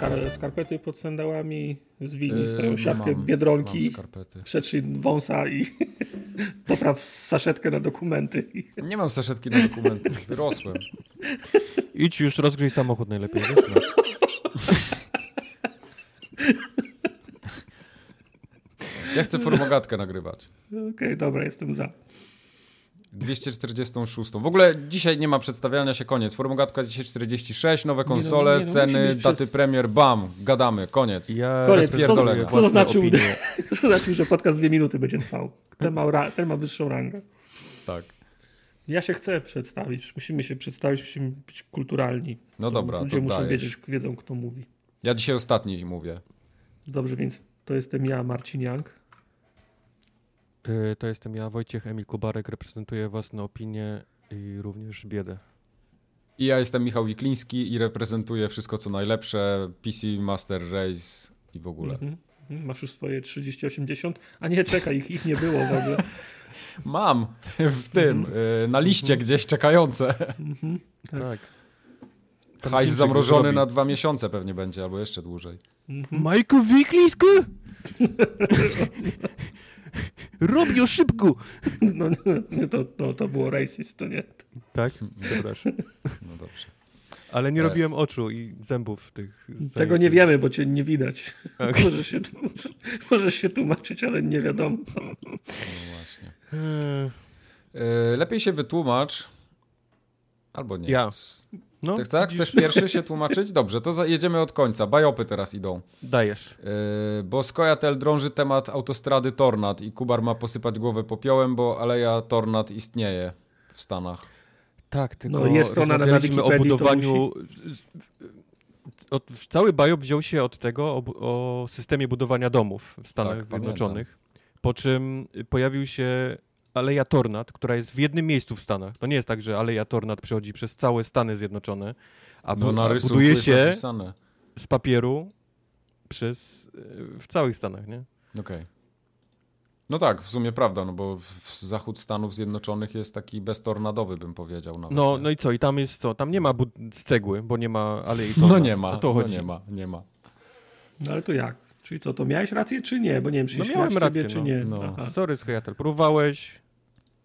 skar skarpety pod sandałami, zwinij swoją Yy, siatkę mam- biedronki, Mam przetrzyj wąsa i popraw saszetkę na dokumenty. Nie mam saszetki na dokumenty, wyrosłem. Idź już rozgrzej samochód najlepiej, wiesz? No. Ja chcę formogatkę nagrywać. Okej, dobra, jestem za. 246. W ogóle dzisiaj nie ma przedstawiania się, koniec. Formogatka dzisiaj 46, nowe Nie no, konsole, nie no, ceny, musi być daty przez- premier, bam, gadamy, koniec. Ja Koniec. to własne znaczy, opinie. to znaczy, że podcast dwie minuty będzie trwał. Ten ma, ra- ten ma wyższą rangę. Tak. Ja się chcę przedstawić. Musimy się przedstawić, musimy być kulturalni. No dobra, Ludzie to muszą dajesz. wiedzieć, wiedzą kto mówi. Ja dzisiaj ostatni mówię. Dobrze, więc to jestem ja, Marcin Young. Y, To jestem ja, Wojciech Emil Kubarek, reprezentuję własne opinie i również biedę. I ja jestem Michał Wikliński i reprezentuję wszystko co najlepsze, PC Master Race i w ogóle. Mhm. Mhm. Masz już swoje 3080? A nie, czekaj, ich, ich nie było w ogóle. Mam w tym, y, na liście gdzieś czekające. Mhm. Tak. Tak. Hajs zamrożony na dwa miesiące pewnie będzie, albo jeszcze dłużej. Mhm. Majku Wiklisku! Robią szybko! No, nie, to, to, to było racist, to nie. Tak? Przepraszam. No dobrze. Ale nie E. robiłem oczu i zębów tych. Tego nie wiemy, bo cię nie widać. Tak. Możesz, się, tłumaczyć- możesz się tłumaczyć, ale nie wiadomo. No właśnie. Y, lepiej się wytłumacz. Albo nie. Ja. No, Tak, tak? widzisz? Chcesz pierwszy się tłumaczyć? Dobrze, to jedziemy od końca. Bajopy teraz idą. Dajesz. Yy, bo Skojatel drąży temat autostrady Tornad i Kubar ma posypać głowę popiołem, bo aleja Tornad istnieje w Stanach. Tak, tylko No, jest ona na o budowaniu... Od, cały Bajop wziął się od tego, o, o systemie budowania domów w Stanach Tak, Zjednoczonych, po czym pojawił się Aleja Tornad, która jest w jednym miejscu w Stanach. To nie jest tak, że Aleja Tornad przechodzi przez całe Stany Zjednoczone, a, bu- No buduje się napisane. z papieru przez, w całych Stanach, nie? Okej. No tak, w sumie prawda, no bo zachód Stanów Zjednoczonych jest taki beztornadowy, bym powiedział nawet. No, no i co? I tam jest co? Tam nie ma bud- z cegły, bo nie ma Alei Tornad. no nie ma, O to no chodzi. nie ma, nie ma. No ale to jak? Czyli co, to miałeś rację, czy nie? Bo nie wiem, czy No się miałem rację, ciebie, czy no. nie. No. Aha. Sorry, Skojatel, próbowałeś,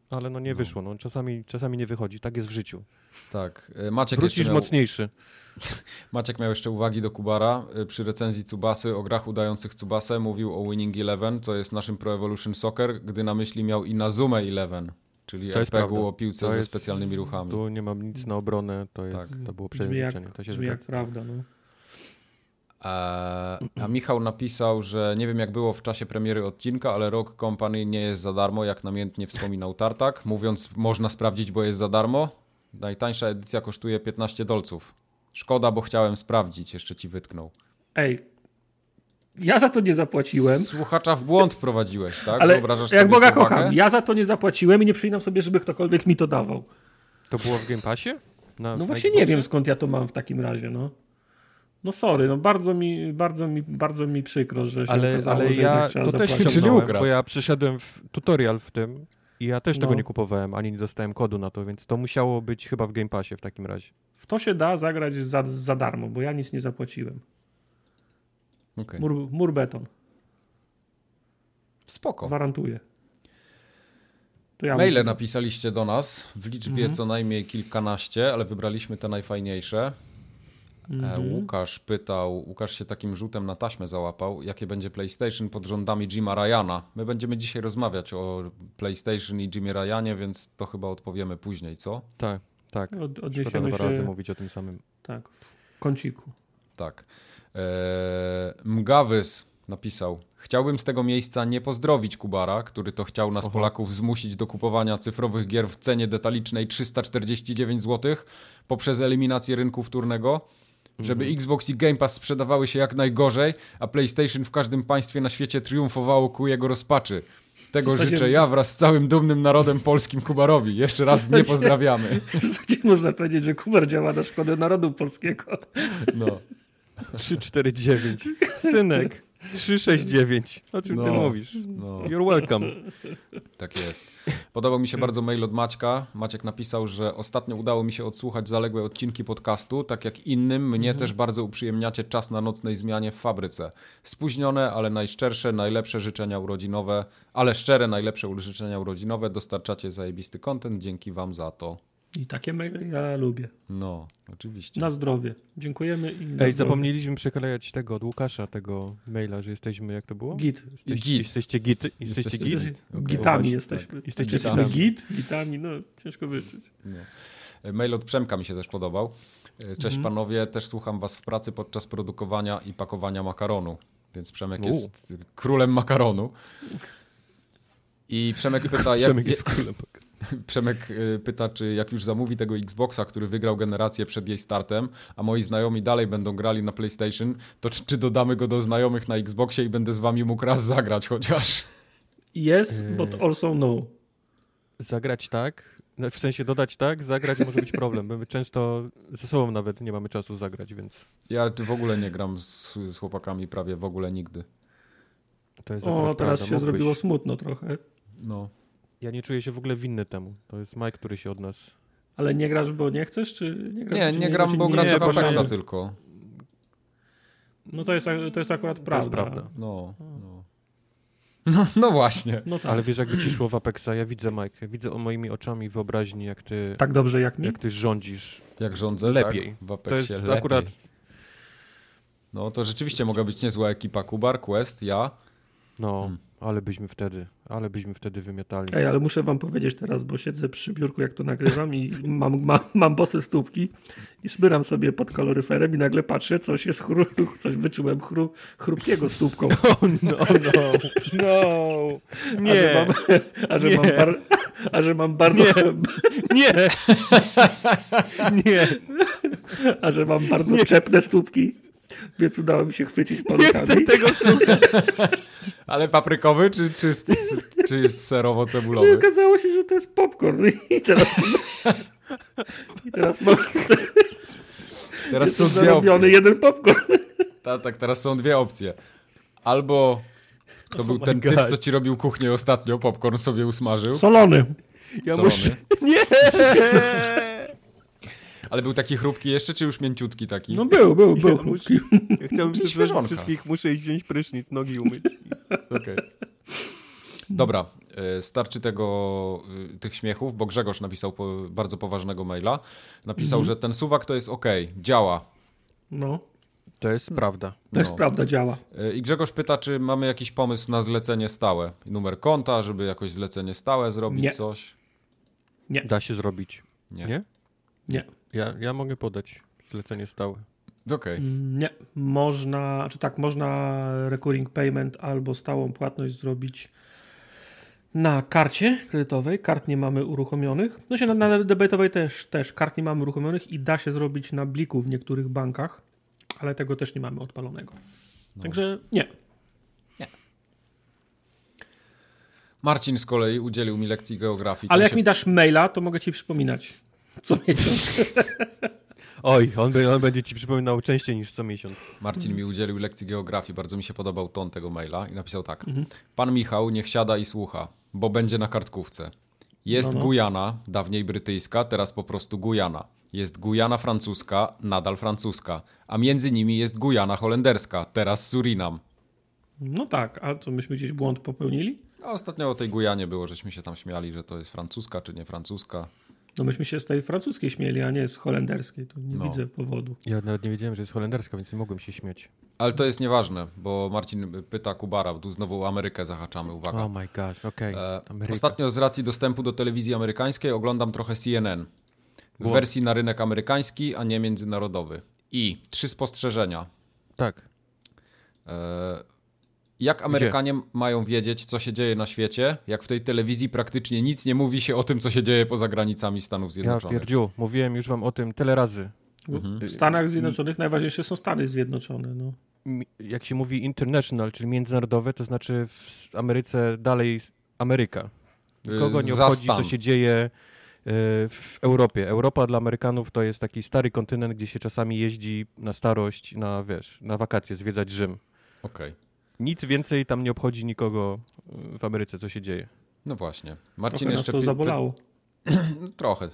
ale no nie No. wyszło. No. Czasami, czasami nie wychodzi, tak jest w życiu. Tak, y, Maciek Wrócisz miał, mocniejszy. Maciek miał jeszcze uwagi do Kubara. Y, Przy recenzji Cubasy o grach udających Cubasę mówił o Winning Eleven, co jest naszym Pro Evolution Soccer, gdy na myśli miał Inazume Eleven, czyli To prawda. o piłce To ze specjalnymi ruchami. Tu nie mam nic na obronę, to, jest, Tak. to było przejęzyczenie. To się brzmi jak prawda, no. Eee, a Michał napisał, że nie wiem jak było w czasie premiery odcinka, ale Rock Company nie jest za darmo, jak namiętnie wspominał Tartak, mówiąc można sprawdzić, bo jest za darmo. Najtańsza edycja kosztuje 15 dolców. Szkoda, bo chciałem sprawdzić, jeszcze ci wytknął. Ej, ja za to nie zapłaciłem, Słuchacza w błąd wprowadziłeś, tak? ale Wyobrażasz jak Boga kocham, ja za to nie zapłaciłem i nie przypominam sobie, żeby ktokolwiek mi to dawał. To było w Game Passie? Na, No właśnie nie wiem skąd ja to mam w takim razie, no. No sorry, no bardzo mi, bardzo mi, bardzo mi przykro, że się Ale, okazało, ale że ja to też zapłacić. Czyli bo ja przeszedłem w tutorial w tym i ja też tego No. nie kupowałem, ani nie dostałem kodu na to, więc to musiało być chyba w Game Passie w takim razie. W to się da zagrać za, za darmo, bo ja nic nie zapłaciłem. Okej. Mur, mur beton, Spoko. gwarantuję. To ja Maile mówię. napisaliście do nas w liczbie Mhm. co najmniej kilkanaście, ale wybraliśmy te najfajniejsze. E, Mhm. Łukasz pytał, Łukasz się takim rzutem na taśmę załapał, jakie będzie PlayStation pod rządami Jima Ryana. My będziemy dzisiaj rozmawiać o PlayStation i Jimie Ryanie, więc to chyba odpowiemy później, co? Tak, tak. Od, Szkoda odniesiemy razy się mówić o tym samym. tak, w kąciku. Tak. Eee, Mgawys napisał, chciałbym z tego miejsca nie pozdrowić Kubara, który to chciał nas Oho. Polaków zmusić do kupowania cyfrowych gier w cenie detalicznej 349 zł poprzez eliminację rynku wtórnego. Żeby Xbox i Game Pass sprzedawały się jak najgorzej, a PlayStation w każdym państwie na świecie triumfowało ku jego rozpaczy. Tego zasadzie- życzę ja wraz z całym dumnym narodem polskim Kubarowi. Jeszcze raz nie zasadzie- pozdrawiamy. W zasadzie można powiedzieć, że Kubar działa na szkodę narodu polskiego. No. 349. Synek. 369. O czym ty No. mówisz? No. You're welcome. Tak jest. Podobał mi się bardzo mail od Maćka. Maciek napisał, że ostatnio udało mi się odsłuchać zaległe odcinki podcastu, tak jak innym, mnie też bardzo uprzyjemniacie czas na nocnej zmianie w fabryce. Spóźnione, ale najszczersze, najlepsze życzenia urodzinowe, ale szczere, najlepsze życzenia urodzinowe. Dostarczacie zajebisty content, dzięki wam za to. I takie maile ja lubię. No, oczywiście. Na zdrowie. Dziękujemy i na Ej, zdrowie. zapomnieliśmy przeklejać tego od Łukasza, tego maila, że jesteśmy, jak to było? Git. Jesteście, Git. Jesteście git? Jesteście Jesteście git? git. Okej. Gitami jesteśmy. Jesteście Jesteśmy gitami. git, gitami, no ciężko wyczuć. No. Mail od Przemka mi się też podobał. Cześć panowie, też słucham was w pracy podczas produkowania i pakowania makaronu. Więc Przemek U. jest królem makaronu. I Przemek pyta, jak, Przemek jest królem. Przemek y, pyta, czy jak już zamówi tego Xboxa, który wygrał generację przed jej startem, a moi znajomi dalej będą grali na PlayStation, to czy, czy dodamy go do znajomych na Xboxie i będę z wami mógł raz zagrać chociaż? Yes, Yy. but also no. Zagrać tak, no, w sensie dodać tak, zagrać może być problem. bo My często ze sobą nawet nie mamy czasu zagrać, więc Ja w ogóle nie gram z, z chłopakami prawie w ogóle nigdy. to jest O, teraz prawda. się Mógłbyś. zrobiło smutno trochę. No. Ja nie czuję się w ogóle winny temu. To jest Mike, który się od nas... Ale nie grasz, bo nie chcesz, czy nie grasz? Nie, czy nie gram, bo w bo Apexa nie. tylko. No to jest, to jest akurat prawda. prawda. No, no. No, no właśnie. No tak. Ale wiesz, jakby ci szło w Apexa, ja widzę Mike, ja widzę o moimi oczami wyobraźni, jak ty, Tak dobrze jak mi? jak ty rządzisz. Jak rządzę, Lepiej. Tak, w Apexie To jest lepiej. akurat... No to rzeczywiście mogła być niezła ekipa. Kubar, Quest, ja. No, Hmm. ale byśmy wtedy, ale byśmy wtedy wymiatali. Ej, ale muszę wam powiedzieć teraz, bo siedzę przy biurku, jak to nagrywam i mam, mam, mam bose stópki i smyram sobie pod kaloryferem i nagle patrzę, coś jest chru, coś wyczułem chru, chrupkiego stópką. no, no, no, A że mam, a że mam, Nie. bar, a że mam bardzo, nie, nie, a że mam bardzo czepne stópki, więc udało mi się chwycić nie paluchami. chcę tego słuchać. Ale paprykowy czy, czy, czy, serowo-cebulowy? okazało się, że to jest popcorn. I teraz, i teraz mam Teraz są dwie opcje. jeden popcorn. Tak, tak, teraz są dwie opcje. Albo to był my ten typ, God. co ci robił kuchnię ostatnio, popcorn sobie usmażył. Solony. Ja solony. muszę... Nie! Ale był taki chrupki jeszcze, czy już mięciutki taki? No był, był, był. Ja muszę- Ja chciałbym przeprosić świeżonka. wszystkich, muszę iść wziąć prysznic, nogi umyć. Okej. Dobra, e, starczy tego, y, tych śmiechów, bo Grzegorz napisał po, bardzo poważnego maila. Napisał, że ten suwak to jest ok, działa. No, To jest prawda. to jest No. prawda, działa. E, I Grzegorz pyta, czy mamy jakiś pomysł na zlecenie stałe. Numer konta, żeby jakoś zlecenie stałe zrobić, Nie. coś. Da się zrobić. Nie. Nie? Nie. Ja, ja mogę podać zlecenie stałe. Okej. Nie. Można, czy tak, można recurring payment albo stałą płatność zrobić na karcie kredytowej. Kart nie mamy uruchomionych. No się na, na debetowej też, też kart nie mamy uruchomionych i da się zrobić na bliku w niektórych bankach, ale tego też nie mamy odpalonego. Także nie. Marcin z kolei udzielił mi lekcji geografii. Ale jak się- mi dasz maila, to mogę ci przypominać co miesiąc. Oj, on, on będzie ci przypominał częściej niż co miesiąc. Marcin mi udzielił lekcji geografii, bardzo mi się podobał ton tego maila i napisał tak. Mhm. Pan Michał niech siada i słucha, bo będzie na kartkówce. Jest No, no. Gujana, dawniej brytyjska, teraz po prostu Gujana. Jest Gujana francuska, nadal francuska. A między nimi jest Gujana holenderska, teraz Surinam. No tak, a co myśmy gdzieś błąd popełnili? A ostatnio o tej Gujanie było, żeśmy się tam śmiali, że to jest francuska czy nie francuska. No myśmy się z tej francuskiej śmieli, a nie z holenderskiej. To nie No. widzę powodu. Ja nawet nie wiedziałem, że jest holenderska, więc nie mogłem się śmiać. Ale to jest nieważne, bo Marcin pyta Kubara, tu znowu Amerykę zahaczamy, uwaga. Oh my gosh, okej. E, Ameryka. Ostatnio z racji dostępu do telewizji amerykańskiej oglądam trochę CNN. W wersji na rynek amerykański, a nie międzynarodowy. I trzy spostrzeżenia. Tak. E, jak Amerykanie mają wiedzieć, co się dzieje na świecie, jak w tej telewizji praktycznie nic nie mówi się o tym, co się dzieje poza granicami Stanów Ja Zjednoczonych? pierdziu, mówiłem już wam o tym tyle razy. W Stanach Zjednoczonych najważniejsze są Stany Zjednoczone. No. Jak się mówi international, czyli międzynarodowe, to znaczy w Ameryce dalej Ameryka. Nikogo nie Y, obchodzi, co się dzieje y, w Europie. Europa dla Amerykanów to jest taki stary kontynent, gdzie się czasami jeździ na starość, na wiesz, na wakacje, zwiedzać Rzym. Okej. Nic więcej tam nie obchodzi nikogo y, w Ameryce, co się dzieje. No właśnie. Marcin Trochę nas jeszcze to pi- zabolało. No, trochę.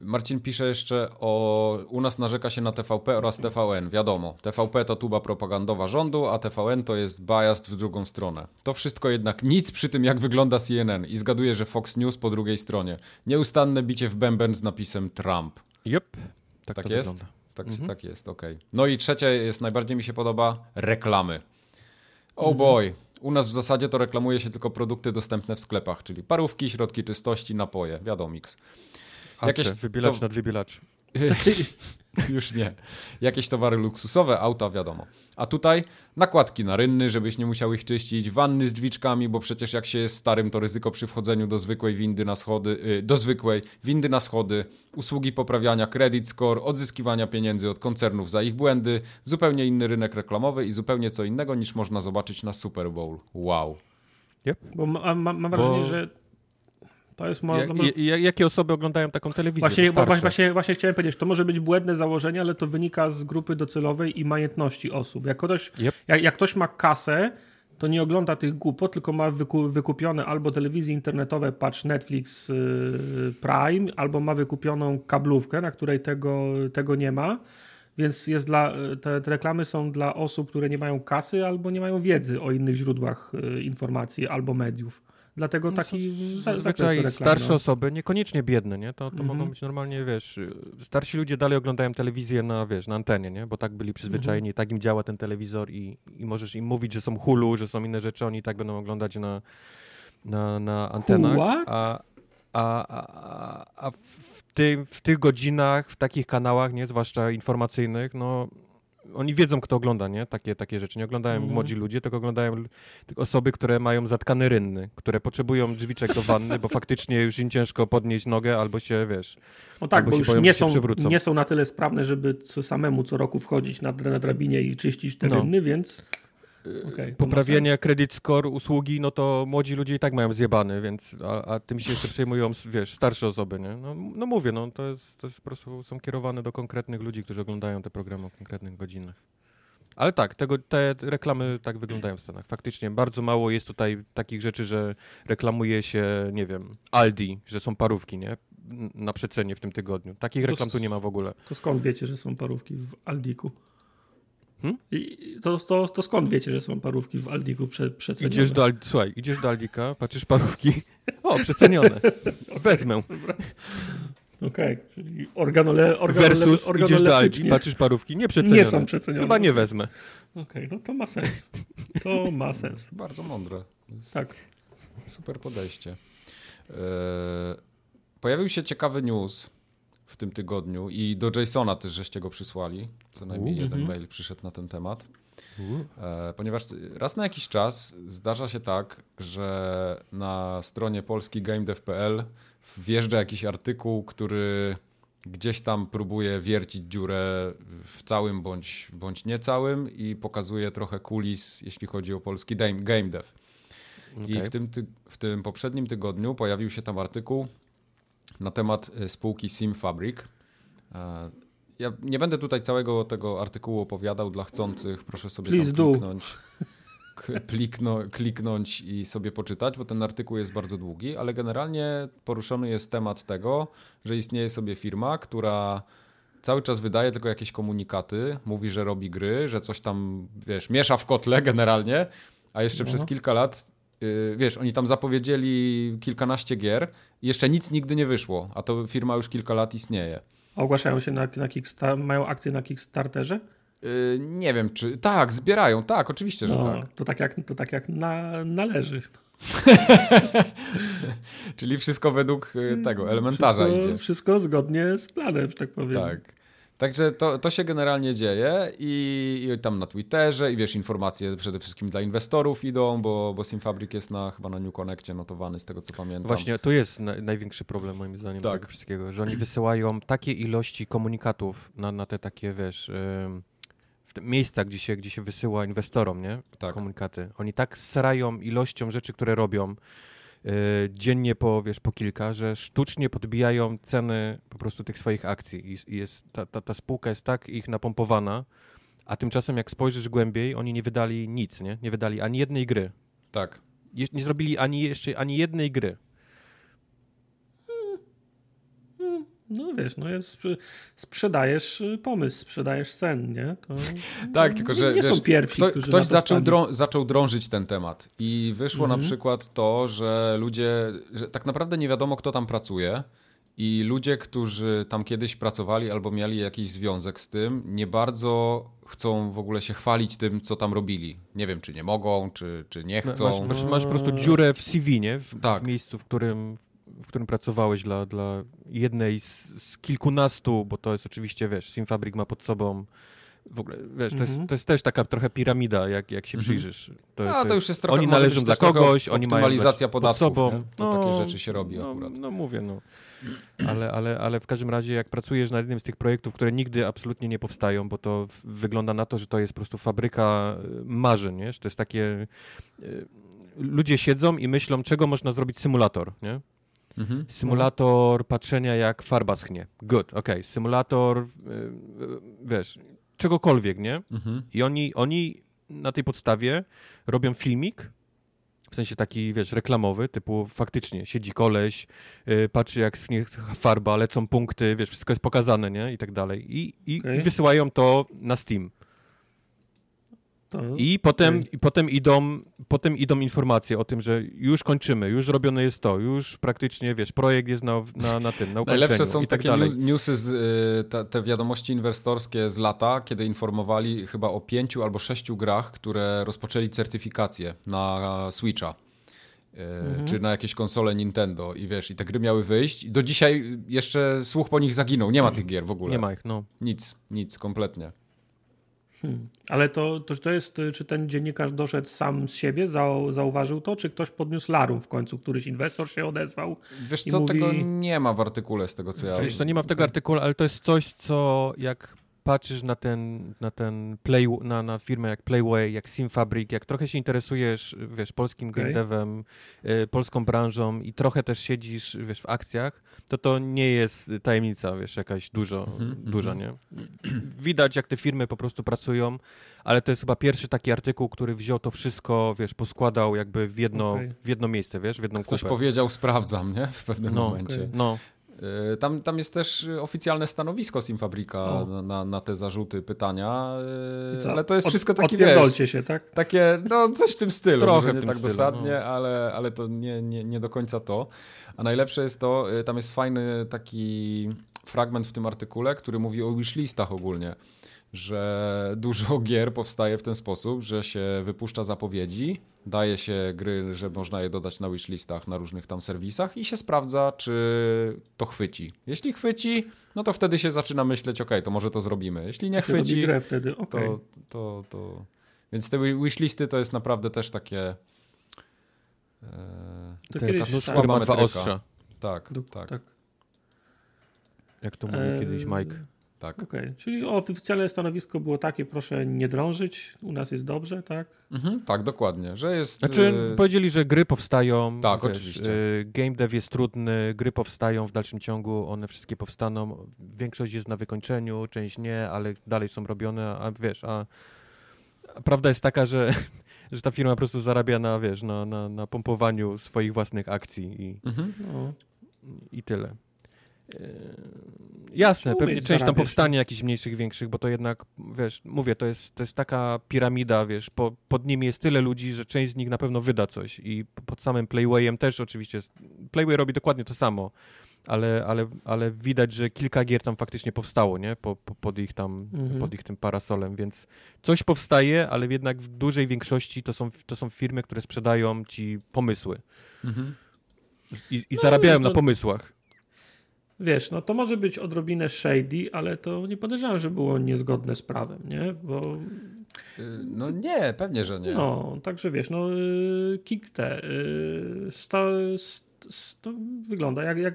Marcin pisze jeszcze o. U nas narzeka się na TVP oraz TVN. Wiadomo, TVP to tuba propagandowa rządu, a TVN to jest biased w drugą stronę. To wszystko jednak nic przy tym, jak wygląda CNN. I zgaduję, że Fox News po drugiej stronie. Nieustanne bicie w bęben z napisem Trump. Yep. Tak, Tak to jest? wygląda. Tak, Mhm. tak jest, okej. No i trzecie jest, najbardziej mi się podoba, reklamy. Oh boy, u nas w zasadzie to reklamuje się tylko produkty dostępne w sklepach, czyli parówki, środki czystości, napoje, wiadomix. A Jakieś Jakieś wybielacz to- nad wybielacz. Już nie. Jakieś towary luksusowe, auta, wiadomo. A tutaj nakładki na rynny, żebyś nie musiał ich czyścić, wanny z drzwiczkami, bo przecież jak się jest starym, to ryzyko przy wchodzeniu do zwykłej windy na schody, y, do zwykłej windy na schody, usługi poprawiania credit score, odzyskiwania pieniędzy od koncernów za ich błędy, zupełnie inny rynek reklamowy i zupełnie co innego niż można zobaczyć na Super Bowl. Wow. Bo ma, ma, mam wrażenie, Bo- że to jest... Mo, Ja, ja, jakie osoby oglądają taką telewizję? Właśnie, właśnie, właśnie, właśnie chciałem powiedzieć, to może być błędne założenie, ale to wynika z grupy docelowej i majątności osób. Jak ktoś, Yep. jak, jak ktoś ma kasę, to nie ogląda tych głupot, tylko ma wyku, wykupione albo telewizje internetowe, patrz Netflix yy, Prime, albo ma wykupioną kablówkę, na której tego, tego nie ma. Więc jest dla, te, te reklamy są dla osób, które nie mają kasy albo nie mają wiedzy o innych źródłach y, informacji albo mediów. Dlatego taki za- zakres Zazwyczaj starsze no. osoby, niekoniecznie biedne, nie? To, to Mhm. mogą być normalnie, wiesz, starsi ludzie dalej oglądają telewizję na, wiesz, na antenie, nie? Bo tak byli przyzwyczajeni, Mhm. tak im działa ten telewizor i, i możesz im mówić, że są hulu, że są inne rzeczy, oni tak będą oglądać na, na, na antenach. A, a, a, a w, tym, w tych godzinach, w takich kanałach, nie? Zwłaszcza informacyjnych, no oni wiedzą, kto ogląda, nie? Takie, takie rzeczy. Nie oglądają Mhm. młodzi ludzie, tylko oglądają osoby, które mają zatkane rynny, które potrzebują drzwiczek do wanny, bo faktycznie już im ciężko podnieść nogę albo się, wiesz... No tak, bo już boją, nie są, nie są na tyle sprawne, żeby co samemu co roku wchodzić na, na drabinie i czyścić te No. rynny, więc ma Poprawienie credit score, usługi, no to młodzi ludzie i tak mają zjebany, więc, a, a tym się jeszcze przejmują, wiesz, starsze osoby, nie? No, no mówię, no to jest, to jest po prostu, są kierowane do konkretnych ludzi, którzy oglądają te programy w konkretnych godzinach. Ale tak, tego, te reklamy tak wyglądają w Stanach. Faktycznie bardzo mało jest tutaj takich rzeczy, że reklamuje się, nie wiem, Aldi, że są parówki, nie? Na przecenie w tym tygodniu. Takich To reklam tu nie ma w ogóle. To skąd wiecie, że są parówki w Aldiku? Hmm? I to, to, to skąd wiecie, że są parówki w Aldiku prze, przecenione? Idziesz do, Aldi, słuchaj, idziesz do Aldika, patrzysz parówki, o, przecenione, wezmę. Okej, czyli organole, organole, Versus idziesz do Aldi, patrzysz parówki, nie przecenione. nie są przecenione. Chyba nie wezmę. Okej, no to ma sens. To ma sens. Bardzo mądre. Tak. Super podejście. Eee, pojawił się ciekawy news w tym tygodniu i do Jasona też żeście go przysłali. Co najmniej jeden mhm. mail przyszedł na ten temat. E, ponieważ raz na jakiś czas zdarza się tak, że na stronie polskigamedev.pl wjeżdża jakiś artykuł, który gdzieś tam próbuje wiercić dziurę w całym bądź, bądź niecałym i pokazuje trochę kulis, jeśli chodzi o polski game game dev. I Okej. w tym, ty, w tym poprzednim tygodniu pojawił się tam artykuł na temat e, spółki SimFabric. E, Ja nie będę tutaj całego tego artykułu opowiadał dla chcących. Proszę sobie Please tam kliknąć, plikno, kliknąć i sobie poczytać, bo ten artykuł jest bardzo długi, ale generalnie poruszony jest temat tego, że istnieje sobie firma, która cały czas wydaje tylko jakieś komunikaty, mówi, że robi gry, że coś tam, wiesz, miesza w kotle generalnie, a jeszcze No. przez kilka lat, wiesz, oni tam zapowiedzieli kilkanaście gier i jeszcze nic nigdy nie wyszło, a to firma już kilka lat istnieje. Ogłaszają się na, na Kickstar- mają akcje na Kickstarterze? Yy, nie wiem, czy... Tak, zbierają, tak, oczywiście, że No, tak. to tak jak, to tak jak na, należy. Czyli wszystko według yy, tego, elementarza wszystko, idzie. Wszystko zgodnie z planem, że tak powiem. Tak. Także to, to się generalnie dzieje i, i tam na Twitterze i wiesz, informacje przede wszystkim dla inwestorów idą, bo, bo Simfabric jest na, chyba na New Connectie notowany z tego co pamiętam. Właśnie, to jest na, największy problem moim zdaniem Tak. tego wszystkiego, że oni wysyłają takie ilości komunikatów na, na te takie, wiesz, te miejsca, gdzie się, gdzie się wysyła inwestorom, nie? Tak. Komunikaty. Oni tak srają ilością rzeczy, które robią yy, dziennie po, wiesz, po kilka, że sztucznie podbijają ceny po prostu tych swoich akcji i, jest, ta, ta, ta spółka jest tak ich napompowana, a tymczasem jak spojrzysz głębiej, oni nie wydali nic, nie? Nie wydali ani jednej gry. Tak. je, nie zrobili ani jeszcze ani jednej gry. No wiesz, no jest, sprzedajesz y, pomysł, sprzedajesz sen, nie? To, tak, tylko że nie wiesz, są pierwsi, kto, którzy ktoś zaczął, drą, zaczął drążyć ten temat i wyszło Mhm. na przykład to, że ludzie, że tak naprawdę nie wiadomo kto tam pracuje i ludzie, którzy tam kiedyś pracowali albo mieli jakiś związek z tym, nie bardzo chcą w ogóle się chwalić tym, co tam robili. Nie wiem, czy nie mogą, czy, czy nie chcą. Masz, masz, masz po prostu dziurę w CV, nie? W, Tak. w miejscu, w którym, w którym pracowałeś dla, dla jednej z, z kilkunastu, bo to jest oczywiście, wiesz, Simfabrik ma pod sobą w ogóle, wiesz, to, jest, Mhm. to jest też taka trochę piramida, jak, jak się Mhm. przyjrzysz. To, A, to już jest trochę- Oni należą dla kogoś, oni mają optymalizacja podatków, pod sobą. To takie rzeczy się robi no, akurat. No mówię, no. Ale, ale, ale w każdym razie, jak pracujesz nad jednym z tych projektów, które nigdy absolutnie nie powstają, bo to wygląda na to, że to jest po prostu fabryka y, marzeń, nie? Że to jest takie... y, Ludzie siedzą i myślą, czego można zrobić symulator, nie? Mhm. Symulator patrzenia, jak farba schnie. Good, okej. Symulator, y, y, wiesz, czegokolwiek, nie? Mhm. I oni, oni na tej podstawie robią filmik, w sensie taki, wiesz, reklamowy, typu faktycznie siedzi koleś, yy, patrzy jak schnie farba, lecą punkty, wiesz, wszystko jest pokazane, nie? I tak dalej. I, i, Okej. i wysyłają to na Steam. To, I potem, i potem, idą, potem idą informacje o tym, że już kończymy, już robione jest to, już praktycznie, wiesz, projekt jest na, na, na tym, na ukończeniu Najlepsze są i tak takie dalej. news, newsy, z, y, te, te wiadomości inwestorskie z lata, kiedy informowali chyba o pięciu albo sześciu grach, które rozpoczęli certyfikację na Switcha. y, Mhm. Czy na jakieś konsole Nintendo i wiesz, i te gry miały wyjść. I do dzisiaj jeszcze słuch po nich zaginął. Nie ma tych gier w ogóle. Nie ma ich, no. Nic, nic, kompletnie. Hmm. Ale to, to, to jest, czy ten dziennikarz doszedł sam z siebie, zau, zauważył to, czy ktoś podniósł larum w końcu, któryś inwestor się odezwał? Wiesz I co, mówi- tego nie ma w artykule z tego, co ja... Wiesz, to nie ma w tego artykułu, ale to jest coś, co jak patrzysz na ten, na ten play, na, na firmę jak Playway, jak Simfabric, jak trochę się interesujesz, wiesz, polskim Okej. game devem, y, polską branżą i trochę też siedzisz, wiesz, w akcjach, to to nie jest tajemnica, wiesz, jakaś dużo, Mhm, duża, nie? Widać, jak te firmy po prostu pracują, ale to jest chyba pierwszy taki artykuł, który wziął to wszystko, wiesz, poskładał jakby w jedno, Okej. w jedno miejsce, wiesz, w jedną Ktoś kupę. powiedział, sprawdzam, nie? W pewnym No, momencie. okej. No, Tam, tam jest też oficjalne stanowisko Simfabrika na, na, na te zarzuty, pytania, co? ale to jest Od- wszystko takie, wiesz, się, tak? takie, no coś w tym stylu, Trochę nie tak stylu, dosadnie, no. ale, ale to nie, nie, nie do końca to. A najlepsze jest to, y, tam jest fajny taki fragment w tym artykule, który mówi o wishlistach ogólnie, że dużo gier powstaje w ten sposób, że się wypuszcza zapowiedzi, daje się gry, że można je dodać na wishlistach na różnych tam serwisach i się sprawdza, czy to chwyci. Jeśli chwyci, no to wtedy się zaczyna myśleć, ok, to może to zrobimy. Jeśli nie chwyci, grę wtedy, okej. to, to, to... Więc te wi- wishlisty to jest naprawdę też takie... E, To kiedyś tak. Słaba metryka. ostrza, tak, Do- tak, tak. jak to mówił Eee, kiedyś Mike. Tak. Okej, czyli oficjalne stanowisko było takie, proszę nie drążyć, u nas jest dobrze, tak? Mhm, tak, dokładnie, że jest... Znaczy, e, powiedzieli, że gry powstają. Tak, oczywiście. e, Game dev jest trudny, gry powstają w dalszym ciągu, one wszystkie powstaną. Większość jest na wykończeniu, część nie, ale dalej są robione, a wiesz, a, a prawda jest taka, że, że ta firma po prostu zarabia na, wiesz, na, na, na pompowaniu swoich własnych akcji i, Mhm. No. i tyle. E, Jasne, pewnie część tam powstanie jakichś mniejszych, większych, bo to jednak, wiesz, mówię, to jest, to jest taka piramida, wiesz, po, pod nimi jest tyle ludzi, że część z nich na pewno wyda coś i pod samym Playwayem też oczywiście, Playway robi dokładnie to samo, ale, ale, ale widać, że kilka gier tam faktycznie powstało, nie, po, po, pod ich tam, Mhm. pod ich tym parasolem, więc coś powstaje, ale jednak w dużej większości to są, to są firmy, które sprzedają ci pomysły Mhm. i, i No, zarabiają wiesz, na no- pomysłach. Wiesz, no to może być odrobinę shady, ale to nie podejrzewam, że było niezgodne z prawem, nie? Bo Y, No nie, pewnie, że nie. no, także wiesz, no y, kick te y, sta, st, st, to wygląda jak, jak,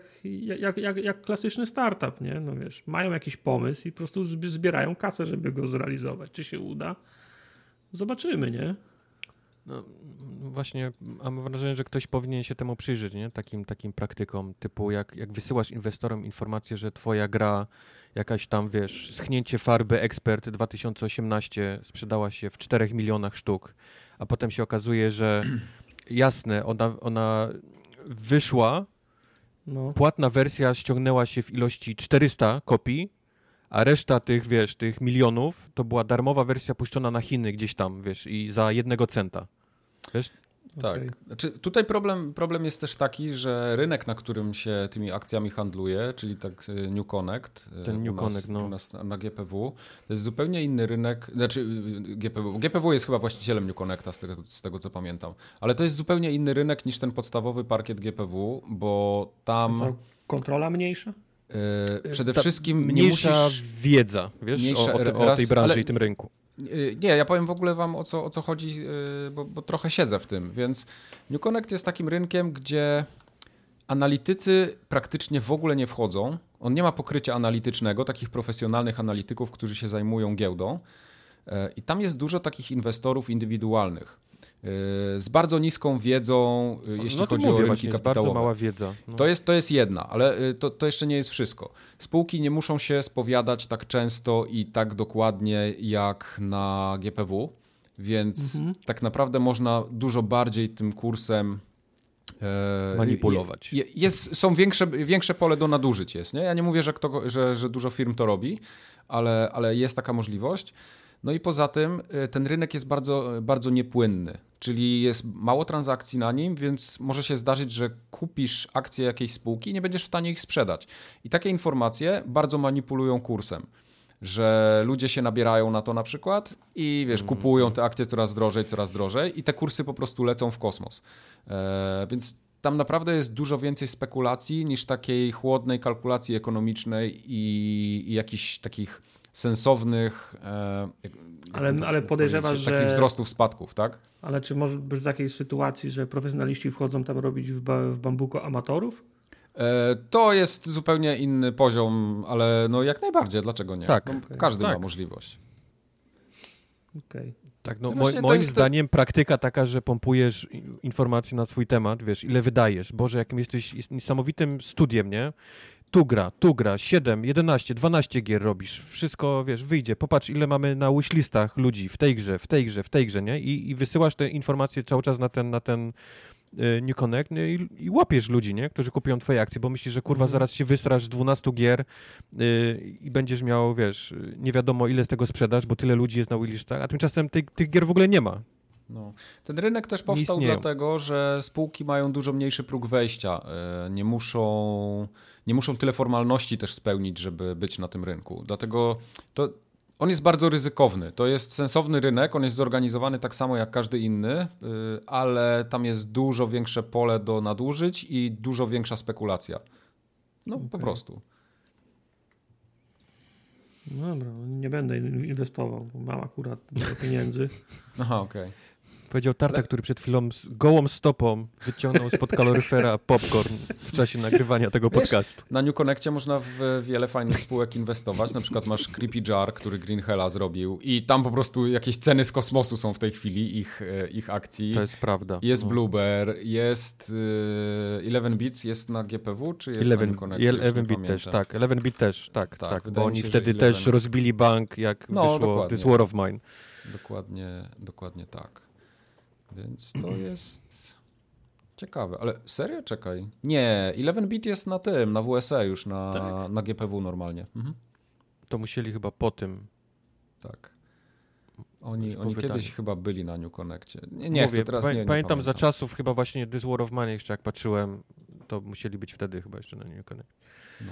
jak, jak, jak klasyczny startup, nie? No wiesz, mają jakiś pomysł i po prostu zb- zbierają kasę, żeby go zrealizować. Czy się uda? Zobaczymy, nie? No, właśnie mam wrażenie, że ktoś powinien się temu przyjrzeć, nie? Takim, takim praktykom, typu jak, jak wysyłasz inwestorom informację, że twoja gra, jakaś tam, wiesz, schnięcie farby Expert 2018 sprzedała się w 4 milionach sztuk, a potem się okazuje, że jasne, ona, ona wyszła, No. płatna wersja ściągnęła się w ilości 400 kopii, a reszta tych, wiesz, tych milionów to była darmowa wersja puszczona na Chiny gdzieś tam, wiesz, i za jednego centa. Wiesz? Tak. Okej. Znaczy, tutaj problem, problem jest też taki, że rynek, na którym się tymi akcjami handluje, czyli tak y, New Connect, y, Ten New nas, Connect, no. na, na GPW, to jest zupełnie inny rynek, znaczy y, GPW. GPW jest chyba właścicielem New Connecta, z tego, z tego co pamiętam, ale to jest zupełnie inny rynek niż ten podstawowy parkiet GPW, bo tam Co, kontrola mniejsza? y, przede Ta wszystkim nie mniejsza musisz... wiedza, wiesz, mniejsza- o, o, o tej branży ale- i tym rynku. Y, Nie, ja powiem w ogóle wam o co, o co chodzi, y, bo, bo trochę siedzę w tym, więc New Connect jest takim rynkiem, gdzie analitycy praktycznie w ogóle nie wchodzą. On nie ma pokrycia analitycznego, takich profesjonalnych analityków, którzy się zajmują giełdą. E, I tam jest dużo takich inwestorów indywidualnych y, z bardzo niską wiedzą, y, jeśli no chodzi mówię o rynki kapitałowe. bardzo mała wiedza. No. To jest, to jest jedna, ale y, to, to jeszcze nie jest wszystko. Spółki nie muszą się spowiadać tak często i tak dokładnie jak na GPW, więc Mhm. tak naprawdę można dużo bardziej tym kursem e, Manipulować. Je, jest, są większe, większe pole do nadużyć jest, nie? Ja nie mówię, że, kto, że, że dużo firm to robi, ale, ale jest taka możliwość. No i poza tym y, ten rynek jest bardzo, bardzo niepłynny, czyli jest mało transakcji na nim, więc może się zdarzyć, że kupisz akcje jakiejś spółki i nie będziesz w stanie ich sprzedać. I takie informacje bardzo manipulują kursem. Że ludzie się nabierają na to na przykład i wiesz, kupują te akcje coraz drożej, coraz drożej i te kursy po prostu lecą w kosmos. E, więc tam naprawdę jest dużo więcej spekulacji niż takiej chłodnej kalkulacji ekonomicznej i, i jakichś takich sensownych e, Ale- ale podejrzewasz, że- takich wzrostów, spadków, tak? Ale czy może być takiej sytuacji, że profesjonaliści wchodzą tam robić w, ba, w bambuko amatorów? E, To jest zupełnie inny poziom, ale no jak najbardziej, dlaczego nie? Tak. No, każdy ma Tak. możliwość. Okej. Tak, no, mo- moim zdaniem praktyka taka, że pompujesz informacje na swój temat, wiesz, ile wydajesz. Boże, jakim jesteś jest niesamowitym studiem, nie? Tu gra, tu gra, 7, 11, 12 gier robisz, wszystko, wiesz, wyjdzie. Popatrz, ile mamy na wishlistach ludzi w tej grze, w tej grze, w tej grze, nie? I, i wysyłasz te informacje cały czas na ten, na ten y, New Connect nie? I, i łapiesz ludzi, nie? Którzy kupują twoje akcje, bo myślisz, że kurwa Mhm. zaraz się wystrasz 12 gier y, i będziesz miał, wiesz, y, nie wiadomo ile z tego sprzedasz, bo tyle ludzi jest na wishlistach, a tymczasem tych, tych gier w ogóle nie ma. No. Ten rynek też powstał dlatego, że spółki mają dużo mniejszy próg wejścia. E, Nie muszą, nie muszą tyle formalności też spełnić, żeby być na tym rynku. Dlatego to, on jest bardzo ryzykowny. To jest sensowny rynek, on jest zorganizowany tak samo jak każdy inny, y, ale tam jest dużo większe pole do nadużyć i dużo większa spekulacja. No po Okej. prostu. No dobra, nie będę in- inwestował, bo mam akurat dużo pieniędzy. Aha, okej. Powiedział Tarta, który przed chwilą z gołą stopą wyciągnął spod kaloryfera popcorn w czasie nagrywania tego Wiesz, podcastu. Na New Connectie można w wiele fajnych spółek inwestować. Na przykład masz Creepy Jar, który Green Hella zrobił i tam po prostu jakieś ceny z kosmosu są w tej chwili ich, e, ich akcji. To jest prawda. Jest No. Bluebear, jest y, 11bit, jest na GPW, czy jest na Eleven, New Connectie? Już nie 11 bit pamiętam. też, tak. 11 bit też, tak, Tak, tak, bo oni się, wtedy 11. też rozbili bank, jak No, wyszło dokładnie. This War of Mine. Dokładnie, dokładnie tak. Więc to jest ciekawe. Ale serio? Czekaj. Nie, 11bit jest na tym, na WSE już, na, Tak. na GPW normalnie. Mhm. To musieli chyba po tym. Tak. Oni, oni kiedyś chyba byli na New Connectie. Nie, nie Mówię, chcę teraz, pa- nie, nie Pamiętam za pamiętam. czasów chyba właśnie This War of Mine jeszcze jak patrzyłem, to musieli być wtedy chyba jeszcze na New Connect. No.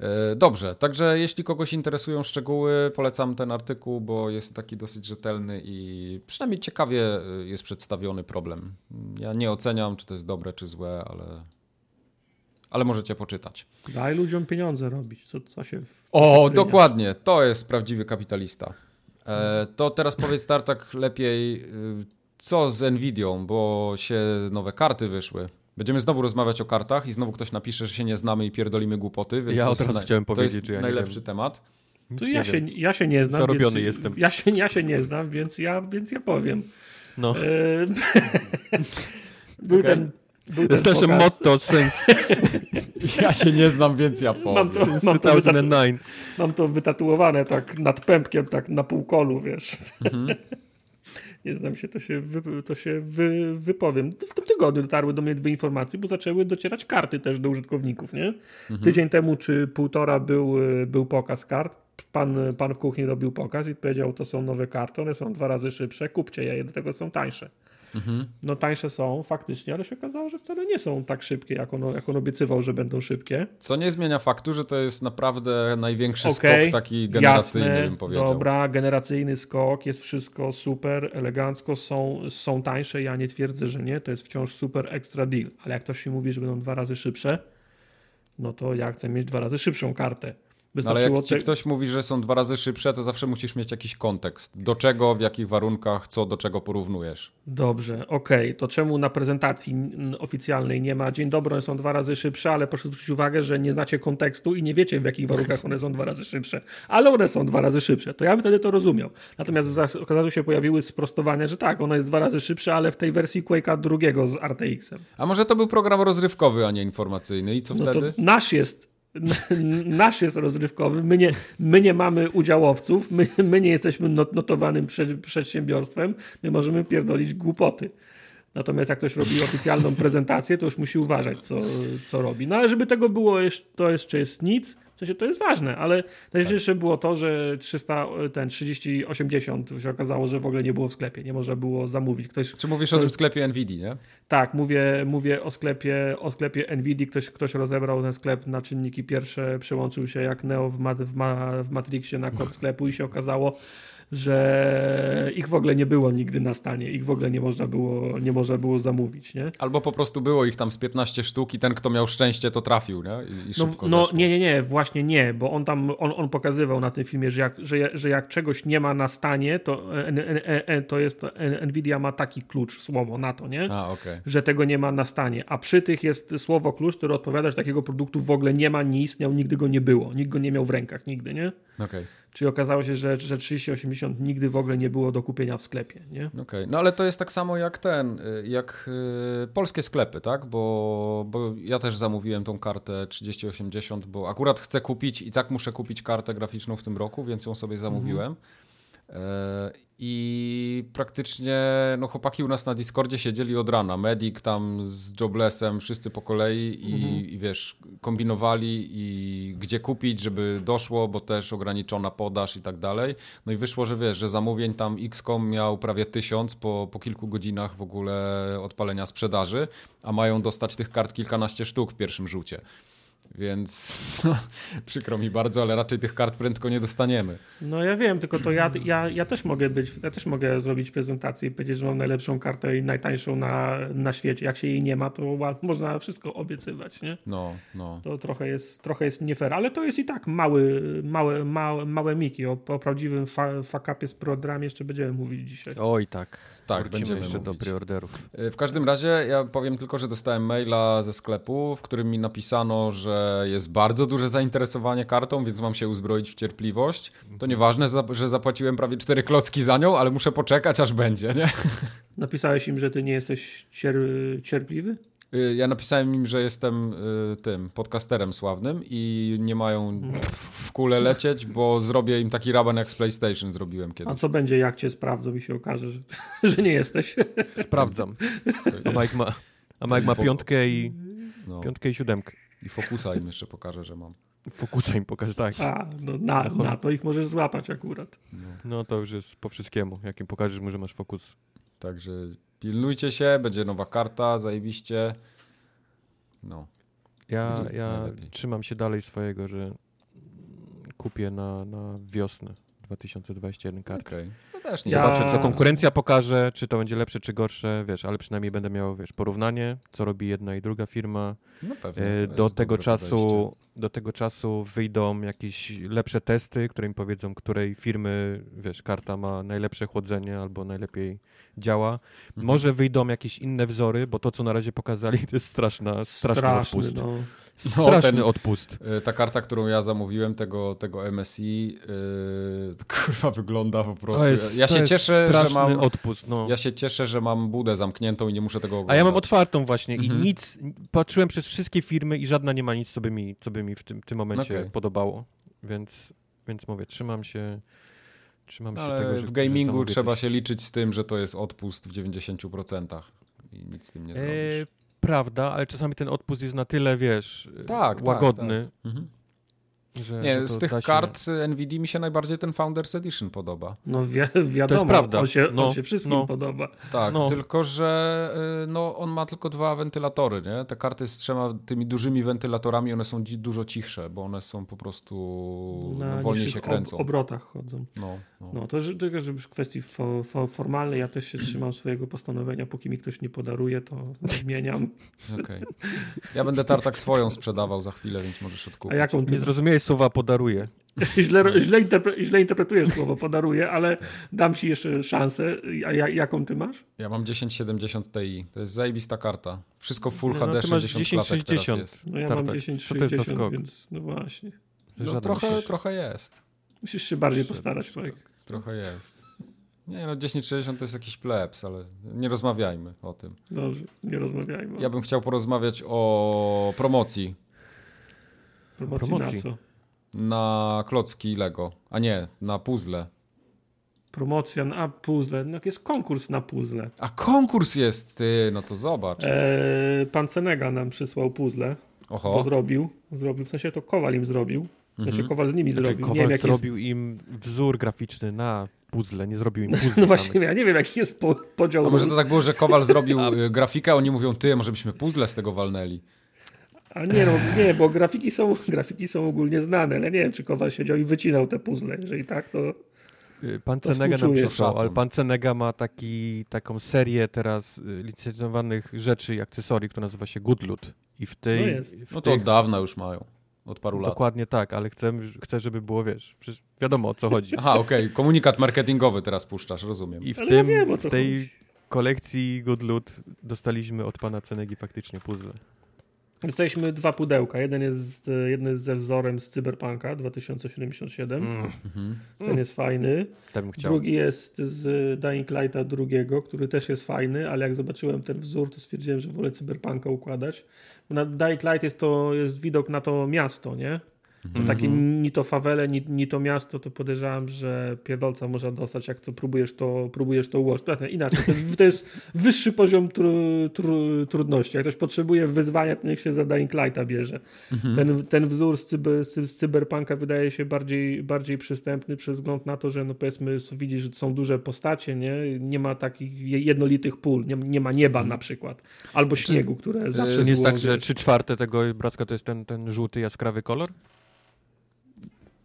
E, Dobrze, także jeśli kogoś interesują szczegóły, polecam ten artykuł, bo jest taki dosyć rzetelny i przynajmniej ciekawie e, jest przedstawiony problem. Ja nie oceniam, czy to jest dobre, czy złe, ale, ale możecie poczytać. Daj ludziom pieniądze robić, co, co się... W, O, dokładnie, to jest prawdziwy kapitalista. E, to teraz powiedz Tartak lepiej, y, co z Nvidią, bo się nowe karty wyszły. Będziemy znowu rozmawiać o kartach i znowu ktoś napisze, że się nie znamy i pierdolimy głupoty. Więc Ja to od jest razu chciałem to powiedzieć, jest że ja nie najlepszy wiem. temat. Nic To ja wiem. się, ja się nie znam, Zarobiony więc, jestem. Ja się, ja się nie znam, więc ja, więc ja powiem. No. E, był Okej. ten, był To jest nasze motto since, Ja się nie znam, więc ja powiem. Mam to, mam, to wytatu- 2009. mam to wytatuowane tak nad pępkiem, tak na półkolu, wiesz. Mhm. nie znam się, to się, wy, to się wy, wypowiem. W tym tygodniu dotarły do mnie dwie informacje, bo zaczęły docierać karty też do użytkowników, nie? Mhm. Tydzień temu czy półtora był, był pokaz kart. Pan, pan w kuchni robił pokaz i powiedział, to są nowe karty, one są dwa razy szybsze, kupcie je, do tego są tańsze. Mhm. No tańsze są faktycznie, ale się okazało, że wcale nie są tak szybkie, jak on, jak on obiecywał, że będą szybkie. Co nie zmienia faktu, że to jest naprawdę największy okay, skok taki generacyjny, jasne, bym powiedział. Dobra, generacyjny skok, jest wszystko super, elegancko, są, są tańsze, ja nie twierdzę, że nie, to jest wciąż super extra deal, ale jak ktoś mi mówi, że będą dwa razy szybsze, no to ja chcę mieć dwa razy szybszą kartę. Ale jak ci te... ktoś mówi, że są dwa razy szybsze, to zawsze musisz mieć jakiś kontekst. Do czego, w jakich warunkach, co do czego porównujesz. Dobrze, okej. Okay. To czemu na prezentacji oficjalnej nie ma dzień dobry, one są dwa razy szybsze, ale proszę zwrócić uwagę, że nie znacie kontekstu i nie wiecie, w jakich warunkach one są dwa razy szybsze. Ale one są dwa razy szybsze. To ja bym wtedy to rozumiał. Natomiast okazało się pojawiły sprostowania, że tak, ona jest dwa razy szybsza, ale w tej wersji Quake'a drugiego z RTX-em. A może to był program rozrywkowy, a nie informacyjny i co no wtedy? nasz jest nasz jest rozrywkowy, my nie, my nie mamy udziałowców, my, my nie jesteśmy notowanym przedsiębiorstwem, my możemy pierdolić głupoty. Natomiast jak ktoś robi oficjalną prezentację, to już musi uważać, co, co robi. No ale żeby tego było, to jeszcze jest nic. W sensie to jest ważne, ale najważniejsze tak. było to, że 300, ten 3080 się okazało, że w ogóle nie było w sklepie, nie można było zamówić. Ktoś, Czy mówisz ktoś, o tym sklepie Nvidia, nie? Tak, mówię, mówię o sklepie, o sklepie Nvidia. Ktoś, ktoś rozebrał ten sklep na czynniki pierwsze, przełączył się jak Neo w, w, w Matrixie na kod sklepu i się okazało, że ich w ogóle nie było nigdy na stanie, ich w ogóle nie można było, nie można było zamówić, nie? Albo po prostu było ich tam z 15 sztuk i ten, kto miał szczęście, to trafił, nie? I, i no, no nie, nie, nie, właśnie nie, bo on tam, on, on pokazywał na tym filmie, że jak, że, że jak czegoś nie ma na stanie, to, to jest, to Nvidia ma taki klucz, słowo na to, nie? A, okay. Że tego nie ma na stanie, a przy tych jest słowo klucz, które odpowiada, że takiego produktu w ogóle nie ma, nie istniał, nigdy go nie było, nikt go nie miał w rękach, nigdy, nie? Okej. Okay. Czyli okazało się, że, że 3080 nigdy w ogóle nie było do kupienia w sklepie. Nie? Okej, okay. no ale to jest tak samo jak ten, y, jak y, polskie sklepy, tak? Bo, bo ja też zamówiłem tą kartę 3080, bo akurat chcę kupić i tak muszę kupić kartę graficzną w tym roku, więc ją sobie zamówiłem. Mhm. I praktycznie no, chłopaki u nas na Discordzie siedzieli od rana. Medic tam z Joblessem, wszyscy po kolei i, mhm. i wiesz, kombinowali i gdzie kupić, żeby doszło, bo też ograniczona podaż i tak dalej. No i wyszło, że wiesz, że zamówień tam XCOM miał prawie tysiąc po, po kilku godzinach w ogóle odpalenia sprzedaży, a mają dostać tych kart kilkanaście sztuk w pierwszym rzucie. Więc no, przykro mi bardzo, ale raczej tych kart prędko nie dostaniemy. No ja wiem, tylko to ja, ja, ja też mogę być, ja też mogę zrobić prezentację i powiedzieć, że mam najlepszą kartę i najtańszą na, na świecie. Jak się jej nie ma, to można wszystko obiecywać, nie? No, no. To trochę jest, trochę jest nie fair, ale to jest i tak mały, małe, małe, małe miki. O, o prawdziwym fa, fakapie z programie jeszcze będziemy mówić dzisiaj. Oj, tak. Tak, Wrócimy będziemy jeszcze mówić. do preorderów. E, w każdym razie ja powiem tylko, że dostałem maila ze sklepu, w którym mi napisano, że jest bardzo duże zainteresowanie kartą, więc mam się uzbroić w cierpliwość. To nieważne, że zapłaciłem prawie cztery klocki za nią, ale muszę poczekać, aż będzie, nie? Napisałeś im, że ty nie jesteś cier cierpliwy? Y, ja napisałem im, że jestem y, tym podcasterem sławnym i nie mają w kule lecieć, bo zrobię im taki raban jak z PlayStation zrobiłem kiedyś. A co będzie, jak cię sprawdzą i się okaże, że, że nie jesteś? Sprawdzam. A Mike ma, a Mike ma piątkę i no. piątkę i siódemkę. I fokusa im jeszcze pokażę, że mam. Fokusa im pokażę, tak. A, no na, na to ich możesz złapać akurat. No. no to już jest po wszystkiemu. Jak im pokażesz mu, że masz fokus. Także Pilnujcie się, będzie nowa karta, zajebiście. No. Ja, ja trzymam się dalej swojego, że kupię na, na wiosnę 2021 kartę. Okay. Też nie. Zobaczę, co konkurencja pokaże, czy to będzie lepsze, czy gorsze, wiesz, ale przynajmniej będę miał, wiesz, porównanie, co robi jedna i druga firma. No pewnie. E, do tego czasu, do tego czasu wyjdą jakieś lepsze testy, które mi powiedzą, której firmy, wiesz, karta ma najlepsze chłodzenie albo najlepiej działa. Mhm. Może wyjdą jakieś inne wzory, bo to, co na razie pokazali, to jest straszna, straszny, straszny. No. Straszny no, ten, odpust. Y, ta karta, którą ja zamówiłem, tego, tego MSI, yy, kurwa wygląda po prostu. Jest, ja się cieszę, że mam odpust. No. Ja się cieszę, że mam budę zamkniętą i nie muszę tego oglądać. A ja mam otwartą właśnie mhm. i nic, patrzyłem przez wszystkie firmy i żadna nie ma nic, co by mi, co by mi w tym, tym momencie okay. podobało. Więc, więc mówię, trzymam się Trzymam się Ale tego, że w że gamingu zamówię trzeba coś. się liczyć z tym, że to jest odpust w 90% i nic z tym nie zrobisz. E, prawda, ale czasami ten odpust jest na tyle, wiesz, Tak, tak, łagodny, Mhm. Że, że Nie, to z tych się- kart NVIDIA mi się najbardziej ten Founders Edition podoba. No wi wiadomo, prawda. On, się, No, on się wszystkim no. podoba. Tak, No. tylko że y, no, on ma tylko dwa wentylatory, nie? Te karty z trzema tymi dużymi wentylatorami, one są dużo cichsze, bo one są po prostu no, wolniej się kręcą. Ob obrotach chodzą. No, no. No to że- tylko, że już w kwestii fo fo formalnej ja też się trzymam swojego postanowienia, póki mi ktoś nie podaruje, to odmieniam. Okej. Ja będę tartak swoją sprzedawał za chwilę, więc możesz A odkupić. jaką ty Nie zrozumiałeś słowa podaruję. źle, źle, interpre źle interpretujesz słowo podaruję, ale dam ci jeszcze szansę. A ja, jaką ty masz? Ja mam 1070 Ti. To jest zajebista karta. Wszystko Full No, HD ty masz 60 klatek teraz 1060. jest. No ja Tartak, mam co to jest za 1060, skok? więc no właśnie. No, trochę, musisz. trochę jest. Musisz się bardziej Szedł postarać. Mike. Trochę jest. Nie no, 1060 to jest jakiś plebs, ale nie rozmawiajmy o tym. Dobrze, nie rozmawiajmy. Ja bym chciał porozmawiać o promocji promocji, promocji. na co? Na klocki Lego, a nie, na puzzle. Promocja na puzzle. No, jest konkurs na puzzle. A konkurs jest, ty, no to zobacz. Eee, pan Cenega nam przysłał puzzle, bo Oho, zrobił. zrobił. W sensie to Kowal im zrobił. W sensie Mhm. Kowal z nimi Znaczy, zrobił. Nie wiem, Kowal jaki jest... zrobił im wzór graficzny na puzzle, nie zrobił im puzzle No właśnie, samych. ja nie wiem, jaki jest po, podział. a może to tak było, że Kowal zrobił y, grafikę, a oni mówią, ty, może byśmy puzzle z tego walnęli. A nie, no, nie, bo grafiki są, grafiki są ogólnie znane, ale nie wiem, czy Kowal siedział i wycinał te puzzle. Jeżeli tak, to Y, Pan To Cenega nam przysłał, ale pan Cenega ma taki, taką serię teraz y, licencjonowanych rzeczy i akcesorii, która nazywa się Good Loot. I w tej... No jest. w No to tych, od dawna już mają, od paru lat. Dokładnie tak, ale chcę, chcę, żeby było, wiesz, przecież wiadomo o co chodzi. Aha, okej, komunikat marketingowy teraz puszczasz, rozumiem. I w, Ale ja tym, wiem, o co w tej chodzi. kolekcji Good Loot dostaliśmy od pana Cenegi faktycznie puzzle. Dostaliśmy dwa pudełka. Jeden jest, e, jedno jest ze wzorem z Cyberpunka 2077. Mm. Ten jest fajny. Drugi jest z Dying Lighta drugiego, który też jest fajny, ale jak zobaczyłem ten wzór, to stwierdziłem, że wolę Cyberpunka układać. Bo na Dying Light jest to jest widok na to miasto, nie? Mhm. Takie ni to fawele, ni, ni to miasto, to podejrzewam, że pierdolca można dostać, jak to próbujesz to, próbujesz to ułożyć. Znaczy, Inaczej, to jest, to jest wyższy poziom tru, tru, trudności. Jak ktoś potrzebuje wyzwania, to niech się za Dying Lighta bierze. Ten, ten wzór z, cyber, z, z Cyberpunka wydaje się bardziej, bardziej przystępny przez wzgląd na to, że no powiedzmy widzisz, że są duże postacie, nie? Nie ma takich je- jednolitych pól, nie, nie ma nieba na przykład. Albo śniegu, które zawsze To nie jest tak, że trzy czwarte tego bracka to jest ten, ten żółty, jaskrawy kolor?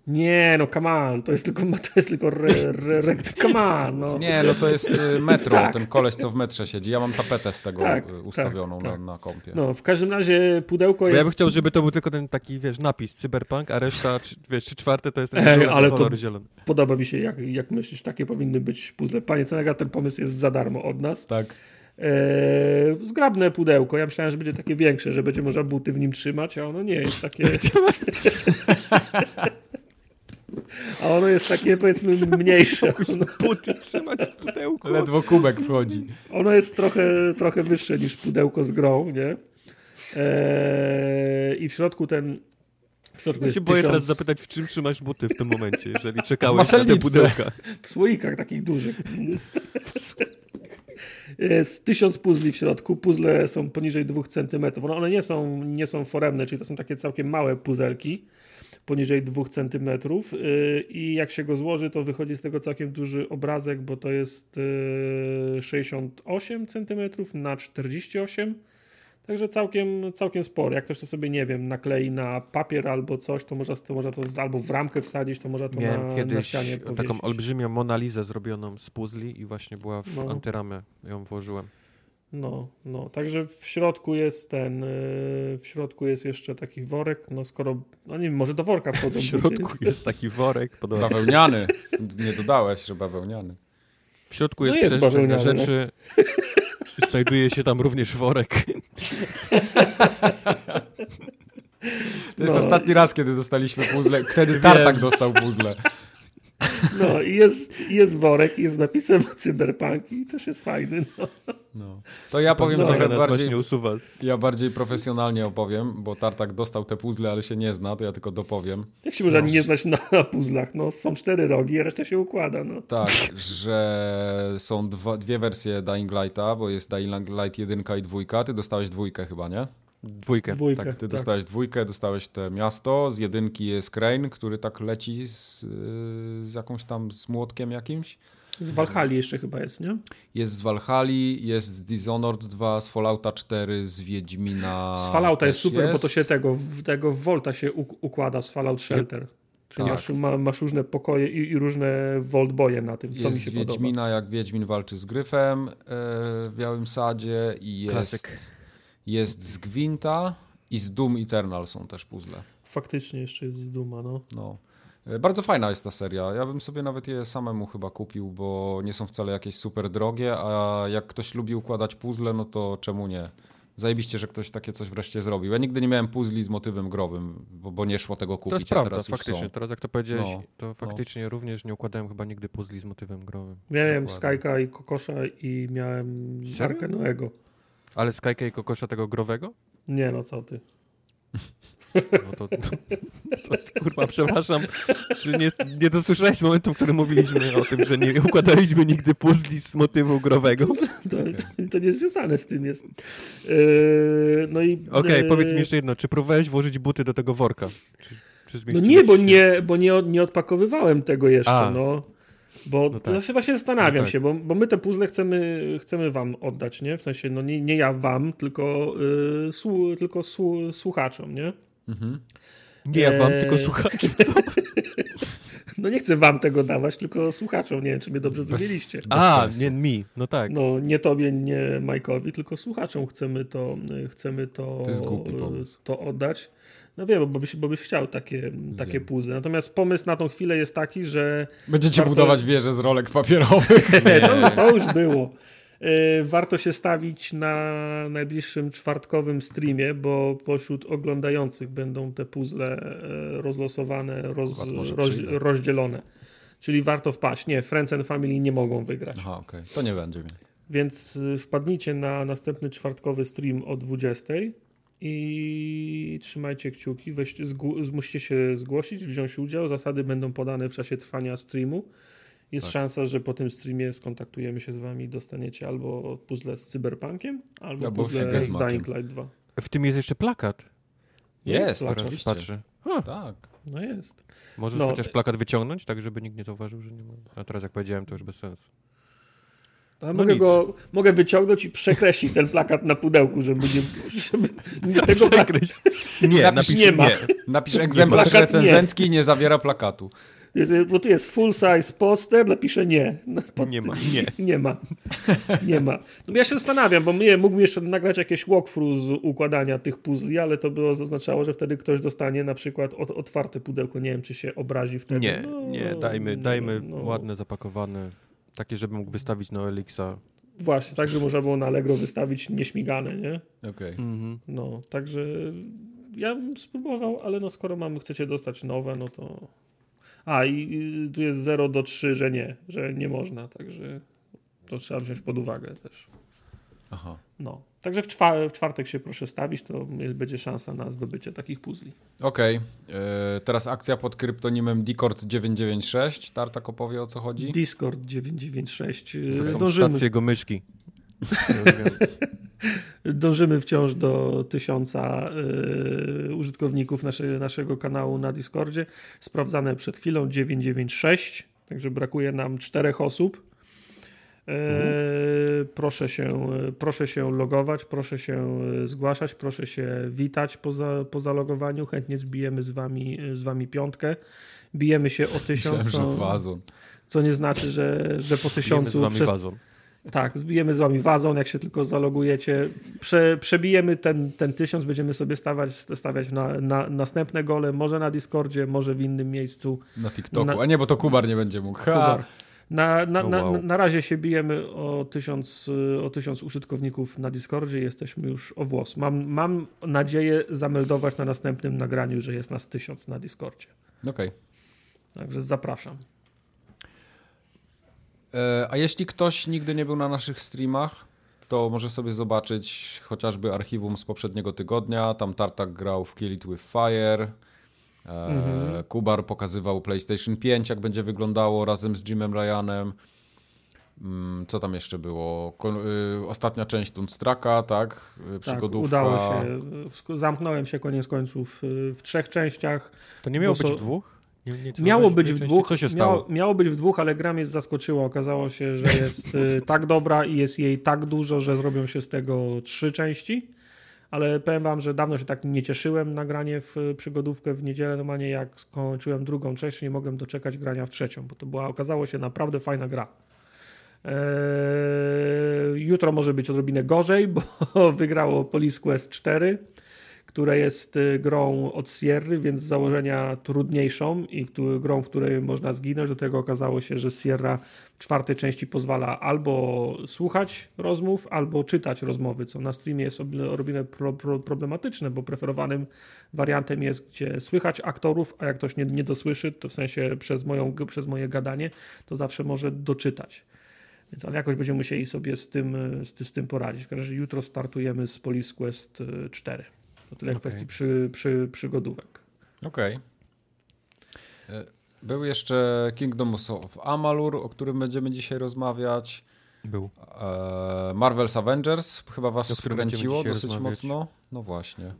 Nie, no come on, to jest tylko, to jest tylko re, re, re, come on, no. Nie, no to jest y, metro, Tak. ten koleś, co w metrze siedzi. Ja mam tapetę z tego Tak, y, ustawioną tak, tak. Na, na kompie. No, w każdym razie pudełko Bo jest... ja bym chciał, żeby to był tylko ten taki, wiesz, napis cyberpunk, a reszta, czy- wiesz, trzy czwarte to jest ten Ej, zielony ale to- kolor zielony. Podoba mi się, jak, jak myślisz, takie powinny być puzzle. Panie Cenega, ten pomysł jest za darmo od nas. Tak. Eee, zgrabne pudełko. Ja myślałem, że będzie takie większe, że będzie można buty w nim trzymać, a ono nie jest takie... a ono jest takie, powiedzmy, mniejsze. Ono, Buty trzymać w pudełku. Ledwo kubek wchodzi. ono jest trochę, trochę wyższe niż pudełko z grą, nie? Eee, I w środku ten... W środku Ja jest się boję tysiąc- teraz zapytać, w czym trzymasz buty w tym momencie, jeżeli czekałeś na te pudełka. w słoikach takich dużych. Jest tysiąc puzli w środku. Puzzle są poniżej 2 cm. One, one nie, są, nie są foremne, czyli to są takie całkiem małe puzelki poniżej 2 cm. Yy, I jak się go złoży, to wychodzi z tego całkiem duży obrazek, bo to jest yy, 68 cm na 48 Także całkiem, całkiem spory. Jak ktoś to sobie, nie wiem, naklei na papier albo coś, to można to, można to albo w ramkę wsadzić, to można to Miałem na, na kiedyś ścianie taką powiesić. olbrzymią Monalizę zrobioną z puzli i właśnie była w No. antyramę, ją włożyłem. No, no, także w środku jest ten, yy, w środku jest jeszcze taki worek, no skoro, no nie wiem, może do worka wchodzą W środku jest taki worek, podoba Bawełniany. Nie dodałeś, że bawełniany. W środku No jest, jest przestrzeń na no. rzeczy. Znajduje się tam również worek. To jest No. ostatni raz, kiedy dostaliśmy puzzle. Wtedy Tartak dostał puzzle. No i jest, jest worek, jest napisem Cyberpunk i też jest fajny. No. No. To ja powiem Dobra, trochę bardziej, właśnie usuwa. z- ja bardziej profesjonalnie opowiem, bo Tartak dostał te puzzle, ale się nie zna, to ja tylko dopowiem. Jak się można nie znać na, na puzzlach? No, są cztery rogi, a reszta się układa. No. Tak, że są dwa, dwie wersje Dying Lighta, bo jest Dying Light 1 i 2. Ty dostałeś dwójkę chyba, nie? Dwójkę. Dwójkę. Tak, ty tak. dostałeś dwójkę, dostałeś te miasto, z jedynki jest Crane, który tak leci z, yy, z jakąś tam, z młotkiem jakimś. Z Valhalla jeszcze chyba jest, nie? Jest z Valhalla, jest z Dishonored 2, z Fallouta 4, z Wiedźmina Z Fallouta jest super, bo to się tego, w, tego Volta się układa z Fallout Shelter. Czyli Tak. masz, ma, masz różne pokoje i, i różne Vault boje na tym. To mi Jest się z podoba. Wiedźmina, jak Wiedźmin walczy z Gryfem yy, w Białym Sadzie i jest, Klasyk. Jest z Gwinta i z Doom Eternal są też puzzle. Faktycznie jeszcze jest z Duma, no. No. E, Bardzo fajna jest ta seria. Ja bym sobie nawet je samemu chyba kupił, bo nie są wcale jakieś super drogie, a jak ktoś lubi układać puzzle, no to czemu nie? Zajebiście, że ktoś takie coś wreszcie zrobił. Ja nigdy nie miałem puzli z motywem growym, bo, bo nie szło tego kupić, To jest prawda, teraz faktycznie. Teraz jak to powiedziałeś, No, to faktycznie również nie układałem chyba nigdy puzli z motywem growym. Miałem Dokładnie. Skyka i Kokosza i miałem Serio? Arkę Noego. Ale Skyka i Kokosza tego growego? Nie no, co ty. No to, to, to kurwa, przepraszam, czy nie, nie dosłyszałeś momentu, w którym mówiliśmy o tym, że nie układaliśmy nigdy puzli z motywu growego? To, to, to nie związane z tym jest. Yy, no i... Okej, yy, powiedz mi jeszcze jedno, czy próbowałeś włożyć buty do tego worka? Czy, czy No nie, bo nie, bo nie, od- nie odpakowywałem tego jeszcze, A. no. Bo No tak. chyba się zastanawiam No tak. się, bo, bo my te puzzle chcemy, chcemy wam oddać, nie? W sensie, no nie, nie ja wam, tylko, yy, słu, tylko słu, słuchaczom, nie? Mhm. Nie ja wam, tylko słuchaczom. No nie chcę wam tego dawać, tylko słuchaczom. Nie wiem, czy mnie dobrze zrozumieliście. A, nie mi, no tak. No nie tobie, nie Majkowi, tylko słuchaczom chcemy to, chcemy to, To jest głupi pomysł. to oddać. No wiem, bo byś, bo byś chciał takie, takie Wiem. puzzle. Natomiast pomysł na tą chwilę jest taki, że Będziecie Warto- budować wieżę z rolek papierowych. to, to już było. Y, Warto się stawić na najbliższym czwartkowym streamie, bo pośród oglądających będą te puzzle y, rozlosowane, roz, roz, rozdzielone. Czyli warto wpaść. Nie, Friends and Family nie mogą wygrać. Aha, okej. To nie będzie. Więc y, wpadnijcie na następny czwartkowy stream o 20 i trzymajcie kciuki. Weźcie, zgł- musicie się zgłosić, wziąć udział. Zasady będą podane w czasie trwania streamu. Jest Tak. szansa, że po tym streamie skontaktujemy się z wami i dostaniecie albo puzzle z Cyberpunkiem, albo Albo puzzle z. Dying Light 2. W tym jest jeszcze plakat. Jest, plakat. Teraz oczywiście. patrzę. Tak. No jest. Możesz No. chociaż plakat wyciągnąć, tak żeby nikt nie zauważył, że nie ma. A teraz jak powiedziałem, to już bez sensu. No mogę nic. go mogę wyciągnąć i przekreślić ten plakat na pudełku, żeby nie, żeby nie tego plakatu. Nie, Napisz napisz nie ma. nie. Napisz egzemplarz plakat nie. recenzencki, nie zawiera plakatu. Jest, bo tu jest full size poster, napiszę nie. No, pod- Nie ma, nie. Nie ma. Nie ma. No ja się zastanawiam, bo mnie mógłbym jeszcze nagrać jakieś walkthrough z układania tych puzli, ale to było zaznaczało, że wtedy ktoś dostanie na przykład od, otwarte pudełko. Nie wiem, czy się obrazi wtedy. Nie, No, nie, dajmy, dajmy no. ładne, zapakowane. Takie, żeby mógł wystawić na Elixa. Właśnie, tak, że można było na Allegro wystawić nieśmigane, nie? Okej. Mhm. No, także ja bym spróbował, ale no skoro mamy, chcecie dostać nowe, no to... A, i i tu jest 0 do 3, że nie, że nie można, także to trzeba wziąć pod uwagę też. Aha. No, także w, czwa- w czwartek się proszę stawić, to jest, będzie szansa na zdobycie takich puzli. Okej. E, Teraz akcja pod kryptonimem Dcord996. Tartak opowie o co chodzi. Discord 996. To są Dążymy, stacje jego myszki. Dążymy wciąż do tysiąca y, użytkowników nasze, naszego kanału na Discordzie. Sprawdzane przed chwilą 996, także brakuje nam czterech osób. E, proszę, się, proszę się logować, proszę się zgłaszać, proszę się witać po, za, po zalogowaniu. Chętnie zbijemy z wami, z wami piątkę. Bijemy się o tysiąc, Myślałem, że co, wazon. co nie znaczy, że, że po Bijemy z tysiącu wami przez, wazon. tak, zbijemy z wami wazon, jak się tylko zalogujecie. Prze, przebijemy ten, ten tysiąc, będziemy sobie stawiać, stawiać na, na następne gole, może na Discordzie, może w innym miejscu. Na TikToku. Na- A nie, bo to Kubar nie będzie mógł. Ha! Kubar. Na, na, O, na, wow. na razie się bijemy o tysiąc, o tysiąc użytkowników na Discordzie, jesteśmy już o włos. Mam, mam nadzieję zameldować na następnym nagraniu, że jest nas tysiąc na Discordzie. Okej. Także zapraszam. E, a jeśli ktoś nigdy nie był na naszych streamach, to może sobie zobaczyć chociażby archiwum z poprzedniego tygodnia. Tam Tartak grał w Kill It With Fire. E, Mhm. Kubar pokazywał PlayStation 5, jak będzie wyglądało razem z Jimem Ryanem. Mm, Co tam jeszcze było? Y, ostatnia część Tunstraka, tak? Y, Tak, Przygodówka. udało się. Zamknąłem się koniec końców y, w trzech częściach. To nie miało Bo być so- w dwóch? Nie, nie Miało celowałeś być w dwóch. Co się stało? Miało, miało być w dwóch, ale gra mnie zaskoczyła. Okazało się, że jest tak dobra i jest jej tak dużo, że zrobią się z tego trzy części. Ale powiem wam, że dawno się tak nie cieszyłem na granie w y, przygodówkę w niedzielę. Normalnie jak skończyłem drugą część, nie mogłem doczekać grania w trzecią, bo to była, okazało się naprawdę fajna gra. Eee, jutro może być odrobinę gorzej, bo wygrało Police Quest 4, które jest y, grą od Sierry, więc z założenia trudniejszą i grą, w której można zginąć. Do tego okazało się, że Sierra w czwartej części pozwala albo słuchać rozmów, albo czytać rozmowy, co na streamie jest ob- odrobinę pro, pro, problematyczne, bo preferowanym wariantem jest, gdzie słychać aktorów, a jak ktoś nie, nie dosłyszy, to w sensie przez, moją, przez moje gadanie, to zawsze może doczytać. Więc ale jakoś będziemy musieli sobie z tym, y, z, z tym poradzić. W każdym razie jutro startujemy z Police Quest y, 4. To tyle Okej. kwestii przy, przy, przygodówek. Okej. E, Był jeszcze Kingdom of Amalur, o którym będziemy dzisiaj rozmawiać. Był. E, Marvel's Avengers chyba was O skręciło dosyć rozmawiać. mocno. No właśnie.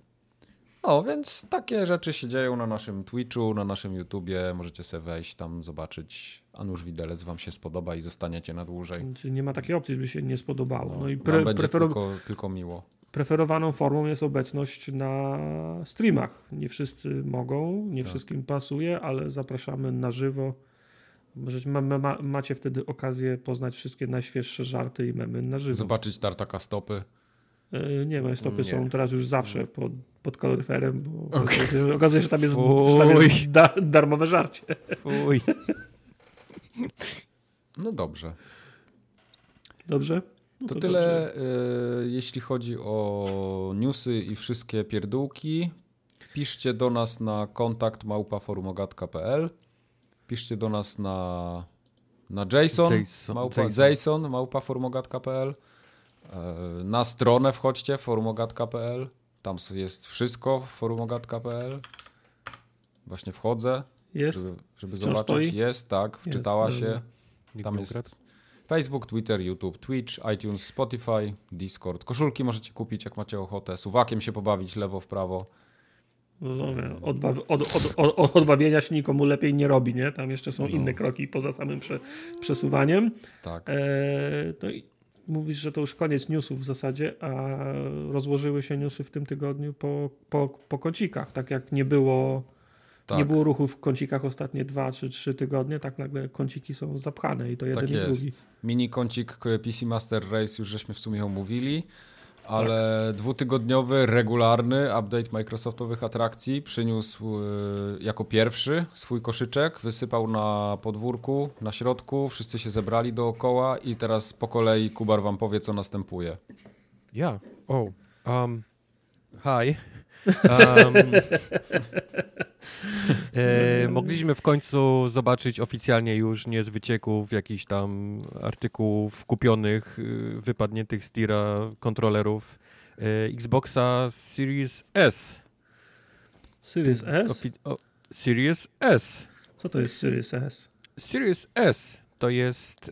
No, więc takie rzeczy się dzieją na naszym Twitchu, na naszym YouTubie. Możecie sobie wejść tam, zobaczyć. A nuż widelec wam się spodoba i zostaniecie na dłużej. Czyli nie ma takiej opcji, żeby się nie spodobało. No, i nam pre, będzie preferu- tylko, tylko miło. Preferowaną formą jest obecność na streamach. Nie wszyscy mogą, nie Tak. wszystkim pasuje, ale zapraszamy na żywo. Możecie, ma, ma, macie wtedy okazję poznać wszystkie najświeższe żarty i memy na żywo. Zobaczyć tartaka stopy. E, Nie, moje stopy Nie. są teraz już zawsze pod, pod kaloryferem, bo Okej. okazuje się- że tam jest, że tam jest da, darmowe żarcie. Uj. No dobrze. Dobrze? No To, dobrze. tyle, y, jeśli chodzi o newsy i wszystkie pierdółki. Piszcie do nas na kontakt małpaforumogat.pl Piszcie do nas na, na Jason, Jason- małpa, Jason. Jason małpaforumogat.pl E, Na stronę wchodźcie forumogat.pl Tam jest wszystko w forumogat.pl Właśnie wchodzę, Jest? żeby, żeby zobaczyć. stoi? Jest, tak, wczytała Jest, się. Tam jest? Facebook, Twitter, YouTube, Twitch, iTunes, Spotify, Discord. Koszulki możecie kupić, jak macie ochotę. Suwakiem się pobawić lewo w prawo. Rozumiem. Odbaw, od, od, od, odbawienia się nikomu lepiej nie robi, nie? Tam jeszcze są No. inne kroki poza samym prze, przesuwaniem. Tak. E, no i mówisz, że to już koniec newsów w zasadzie, a rozłożyły się newsy w tym tygodniu po, po, po kącikach. Tak jak nie było, tak. nie było ruchu w kącikach ostatnie dwa czy trzy tygodnie, tak nagle kąciki są zapchane i to jeden Tak i jest. drugi. Mini kącik PC Master Race już żeśmy w sumie omówili, ale dwutygodniowy, regularny update Microsoftowych atrakcji przyniósł y, jako pierwszy swój koszyczek, wysypał na podwórku, na środku, wszyscy się zebrali dookoła i teraz po kolei Kubar wam powie, co następuje. Ja. O. Um, hi. Um, e, mogliśmy w końcu zobaczyć oficjalnie już nie z wycieków jakichś tam artykułów kupionych, y, wypadniętych z tira kontrolerów e, Xboxa Series S. Series S? Ofi- o, Series S. Co to jest Series S? Series S to jest e,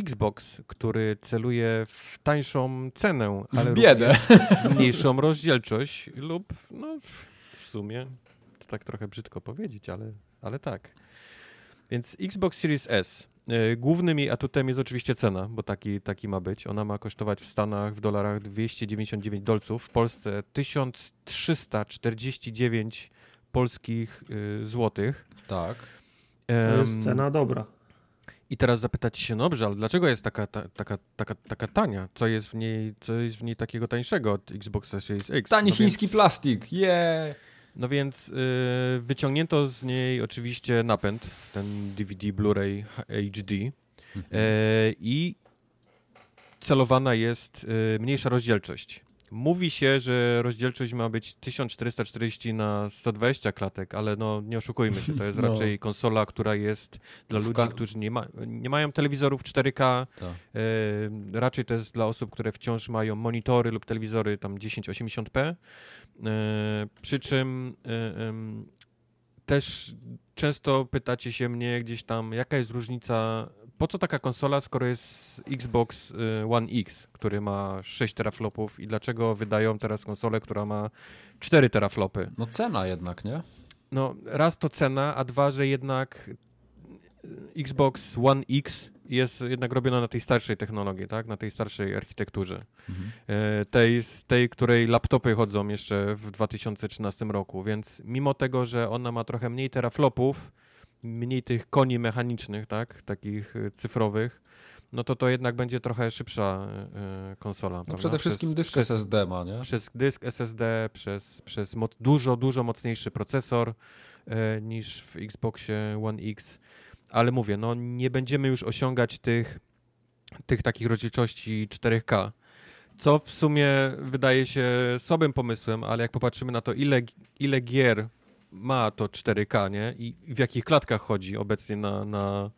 Xbox, który celuje w tańszą cenę, ale w biedę. mniejszą rozdzielczość lub no w, sumie to tak trochę brzydko powiedzieć, ale, ale tak. Więc Xbox Series S. e, Głównym jej atutem jest oczywiście cena, bo taki, taki ma być. Ona ma kosztować w Stanach w dolarach 299 dolców, w Polsce 1349 polskich y, złotych. Tak. To jest cena dobra. I teraz zapytacie się, no dobrze, ale dlaczego jest taka, ta, taka, taka, taka tania? Co jest, w niej, co jest w niej takiego tańszego od Xboxa Series X? Tani no chiński więc, plastik, yeah! No więc y, wyciągnięto z niej oczywiście napęd, ten DVD Blu-ray HD Mhm. e, i celowana jest y, mniejsza rozdzielczość. Mówi się, że rozdzielczość ma być 1440 na 120 klatek, ale no nie oszukujmy się, to jest No. raczej konsola, która jest dla W ludzi, którzy nie, ma, nie mają telewizorów 4K, Tak. e, raczej to jest dla osób, które wciąż mają monitory lub telewizory tam 1080p, e, przy czym e, też często pytacie się mnie gdzieś tam, jaka jest różnica, po co taka konsola, skoro jest Xbox y, One X, który ma 6 teraflopów i dlaczego wydają teraz konsolę, która ma 4 teraflopy? No cena jednak, nie? No, raz to cena, a dwa, że jednak y, Xbox One X jest jednak robiona na tej starszej technologii, tak? Na tej starszej architekturze. Mhm. E, tej, z tej, której laptopy chodzą jeszcze w 2013 roku, więc mimo tego, że ona ma trochę mniej teraflopów, mniej tych koni mechanicznych, tak, takich e, cyfrowych, no to to jednak będzie trochę szybsza e, konsola. No prawda? przede wszystkim Przez- dysk przez, SSD ma, nie? przez dysk SSD, przez, przez mo- dużo, dużo mocniejszy procesor e, niż w Xboxie One X. Ale mówię, no nie będziemy już osiągać tych, tych takich rozdzielczości 4K. Co w sumie wydaje się słabym pomysłem, ale jak popatrzymy na to, ile, ile gier ma to 4K, nie? I w jakich klatkach chodzi obecnie na, na,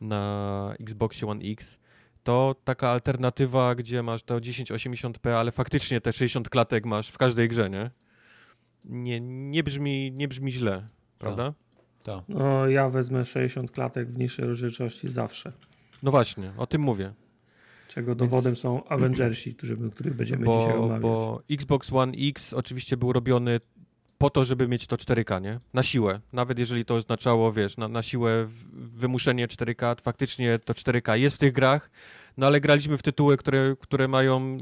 na Xboxie One X, to taka alternatywa, gdzie masz to 1080p, ale faktycznie te 60 klatek masz w każdej grze, nie? Nie, nie, brzmi, nie brzmi źle, prawda? Tak. No, ja wezmę 60 klatek w niższej rozdzielczości zawsze. No właśnie, o tym mówię. Czego dowodem są Avengersi, którzy, których będziemy dzisiaj Bo, omawiać. bo Xbox One X oczywiście był robiony po to, żeby mieć to 4K, nie? Na siłę. Nawet jeżeli to oznaczało, wiesz, na, na siłę wymuszenie 4K, faktycznie to 4K jest w tych grach, no ale graliśmy w tytuły, które, które mają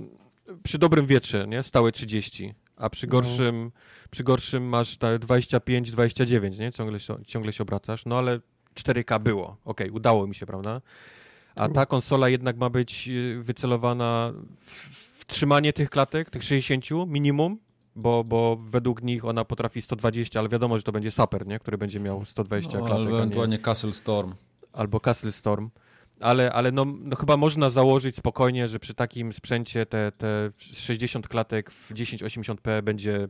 przy dobrym wietrze, nie? Stałe 30, a przy No. gorszym, przy gorszym masz te 25, 29, nie? Ciągle się, ciągle się obracasz, no ale 4K było. Okej, udało mi się, prawda? A ta konsola jednak ma być y, wycelowana w, w trzymanie tych klatek, tych 60 minimum, bo, bo według nich ona potrafi 120, ale wiadomo, że to będzie Saper, nie? który będzie miał 120 No, klatek, albo a nie, ewentualnie Castle Storm. albo Castle Storm. Ale, ale no, no chyba można założyć spokojnie, że przy takim sprzęcie te, te 60 klatek w 1080p będzie,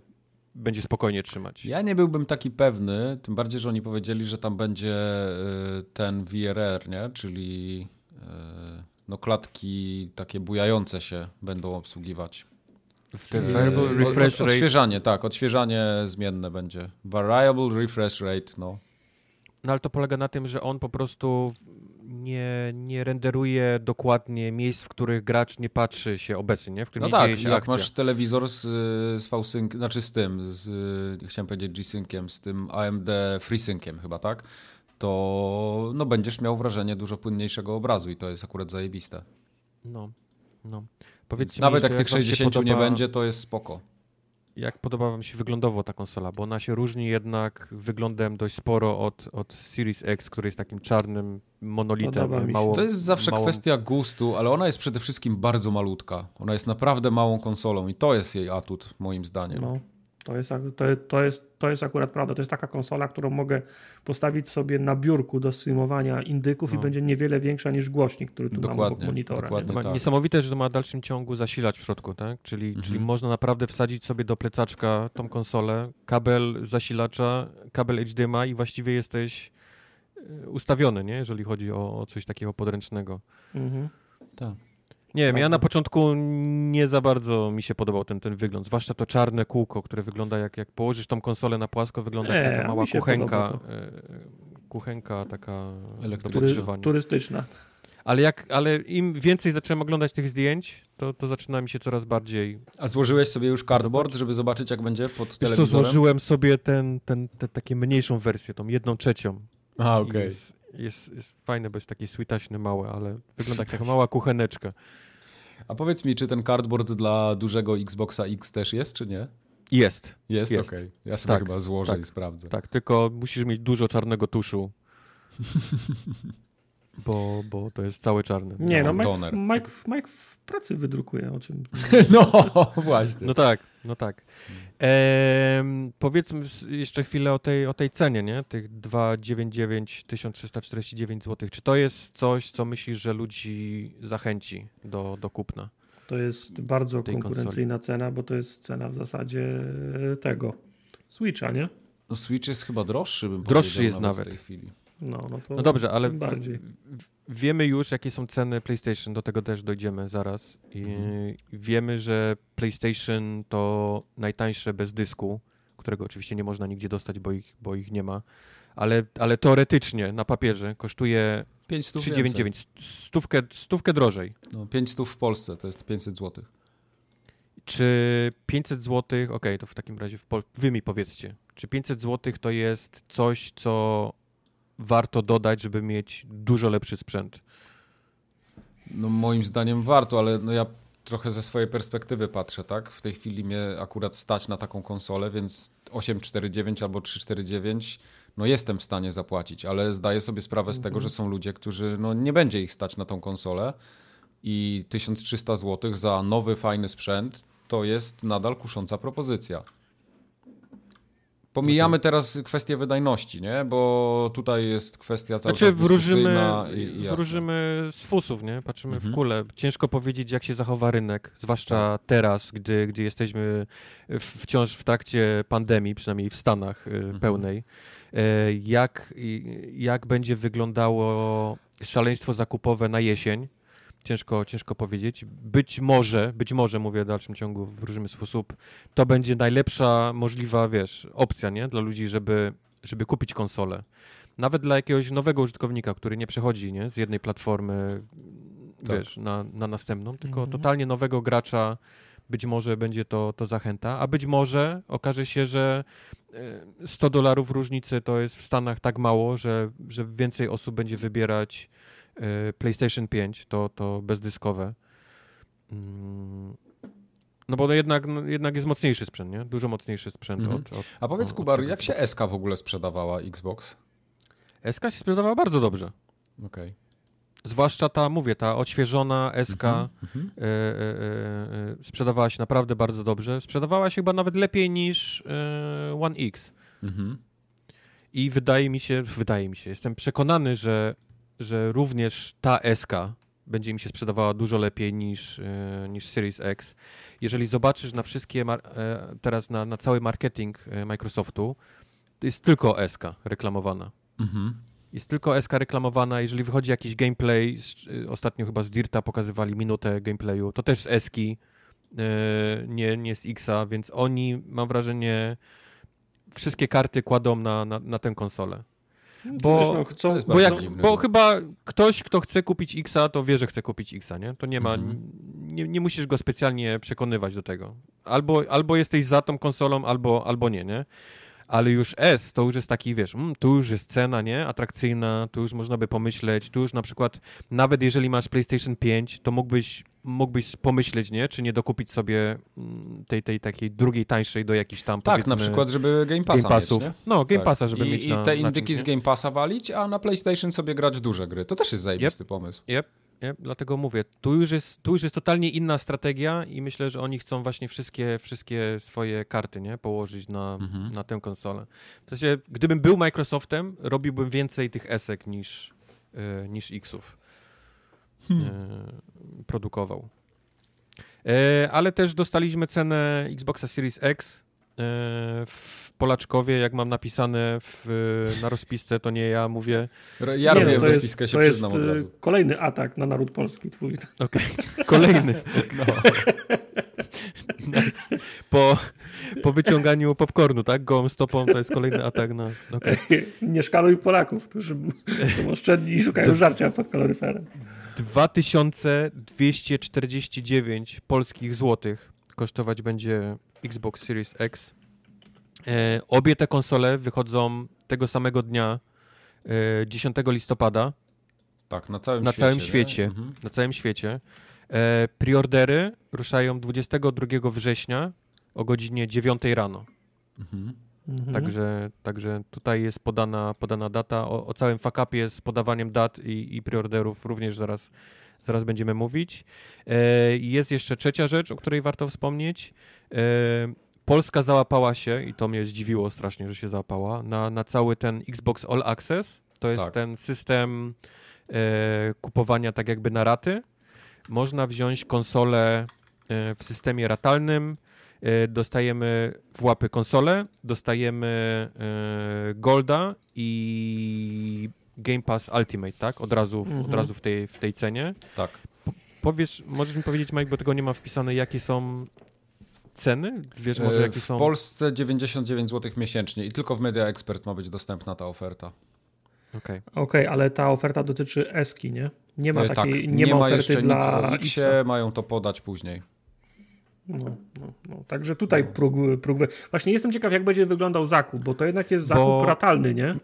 będzie spokojnie trzymać. Ja nie byłbym taki pewny, tym bardziej, że oni powiedzieli, że tam będzie y, ten VRR, nie? Czyli y, no klatki takie bujające się będą obsługiwać. W Czyli- variable refresh rate Odświeżanie, tak, odświeżanie zmienne będzie. Variable refresh rate, no. No ale to polega na tym, że on po prostu nie, nie renderuje dokładnie miejsc, w których gracz nie patrzy się obecnie, nie? w którym No nie dzieje tak, się jak akcja. masz telewizor z, z V-Sync, znaczy z tym, z, chciałem powiedzieć G-Synciem, z tym AMD FreeSynciem chyba, tak? To no, będziesz miał wrażenie dużo płynniejszego obrazu i to jest akurat zajebiste. No, no. Powiedzcie Nawet mi jak jeszcze, tych wam się 60 nie podoba- będzie, to jest spoko. Jak podoba wam się wyglądowo ta konsola? Bo ona się różni jednak wyglądem dość sporo od, od Series X, który jest takim czarnym monolitem. Mało, To jest zawsze mało... kwestia gustu, ale ona jest przede wszystkim bardzo malutka. Ona jest naprawdę małą konsolą i to jest jej atut, moim zdaniem. No, to, jest, to, to, jest, to jest akurat prawda. To jest taka konsola, którą mogę postawić sobie na biurku do streamowania indyków No. i będzie niewiele większa niż głośnik, który tu mam obok Dokładnie, monitora. dokładnie. Nie? Tak. Niesamowite, że to ma w dalszym ciągu zasilacz w środku, tak? Czyli, Mhm. czyli można naprawdę wsadzić sobie do plecaczka tą konsolę, kabel zasilacza, kabel HDMI i właściwie jesteś e, ustawiony, nie? Jeżeli chodzi o, o coś takiego podręcznego. Mhm. Tak. Nie wiem, ja na początku nie za bardzo mi się podobał ten, ten wygląd, zwłaszcza to czarne kółko, które wygląda jak, jak położysz tą konsolę na płasko, wygląda jak taka mała kuchenka, e, kuchenka taka do Elektryczna. Turystyczna. Ale, jak, ale im więcej zacząłem oglądać tych zdjęć, to, to zaczyna mi się coraz bardziej... A złożyłeś sobie już cardboard, żeby zobaczyć jak będzie pod Wiesz co, telewizorem? złożyłem sobie ten, ten, tę takie mniejszą wersję, tą jedną trzecią. A, okej. Jest, jest, jest fajne, bo jest takie switaśne małe, ale wygląda jak taka mała kucheneczka. A powiedz mi, czy ten cardboard dla dużego Xboxa X też jest, czy nie? Jest, Jest? Jest. Okej. Ja sobie Tak, chyba złożę tak. i sprawdzę. tak, tylko musisz mieć dużo czarnego tuszu. Bo, bo to jest cały czarny. Nie, no No, Mike, doner. Mike, Mike w pracy wydrukuje, o czym... No, właśnie. No tak, no tak. Ehm, powiedzmy jeszcze chwilę o tej, o tej cenie, nie? Tych 299 1349 zł. Czy to jest coś, co myślisz, że ludzi zachęci do, do kupna? To jest bardzo konkurencyjna cena, bo to jest cena w zasadzie tego Switcha, nie? No Switch jest chyba droższy, bym Droższy jest nawet. w tej chwili. No, no, to No dobrze, ale w- wiemy już, jakie są ceny PlayStation, do tego też dojdziemy zaraz. I Mhm. wiemy, że PlayStation to najtańsze bez dysku, którego oczywiście nie można nigdzie dostać, bo ich, bo ich nie ma. Ale, ale teoretycznie na papierze kosztuje 5 stów 399, stówkę, stówkę drożej. No, 5 stów w Polsce to jest 500 zł. Czy 500 zł, okej, to w takim razie w Pol- wy mi powiedzcie, czy 500 zł to jest coś, co warto dodać, żeby mieć dużo lepszy sprzęt? No moim zdaniem warto, ale no ja trochę ze swojej perspektywy patrzę, tak? W tej chwili mnie akurat stać na taką konsolę, więc 849 albo 349 no jestem w stanie zapłacić, ale zdaję sobie sprawę z tego, że są ludzie, którzy no nie będzie ich stać na tą konsolę i 1300 zł za nowy, fajny sprzęt to jest nadal kusząca propozycja. Pomijamy teraz kwestię wydajności, nie? Bo tutaj jest kwestia cały Znaczy czas wróżymy, i, wróżymy z fusów, nie? Patrzymy Mhm. w kulę. Ciężko powiedzieć, jak się zachowa rynek, zwłaszcza teraz, gdy, gdy jesteśmy w, wciąż w trakcie pandemii, przynajmniej w Stanach y, pełnej. E, jak, jak będzie wyglądało szaleństwo zakupowe na jesień? Ciężko, ciężko powiedzieć. Być może, być może, mówię w dalszym ciągu, wróżymy z fusów, to będzie najlepsza możliwa, wiesz, opcja, nie? Dla ludzi, żeby, żeby kupić konsolę. Nawet dla jakiegoś nowego użytkownika, który nie przechodzi nie? z jednej platformy Tak. wiesz, na, na następną, tylko Mhm. totalnie nowego gracza być może będzie to, to zachęta, a być może okaże się, że e, 100 dolarów różnicy to jest w Stanach tak mało, że, że więcej osób będzie wybierać e, PlayStation 5, to, to bezdyskowe. Mm. No bo no jednak, no jednak jest mocniejszy sprzęt, nie? Dużo mocniejszy sprzęt Mhm. od, od... A powiedz od Kubar, tego jak się. SK w ogóle sprzedawała Xbox? SK się sprzedawała bardzo dobrze. Okej. Zwłaszcza ta, mówię, ta odświeżona SK Mhm, mhm. e, e, sprzedawała się naprawdę bardzo dobrze. Sprzedawała się chyba nawet lepiej niż One X. Mhm. I wydaje mi się, wydaje mi się, jestem przekonany, że, że również ta SK będzie mi się sprzedawała dużo lepiej niż, e, niż Series X. Jeżeli zobaczysz na wszystkie, e, teraz na, na cały marketing e, Microsoftu, to jest tylko SK reklamowana. Mhm. Jest tylko SK reklamowana, jeżeli wychodzi jakiś gameplay, ostatnio chyba z Dirta pokazywali minutę gameplayu, to też z Eski, nie, nie z Xa, więc oni, mam wrażenie, wszystkie karty kładą na, na, na tę konsolę. Bo- no, chcą, to jest Bo, jak, bo chyba ktoś, kto chce kupić Xa, to wie, że chce kupić Xa, nie? To nie ma, Mhm. nie, nie musisz go specjalnie przekonywać do tego. Albo, albo jesteś za tą konsolą, albo, albo nie, nie? Ale już S to już jest taki, wiesz, mm, tu już jest cena, nie? Atrakcyjna, tu już można by pomyśleć, tu już na przykład, nawet jeżeli masz PlayStation 5, to mógłbyś, mógłbyś pomyśleć, nie? Czy nie dokupić sobie mm, tej, tej takiej drugiej, tańszej do jakichś tam, Tak, na przykład, żeby Game Passa Game mieć, nie? No, Game Tak. Passa, żeby I, mieć I na, te indyki z? Game Passa walić, a na PlayStation sobie grać w duże gry. To też jest zajebisty pomysł. Nie? Dlatego mówię, tu już, jest, tu już jest totalnie inna strategia i myślę, że oni chcą właśnie wszystkie, wszystkie swoje karty nie? położyć na, Mhm. na tę konsolę. W sensie, gdybym był Microsoftem, robiłbym więcej tych esek niż, e, niż Xów Hmm. e, produkował. E, ale też dostaliśmy cenę Xboxa Series X w Polaczkowie, jak mam napisane w, na rozpisce, to nie ja mówię. Ja Nie, robię no, to rozpiskę, jest, się to jest przyznam od y, razu. kolejny atak na naród polski twój. Okej, kolejny. No. Nice. Po, po wyciąganiu popcornu, tak? Gołą stopą to jest kolejny atak na... okej. Nie szkaluj Polaków, którzy są oszczędni i szukają żarcia pod kaloryferem. 2249 polskich złotych kosztować będzie Xbox Series X. E, obie te konsole wychodzą tego samego dnia, e, 10 listopada, Tak, na całym Na świecie. całym świecie. Mhm. na całym świecie. E, preordery ruszają 22 września o godzinie 9 rano. Mhm. Mhm. Także, także tutaj jest podana, podana data. O, o całym fakapie z podawaniem dat i, i preorderów również zaraz, zaraz będziemy mówić. E, jest jeszcze trzecia rzecz, o której warto wspomnieć. E, Polska załapała się, i to mnie zdziwiło strasznie, że się załapała, na, na cały ten Xbox All Access. To jest Tak. ten system e, kupowania tak jakby na raty. można wziąć konsolę w systemie ratalnym, dostajemy w łapy konsolę, dostajemy Golda i Game Pass Ultimate, tak? Od razu, w, od Mhm. razu w, tej, w tej cenie. Tak. Powiesz, możesz mi powiedzieć, Mike, bo tego nie ma wpisane, jakie są ceny? Wiesz może, E, jakie w są... Polsce 99 zł miesięcznie i tylko w Media Expert ma być dostępna ta oferta. Okej. Okej, ale ta oferta dotyczy Eski, nie? Nie ma E, takiej, tak, nie, ma oferty jeszcze dla nic o X. Mają to podać później. No, no, no. Także tutaj próg, próg. Właśnie jestem ciekaw, jak będzie wyglądał zakup, bo to jednak jest zakup Bo- ratalny, nie?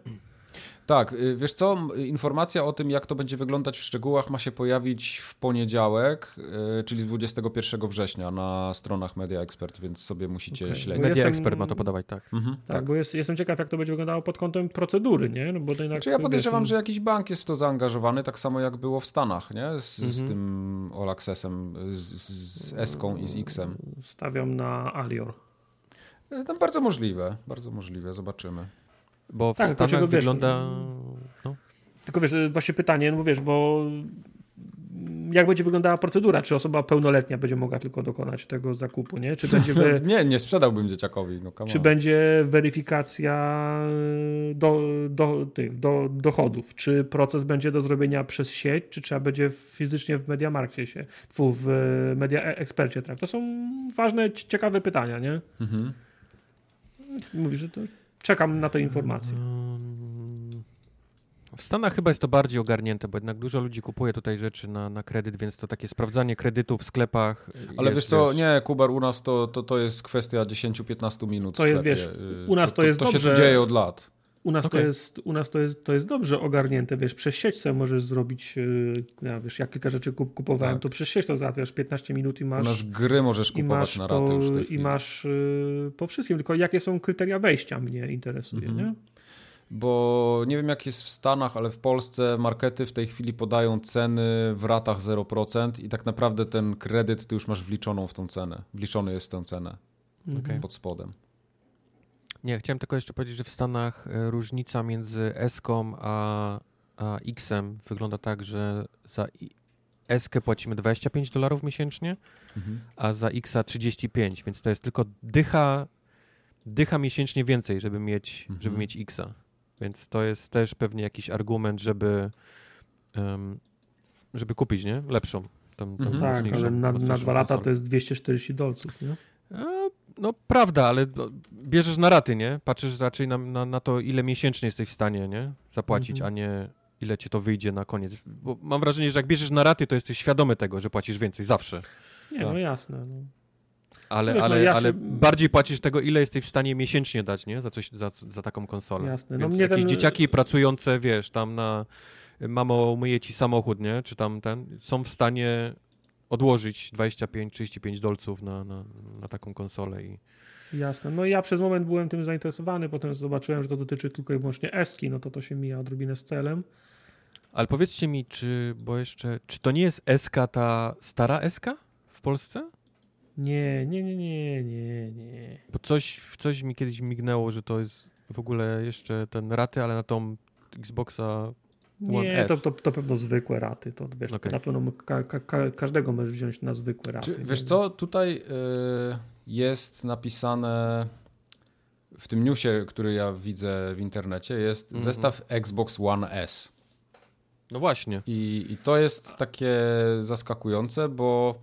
Tak, y, wiesz co, informacja o tym, jak to będzie wyglądać w szczegółach ma się pojawić w poniedziałek, y, czyli 21 września na stronach Media Expert, więc sobie musicie Okej. śledzić. Media jestem- Expert ma to podawać, tak. Mhm, Tak, bo jest, jestem ciekaw, jak to będzie wyglądało pod kątem procedury, nie? No bo to jednak, Znaczy ja podejrzewam, wiesz, że jakiś bank jest w to zaangażowany, tak samo jak było w Stanach, nie? Z, z Mhm. tym All Accessem, z, z Eską i z Xem. Stawiam na Alior. Y, No, bardzo możliwe, bardzo możliwe, zobaczymy. Bo w Tak, Stanach wiesz, wygląda... No. Tylko wiesz, właśnie pytanie, no bo wiesz, bo jak będzie wyglądała procedura? Czy osoba pełnoletnia będzie mogła tylko dokonać tego zakupu, nie? Czy będzie, we, Nie, nie sprzedałbym dzieciakowi, no czy będzie weryfikacja do, do, tych, do dochodów? Czy proces będzie do zrobienia przez sieć, czy trzeba będzie fizycznie w Mediamarkcie się, tfu, w Media Ekspercie? Tak? To są ważne, cie- ciekawe pytania, nie? Mhm. Mówisz, że to czekam na te informacje. Mm, W Stanach chyba jest to bardziej ogarnięte, bo jednak dużo ludzi kupuje tutaj rzeczy na, na kredyt, więc to takie sprawdzanie kredytów w sklepach. Ale jest, wiesz co, nie, Kubar, u nas to, to, to jest kwestia 10-15 minut. To jest, wiesz, Y, u nas to jest to, to się dobrze. tu dzieje od lat. U nas, to Okej. jest, u nas to jest, to jest dobrze ogarnięte, wiesz, przez sieć sobie możesz zrobić, yy, ja, wiesz, jak kilka rzeczy kup, kupowałem, Tak. to przez sieć to załatwiasz 15 minut i U masz, nas gry możesz kupować na ratę po, już i chwili. masz yy, po wszystkim, tylko jakie są kryteria wejścia mnie interesuje, Mhm. nie? Bo nie wiem jak jest w Stanach, ale w Polsce markety w tej chwili podają ceny w ratach 0% i tak naprawdę ten kredyt ty już masz wliczoną w tą cenę. Wliczony jest w tę cenę Mhm. Okej. pod spodem. Nie, chciałem tylko jeszcze powiedzieć, że w Stanach e, różnica między S-ką a, a X-em wygląda tak, że za S-kę płacimy 25 dolarów miesięcznie, Mhm. a za X-a 35, więc to jest tylko dycha, dycha miesięcznie więcej, żeby mieć, Mhm. żeby mieć X-a. Więc to jest też pewnie jakiś argument, żeby, em, żeby kupić, nie? Lepszą. Tą, tą Mhm. Tak, ale na, na dwa lata to jest 240 dolców, nie? E, No prawda, ale no, bierzesz na raty, nie? Patrzysz raczej na, na, na to, ile miesięcznie jesteś w stanie, nie? Zapłacić, Mhm. a nie ile ci to wyjdzie na koniec. Bo mam wrażenie, że jak bierzesz na raty, to jesteś świadomy tego, że płacisz więcej zawsze. Nie, Tak. no jasne. No. Ale, Wiesz, no ale, ja ale się- bardziej płacisz tego, ile jesteś w stanie miesięcznie dać, nie? Za, coś, za, za taką konsolę. Jasne. No Więc jakieś ten- dzieciaki pracujące, wiesz, tam na mamo umyje ci samochód, nie? Czy tam ten, są w stanie odłożyć 25-35 dolców na, na, na taką konsolę i Jasne. No ja przez moment byłem tym zainteresowany, potem zobaczyłem, że to dotyczy tylko i wyłącznie Eski, no to to się mija odrobinę z celem. Ale powiedzcie mi, czy, bo jeszcze, czy to nie jest SK ta stara SK w Polsce? Nie, nie, nie, nie, nie, nie. Bo coś, coś mi kiedyś mignęło, że to jest w ogóle jeszcze ten raty, ale na tą Xboxa Nie, to, to, to pewno zwykłe raty. To wiesz, Okej. na pewno ka, ka, ka, każdego możesz wziąć na zwykłe raty. Czy, wiesz co, tutaj y, jest napisane w tym newsie, który ja widzę w internecie, jest Mhm. zestaw Xbox One S. No właśnie. I, I to jest takie zaskakujące, bo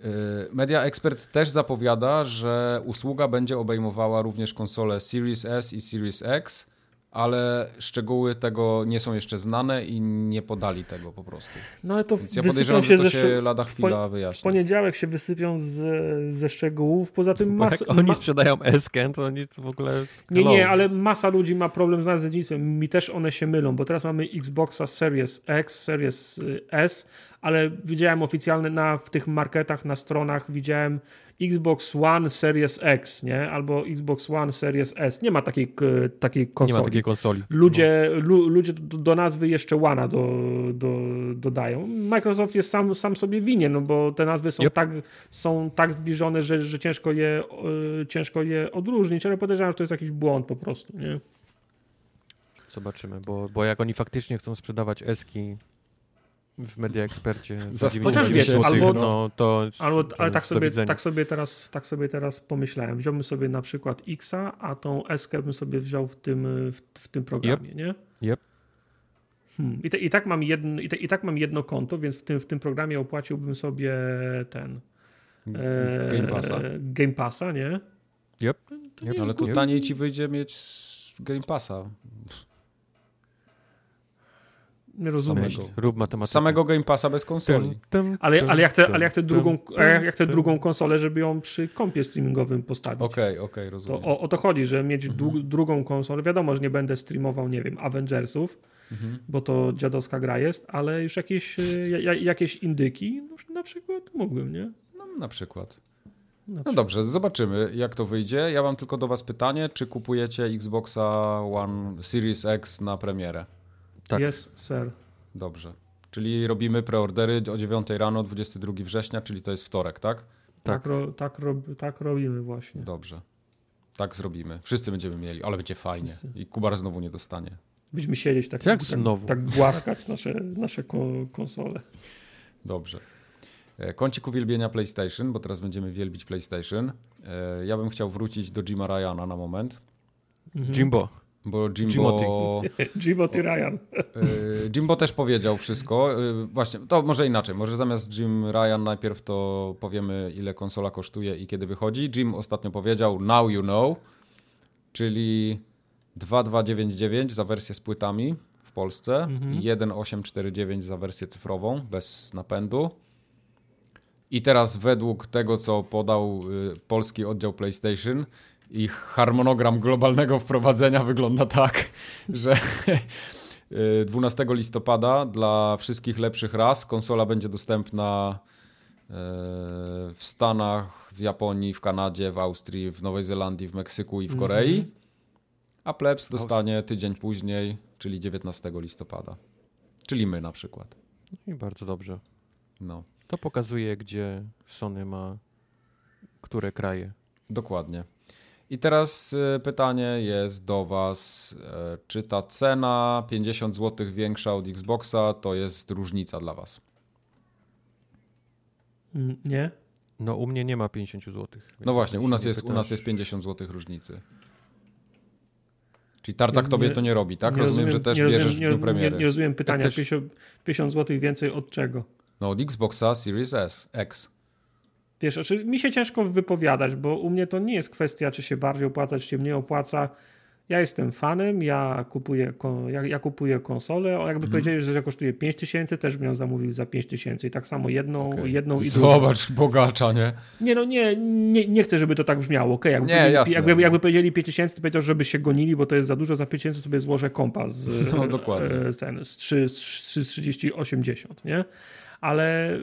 y, Media Expert też zapowiada, że usługa będzie obejmowała również konsole Series S i Series X, ale szczegóły tego nie są jeszcze znane i nie podali tego po prostu. No ale to Więc ja podejrzewam, się że to się lada w chwila W wyjaśni. poniedziałek się wysypią z, ze szczegółów, poza tym Bo mas, jak oni ma, sprzedają SK, to oni to w ogóle... Nie, nie, ale masa ludzi ma problem z nazewnictwem. Mi też one się mylą, bo teraz mamy Xboxa Series X, Series y, S, ale widziałem oficjalne na, w tych marketach, na stronach, widziałem Xbox One Series X, nie? Albo Xbox One Series S. Nie ma takiej, takiej Nie konsoli. ma takiej konsoli. Ludzie, lu, ludzie do, do nazwy jeszcze One'a do, do, dodają. Microsoft jest sam, sam sobie winien, no bo te nazwy są, Yep. tak, są tak zbliżone, że, że ciężko, je, e, ciężko je odróżnić, ale podejrzewam, że to jest jakiś błąd po prostu. Nie? Zobaczymy, bo, bo jak oni faktycznie chcą sprzedawać Eski, w Media za Chociaż 99 wiesz, złotych, albo- no to... Albo, to ale tak sobie, tak, sobie teraz, tak sobie teraz pomyślałem. Wziąłbym sobie na przykład Xa, a tą Eskę bym sobie wziął w tym, w, w tym programie, nie? Yep. Hmm. I, te, I tak mam jedno, i, te, I tak mam jedno konto, więc w tym, w tym programie opłaciłbym sobie ten e, Game Passa. Game Passa, nie? Yep. To Yep. nie jest Ale to Yep. taniej ci wyjdzie mieć z Game Passa. Nie rozumiem. Samego. Rób matematykę. Samego Game Passa bez konsoli. Tym, tym, Ale, tym, ale, ja chcę, tym, ale ja chcę drugą, ja, ja chcę drugą konsolę, żeby ją przy kompie streamingowym postawić. Okej, okej, To rozumiem. o, o to chodzi, że mieć Mhm. drugą konsolę. Wiadomo, że nie będę streamował, nie wiem, Avengersów, Mhm. bo to dziadowska gra jest, ale już jakieś, e, ja- ja- jakieś indyki, no, na przykład mógłbym, nie? No, na przykład. No dobrze, zobaczymy jak to wyjdzie. Ja mam tylko do was pytanie, czy kupujecie Xboxa One Series X na premierę? Tak. Yes, sir. Dobrze. Czyli robimy preordery o 9 rano, 22 września, czyli to jest wtorek, tak? Tak, Tak. ro, tak, rob, tak robimy właśnie. Dobrze. Tak zrobimy. Wszyscy będziemy mieli, ale będzie fajnie. Wszyscy. I Kubar znowu nie dostanie. Będziemy siedzieć tak, Jak tak, znowu? tak głaskać nasze, nasze ko, konsole. Dobrze. E, Kącik uwielbienia PlayStation, bo teraz będziemy wielbić PlayStation. E, Ja bym chciał wrócić do Jima Ryana na moment, Mhm. Jimbo. Bo Jimbo, Jimbo T. Ryan. e, Jimbo też powiedział wszystko. E, Właśnie, to może inaczej. Może zamiast Jim Ryan najpierw to powiemy, ile konsola kosztuje i kiedy wychodzi. Jim ostatnio powiedział Now You Know, czyli 2299 za wersję z płytami w Polsce Mhm. i 1849 za wersję cyfrową bez napędu. I teraz według tego, co podał y, polski oddział PlayStation, ich harmonogram globalnego wprowadzenia wygląda tak, że y, 12 listopada dla wszystkich lepszych ras konsola będzie dostępna y, w Stanach, w Japonii, w Kanadzie, w Austrii, w Nowej Zelandii, w Meksyku i w Korei, a plebs dostanie tydzień później, czyli 19 listopada. Czyli my na przykład. I bardzo dobrze. No. To pokazuje, gdzie Sony ma które kraje. Dokładnie. I teraz y, pytanie jest do Was, y, czy ta cena 50 zł większa od Xboxa to jest różnica dla Was? Mm, Nie? No u mnie nie ma 50 zł. No właśnie, u nas jest, u nas jest 50 zł różnicy. Czyli Tartak Nie- tobie nie- to nie robi, tak? nie Rozumiem, że też nie bierzesz rozumiem, nie, premiery. nie, nie rozumiem pytania. też- 50, 50 zł więcej od czego? No od Xboxa Series S, X. Wiesz, znaczy, mi się ciężko wypowiadać, bo u mnie to nie jest kwestia, czy się bardziej opłaca, czy się mniej opłaca. Ja jestem fanem, ja kupuję, ja, ja kupuję konsolę. O, Mhm. Jakby powiedzieli, że kosztuje 5000, tysięcy, też bym ją zamówił za 5000 tysięcy. I tak samo jedną, Okej. jedną i drugą. Zobacz, bogacza, nie? Nie, no nie, nie, nie chcę, żeby to tak brzmiało. Okay, jakby, Nie, powiedzieli- jasne. jakby, jakby powiedzieli 5000, to powiedział, żeby się gonili, bo to jest za dużo. Za 5000 sobie złożę kompas No, dokładnie. e, ten, z 3, z 3, 30, 80, nie? Ale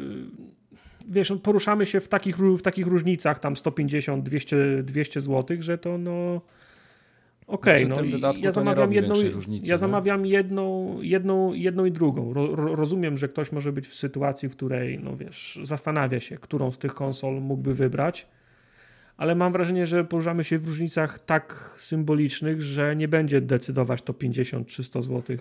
wiesz, no, poruszamy się w takich, w takich różnicach, tam 150, 200, 200 zł, że to no... Okej, no tym i dodatku ja zamawiam jedną, różnicy, ja zamawiam jedną, jedną, jedną i drugą. Ro, rozumiem, że ktoś może być w sytuacji, w której, no wiesz, zastanawia się, którą z tych konsol mógłby wybrać, ale mam wrażenie, że poruszamy się w różnicach tak symbolicznych, że nie będzie decydować to 50 czy 100 zł,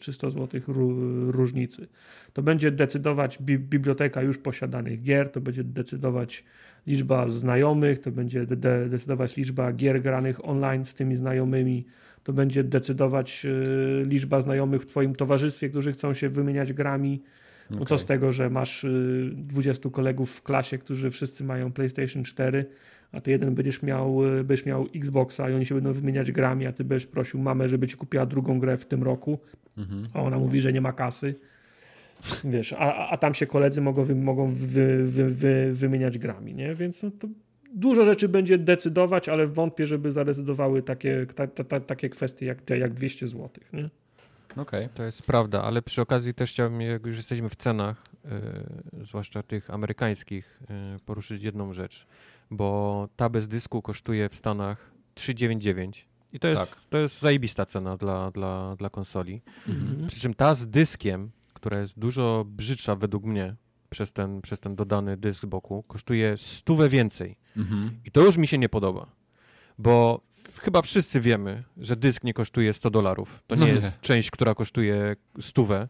czy 100 zł ró- różnicy. To będzie decydować bi biblioteka już posiadanych gier, to będzie decydować liczba znajomych, to będzie de de decydować liczba gier granych online z tymi znajomymi, to będzie decydować y, liczba znajomych w Twoim towarzystwie, którzy chcą się wymieniać grami. No co Okej. z tego, że masz y, 20 kolegów w klasie, którzy wszyscy mają PlayStation 4, a ty jeden będziesz miał, y, będziesz miał Xboxa i oni się będą wymieniać grami, a ty będziesz prosił mamę, żeby ci kupiła drugą grę w tym roku, Mhm. a ona mówi, że nie ma kasy. Wiesz, a, a- tam się koledzy mogą, mogą wy, wy, wy, wymieniać grami, nie? Więc no to dużo rzeczy będzie decydować, ale wątpię, żeby zadecydowały takie, ta, ta, ta, takie kwestie jak, te, jak 200 zł, nie? Okej. To jest prawda, ale przy okazji też chciałbym, jak już jesteśmy w cenach, y, zwłaszcza tych amerykańskich, y, poruszyć jedną rzecz, bo ta bez dysku kosztuje w Stanach 399 i to jest, Tak. to jest zajebista cena dla, dla, dla konsoli. Mhm. Przy czym ta z dyskiem, która jest dużo brzydsza według mnie przez ten, przez ten dodany dysk z boku, kosztuje stówę więcej. Mhm. I to już mi się nie podoba, bo chyba wszyscy wiemy, że dysk nie kosztuje 100 dolarów. To No nie nie. jest część, która kosztuje stówę,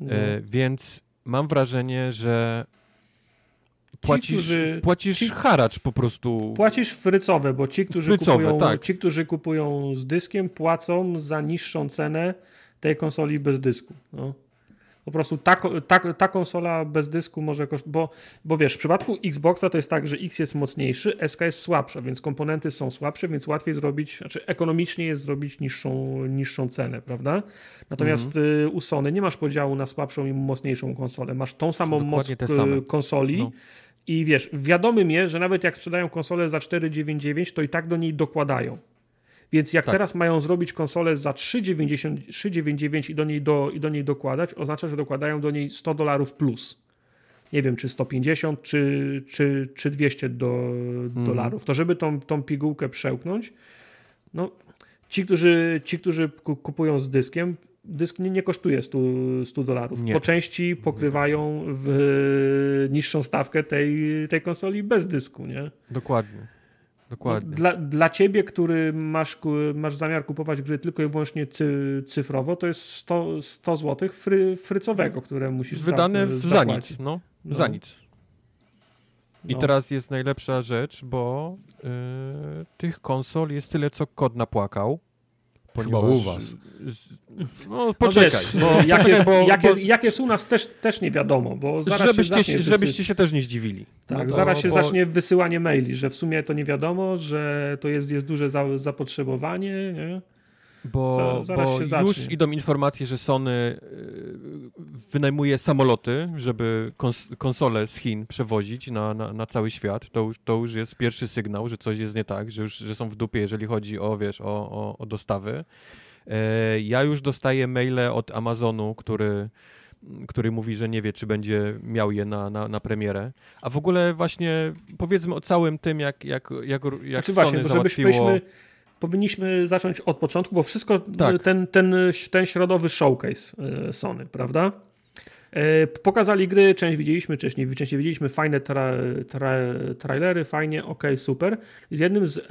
No. e, więc mam wrażenie, że płacisz, którzy- płacisz ci- haracz po prostu. Płacisz frycowe, bo ci którzy, Frycowe, kupują, tak. ci, którzy kupują z dyskiem, płacą za niższą cenę tej konsoli bez dysku. No. Po prostu ta, ta, ta konsola bez dysku może kosztować, bo, bo wiesz, w przypadku Xboxa to jest tak, że X jest mocniejszy, SK jest słabsza, więc komponenty są słabsze, więc łatwiej zrobić, znaczy ekonomicznie jest zrobić niższą, niższą cenę, prawda? Natomiast Mhm. y, u Sony nie masz podziału na słabszą i mocniejszą konsolę. Masz tą samą moc same. konsoli, No. I wiesz, wiadomym jest, że nawet jak sprzedają konsolę za 4,99, to i tak do niej dokładają. Więc jak Tak. teraz mają zrobić konsolę za 3,90 3,99 i do, niej do, i do niej dokładać, oznacza, że dokładają do niej 100 dolarów plus. Nie wiem, czy 150, czy, czy, czy 200 do, dolarów. To żeby tą, tą pigułkę przełknąć, no ci, którzy, ci, którzy ku- kupują z dyskiem, dysk nie, nie kosztuje 100, 100 dolarów. Po części pokrywają w niższą stawkę tej, tej konsoli bez dysku, nie? Dokładnie. Dokładnie. Dla, dla ciebie, który masz, masz zamiar kupować gry tylko i wyłącznie cy, cyfrowo, to jest 100, 100 zł fry, frycowego, które musisz za- Wydane w, za nic, no. No. Za nic. I No. teraz jest najlepsza rzecz, bo y, tych konsol jest tyle, co kod napłakał. Chyba u was. No No poczekaj, wiesz, bo, jak, jest, bo, jak, bo jest, jak jest u nas też, też nie wiadomo, bo zaraz żebyście, się żebyście się też nie zdziwili. tak, No to- zaraz się bo- zacznie wysyłanie maili, że w sumie to nie wiadomo, że to jest, jest duże za, zapotrzebowanie, nie? Bo, Za- bo zacznie. już idą informacje, że Sony y, wynajmuje samoloty, żeby kons konsole z Chin przewozić na, na, na cały świat. To, już- to już jest pierwszy sygnał, że coś jest nie tak, że już że są w dupie, jeżeli chodzi o, wiesz, o, o, o dostawy. E, ja już dostaję maile od Amazonu, który który mówi, że nie wie, czy będzie miał je na, na, na premierę. A w ogóle właśnie powiedzmy o całym tym, jak, jak, jak, jak Znaczy Sony właśnie, żebyśmy powinniśmy zacząć od początku, bo wszystko Tak. ten, ten, ten środowy showcase e, Sony, prawda? E, Pokazali gry, część widzieliśmy, część nie, część nie widzieliśmy, fajne tra, tra, trailery, fajnie, ok, super. Z jednym z, e,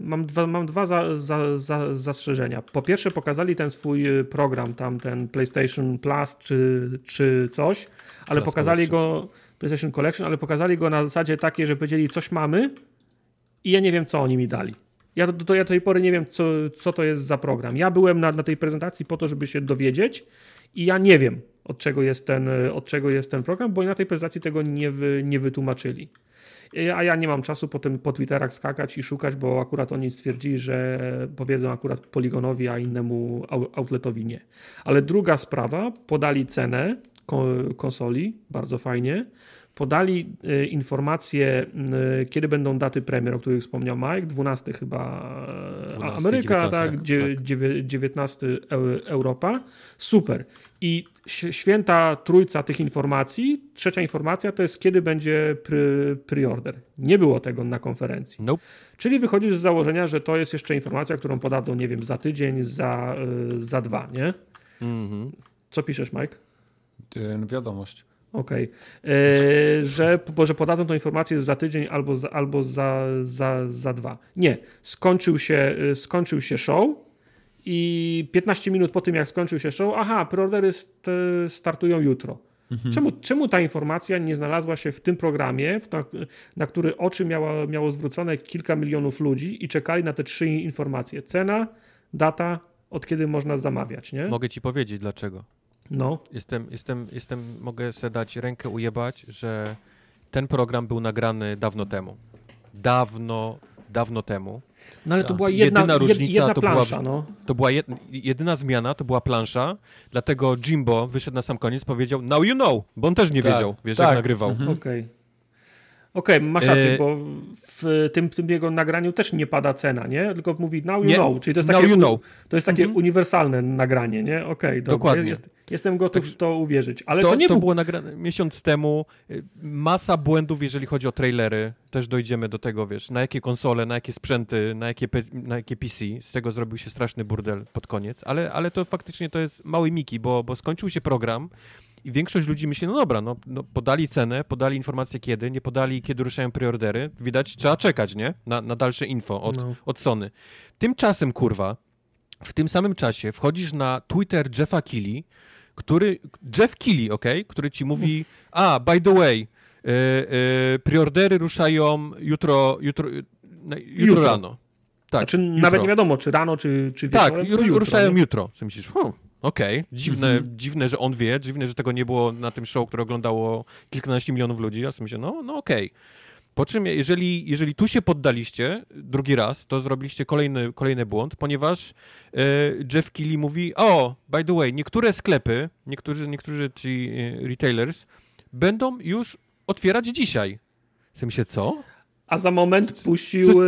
mam dwa, mam dwa za, za, za, zastrzeżenia. Po pierwsze pokazali ten swój e, program, tam ten PlayStation Plus czy, czy coś, ale Plus pokazali Collection. go, PlayStation Collection, ale pokazali go na zasadzie takiej, że powiedzieli coś mamy i ja nie wiem, co oni mi dali. Ja do, ja tej pory nie wiem, co, co to jest za program. Ja byłem na, na tej prezentacji po to, żeby się dowiedzieć i ja nie wiem, od czego jest ten, od czego jest ten program, bo na tej prezentacji tego nie, wy, nie wytłumaczyli. A ja nie mam czasu potem po Twitterach skakać i szukać, bo akurat oni stwierdzili, że powiedzą akurat Poligonowi, a innemu outletowi nie. Ale druga sprawa, podali cenę ko- konsoli, bardzo fajnie. Podali e, informacje, e, kiedy będą daty premier, o których wspomniał Mike, 12 chyba e, 12, Ameryka, 19, tak, tak. dziewię- 19 Eu- Europa. Super. I święta trójca tych informacji, trzecia informacja to jest kiedy będzie preorder. Nie było tego na konferencji. Nope. Czyli wychodzisz z założenia, że to jest jeszcze informacja, którą podadzą, nie wiem, za tydzień, za, y, za dwa, nie? Mhm. Co piszesz, Mike? Wiadomość. Okej. E, Że, bo, że podadzą tą informację za tydzień albo za, albo za, za, za dwa. Nie. Skończył się, y, skończył się show i 15 minut po tym, jak skończył się show, aha, preordery st, startują jutro. Czemu, czemu ta informacja nie znalazła się w tym programie, na, na który oczy miało, miało zwrócone kilka milionów ludzi i czekali na te trzy informacje? Cena, data, od kiedy można zamawiać, nie? Mogę ci powiedzieć dlaczego. No. Jestem, jestem, jestem, mogę sobie dać rękę ujebać, że ten program był nagrany dawno temu. Dawno, dawno temu. No ale to Tak. była jedna, Jedyna jed- różnica jedna to była- no. To była jed, jedyna zmiana, to była plansza, dlatego Jimbo wyszedł na sam koniec, powiedział now you know, bo on też nie Tak, wiedział, wiesz, tak. jak nagrywał. Mhm. Okej. Okej, masz rację, E, bo w tym, tym jego nagraniu też nie pada cena, nie? Tylko mówi now you Nie, know, czyli to jest takie, you know. to jest takie Mhm. uniwersalne nagranie, nie? Okej, dobrze, Dokładnie. Jest, jestem gotów w to uwierzyć. Ale To, to, to, nie był... było nagrane miesiąc temu. Y, Masa błędów, jeżeli chodzi o trailery. Też dojdziemy do tego, wiesz, na jakie konsole, na jakie sprzęty, na jakie, na jakie PC. Z tego zrobił się straszny burdel pod koniec. Ale, ale to faktycznie to jest mały Miki, bo, bo skończył się program i większość ludzi myśli, no dobra, no, no podali cenę, podali informację kiedy, nie podali kiedy ruszają preordery. Widać, trzeba czekać, nie? Na, na dalsze info od, No. od Sony. Tymczasem, kurwa, w tym samym czasie wchodzisz na Twitter Jeffa Keighley, który, Jeff Keighley, ok, który ci mówi, a, by the way, e, e, preordery ruszają jutro, jutro, jutro, jutro rano. Tak, znaczy, jutro. nawet nie wiadomo, czy rano, czy, czy wieczorem. Tak, jutro, ruszają jutro. Co myślisz, hmm, okej, okay. dziwne, mhm. dziwne, że on wie, dziwne, że tego nie było na tym show, które oglądało kilkanaście milionów ludzi. Ja sobie myślę, no, no okej. Okay. Po czym, jeżeli, jeżeli tu się poddaliście drugi raz, to zrobiliście kolejny, kolejny błąd, ponieważ e, Jeff Keighley mówi, o, by the way, niektóre sklepy, niektórzy, niektórzy ci e, retailers będą już otwierać dzisiaj. W się co? A za moment puścił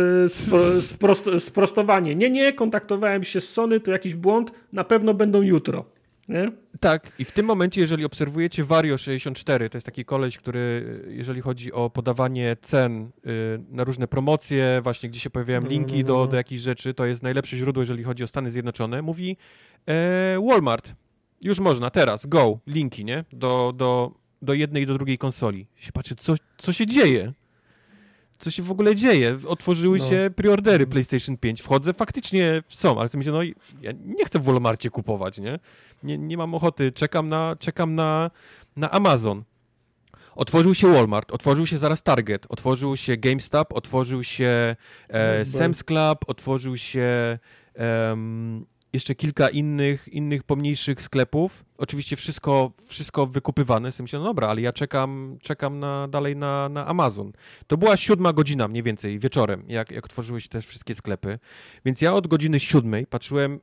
sprost, sprostowanie. Nie, nie, kontaktowałem się z Sony, to jakiś błąd, na pewno będą jutro. Nie? Tak, i w tym momencie, jeżeli obserwujecie Vario 64, to jest taki koleś, który, jeżeli chodzi o podawanie cen y, na różne promocje, właśnie gdzie się pojawiają no, linki no, do, do jakichś rzeczy, to jest najlepsze źródło, jeżeli chodzi o Stany Zjednoczone, mówi e, Walmart, już można, teraz, go, linki, nie? Do, do, do jednej i do drugiej konsoli. Się patrzy, co, co się dzieje? Co się w ogóle dzieje? Otworzyły no. się preordery PlayStation 5. Wchodzę, faktycznie są, ale sobie myślę, no ja nie chcę w Walmartie kupować, nie? Nie, nie mam ochoty, czekam na, czekam na, na Amazon. Otworzył się Walmart, otworzył się zaraz Target, otworzył się GameStop, otworzył się e, Sam's Club, otworzył się um, jeszcze kilka innych, innych pomniejszych sklepów. Oczywiście wszystko, wszystko wykupywane. Sobie myślę, no dobra, ale ja czekam, czekam na, dalej na, na Amazon. To była siódma godzina mniej więcej wieczorem, jak, jak otworzyły się te wszystkie sklepy. Więc ja od godziny siódmej patrzyłem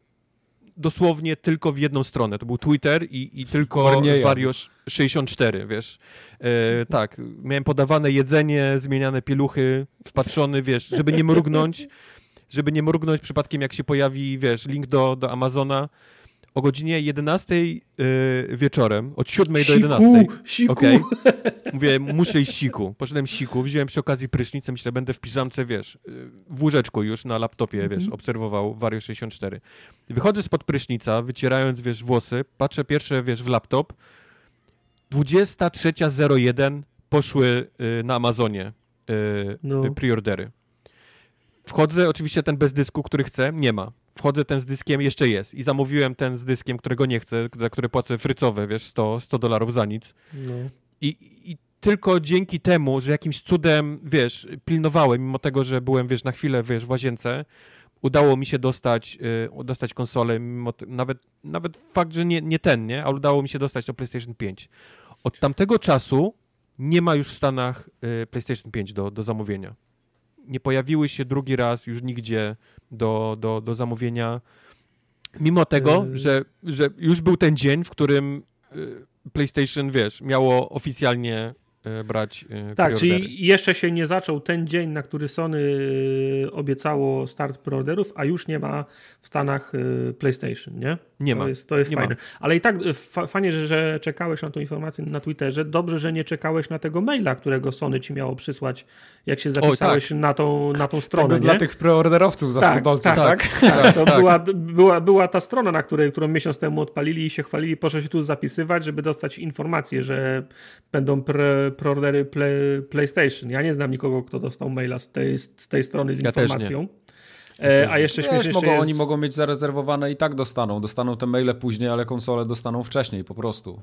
dosłownie tylko w jedną stronę. To był Twitter i, i tylko Wariosz 64, wiesz. E, tak, miałem podawane jedzenie, zmieniane pieluchy, wpatrzony, wiesz, żeby nie mrugnąć żeby nie mrugnąć przypadkiem, jak się pojawi, wiesz, link do, do Amazona o godzinie 11 yy, wieczorem, od 7 siku, do 11. Siku. Okay. Mówię, muszę iść siku. Poszedłem siku, wziąłem przy okazji prysznic, myślę, będę w piżamce, wiesz, y, w łóżeczku już na laptopie, mm -hmm. wiesz, obserwował Wario 64. Wychodzę spod prysznica, wycierając, wiesz, włosy, patrzę pierwsze, wiesz, w laptop, 23.01 poszły y, na Amazonie y, no. preordery. Wchodzę, oczywiście ten bez dysku, który chcę, nie ma. Wchodzę ten z dyskiem, jeszcze jest. I zamówiłem ten z dyskiem, którego nie chcę, za który płacę frycowe, wiesz, 100, 100 dolarów za nic. No. I, I tylko dzięki temu, że jakimś cudem, wiesz, pilnowałem, mimo tego, że byłem, wiesz, na chwilę, wiesz, w łazience, udało mi się dostać, yy, dostać konsolę, mimo nawet, nawet fakt, że nie, nie ten, nie, ale udało mi się dostać to PlayStation 5. Od tamtego czasu nie ma już w Stanach yy, PlayStation 5 do, do zamówienia nie pojawiły się drugi raz już nigdzie do, do, do zamówienia. Mimo tego, yy... że, że już był ten dzień, w którym y, PlayStation, wiesz, miało oficjalnie E, brać e, Tak, czyli jeszcze się nie zaczął ten dzień, na który Sony obiecało start preorderów, a już nie ma w Stanach PlayStation, nie? Nie to ma. Jest, to jest nie fajne. Ma. Ale i tak fajnie, że, że czekałeś na tą informację na Twitterze. Dobrze, że nie czekałeś na tego maila, którego Sony ci miało przysłać, jak się zapisałeś tak. na, tą, na tą stronę. To dla tych preorderowców za tak, tak, tak, tak? To tak. Była, była, była ta strona, na której, którą miesiąc temu odpalili i się chwalili. Proszę się tu zapisywać, żeby dostać informację, że będą pre preordery play, PlayStation. Ja nie znam nikogo, kto dostał maila z tej, z tej strony z ja informacją. E, a jeszcze śmiesznie mogą, jest... Oni mogą mieć zarezerwowane i tak dostaną. Dostaną te maile później, ale konsole dostaną wcześniej po prostu.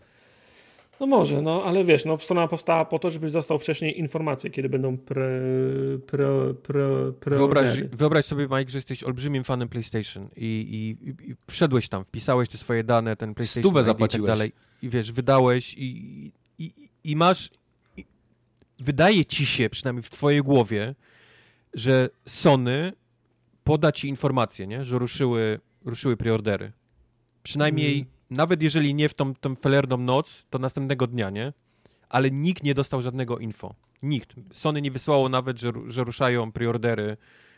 No może, no ale wiesz, no strona powstała po to, żebyś dostał wcześniej informacje, kiedy będą pre, pre, pre, pre wyobraź, wyobraź sobie, Mike, że jesteś olbrzymim fanem PlayStation i, i, i wszedłeś tam, wpisałeś te swoje dane, ten PlayStation Stówę zapłaciłeś. i tak dalej. I wiesz, wydałeś i, i, i masz wydaje ci się, przynajmniej w twojej głowie, że Sony poda ci informację, nie? że ruszyły, ruszyły preordery. Przynajmniej, mm. nawet jeżeli nie w tą, tą felerną noc, to następnego dnia, nie? Ale nikt nie dostał żadnego info. Nikt. Sony nie wysłało nawet, że, że ruszają preordery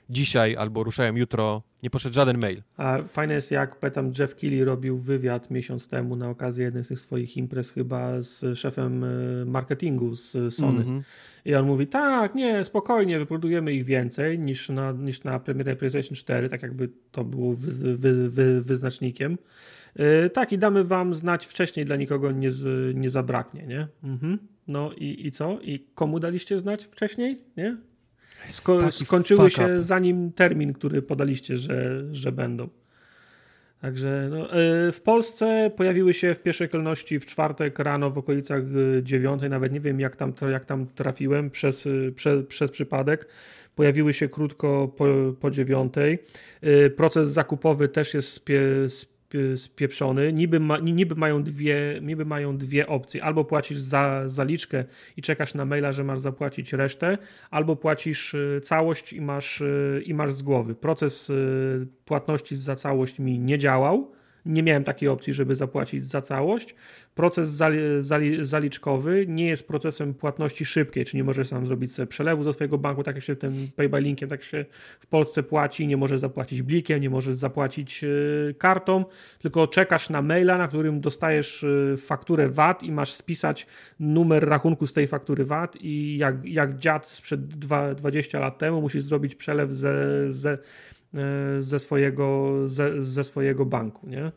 dzisiaj albo ruszają jutro, nie poszedł żaden mail. A fajne jest, jak pamiętam, Jeff Keighley robił wywiad miesiąc temu na okazję jednej z tych swoich imprez chyba z szefem e, marketingu z Sony. Mm -hmm. I on mówi, tak, nie, spokojnie, wyprodujemy ich więcej niż na, niż na premierę PlayStation 4, tak jakby to było wy, wy, wy, wyznacznikiem. Yy, tak, i damy wam znać wcześniej, dla nikogo nie, z, nie zabraknie, nie? Mhm. No i, i co? I komu daliście znać wcześniej, nie? Sko skończyły się zanim termin, który podaliście, że, że będą. Także no, y, w Polsce pojawiły się w pierwszej kolejności w czwartek rano w okolicach y, dziewiątej, nawet nie wiem jak tam, jak tam trafiłem przez, y, prze, przez przypadek. Pojawiły się krótko po, po dziewiątej. Proces zakupowy też jest spie, spieprzony. Niby, ma, niby, mają dwie, niby mają dwie opcje. Albo płacisz za zaliczkę i czekasz na maila, że masz zapłacić resztę, albo płacisz y, całość i masz, y, i masz z głowy. Proces y, płatności za całość mi nie działał nie miałem takiej opcji, żeby zapłacić za całość. Proces zali, zali, zaliczkowy nie jest procesem płatności szybkiej, czy nie możesz sam zrobić sobie przelewu ze swojego banku, tak jak się tym pay by linkiem, tak się w Polsce płaci, nie możesz zapłacić blikiem, nie możesz zapłacić yy, kartą, tylko czekasz na maila, na którym dostajesz yy, fakturę VAT i masz spisać numer rachunku z tej faktury VAT i jak, jak dziad sprzed dwa, 20 lat temu musisz zrobić przelew ze, ze ze swojego, ze, ze swojego banku, nie?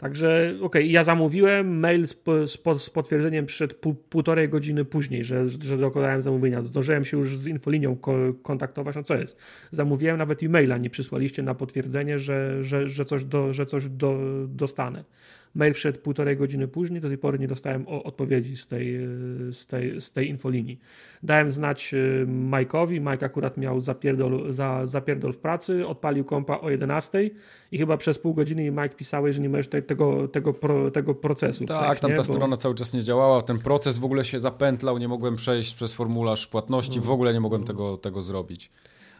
Także okej, okay, ja zamówiłem, mail z, z, z potwierdzeniem przyszedł pół, półtorej godziny później, że, że dokonałem zamówienia. Zdążyłem się już z infolinią ko kontaktować, no co jest? Zamówiłem, nawet e-maila nie przysłaliście na potwierdzenie, że, że, że coś, do, że coś do, dostanę. Mail wszedł półtorej godziny później, do tej pory nie dostałem odpowiedzi z tej, z tej, z tej infolinii. Dałem znać y, Majkowi, Mike akurat miał zapierdol, za, zapierdol w pracy, odpalił kompa o 11 i chyba przez pół godziny Mike pisałeś, że nie możesz te, tego, tego, pro, tego procesu Tak, przejść, tam ta Bo... strona cały czas nie działała, ten proces w ogóle się zapętlał, nie mogłem przejść przez formularz płatności, w ogóle nie mogłem tego, tego zrobić.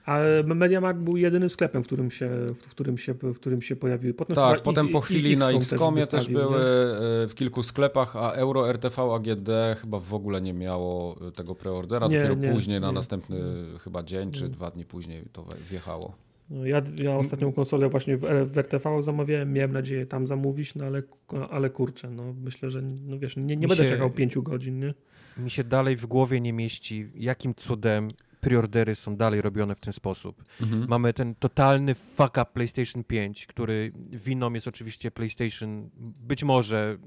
A MediaMarkt był jedynym sklepem, w którym się, w którym się, w którym się pojawiły. Potem tak, potem po chwili na XCOMie też, też były nie? w kilku sklepach, a Euro RTV AGD chyba w ogóle nie miało tego preordera, nie, dopiero nie, później, nie. na następny chyba dzień czy dwa dni później to wjechało. No ja, ja ostatnią konsolę właśnie w, w RTV zamawiałem, miałem nadzieję tam zamówić, no ale, ale kurczę, no myślę, że no wiesz, nie, nie będę się, czekał pięciu godzin, nie? Mi się dalej w głowie nie mieści, jakim cudem preordery są dalej robione w ten sposób. Mhm. Mamy ten totalny fuck up PlayStation 5, który winą jest oczywiście PlayStation, być może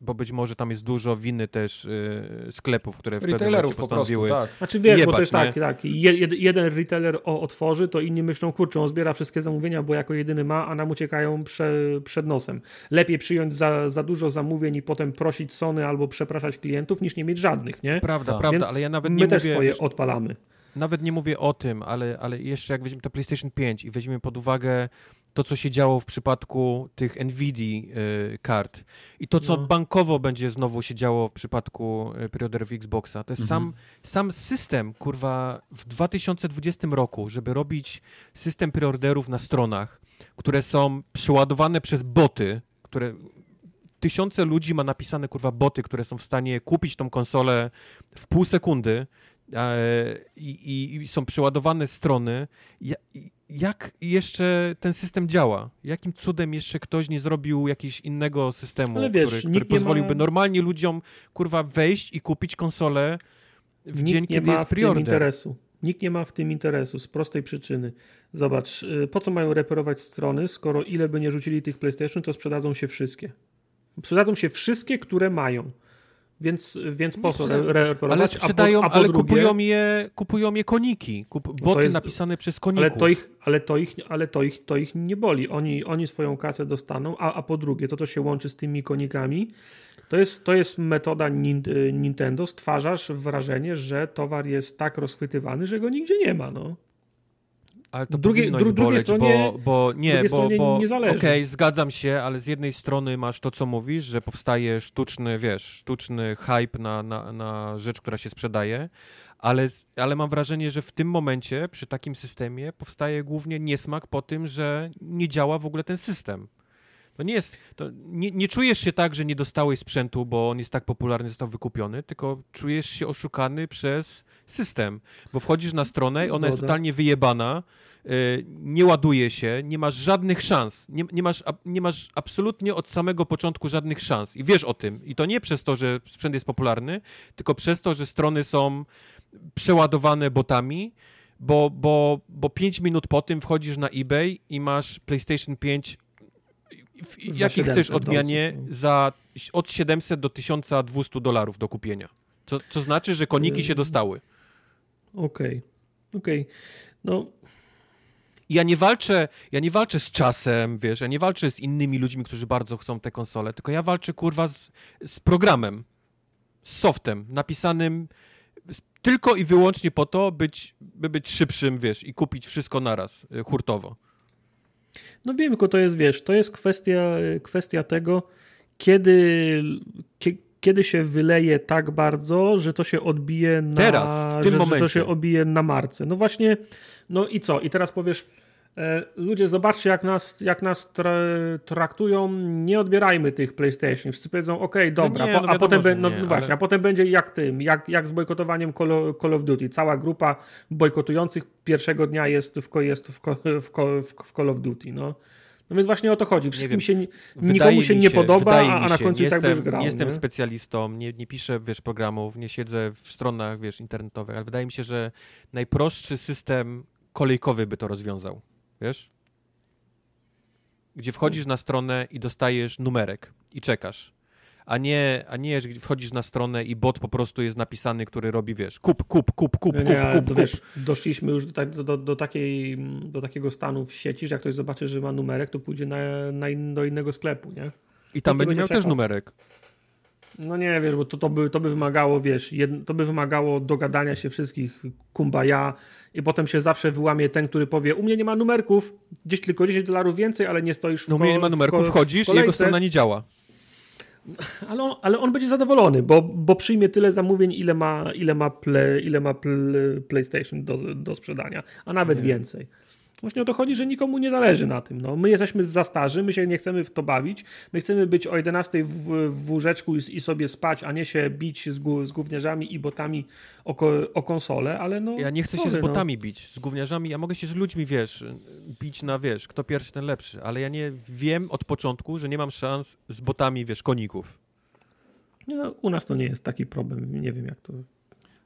bo być może tam jest dużo winy też y, sklepów, które w pewnym momencie postanowiły po prostu, tak. Znaczy wiesz, jebać, bo to jest tak, tak, Jed, jeden retailer o, otworzy, to inni myślą, kurczę, on zbiera wszystkie zamówienia, bo jako jedyny ma, a nam uciekają prze, przed nosem. Lepiej przyjąć za, za dużo zamówień i potem prosić Sony albo przepraszać klientów, niż nie mieć żadnych, nie? Prawda, prawda, Więc ale ja nawet nie my mówię... też swoje odpalamy. Nawet nie mówię o tym, ale, ale jeszcze jak weźmiemy to PlayStation 5 i weźmiemy pod uwagę to, co się działo w przypadku tych NVIDIA y, kart i to, co no. bankowo będzie znowu się działo w przypadku y, preorderów Xboxa. To jest mhm. sam, sam system, kurwa, w 2020 roku, żeby robić system preorderów na stronach, które są przeładowane przez boty, które tysiące ludzi ma napisane, kurwa, boty, które są w stanie kupić tą konsolę w pół sekundy E, i, i, są przeładowane strony. Jak jeszcze ten system działa? Jakim cudem jeszcze ktoś nie zrobił jakiegoś innego systemu, wiesz, który, który pozwoliłby ma... normalnie ludziom kurwa wejść i kupić konsolę w nikt dzień, kiedy jest preorder? interesu. Nikt nie ma w tym interesu z prostej przyczyny. Zobacz, y, po co mają reperować strony, skoro ile by nie rzucili tych PlayStation, to sprzedadzą się wszystkie. Sprzedadzą się wszystkie, które mają. Więc, więc po co reperować? Ale sprzedają, a po, a ale drugie, kupują, je, kupują je koniki. Kup, boty jest, napisane przez koników. Ale to ich, ale to ich, ale to ich, to ich nie boli. Oni, oni swoją kasę dostaną, a, a po drugie, to to się łączy z tymi konikami. To jest, to jest metoda Nintendo. Stwarzasz wrażenie, że towar jest tak rozchwytywany, że go nigdzie nie ma. No. Ale to drugie, dru, boleć, stronie, bo, bo nie, bo, bo nie zależy. Okej, okay, zgadzam się, ale z jednej strony masz to, co mówisz, że powstaje sztuczny, wiesz, sztuczny hype na, na, na rzecz, która się sprzedaje, ale, ale mam wrażenie, że w tym momencie, przy takim systemie, powstaje głównie niesmak po tym, że nie działa w ogóle ten system. To nie jest, to nie, nie, czujesz się tak, że nie dostałeś sprzętu, bo on jest tak popularny, został wykupiony, tylko czujesz się oszukany przez system, bo wchodzisz na stronę, ona jest totalnie wyjebana, y, nie ładuje się, nie masz żadnych szans, nie, nie, masz, nie masz absolutnie od samego początku żadnych szans i wiesz o tym. I to nie przez to, że sprzęt jest popularny, tylko przez to, że strony są przeładowane botami, bo, bo, bo 5 minut po tym wchodzisz na eBay i masz PlayStation 5 w jakiej chcesz odmianie no. za od 700 do 1200 dolarów do kupienia. Co, co znaczy, że koniki się dostały. Okej, okay. okej. Okay. No, ja nie walczę, ja nie walczę z czasem, wiesz, ja nie walczę z innymi ludźmi, którzy bardzo chcą te konsole, tylko ja walczę, kurwa, z, z programem, z softem napisanym tylko i wyłącznie po to, być, by być szybszym, wiesz, i kupić wszystko naraz, y, hurtowo. No wiem, tylko to jest, wiesz, to jest kwestia, kwestia tego, kiedy, kiedy się wyleje tak bardzo, że to się odbije na... Teraz, w tym że, momencie. Że to się odbije na marce. No właśnie, no i co? I teraz powiesz, e, ludzie, zobaczcie jak nas, jak nas tra traktują, nie odbierajmy tych PlayStation. Wszyscy powiedzą, ok, dobra, nie, po, no a, potem wiadomo, no, nie, no właśnie, ale- a potem będzie jak tym, jak, jak z bojkotowaniem Call of, Call of Duty. Cała grupa bojkotujących pierwszego dnia jest w, jest w, w, w Call of Duty. No. No więc właśnie o to chodzi. Wszystkim się, Wydaje nikomu się nie podoba, a, a na końcu tak jestem, będziesz grał. Nie jestem specjalistą, nie, nie piszę, wiesz, programów, nie siedzę w stronach, wiesz, internetowych, ale wydaje mi się, że najprostszy system kolejkowy by to rozwiązał, wiesz? Gdzie wchodzisz na stronę i dostajesz numerek i czekasz. A nie, a nie, że wchodzisz na stronę i bot po prostu jest napisany, który robi, wiesz, kup, kup, kup, kup, Nie, kup, nie, kup, kup. wiesz, doszliśmy już do, tak, do, do, do, takiej, do takiego stanu w sieci, że jak ktoś zobaczy, że ma numerek, to pójdzie na, na in, do innego sklepu, nie? I tam to będzie miał też numerek. No nie, wiesz, bo to, to, by, to by wymagało, wiesz, to by wymagało dogadania się wszystkich kumbaya i potem się zawsze wyłamie ten, który powie, u mnie nie ma numerków, gdzieś tylko 10 dolarów więcej, ale nie stoisz w No u mnie nie ma numerków, wchodzisz i jego strona nie działa. Ale on, ale on będzie zadowolony, bo, bo przyjmie tyle zamówień, ile ma, ile ma, play, ile ma pl, PlayStation do, do sprzedania, a nawet więcej. Właśnie o to chodzi, że nikomu nie zależy na tym. No, my jesteśmy za starzy, my się nie chcemy w to bawić, my chcemy być o 11 w, w łóżeczku i, i sobie spać, a nie się bić z, z gówniarzami i botami o, o konsolę, ale no... Ja nie chcę się sorry, z no. botami bić, z gówniarzami, ja mogę się z ludźmi, wiesz, bić na, wiesz, kto pierwszy, ten lepszy, ale ja nie wiem od początku, że nie mam szans z botami, wiesz, koników. No, u nas to nie jest taki problem, nie wiem jak to...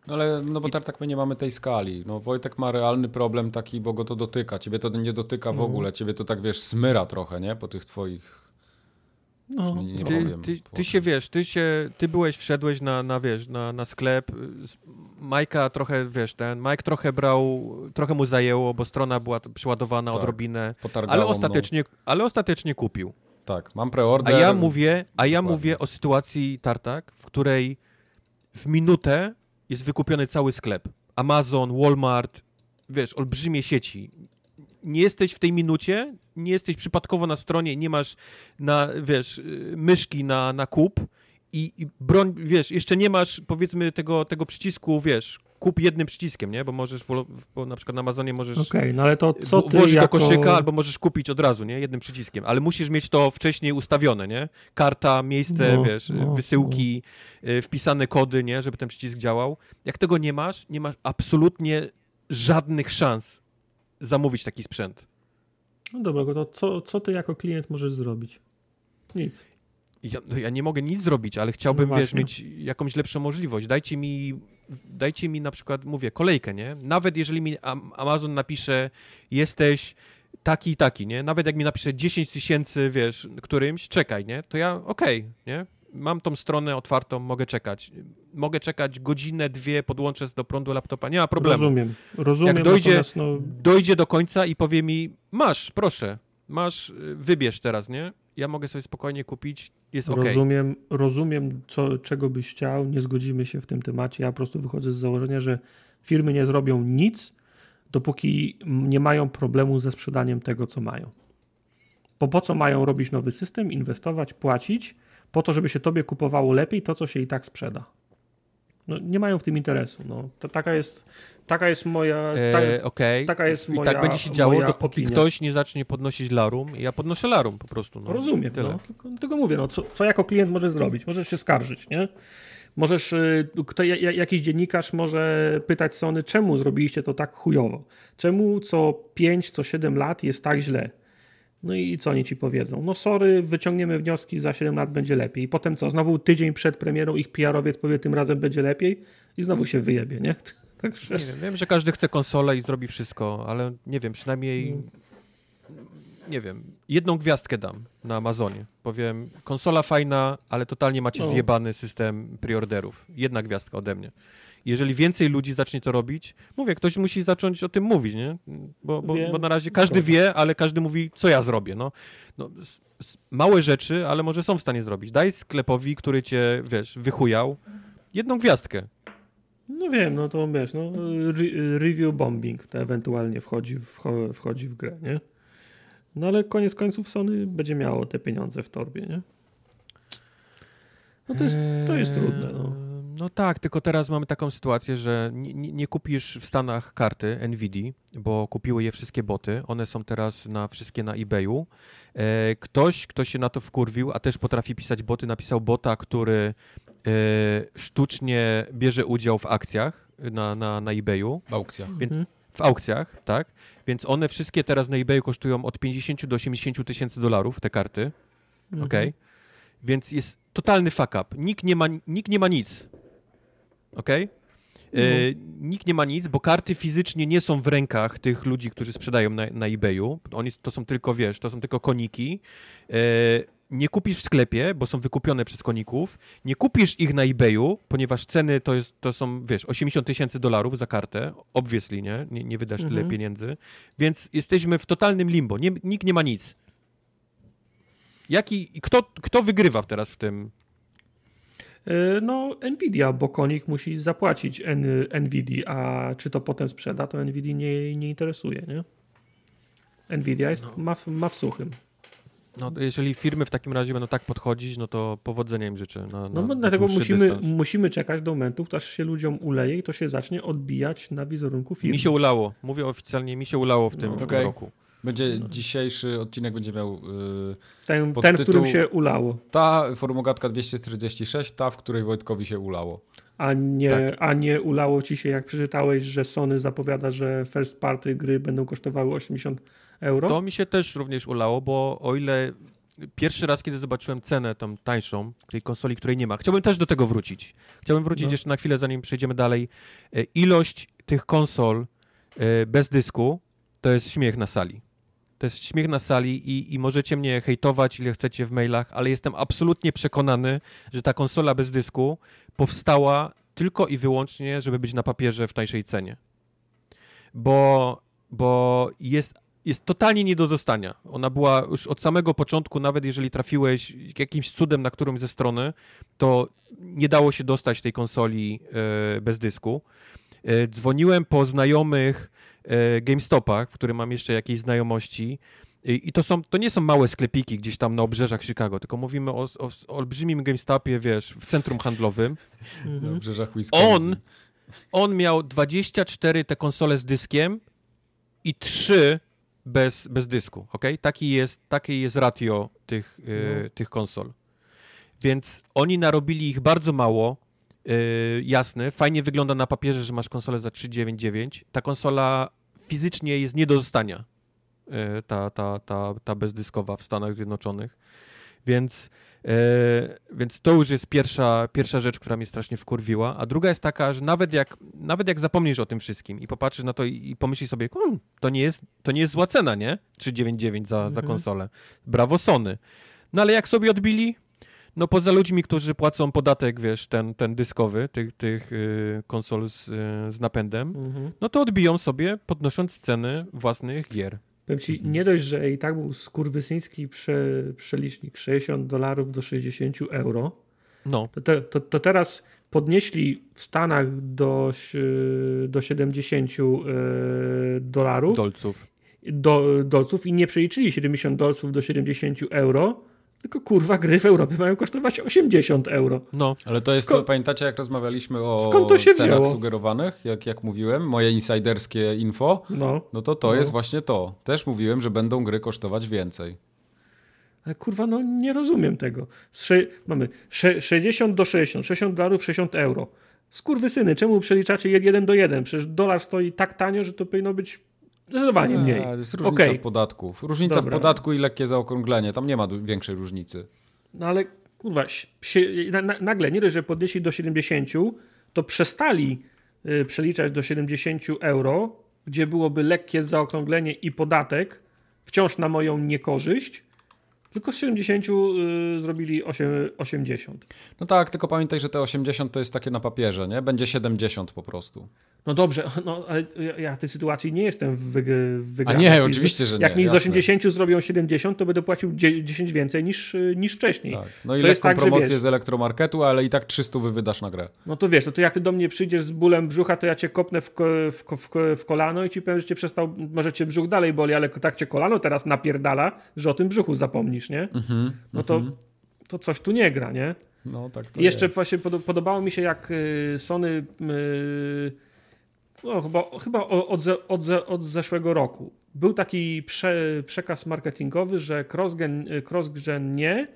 No ale, no bo tak, tak my nie mamy tej skali. No Wojtek ma realny problem taki, bo go to dotyka. Ciebie to nie dotyka w Mhm. ogóle. Ciebie to tak, wiesz, smyra trochę, nie? Po tych twoich... No, nie, nie Ty, powiem. ty, ty się, wiesz, ty się, ty byłeś, wszedłeś na, na wiesz, na, na sklep, Majka trochę, wiesz, ten, Mike trochę brał, trochę mu zajęło, bo strona była przeładowana Tak. odrobinę, ale mną. ostatecznie, ale ostatecznie kupił. Tak, mam A preorder. ja mówię, a ja Dokładnie. mówię o sytuacji Tartak, w której w minutę jest wykupiony cały sklep. Amazon, Walmart, wiesz, olbrzymie sieci. Nie jesteś w tej minucie, nie jesteś przypadkowo na stronie, nie masz na, wiesz, y, myszki na, na kup i, i broń, wiesz, jeszcze nie masz powiedzmy tego, tego przycisku, wiesz, kup jednym przyciskiem, nie? Bo możesz, bo na przykład na Amazonie możesz Okej, no ale to co ty włożyć jako... do koszyka albo możesz kupić od razu, nie? Jednym przyciskiem, ale musisz mieć to wcześniej ustawione, nie? Karta, miejsce, No, wiesz, no, wysyłki, y, wpisane kody, nie? Żeby ten przycisk działał. Jak tego nie masz, nie masz absolutnie żadnych szans zamówić taki sprzęt. No dobra, to co, co ty jako klient możesz zrobić? Nic. Ja, no ja nie mogę nic zrobić, ale chciałbym, No wiesz, mieć jakąś lepszą możliwość. Dajcie mi, dajcie mi na przykład, mówię, kolejkę, nie? Nawet jeżeli mi Am- Amazon napisze, jesteś taki i taki, nie? Nawet jak mi napisze 10 tysięcy, wiesz, którymś, czekaj, nie? To ja, okej, nie? Mam tą stronę otwartą, mogę czekać. Mogę czekać godzinę, dwie, podłączę do prądu laptopa, nie ma problemu. Rozumiem. Rozumiem, Jak dojdzie- no, Dojdzie do końca i powie mi, masz, proszę, masz, y, wybierz teraz, nie? Ja mogę sobie spokojnie kupić, jest okej. rozumiem, rozumiem co, czego byś chciał, nie zgodzimy się w tym temacie. Ja po prostu wychodzę z założenia, że firmy nie zrobią nic, dopóki nie mają problemu ze sprzedaniem tego, co mają. Bo po co mają robić nowy system, inwestować, płacić, po to, żeby się tobie kupowało lepiej to, co się i tak sprzeda. No, nie mają w tym interesu. No. To, taka, jest, taka jest moja... E, Okej. taka jest I moja- tak będzie się działo, dopóki opinia. ktoś nie zacznie podnosić larum. Ja podnoszę larum po prostu. No. Rozumiem, Tyle. no. Tylko, tylko mówię, no, co, co jako klient możesz zrobić? Możesz się skarżyć, nie? Możesz, y, kto, ja- ja- jakiś dziennikarz może pytać Sony, czemu zrobiliście to tak chujowo? Czemu co 5, co 7 lat jest tak źle? No i co oni ci powiedzą? No sorry, wyciągniemy wnioski, za 7 lat będzie lepiej. I potem co? Znowu tydzień przed premierą ich PR-owiec powie, tym razem będzie lepiej i znowu się wyjebie, nie? Także... Nie wiem, wiem, że każdy chce konsolę i zrobi wszystko, ale nie wiem, przynajmniej Mm. nie wiem, jedną gwiazdkę dam na Amazonie. Powiem, konsola fajna, ale totalnie macie No. zjebany system preorderów. Jedna gwiazdka ode mnie. Jeżeli więcej ludzi zacznie to robić, mówię, ktoś musi zacząć o tym mówić, nie? Bo, bo, bo na razie każdy wie, ale każdy mówi, co ja zrobię, no. no małe rzeczy, ale może są w stanie zrobić. Daj sklepowi, który cię, wiesz, wychujał, jedną gwiazdkę. No wiem, no to wiesz, no, re review bombing to ewentualnie wchodzi, wcho- wchodzi w grę, nie? No ale koniec końców Sony będzie miało te pieniądze w torbie, nie? No to jest, to jest trudne, no. No tak, tylko teraz mamy taką sytuację, że nie, nie kupisz w Stanach karty NVIDIA, bo kupiły je wszystkie boty. One są teraz na wszystkie na eBayu. E, ktoś, kto się na to wkurwił, a też potrafi pisać boty, napisał bota, który e, sztucznie bierze udział w akcjach na, na, na eBayu. W aukcjach. Więc Mhm. w aukcjach, tak? Więc one wszystkie teraz na eBayu kosztują od 50 do 80 tysięcy dolarów, te karty. Mhm. Okej? Więc jest totalny fuck up. Nikt nie ma, nikt nie ma nic. Okej? E, nikt nie ma nic, bo karty fizycznie nie są w rękach tych ludzi, którzy sprzedają na, na eBayu. Oni to są tylko, wiesz, to są tylko koniki. E, nie kupisz w sklepie, bo są wykupione przez koników. Nie kupisz ich na eBayu, ponieważ ceny to, jest, to są, wiesz, 80 tysięcy dolarów za kartę. Obviously, nie? Nie, nie wydasz tyle Mhm. pieniędzy. Więc jesteśmy w totalnym limbo. Nie, nikt nie ma nic. Jaki, kto, kto wygrywa teraz w tym? E, No, Nvidia, bo konik musi zapłacić N Nvidia, a czy to potem sprzeda, to Nvidia nie, nie interesuje, nie? Nvidia jest, ma, w- ma w suchym. No, jeżeli firmy w takim razie będą tak podchodzić, no to powodzenia im życzę. Na, No na, na dlatego musimy, dystans. musimy czekać do momentu, aż się ludziom uleje i to się zacznie odbijać na wizerunku firmy. Mi się ulało. Mówię oficjalnie, mi się ulało w tym, No. w tym Okej. roku. Będzie dzisiejszy odcinek będzie miał y, ten, pod ten w którym się ulało, ta formogatka 246, ta, w której Wojtkowi się ulało. a nie, Tak. a nie ulało ci się, jak przeczytałeś, że Sony zapowiada, że first party gry będą kosztowały 80 euro. To mi się też również ulało, bo o ile pierwszy raz, kiedy zobaczyłem cenę tą tańszą, tej konsoli, której nie ma, chciałbym też do tego wrócić. Chciałbym wrócić No. jeszcze na chwilę, zanim przejdziemy dalej. E, Ilość tych konsol e, bez dysku to jest śmiech na sali. To jest śmiech na sali i, i możecie mnie hejtować, ile chcecie w mailach, ale jestem absolutnie przekonany, że ta konsola bez dysku powstała tylko i wyłącznie, żeby być na papierze w tańszej cenie. Bo, bo jest, jest totalnie nie do dostania. Ona była już od samego początku, nawet jeżeli trafiłeś jakimś cudem na którąś ze strony, to nie dało się dostać tej konsoli e, bez dysku. E, dzwoniłem po znajomych e, GameStopach, w którym mam jeszcze jakieś znajomości. I to, są, to nie są małe sklepiki gdzieś tam na obrzeżach Chicago, tylko mówimy o, o, o olbrzymim GameStopie, wiesz, w centrum handlowym. Na Mhm. obrzeżach Wisconsin. On, on miał 24 te konsole z dyskiem i 3 bez, bez dysku, ok? Taki jest, takie jest ratio tych, y, No. tych konsol. Więc oni narobili ich bardzo mało, y, jasne, fajnie wygląda na papierze, że masz konsolę za 399. Ta konsola fizycznie jest nie do dostania, y, ta, ta, ta, ta bezdyskowa w Stanach Zjednoczonych. Więc, e, więc to już jest pierwsza, pierwsza rzecz, która mnie strasznie wkurwiła. A druga jest taka, że nawet jak, nawet jak zapomnisz o tym wszystkim i popatrzysz na to i, i pomyślisz sobie, hmm, to, nie jest, to nie jest zła cena, nie? 399 za, za Mhm. konsolę. Brawo Sony. No ale jak sobie odbili? No poza ludźmi, którzy płacą podatek, wiesz, ten, ten dyskowy, tych, tych y, konsol z, y, z napędem, Mhm. no to odbiją sobie, podnosząc ceny własnych gier. Powiem ci, Mhm. nie dość, że i tak był skurwysyński prze, przelicznik 60 dolarów do 60 euro, No, to, te, to, to teraz podnieśli w Stanach do, do 70 e, dolarów, dolców. do, dolców i nie przeliczyli 70 dolców do 70 euro, tylko kurwa gry w Europie mają kosztować 80 euro. No, Ale to jest, Skąd- to, pamiętacie jak rozmawialiśmy o Skąd to się cenach wzięło? sugerowanych, jak, jak mówiłem, moje insiderskie info, No, no to to No. jest właśnie to. Też mówiłem, że będą gry kosztować więcej. ale kurwa, no nie rozumiem tego. Sze, mamy sze, 60 do 60, 60 dolarów, 60 euro. Skurwysyny, czemu przeliczacie 1 do 1? Przecież dolar stoi tak tanio, że to powinno być zdecydowanie mniej. A, jest różnica Okej. w podatku. Różnica Dobra. w podatku i lekkie zaokrąglenie. Tam nie ma większej różnicy. No ale kurwa, nagle nie dość, że podnieśli do 70, to przestali y, przeliczać do 70 euro, gdzie byłoby lekkie zaokrąglenie i podatek, wciąż na moją niekorzyść. Tylko z 70 y, zrobili 8, 80. No tak, tylko pamiętaj, że te 80 to jest takie na papierze, nie? Będzie 70 po prostu. No dobrze, no ale ja- w tej sytuacji nie jestem wyg- w A nie, Jak oczywiście, że nie. Jak mi z jasne. 80 zrobią 70, to będę płacił dzie- 10 więcej niż, y, niż wcześniej. Tak. No i To jest lekką tak, promocję wiesz- z elektromarketu, ale i tak 300 wy wydasz na grę. No to wiesz, no to jak ty do mnie przyjdziesz z bólem brzucha, to ja cię kopnę w, ko- w, ko- w, ko- w kolano i ci powiem, że cię przestał, może cię brzuch dalej boli, ale tak cię kolano teraz napierdala, że o tym brzuchu zapomnisz, nie? Mhm. No to, to coś tu nie gra, nie? No tak to I jeszcze jest. pod, podobało mi się, jak y, Sony y, no, chyba, chyba od, ze, od, ze, od zeszłego roku był taki prze, przekaz marketingowy, że cross-gen, cross-gen nie,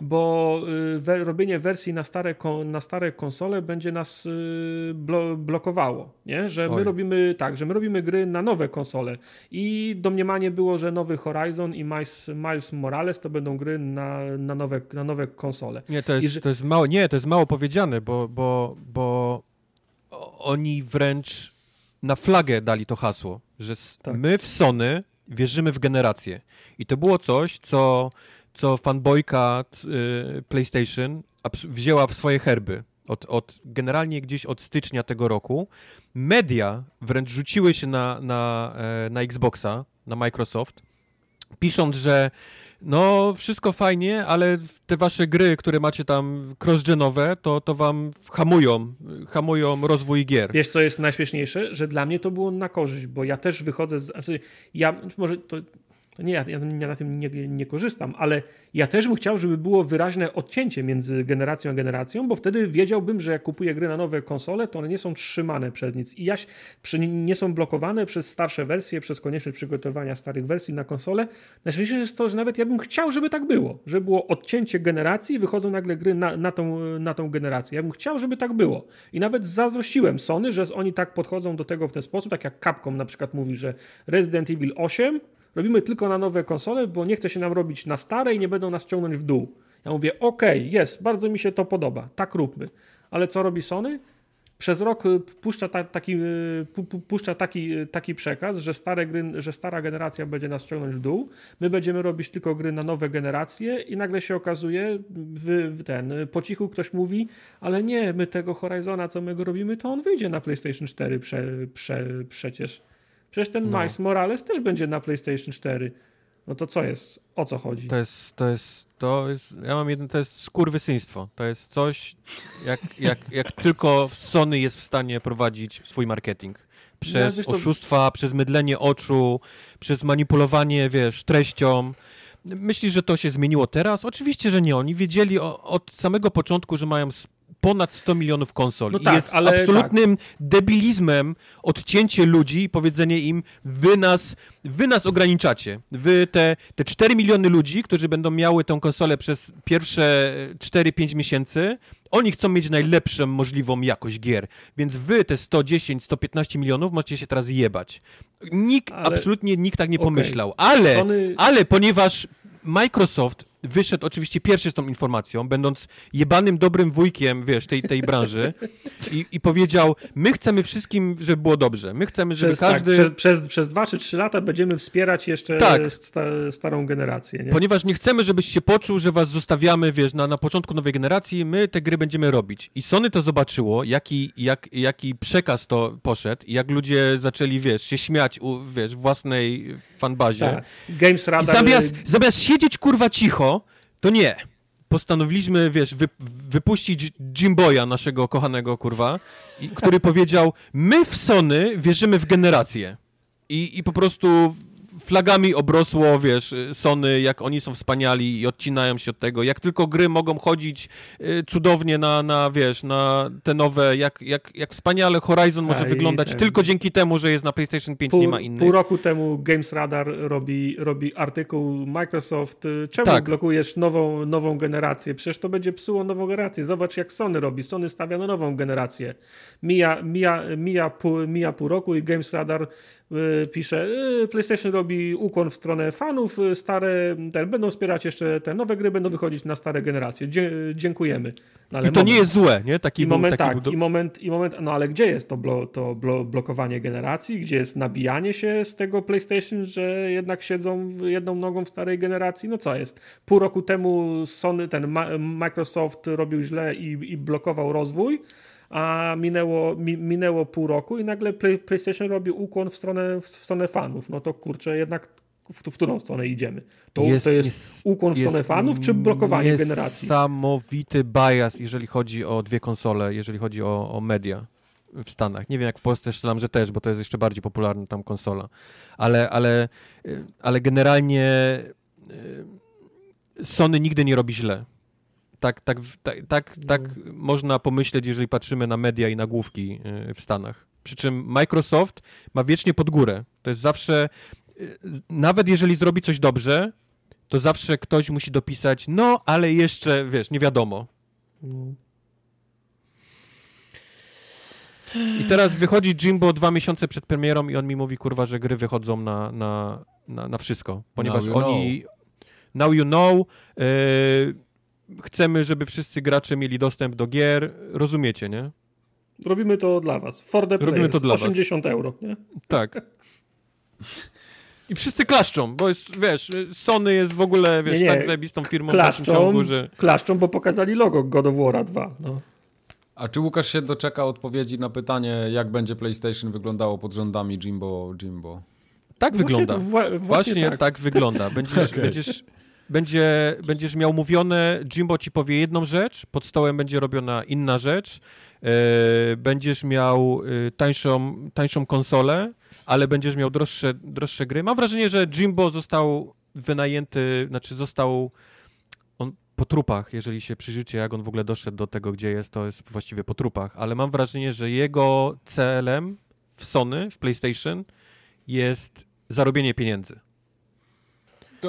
bo y, we, robienie wersji na stare, na stare konsole będzie nas y, blo, blokowało, nie? że my Oj. robimy tak, że my robimy gry na nowe konsole i domniemanie było, że nowy Horizon i Miles, Miles Morales to będą gry na, na, nowe, na nowe konsole. Nie, to jest, że- to jest mało, nie, to jest mało powiedziane, bo, bo, bo oni wręcz na flagę dali to hasło, że Tak. my w Sony wierzymy w generację. I to było coś, co, co fanboyka y, PlayStation wzięła w swoje herby. Od, od, generalnie gdzieś od stycznia tego roku media wręcz rzuciły się na, na, e, na Xboxa, na Microsoft, pisząc, że no, wszystko fajnie, ale te wasze gry, które macie tam cross-genowe, to, to wam hamują, hamują rozwój gier. Wiesz, co jest najśmieszniejsze? Że dla mnie to było na korzyść, bo ja też wychodzę z. Znaczy, ja może to. To nie, ja, ja na tym nie, nie korzystam, ale ja też bym chciał, żeby było wyraźne odcięcie między generacją a generacją, bo wtedy wiedziałbym, że jak kupuję gry na nowe konsole, to one nie są trzymane przez nic i jaś, nie są blokowane przez starsze wersje, przez konieczność przygotowania starych wersji na konsole. Najśmieszniejsze jest to, że nawet ja bym chciał, żeby tak było, żeby było odcięcie generacji wychodzą nagle gry na, na, tą, na tą generację. Ja bym chciał, żeby tak było. I nawet zazdrościłem Sony, że oni tak podchodzą do tego w ten sposób, tak jak Capcom na przykład mówi, że Resident Evil 8 robimy tylko na nowe konsole, bo nie chce się nam robić na stare i nie będą nas ciągnąć w dół. Ja mówię, okej, jest, bardzo mi się to podoba, tak róbmy. Ale co robi Sony? Przez rok y, puszcza, ta, taki, y, pu, pu, puszcza taki, y, taki przekaz, że, stare gry, że stara generacja będzie nas ciągnąć w dół, my będziemy robić tylko gry na nowe generacje i nagle się okazuje, w, w ten, po cichu ktoś mówi, ale nie, my tego Horizona, co my go robimy, to on wyjdzie na PlayStation 4 prze, prze, przecież. Przecież ten No. Miles Morales też będzie na PlayStation 4. No to co jest? O co chodzi? To jest, to jest, to jest, ja mam jedno, to jest skurwysyństwo. To jest coś, jak, jak, jak tylko Sony jest w stanie prowadzić swój marketing. Przez to- oszustwa, przez mydlenie oczu, przez manipulowanie, wiesz, treścią. Myślisz, że to się zmieniło teraz? Oczywiście, że nie. Oni wiedzieli o, od samego początku, że mają ponad 100 milionów konsol. No I tak, jest ale absolutnym debilizmem odcięcie ludzi i powiedzenie im, wy nas, wy nas ograniczacie. Wy te, te 4 miliony ludzi, którzy będą miały tę konsolę przez pierwsze 4-5 miesięcy, oni chcą mieć najlepszą możliwą jakość gier. Więc wy te 110, 115 milionów możecie się teraz jebać. Nikt, Ale- absolutnie nikt tak nie Okej. pomyślał. Ale, Sony- ale ponieważ Microsoft wyszedł oczywiście pierwszy z tą informacją, będąc jebanym dobrym wujkiem, wiesz, tej, tej branży i, i powiedział, my chcemy wszystkim, żeby było dobrze. My chcemy, żeby Przez, każdy... tak, przez, przez, przez dwa czy trzy lata będziemy wspierać jeszcze Tak. sta, starą generację. Nie? Ponieważ nie chcemy, żebyś się poczuł, że was zostawiamy, wiesz, na, na początku nowej generacji, my te gry będziemy robić. I Sony to zobaczyło, jaki, jak, jaki przekaz to poszedł i jak ludzie zaczęli, wiesz, się śmiać, u, wiesz, w własnej fanbazie. tak. Games I Radar... zamiast, zamiast siedzieć kurwa cicho, to nie. Postanowiliśmy, wiesz, wy, wypuścić Jimboya, naszego kochanego kurwa, który powiedział: My w Sony wierzymy w generację. I, I po prostu flagami obrosło, wiesz, Sony, jak oni są wspaniali i odcinają się od tego. Jak tylko gry mogą chodzić y, cudownie na, na, wiesz, na te nowe, jak, jak, jak wspaniale Horizon może i wyglądać ten- tylko dzięki temu, że jest na PlayStation 5, Pół, nie ma innych. pół roku temu Games Radar robi, robi artykuł Microsoft, y, czemu Tak. blokujesz nową, nową generację? Przecież to będzie psuło nową generację. Zobacz jak Sony robi. Sony stawia na nową generację. Mija, mija, mija, pół, mija pół roku i Games Radar y, pisze, y, PlayStation robi ukłon w stronę fanów, y, stare, ten, będą wspierać jeszcze te nowe gry, będą wychodzić na stare generacje. Dzie dziękujemy. No, ale I to moment, nie jest złe, nie? Taki i moment, taki tak, był... i moment, i moment, no ale gdzie jest to, blo, to blo, blokowanie generacji? Gdzie jest nabijanie się z tego PlayStation, że jednak siedzą jedną nogą w starej generacji? No co jest? Pół roku temu Sony, ten Microsoft robił źle i, i blokował rozwój, a minęło, mi, minęło pół roku i nagle Play, PlayStation robi ukłon w stronę, w stronę fanów. No to kurczę, jednak w, w którą stronę idziemy? To jest, to jest, jest ukłon w stronę jest, fanów, czy blokowanie jest generacji? Niesamowity bias, jeżeli chodzi o dwie konsole, jeżeli chodzi o, o media w Stanach. Nie wiem, jak w Polsce strzelam, że też, bo to jest jeszcze bardziej popularna tam konsola. Ale, ale, ale generalnie y, Sony nigdy nie robi źle tak, tak, tak, tak, tak no. można pomyśleć, jeżeli patrzymy na media i nagłówki y, w Stanach. Przy czym Microsoft ma wiecznie pod górę. To jest zawsze, y, nawet jeżeli zrobi coś dobrze, to zawsze ktoś musi dopisać, no ale jeszcze, wiesz, nie wiadomo. No. I teraz wychodzi Jimbo dwa miesiące przed premierą i on mi mówi, kurwa, że gry wychodzą na, na, na, na wszystko. Ponieważ oni... Know. Now you know. Yy, chcemy, żeby wszyscy gracze mieli dostęp do gier. Rozumiecie, nie? Robimy to dla was. For the Robimy to dla 80 was. euro, nie? Tak. I wszyscy klaszczą, bo jest, wiesz, Sony jest w ogóle, wiesz, nie, nie. tak zajebistą firmą klaszczą, w ciągu, że... Klaszczą, bo pokazali logo God of War 2, no. A czy Łukasz się doczeka odpowiedzi na pytanie, jak będzie PlayStation wyglądało pod rządami Jimbo Jimbo? Tak właśnie wygląda. właśnie, właśnie tak. tak. wygląda. Będziesz, okay. będziesz będzie, będziesz miał mówione, Jimbo ci powie jedną rzecz, pod stołem będzie robiona inna rzecz, yy, będziesz miał yy, tańszą, tańszą konsolę, ale będziesz miał droższe, droższe gry. Mam wrażenie, że Jimbo został wynajęty, znaczy został on po trupach, jeżeli się przyjrzycie, jak on w ogóle doszedł do tego, gdzie jest, to jest właściwie po trupach, ale mam wrażenie, że jego celem w Sony, w PlayStation jest zarobienie pieniędzy.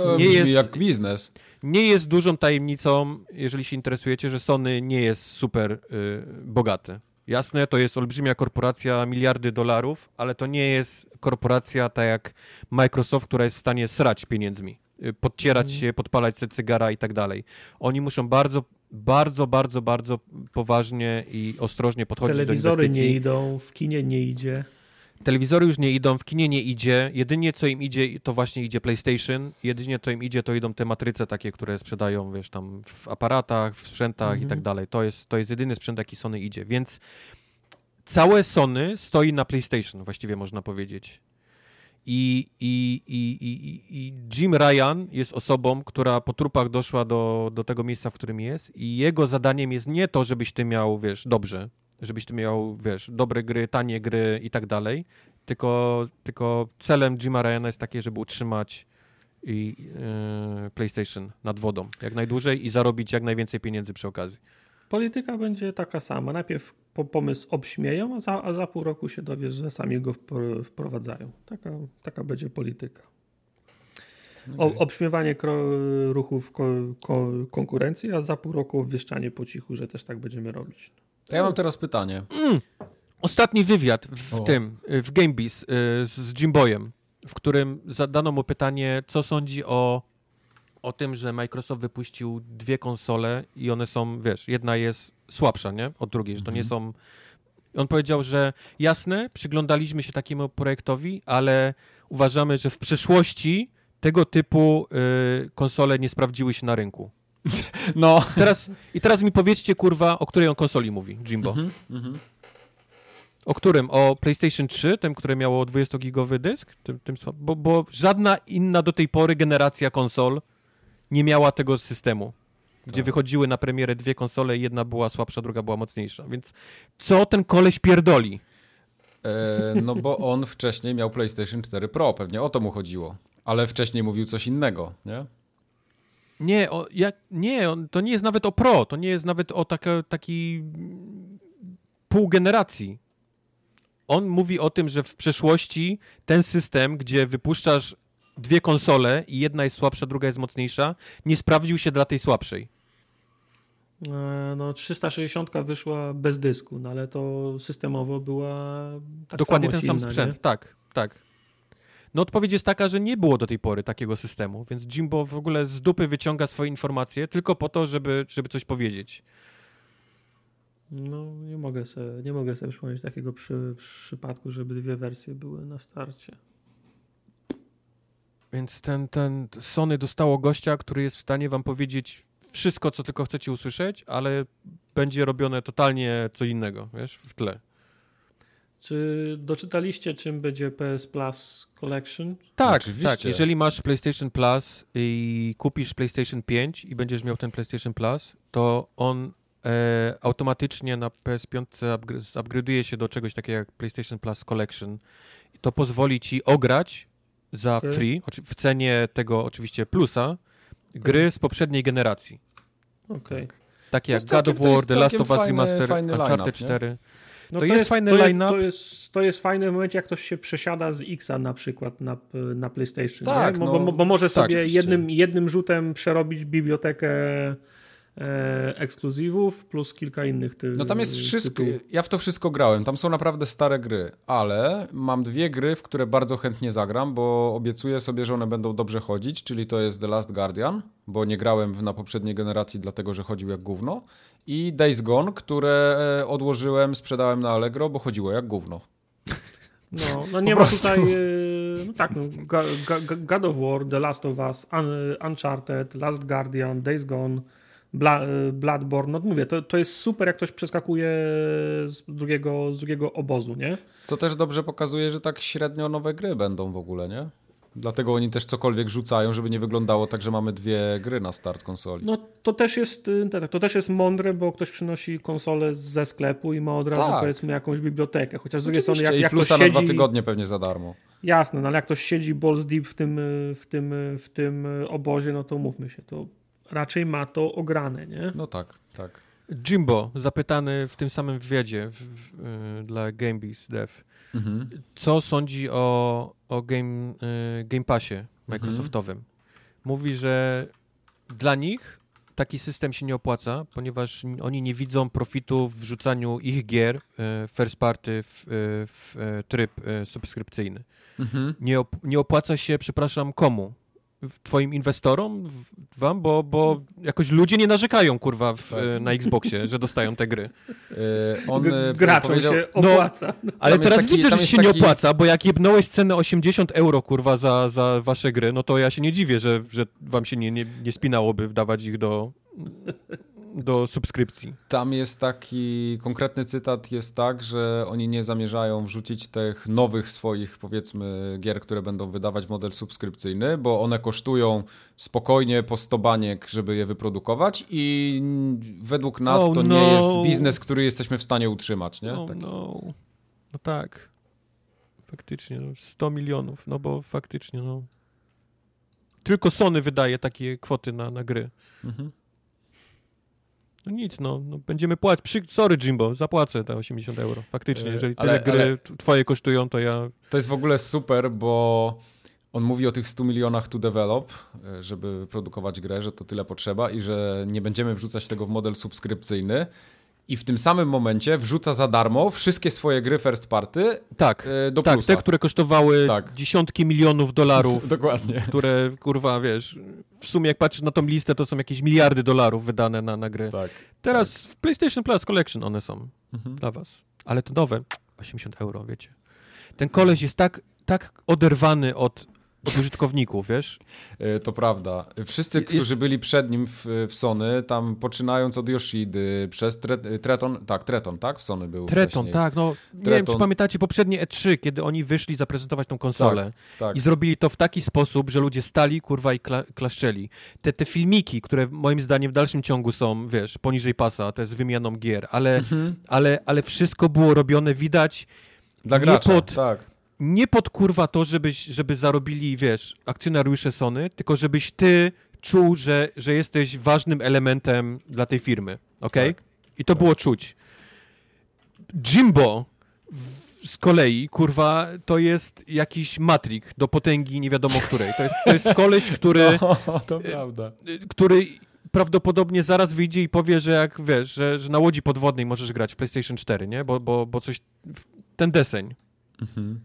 To nie jest jak biznes. Nie jest dużą tajemnicą, jeżeli się interesujecie, że Sony nie jest super y, bogaty. Jasne, to jest olbrzymia korporacja, miliardy dolarów, ale to nie jest korporacja tak jak Microsoft, która jest w stanie srać pieniędzmi, y, podcierać mm. się, podpalać sobie cygara i tak dalej. Oni muszą bardzo, bardzo, bardzo, bardzo poważnie i ostrożnie podchodzić Telewizory do inwestycji. nie idą, w kinie nie idzie. Telewizory już nie idą, w kinie nie idzie. Jedynie co im idzie, to właśnie idzie PlayStation. Jedynie co im idzie, to idą te matryce takie, które sprzedają, wiesz, tam w aparatach, w sprzętach mhm. i tak dalej. To jest, to jest jedyny sprzęt, jaki Sony idzie. Więc całe Sony stoi na PlayStation, właściwie można powiedzieć. I, i, i, i, i Jim Ryan jest osobą, która po trupach doszła do, do tego miejsca, w którym jest i jego zadaniem jest nie to, żebyś ty miał, wiesz, dobrze, żebyś tu miał, wiesz, dobre gry, tanie gry i tak dalej, tylko, tylko celem Jima Ryana jest takie, żeby utrzymać i, yy, PlayStation nad wodą jak najdłużej i zarobić jak najwięcej pieniędzy przy okazji. Polityka będzie taka sama. Najpierw pomysł obśmieją, a za, a za pół roku się dowiesz, że sami go wprowadzają. Taka, taka będzie polityka. Okay. Obśmiewanie ruchów ko, ko, konkurencji, a za pół roku obwieszczanie po cichu, że też tak będziemy robić. Ja mam teraz pytanie. Mm. Ostatni wywiad w o. tym, w Gamebiz y, z Jimboyem, w którym zadano mu pytanie, co sądzi o, o tym, że Microsoft wypuścił dwie konsole i one są, wiesz, jedna jest słabsza, nie? Od drugiej, że to nie mhm. są... On powiedział, że jasne, przyglądaliśmy się takiemu projektowi, ale uważamy, że w przyszłości tego typu y, konsole nie sprawdziły się na rynku. No. Teraz, I teraz mi powiedzcie, kurwa, o której on konsoli mówi, Jimbo. Mm -hmm, O którym? O PlayStation 3, tym, które miało 20-gigowy dysk? Tym, tym, bo, bo żadna inna do tej pory generacja konsol nie miała tego systemu. Gdzie tak. wychodziły na premierę dwie konsole, jedna była słabsza, druga była mocniejsza. Więc co ten koleś pierdoli? E, no bo on wcześniej miał PlayStation 4 Pro, pewnie o to mu chodziło. Ale wcześniej mówił coś innego, nie? Nie, o, ja, nie on, to nie jest nawet o pro, to nie jest nawet o taka, taki pół generacji. On mówi o tym, że w przeszłości ten system, gdzie wypuszczasz dwie konsole i jedna jest słabsza, druga jest mocniejsza, nie sprawdził się dla tej słabszej. E, no 360 wyszła bez dysku, no ale to systemowo była tak Dokładnie ten silna, sam sprzęt, nie? tak, tak. No odpowiedź jest taka, że nie było do tej pory takiego systemu, więc Jimbo w ogóle z dupy wyciąga swoje informacje tylko po to, żeby, żeby coś powiedzieć. No, nie mogę sobie, nie mogę sobie przypomnieć takiego przy, przypadku, żeby dwie wersje były na starcie. Więc ten, ten Sony dostało gościa, który jest w stanie wam powiedzieć wszystko, co tylko chcecie usłyszeć, ale będzie robione totalnie co innego, wiesz, w tle. Czy doczytaliście, czym będzie PS Plus Collection? Tak, Oczywiście. tak. Jeżeli masz PlayStation Plus i kupisz PlayStation 5 i będziesz miał ten PlayStation Plus, to on e, automatycznie na PS5 upgra- upgrade'uje się do czegoś takiego jak PlayStation Plus Collection. I to pozwoli ci ograć za Okej. free, w cenie tego oczywiście plusa, gry z poprzedniej generacji. Okej. Takie To jak God of War, The Last of Us Remaster, Uncharted line-up, nie? 4. No To jest fajny to jest, line-up. to, jest, to jest fajne w momencie, jak ktoś się przesiada z Xa na przykład na, na PlayStation. Tak, nie? Bo, no, bo, bo może tak, sobie oczywiście. jednym, jednym rzutem przerobić bibliotekę e, ekskluzywów plus kilka innych ty, No tam jest wszystko. tytułów. Ja w to wszystko grałem. Tam są naprawdę stare gry, ale mam dwie gry, w które bardzo chętnie zagram, bo obiecuję sobie, że one będą dobrze chodzić, czyli to jest The Last Guardian, bo nie grałem na poprzedniej generacji, dlatego że chodził jak gówno. I Days Gone, które e, odłożyłem, sprzedałem na Allegro, bo chodziło jak gówno. No, no nie ma tutaj. e, No tak, no, God of War, The Last of Us, Un- Uncharted, Last Guardian, Days Gone, Bla, e, Bloodborne. No mówię, to, to jest super, jak ktoś przeskakuje z drugiego, z drugiego obozu, nie? Co też dobrze pokazuje, że tak średnio nowe gry będą w ogóle, nie? Dlatego oni też cokolwiek rzucają, żeby nie wyglądało tak, że mamy dwie gry na start konsoli. No to też jest, y, tak, to też jest mądre, bo ktoś przynosi konsolę ze sklepu i ma od razu Tak. powiedzmy jakąś bibliotekę. Chociaż z drugiej strony, Oczywiście, jak, i jak plusa ktoś na siedzi... dwa tygodnie pewnie za darmo. Jasne, no ale jak ktoś siedzi balls deep w tym, y, w tym, y, w tym obozie, no to mówmy się, to raczej ma to ograne, nie? No tak, tak. Jimbo, zapytany w tym samym wywiadzie w, w, dla GameBeast Dev, Mhm. co sądzi o, o game, y, game Passie Mhm. Microsoftowym. Mówi, że dla nich taki system się nie opłaca, ponieważ oni nie widzą profitu w wrzucaniu ich gier y, first party w, y, w tryb subskrypcyjny. Mhm. Nie, op- nie opłaca się, przepraszam, komu? Twoim inwestorom? W- Wam? Bo, bo jakoś ludzie nie narzekają, kurwa, w, Tak. na Xboxie, że dostają te gry. Yy, on yy, Graczom się no, opłaca. Ale Tam jest teraz taki- widzę, że się nie taki- opłaca, bo jak jebnąłeś cenę 80 euro, kurwa, za, za wasze gry, no to ja się nie dziwię, że, że wam się nie, nie, nie spinałoby wdawać ich do, do subskrypcji. Tam jest taki konkretny cytat, jest tak, że oni nie zamierzają wrzucić tych nowych swoich, powiedzmy, gier, które będą wydawać model subskrypcyjny, bo one kosztują spokojnie po 100 baniek, żeby je wyprodukować i według nas Oh to no. nie jest biznes, który jesteśmy w stanie utrzymać, nie? No, Taki- no. no tak. Faktycznie, no, 100 milionów, no bo faktycznie, no. Tylko Sony wydaje takie kwoty na, na gry. Mhm. No nic, no, no będziemy płacić. Przy... Sorry, Jimbo, zapłacę te 80 euro. Faktycznie, E, jeżeli ale- tyle gry ale- twoje kosztują, to ja... To jest w ogóle super, bo on mówi o tych 100 milionach to develop, e, żeby produkować grę, że to tyle potrzeba i że nie będziemy wrzucać tego w model subskrypcyjny. I w tym samym momencie wrzuca za darmo wszystkie swoje gry first party Tak, e, do tak, plusa. te, które kosztowały Tak. dziesiątki milionów dolarów, Dokładnie. które, kurwa, wiesz, w sumie jak patrzysz na tą listę, to są jakieś miliardy dolarów wydane na, na gry. Tak. Teraz w PlayStation Plus Collection one są Mhm. dla was. Ale to nowe, 80 euro, wiecie. Ten koleś jest tak, tak oderwany od, od użytkowników, wiesz? E, To prawda. Wszyscy, Jest- którzy byli przed nim w, w Sony, tam poczynając od Yoshidy, przez Tre, Treton, tak, Treton, tak? W Sony był Treton, wcześniej. tak, no. Nie wiem, Treton. czy pamiętacie poprzednie E3, kiedy oni wyszli zaprezentować tą konsolę. Tak. I zrobili to w taki sposób, że ludzie stali, kurwa, i kla klaszczeli. Te, te filmiki, które moim zdaniem w dalszym ciągu są, wiesz, poniżej pasa, to jest wymianą gier, ale, Mhm. ale, ale wszystko było robione, widać, Dla nie gracza, pod- tak. Nie pod kurwa to, żebyś, żeby zarobili, wiesz, akcjonariusze Sony, tylko żebyś ty czuł, że, że jesteś ważnym elementem dla tej firmy, okej? Tak. I to było czuć. Jimbo w, z kolei, kurwa, to jest jakiś matrik do potęgi nie wiadomo której. To jest, to jest koleś, który, No, to prawda. który prawdopodobnie zaraz wyjdzie i powie, że jak, wiesz, że, że na łodzi podwodnej możesz grać w PlayStation 4, nie? Bo, bo, bo coś... Ten deseń. Mhm.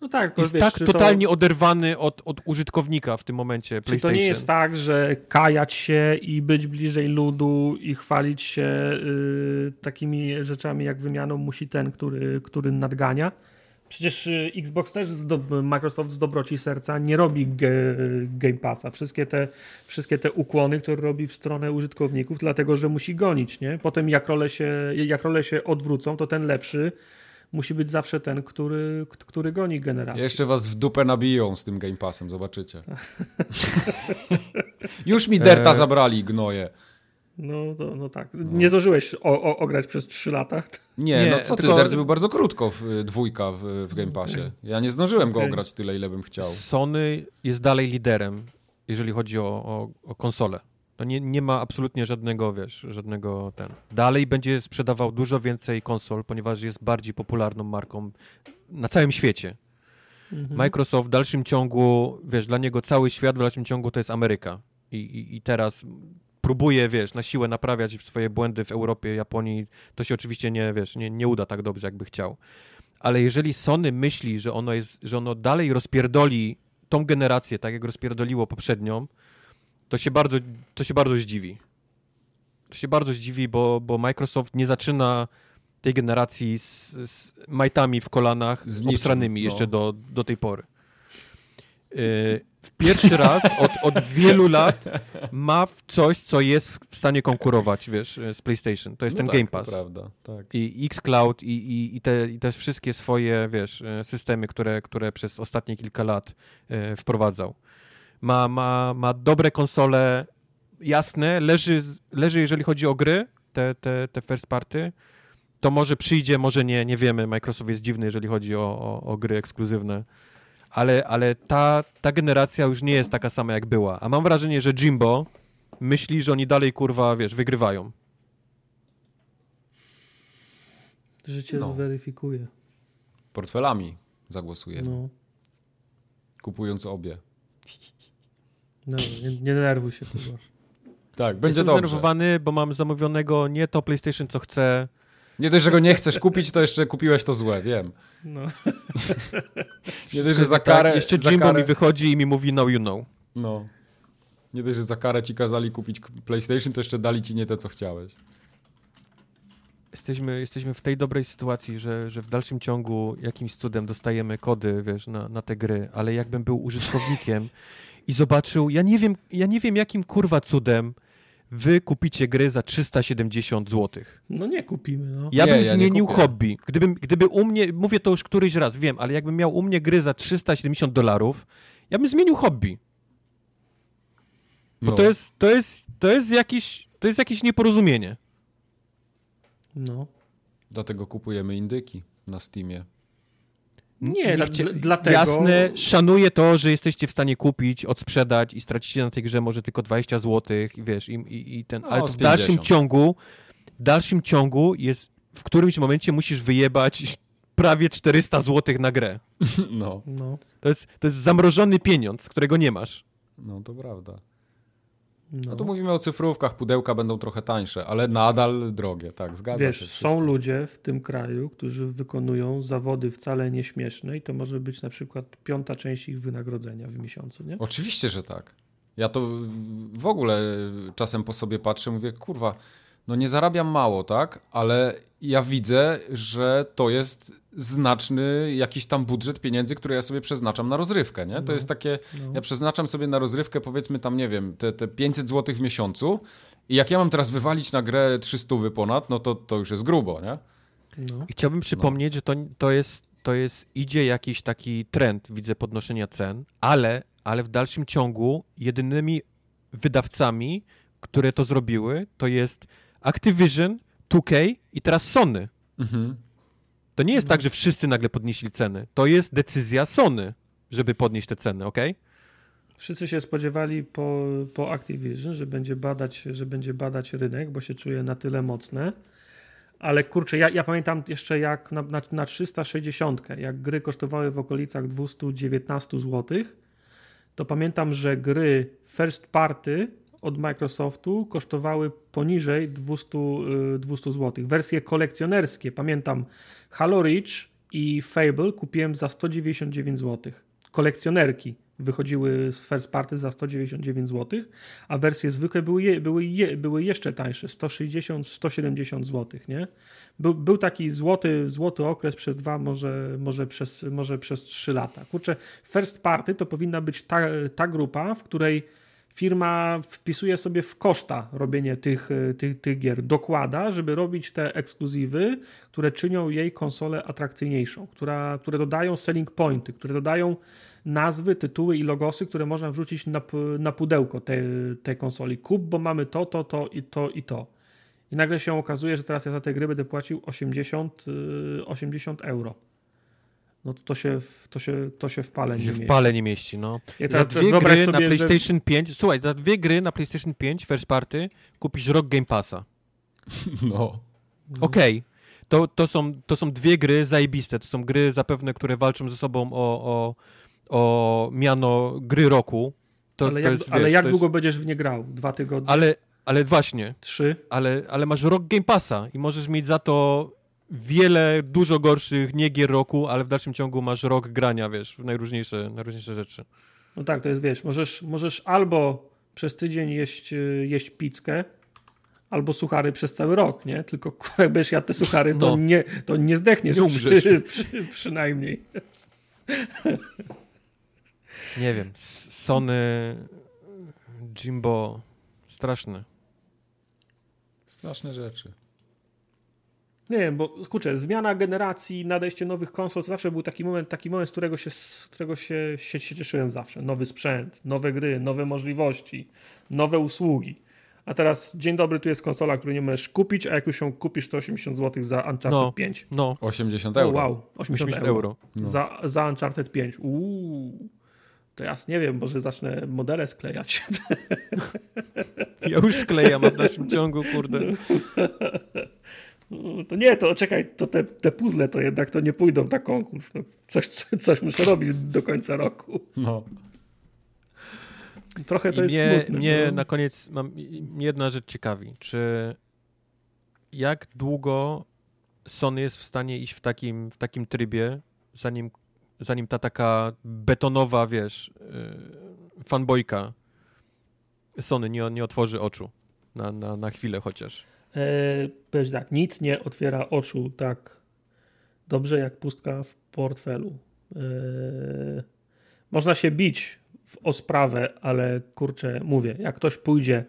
No tak, jest wiesz, tak totalnie to, oderwany od, od użytkownika w tym momencie Czy to nie jest tak, że kajać się i być bliżej ludu i chwalić się y, takimi rzeczami jak wymianą musi ten, który, który nadgania? Przecież y, Xbox też, z do, Microsoft z dobroci serca nie robi ge, Game Passa. Wszystkie te, wszystkie te ukłony, które robi w stronę użytkowników, dlatego że musi gonić. Nie? Potem jak role, się, jak role się odwrócą, to ten lepszy musi być zawsze ten, który, który goni generację. Jeszcze was w dupę nabiją z tym Game Passem, zobaczycie. Już mi derta E, zabrali, gnoje. No, no, no tak. Nie zdążyłeś o, o, ograć przez 3 lata. Nie, Nie, no co ty, tylko- Dirt był bardzo krótko w y, dwójka w, w Game Passie. Ja nie zdążyłem go ograć tyle, ile bym chciał. Sony jest dalej liderem, jeżeli chodzi o, o, o konsolę. To nie, nie ma absolutnie żadnego, wiesz, żadnego ten. Dalej będzie sprzedawał dużo więcej konsol, ponieważ jest bardziej popularną marką na całym świecie. Mhm. Microsoft w dalszym ciągu, wiesz, dla niego cały świat w dalszym ciągu to jest Ameryka. I, i, i teraz próbuje, wiesz, na siłę naprawiać swoje błędy w Europie, Japonii. To się oczywiście nie, wiesz, nie, nie uda tak dobrze, jakby chciał. Ale jeżeli Sony myśli, że ono, jest, że ono dalej rozpierdoli tą generację, tak jak rozpierdoliło poprzednią, to się bardzo, to się bardzo zdziwi. To się bardzo zdziwi, bo, bo Microsoft nie zaczyna tej generacji z, z majtami w kolanach, Z niczym, obstranymi no. jeszcze do, do tej pory. Yy, w pierwszy raz od, od wielu lat ma coś, co jest w stanie konkurować, wiesz, y, z PlayStation. To jest No ten tak, Game Pass. prawda, tak. I xCloud i, i, i, te, i te wszystkie swoje, wiesz, y, systemy, które, które przez ostatnie kilka lat y, wprowadzał. Ma, ma, ma dobre konsole, jasne, leży, leży jeżeli chodzi o gry, te, te, te first party, to może przyjdzie, może nie, nie wiemy. Microsoft jest dziwny, jeżeli chodzi o, o, o gry ekskluzywne. Ale, ale ta, ta generacja już nie jest taka sama, jak była. A mam wrażenie, że Jimbo myśli, że oni dalej, kurwa, wiesz, wygrywają. Życie No. zweryfikuje. Portfelami zagłosujemy, No, kupując obie. No nie, nie denerwuj się chyba. Tak, będzie Jestem dobrze. zdenerwowany, bo mam zamówionego nie to PlayStation, co chcę. Nie dość, że go nie chcesz kupić, to jeszcze kupiłeś to złe, wiem. No. Nie dość, że za karę... tak, jeszcze za Jimbo karę, mi wychodzi i mi mówi no you know. No. Nie dość, że za karę ci kazali kupić PlayStation, to jeszcze dali ci nie te, co chciałeś. Jesteśmy, jesteśmy w tej dobrej sytuacji, że, że w dalszym ciągu jakimś cudem dostajemy kody, wiesz, na, na te gry, ale jakbym był użytkownikiem i zobaczył, ja nie wiem, ja nie wiem jakim kurwa cudem wy kupicie gry za 370 zł. no nie kupimy, no. Ja Nie, bym ja nie zmienił kupię. hobby. Gdybym, gdyby u mnie, mówię to już któryś raz, wiem, ale jakbym miał u mnie gry za 370 dolarów, ja bym zmienił hobby. Bo No. to jest, to jest, to jest jakiś, to jest jakieś nieporozumienie. no. Dlatego kupujemy indyki na Steamie. Nie, dla, dlatego... Jasne, szanuję to, że jesteście w stanie kupić, odsprzedać i stracicie na tej grze może tylko 20 zł, i wiesz, i, i, i ten, No, ale w dalszym 50. ciągu, w dalszym ciągu jest, w którymś momencie musisz wyjebać prawie 400 zł na grę. No, No, To jest, to jest zamrożony pieniądz, którego nie masz. no to prawda. No. No to mówimy o cyfrówkach, pudełka będą trochę tańsze, ale nadal drogie, tak, zgadza się. Wiesz, wszystko. są ludzie w tym kraju, którzy wykonują zawody wcale nieśmieszne i to może być na przykład piąta część ich wynagrodzenia w miesiącu, nie? Oczywiście, że tak. Ja to w ogóle czasem po sobie patrzę, mówię, kurwa, no nie zarabiam mało, tak? Ale ja widzę, że to jest znaczny jakiś tam budżet pieniędzy, który ja sobie przeznaczam na rozrywkę, nie? To No. jest takie, No. ja przeznaczam sobie na rozrywkę powiedzmy tam, nie wiem, te, te 500 zł w miesiącu i jak ja mam teraz wywalić na grę 300 ponad, no to, to już jest grubo, nie? No. I chciałbym przypomnieć, że to, to, jest, to jest, idzie jakiś taki trend, widzę, podnoszenia cen, ale, ale w dalszym ciągu jedynymi wydawcami, które to zrobiły, to jest Activision, 2K i teraz Sony. Mhm. To nie jest tak, że wszyscy nagle podnieśli ceny. To jest decyzja Sony, żeby podnieść te ceny, ok? Wszyscy się spodziewali po, po Activision, że będzie, badać, że będzie badać rynek, bo się czuje na tyle mocne. Ale kurczę, ja, ja pamiętam jeszcze jak na, na, na 360, jak gry kosztowały w okolicach 219 zł, to pamiętam, że gry first party od Microsoftu kosztowały poniżej 200, y, 200 zł. Wersje kolekcjonerskie, pamiętam Halo Reach i Fable kupiłem za 199 zł. Kolekcjonerki wychodziły z first party za 199 zł, a wersje zwykłe były, je, były, je, były jeszcze tańsze, 160-170 zł, nie? Był, był taki złoty, złoty okres przez dwa, może, może, przez, może przez trzy lata. Kurczę, first party to powinna być ta, ta grupa, w której firma wpisuje sobie w koszta robienie tych, tych, tych gier, dokłada, żeby robić te ekskluzywy, które czynią jej konsolę atrakcyjniejszą, która, które dodają selling pointy, które dodają nazwy, tytuły i logosy, które można wrzucić na, na pudełko tej, tej konsoli. Kup, bo mamy to, to, to i to i to. I nagle się okazuje, że teraz ja za te gry będę płacił 80, 80 euro. No to, to, się, to, się, to się w pale nie mieści. w pale nie mieści, no. Ja dwie gry sobie, na że- PlayStation 5, słuchaj, za dwie gry na PlayStation 5 first party kupisz rok Game Passa. No. Okej. To, to, są, to są dwie gry zajebiste. To są gry zapewne, które walczą ze sobą o, o, o miano gry roku. To, ale to jak, jest, ale wiesz, jak długo Jest, będziesz w nie grał? Dwa tygodnie? ale, ale właśnie, Trzy? ale, ale masz rok Game Passa i możesz mieć za to wiele, dużo gorszych nie gier roku, ale w dalszym ciągu masz rok grania, wiesz, w najróżniejsze, najróżniejsze rzeczy. No tak, to jest, wiesz, możesz, możesz albo przez tydzień jeść, y, jeść pizzkę, albo suchary przez cały rok, nie? Tylko jak będziesz jadł te suchary, to, No. nie, to nie zdechniesz Nie umrzesz. Przy, przy, przynajmniej. Nie wiem, Sony, Jimbo, straszne. Straszne rzeczy. Nie wiem, bo kurczę, zmiana generacji, nadejście nowych konsol, to zawsze był taki moment, taki moment, z którego się, z którego się, się, się cieszyłem zawsze. Nowy sprzęt, nowe gry, nowe możliwości, nowe usługi. A teraz, dzień dobry, tu jest konsola, którą nie możesz kupić, a jak już ją kupisz, to 80 zł za Uncharted No. 5. No, 80 O, euro. wow, 80, 80 euro. euro. No. Za, za Uncharted 5. Uuu. To ja nie wiem, może zacznę modele sklejać. Ja już sklejam, a w dalszym ciągu, kurde. To nie, to czekaj, to te, te puzzle to jednak to nie pójdą na konkurs. No, coś, coś muszę robić do końca roku. No. Trochę to I jest mnie, smutne. mnie no. na koniec mam jedna rzecz ciekawi. Czy jak długo Sony jest w stanie iść w takim, w takim trybie, zanim, zanim ta taka betonowa, wiesz, yy, fanboyka Sony nie, nie otworzy oczu na, na, na chwilę chociaż. E, powiedz tak, nic nie otwiera oczu tak dobrze jak pustka w portfelu. E, można się bić w, o sprawę, ale kurczę, mówię, jak ktoś pójdzie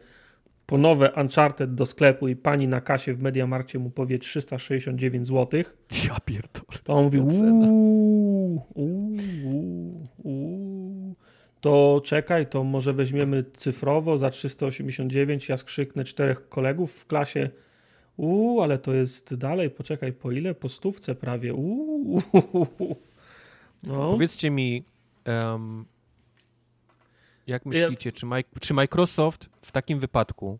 po nowe Uncharted do sklepu i pani na kasie w Mediamarkcie mu powie 369 zł, Ja pierdolę. to on mówi uuu, uuu, uuu. To czekaj, to może weźmiemy cyfrowo za 389. Ja skrzyknę czterech kolegów w klasie. Uuu, ale to jest dalej, poczekaj, po ile? Po stówce prawie. Uuu. No. Powiedzcie mi, em, jak myślicie, czy, Mike, czy Microsoft w takim wypadku,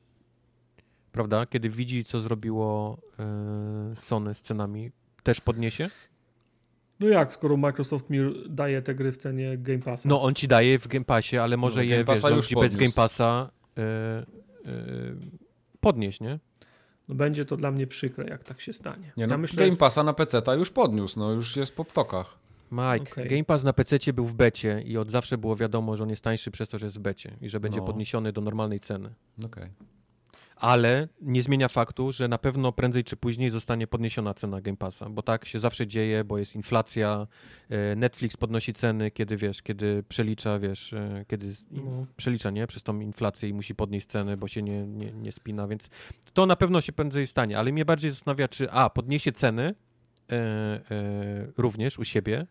prawda, kiedy widzi, co zrobiło e, Sony z cenami, też podniesie? No jak, skoro Microsoft mi daje te gry w cenie Game Passa? No, on ci daje w Game Passie, ale może No, je, wiesz, już ci bez. Game Passa e, e, podnieść, nie? no będzie to dla mnie przykre, jak tak się stanie. Nie, no, ja myślę, Game Passa na PC już podniósł, no już jest po ptokach. Mike, Okej. Game Pass na PC był w becie i od zawsze było wiadomo, że on jest tańszy przez to, że jest w becie i że będzie No. podniesiony do normalnej ceny. Okej. Ale nie zmienia faktu, że na pewno prędzej czy później zostanie podniesiona cena Game Passa, bo tak się zawsze dzieje, bo jest inflacja, e, Netflix podnosi ceny, kiedy wiesz, kiedy przelicza, wiesz, e, kiedy No. przelicza, nie, przez tą inflację i musi podnieść ceny, bo się nie, nie, nie spina, więc to na pewno się prędzej stanie, ale mnie bardziej zastanawia, czy a, podniesie ceny e, e, również u siebie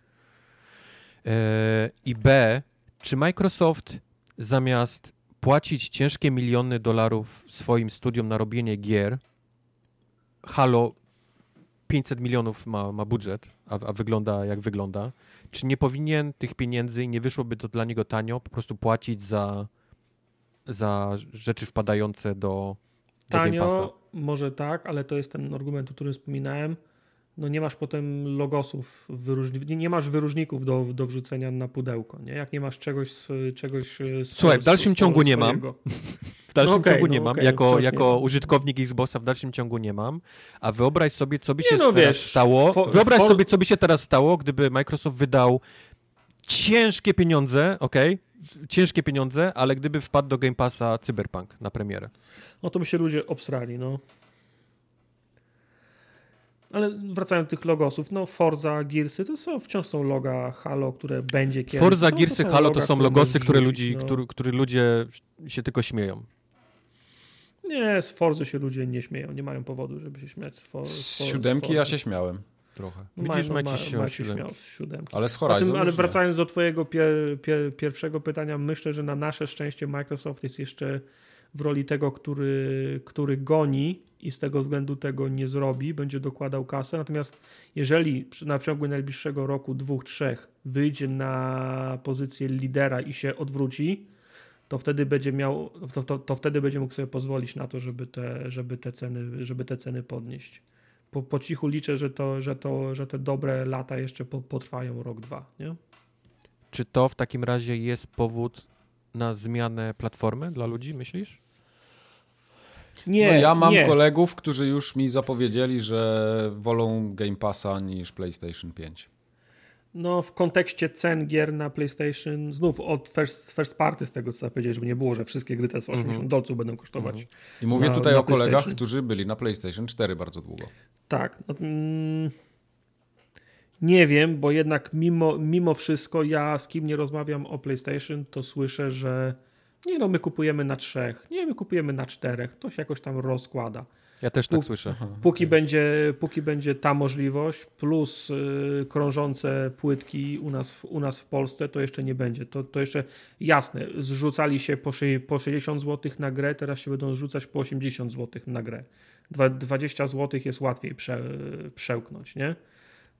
e, i b, czy Microsoft zamiast płacić ciężkie miliony dolarów swoim studiom na robienie gier. Halo 500 milionów ma, ma budżet, a, a wygląda jak wygląda. Czy nie powinien tych pieniędzy i nie wyszłoby to dla niego tanio, po prostu płacić za, za rzeczy wpadające do, do? Tanio, może tak, ale to jest ten argument, o którym wspominałem. No nie masz potem logosów, wyróżni- nie- nie masz wyróżników do, do wrzucenia na pudełko, nie? Jak nie masz czegoś, czegoś e, Słuchaj, w dalszym ciągu nie mam. W dalszym No ciągu no nie mam. jako nie jako ma. użytkownik Xboxa w dalszym ciągu nie mam. A wyobraź sobie, co by Nie się no, teraz wiesz, stało. fo- wyobraź for- sobie, co by się teraz stało, gdyby Microsoft wydał ciężkie pieniądze, okej? Ciężkie pieniądze, ale gdyby wpadł do Game Passa Cyberpunk na premierę. No to by się ludzie obsrali, no. Ale wracając do tych logosów, no Forza, Gearsy to są, wciąż są loga Halo, które będzie kiedyś. Forza, No, Gearsy, Halo loga, to są logosy, które, rzucić, ludzi, no. który, który ludzie się tylko śmieją. Nie, z Forzy się ludzie nie śmieją, nie mają powodu, żeby się śmiać z, for, z, siódemki z ja się śmiałem trochę. No, Widzisz, ma, Maciej się ma, śmiał się śmiał z siódemki. Ale z Horizon tym, ale już nie. wracając do twojego pier, pier, pierwszego pytania, myślę, że na nasze szczęście Microsoft jest jeszcze w roli tego, który, który goni i z tego względu tego nie zrobi, będzie dokładał kasę. Natomiast jeżeli na ciągu najbliższego roku, dwóch, trzech wyjdzie na pozycję lidera i się odwróci, to wtedy będzie miał, to, to, to wtedy będzie mógł sobie pozwolić na to, żeby te, żeby te, ceny, żeby te ceny podnieść. Po, po cichu liczę, że, to, że, to, że te dobre lata jeszcze po, potrwają rok, dwa. Nie? Czy to w takim razie jest powód na zmianę platformy dla ludzi, myślisz? Nie, no ja mam nie. kolegów, którzy już mi zapowiedzieli, że wolą Game Passa niż PlayStation 5. No w kontekście cen gier na PlayStation, znów od first, first party z tego co zapowiedzieli, żeby nie było, że wszystkie gry te z 80 Mhm. dolców będą kosztować. I mówię Na- tutaj na o kolegach, którzy byli na PlayStation 4 bardzo długo. Tak. No, mm, nie wiem, bo jednak mimo, mimo wszystko ja z kim nie rozmawiam o PlayStation, to słyszę, że nie no, my kupujemy na trzech, nie, my kupujemy na czterech, to się jakoś tam rozkłada. Ja też tak Pół- słyszę. Póki, będzie, póki będzie ta możliwość, plus y, krążące płytki u nas, w, u nas w Polsce, to jeszcze nie będzie. To, to jeszcze jasne, zrzucali się po, po 60 zł na grę, teraz się będą zrzucać po 80 zł na grę. Dwa, 20 zł jest łatwiej prze, przełknąć, nie?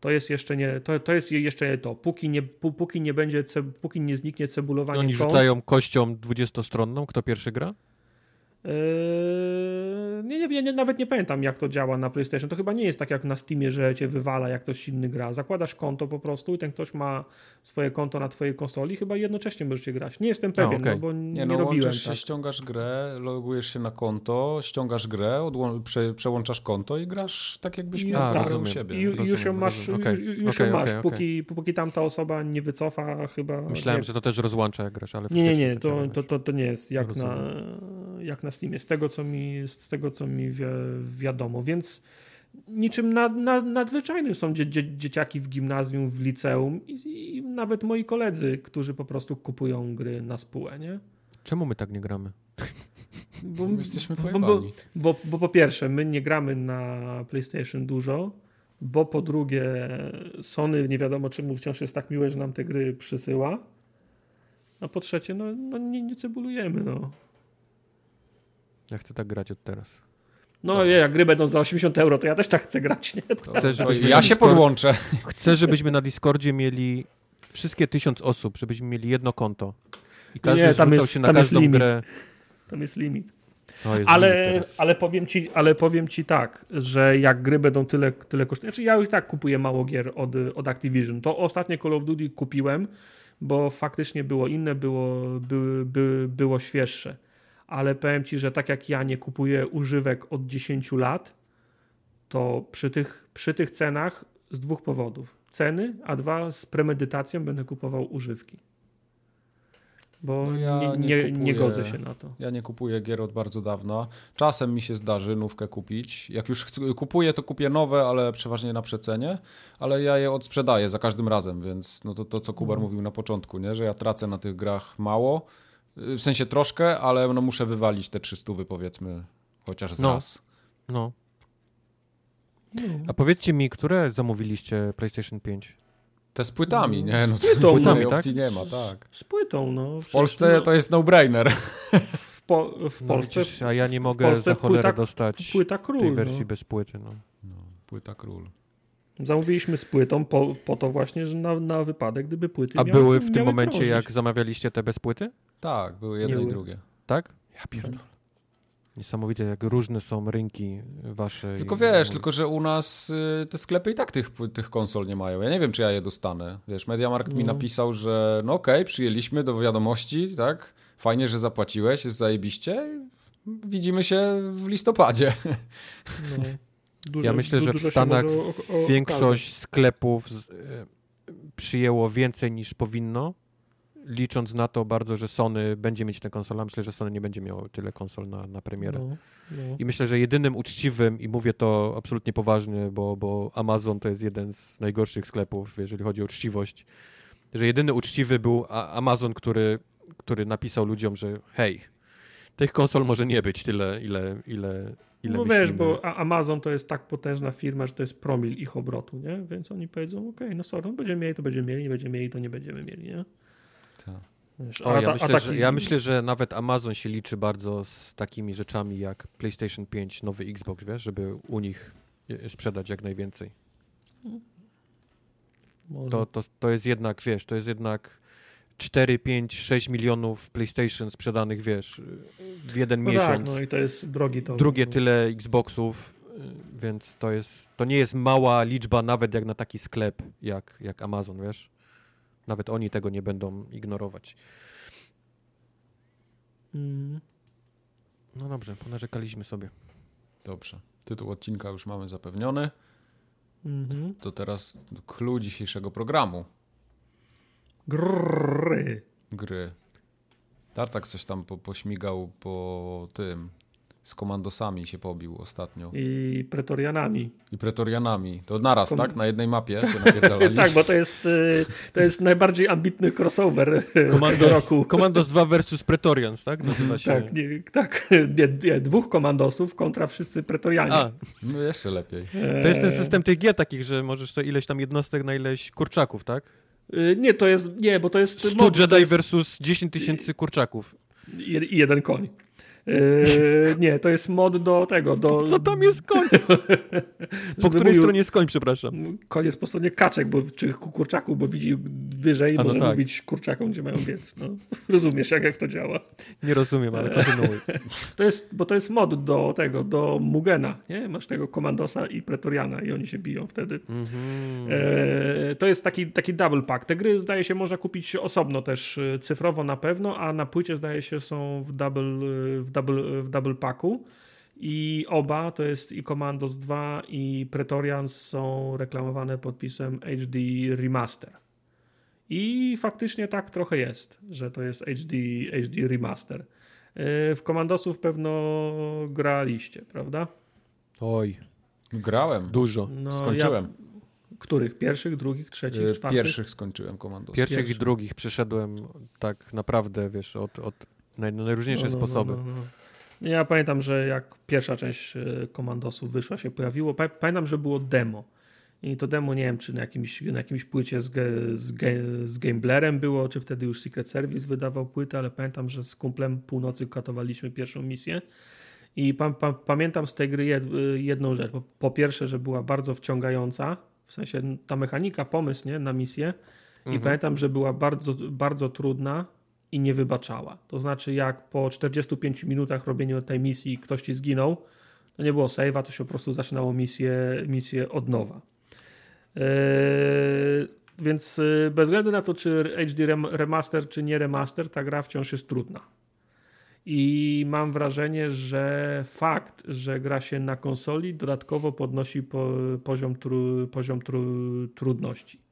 To jest jeszcze nie to, to jest jeszcze to. Póki nie, pó- póki nie będzie, póki nie zniknie cebulowanie Oni kont, rzucają kością 20-stronną, kto pierwszy gra? Yy, nie, nie, nie, nawet nie pamiętam, jak to działa na PlayStation. To chyba nie jest tak jak na Steamie, że cię wywala, jak ktoś inny gra. Zakładasz konto po prostu i ten ktoś ma swoje konto na twojej konsoli, chyba jednocześnie możecie grać. Nie jestem pewien, okej. no bo nie, Nie no, robiłem łączysz się, tak. ściągasz grę, logujesz się na konto, ściągasz grę, odłą- prze, przełączasz konto i grasz tak jakbyś miał grę rozumiem. u siebie. I, ju- rozumiem, już ją masz, rozumiem. Okej, ju- już okej, ją masz póki, póki tamta osoba nie wycofa chyba. Myślałem, nie, że to też rozłącza jak grasz, ale Nie, nie, nie, to, działa to, inaczej. to, to nie jest jak Rozumiem. na, jak na Steamie, z tego co mi, z tego, co mi wi wiadomo, więc niczym nad, nad, nadzwyczajnym są dzie, dzie, dzieciaki w gimnazjum, w liceum i, i nawet moi koledzy, którzy po prostu kupują gry na spółę, nie? Czemu my tak nie gramy? Bo, Jesteśmy bo, bo, bo po pierwsze, my nie gramy na PlayStation dużo, bo po drugie, Sony nie wiadomo czemu wciąż jest tak miłe, że nam te gry przysyła. A po trzecie, no, no nie, nie cebulujemy, no. Ja chcę tak grać od teraz. No nie, jak gry będą za 80 euro, to ja też tak chcę grać, nie? To, żebyśmy ja się Discord- podłączę. Chcę, żebyśmy na Discordzie mieli wszystkie tysiąc osób, żebyśmy mieli jedno konto. I każdy Nie, tam jest- się na tam jest każdą limit. grę. Tam jest limit. Jest Ale, limit ale, powiem ci, ale powiem ci tak, że jak gry będą tyle, tyle kosztować, znaczy ja już tak kupuję mało gier od, od Activision. To ostatnie Call of Duty kupiłem, bo faktycznie było inne, było, by, by, było świeższe. Ale powiem ci, że tak jak ja nie kupuję używek od 10 lat, to przy tych, przy tych cenach z dwóch powodów. Ceny, a dwa z premedytacją będę kupował używki. Bo No ja nie, nie nie, nie kupuję- godzę się na to. Ja nie kupuję gier od bardzo dawna. Czasem mi się zdarzy nówkę kupić. Jak już chcę, kupuję, to kupię nowe, ale przeważnie na przecenie. Ale ja je odsprzedaję za każdym razem, więc no to, to co Kubar Mhm. mówił na początku, nie? że ja tracę na tych grach mało. W sensie troszkę, ale no muszę wywalić te 300 powiedzmy chociaż z No. raz. No. A powiedzcie mi, które zamówiliście PlayStation 5? Te z płytami, nie? No to płytą, innej tak? opcji nie ma, tak. Z płytą, no. W Polsce to jest no-brainer. w, po, w No, Polsce widzisz, a ja nie mogę za cholerę płyta- dostać płyta tej król. wersji No. bez płyty. No. No, płyta król. Zamówiliśmy z płytą po, po to właśnie, że na, na wypadek, gdyby płyty A miały, były w tym momencie, krążyć. jak zamawialiście te bez płyty? Tak, były jedno Nie i były. drugie. Tak? Ja pierdolę. Niesamowite, jak różne są rynki wasze. Tylko wiesz, tylko że u nas y, te sklepy i tak tych, tych konsol nie mają. Ja nie wiem, czy ja je dostanę. Wiesz, Mediamarkt mi No. napisał, że no okej, przyjęliśmy do wiadomości, tak? Fajnie, że zapłaciłeś, jest zajebiście. widzimy się w listopadzie. No, dużo, Ja myślę, że w Stanach o- o- Większość sklepów z, e, przyjęło więcej niż powinno, licząc na to bardzo, że Sony będzie mieć tę konsolę. Myślę, że Sony nie będzie miało tyle konsol na, na premierę. No, no. I myślę, że jedynym uczciwym, i mówię to absolutnie poważnie, bo, bo Amazon to jest jeden z najgorszych sklepów, jeżeli chodzi o uczciwość, że jedyny uczciwy był Amazon, który, który napisał ludziom, że hej, tych konsol może nie być tyle, ile, ile, ile No wiesz, bo Amazon to jest tak potężna firma, że to jest promil ich obrotu, nie? Więc oni powiedzą, okej, no sorry, no będziemy mieli, to będziemy mieli, nie będziemy mieli, to nie będziemy mieli, nie? Tak. Wiesz, O, ja, ta- myślę, taki- że, ja myślę, że nawet Amazon się liczy bardzo z takimi rzeczami jak PlayStation 5, nowy Xbox, wiesz, żeby u nich e, sprzedać jak najwięcej. może- To, to, to jest jednak, wiesz, to jest jednak 4, 5, 6 milionów PlayStation sprzedanych, wiesz, w jeden no miesiąc. tak, no i to jest drogi to. Drugie no. tyle Xboxów, y, więc to jest, to nie jest mała liczba nawet jak na taki sklep jak, jak Amazon, wiesz. Nawet oni tego nie będą ignorować. Mm. No dobrze, ponarzekaliśmy sobie. Dobrze. Tytuł odcinka już mamy zapewniony. Mhm. To teraz clue dzisiejszego programu. Grrrry. Gry. Tartak coś tam po, pośmigał po tym. Z komandosami się pobił ostatnio. I pretorianami. I pretorianami. To naraz, Kom- tak? Na jednej mapie się tak, bo to jest, y, to jest najbardziej ambitny crossover y, Komandos, roku. Komandos 2 versus Pretorians, tak? Nazywa się. Tak, nie, tak nie, nie, dwóch komandosów kontra wszyscy pretorianie. A, No jeszcze lepiej. to jest ten system tych gier takich, że możesz to ileś tam jednostek na ileś kurczaków, tak? Y, Nie, to jest, nie, bo to jest 100 mod, Jedi jest versus 10 tysięcy kurczaków. i jeden koń. Y, nie, to jest mod do tego, do... Co tam jest koń? Po której mówił- stronie jest koń, przepraszam? Koń jest po stronie kaczek, bo, czy kurczaków, bo widzi wyżej A no może tak. mówić kurczakom, gdzie mają biec. No. Rozumiesz, jak, jak to działa. Nie rozumiem, ale kontynuuj. To jest, bo to jest mod do tego, do Mugena, nie? Masz tego komandosa i pretoriana i oni się biją wtedy. Mhm. E, to jest taki, taki double pack. Te gry zdaje się można kupić osobno też e, cyfrowo na pewno, a na płycie zdaje się są w double, e, w double, w double packu. I oba, to jest i Commandos 2 i Pretorians są reklamowane podpisem HD Remaster. I faktycznie tak trochę jest, że to jest HD, HD Remaster. E, W Commandosów pewno graliście, prawda? Oj, Grałem. dużo. No, Skończyłem. Ja, których? Pierwszych, drugich, trzecich, Y, czwartych? Pierwszych skończyłem komandosów. Pierwszych Pierwszy. i drugich przeszedłem tak naprawdę, wiesz, od, od naj, najróżniejsze No, no, no, sposoby. no, no. Ja pamiętam, że jak pierwsza część e, Komandosów wyszła, się pojawiło, pa- pamiętam, że było demo. I to demo, nie wiem, czy na jakimś, na jakimś płycie z, ge, z, ge, z Gamblerem było, czy wtedy już Secret Service wydawał płytę, ale pamiętam, że z kumplem północy katowaliśmy pierwszą misję. I pa, pa, pamiętam z tej gry jed, jedną rzecz. Po, po pierwsze, że była bardzo wciągająca, w sensie ta mechanika, pomysł nie, na misję. I Mhm. pamiętam, że była bardzo, bardzo trudna i nie wybaczała. To znaczy, jak po 45 minutach robienia tej misji ktoś ci zginął, to nie było save'a, to się po prostu zaczynało misję, misję od nowa. Eee, więc e, bez względu na to, czy HD rem- remaster, czy nie remaster, ta gra wciąż jest trudna. I mam wrażenie, że fakt, że gra się na konsoli, dodatkowo podnosi po, poziom, tru, poziom tru, trudności.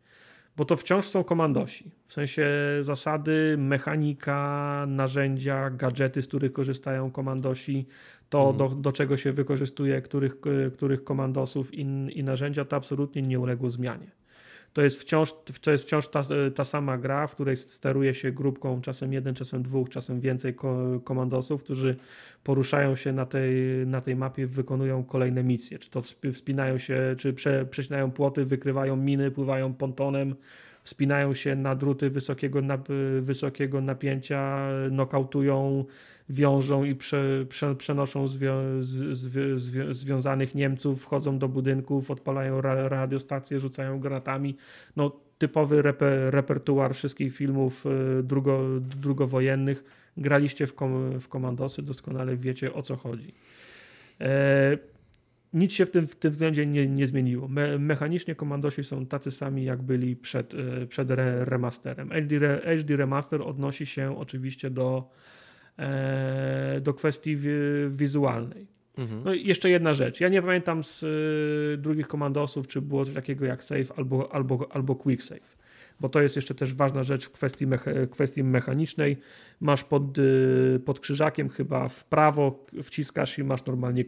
Bo to wciąż są komandosi. W sensie zasady, mechanika, narzędzia, gadżety, z których korzystają komandosi, to do, do czego się wykorzystuje których, których komandosów i, i narzędzia, to absolutnie nie uległo zmianie. To jest wciąż, to jest wciąż ta, ta sama gra, w której steruje się grupką czasem jeden, czasem dwóch, czasem więcej ko komandosów, którzy poruszają się na tej, na tej mapie, wykonują kolejne misje. Czy to wsp- wspinają się, czy prze, płoty, wykrywają miny, pływają pontonem, wspinają się na druty wysokiego, nap wysokiego napięcia, nokautują, wiążą i prze, prze, przenoszą zwią, z, z, zwią, związanych Niemców, wchodzą do budynków, odpalają ra, radiostacje, rzucają granatami. No, typowy reper, repertuar wszystkich filmów y, drugo, drugowojennych. Graliście w, kom, w komandosy, doskonale wiecie o co chodzi. E, nic się w tym, w tym względzie nie, nie zmieniło. Me, mechanicznie komandosi są tacy sami, jak byli przed, e, przed re, remasterem. HD, HD Remaster odnosi się oczywiście do e, do kwestii wizualnej. Mhm. No i jeszcze jedna rzecz. Ja nie pamiętam z y, drugich komandosów, czy było coś takiego jak save albo, albo, albo quick save. Bo to jest jeszcze też ważna rzecz w kwestii, mecha, kwestii mechanicznej. Masz pod, pod krzyżakiem chyba w prawo wciskasz i masz normalnie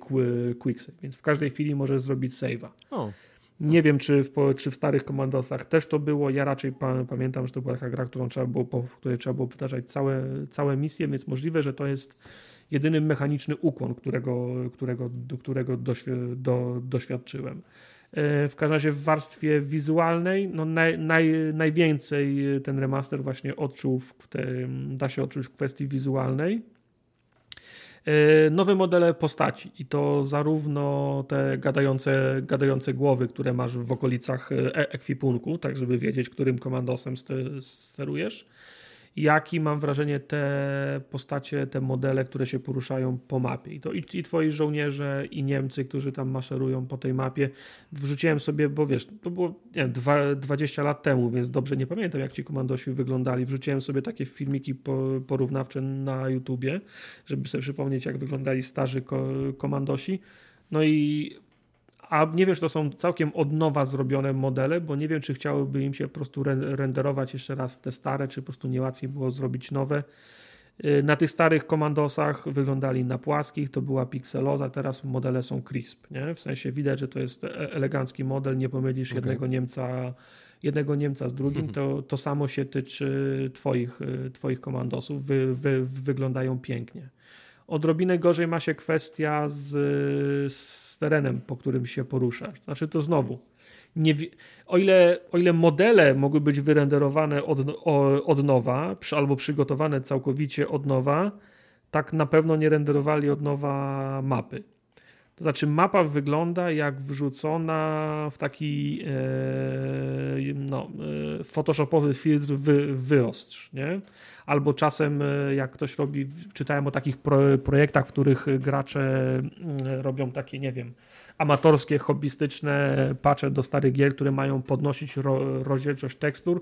quick save, więc w każdej chwili możesz zrobić save'a. Nie wiem, czy w, czy w starych komandosach też to było. Ja raczej pa, pamiętam, że to była taka gra, którą trzeba było, w której trzeba było powtarzać całe, całe misje, więc możliwe, że to jest jedyny mechaniczny ukłon, którego, którego, którego do, doświadczyłem. E, w każdym razie w warstwie wizualnej no naj, naj, najwięcej ten remaster właśnie odczuł w te, da się odczuć w kwestii wizualnej. E, nowe modele postaci i to zarówno te gadające, gadające głowy, które masz w okolicach e, ekwipunku, tak żeby wiedzieć, którym komandosem sterujesz, jak i mam wrażenie te postacie, te modele, które się poruszają po mapie. I to i, i twoi żołnierze, i Niemcy, którzy tam maszerują po tej mapie. Wrzuciłem sobie, bo wiesz, to było nie wiem, dwa, 20 lat temu, więc dobrze nie pamiętam, jak ci komandosi wyglądali. Wrzuciłem sobie takie filmiki po, porównawcze na YouTubie, żeby sobie przypomnieć, jak wyglądali starzy ko, komandosi. No i a nie wiem, czy to są całkiem od nowa zrobione modele, bo nie wiem, czy chciałyby im się po prostu renderować jeszcze raz te stare, czy po prostu niełatwiej było zrobić nowe. Y, na tych starych komandosach wyglądali na płaskich, to była pikseloza, teraz modele są crisp, nie? W sensie widać, że to jest e, elegancki model, nie pomylisz okay. jednego Niemca jednego Niemca z drugim, to, to samo się tyczy twoich, y, twoich komandosów, wy, wy, wyglądają pięknie. Odrobinę gorzej ma się kwestia z, z terenem, po którym się poruszasz. Znaczy to znowu, nie, o, ile, o ile modele mogły być wyrenderowane od, od nowa, przy, albo przygotowane całkowicie od nowa, tak na pewno nie renderowali od nowa mapy. To znaczy, mapa wygląda jak wrzucona w taki e, no, e, photoshopowy filtr wy, wyostrz, nie? Albo czasem, e, jak ktoś robi, czytałem o takich pro, projektach, w których gracze mm, robią takie, nie wiem, amatorskie, hobbystyczne pacze do starych gier, które mają podnosić ro, rozdzielczość tekstur,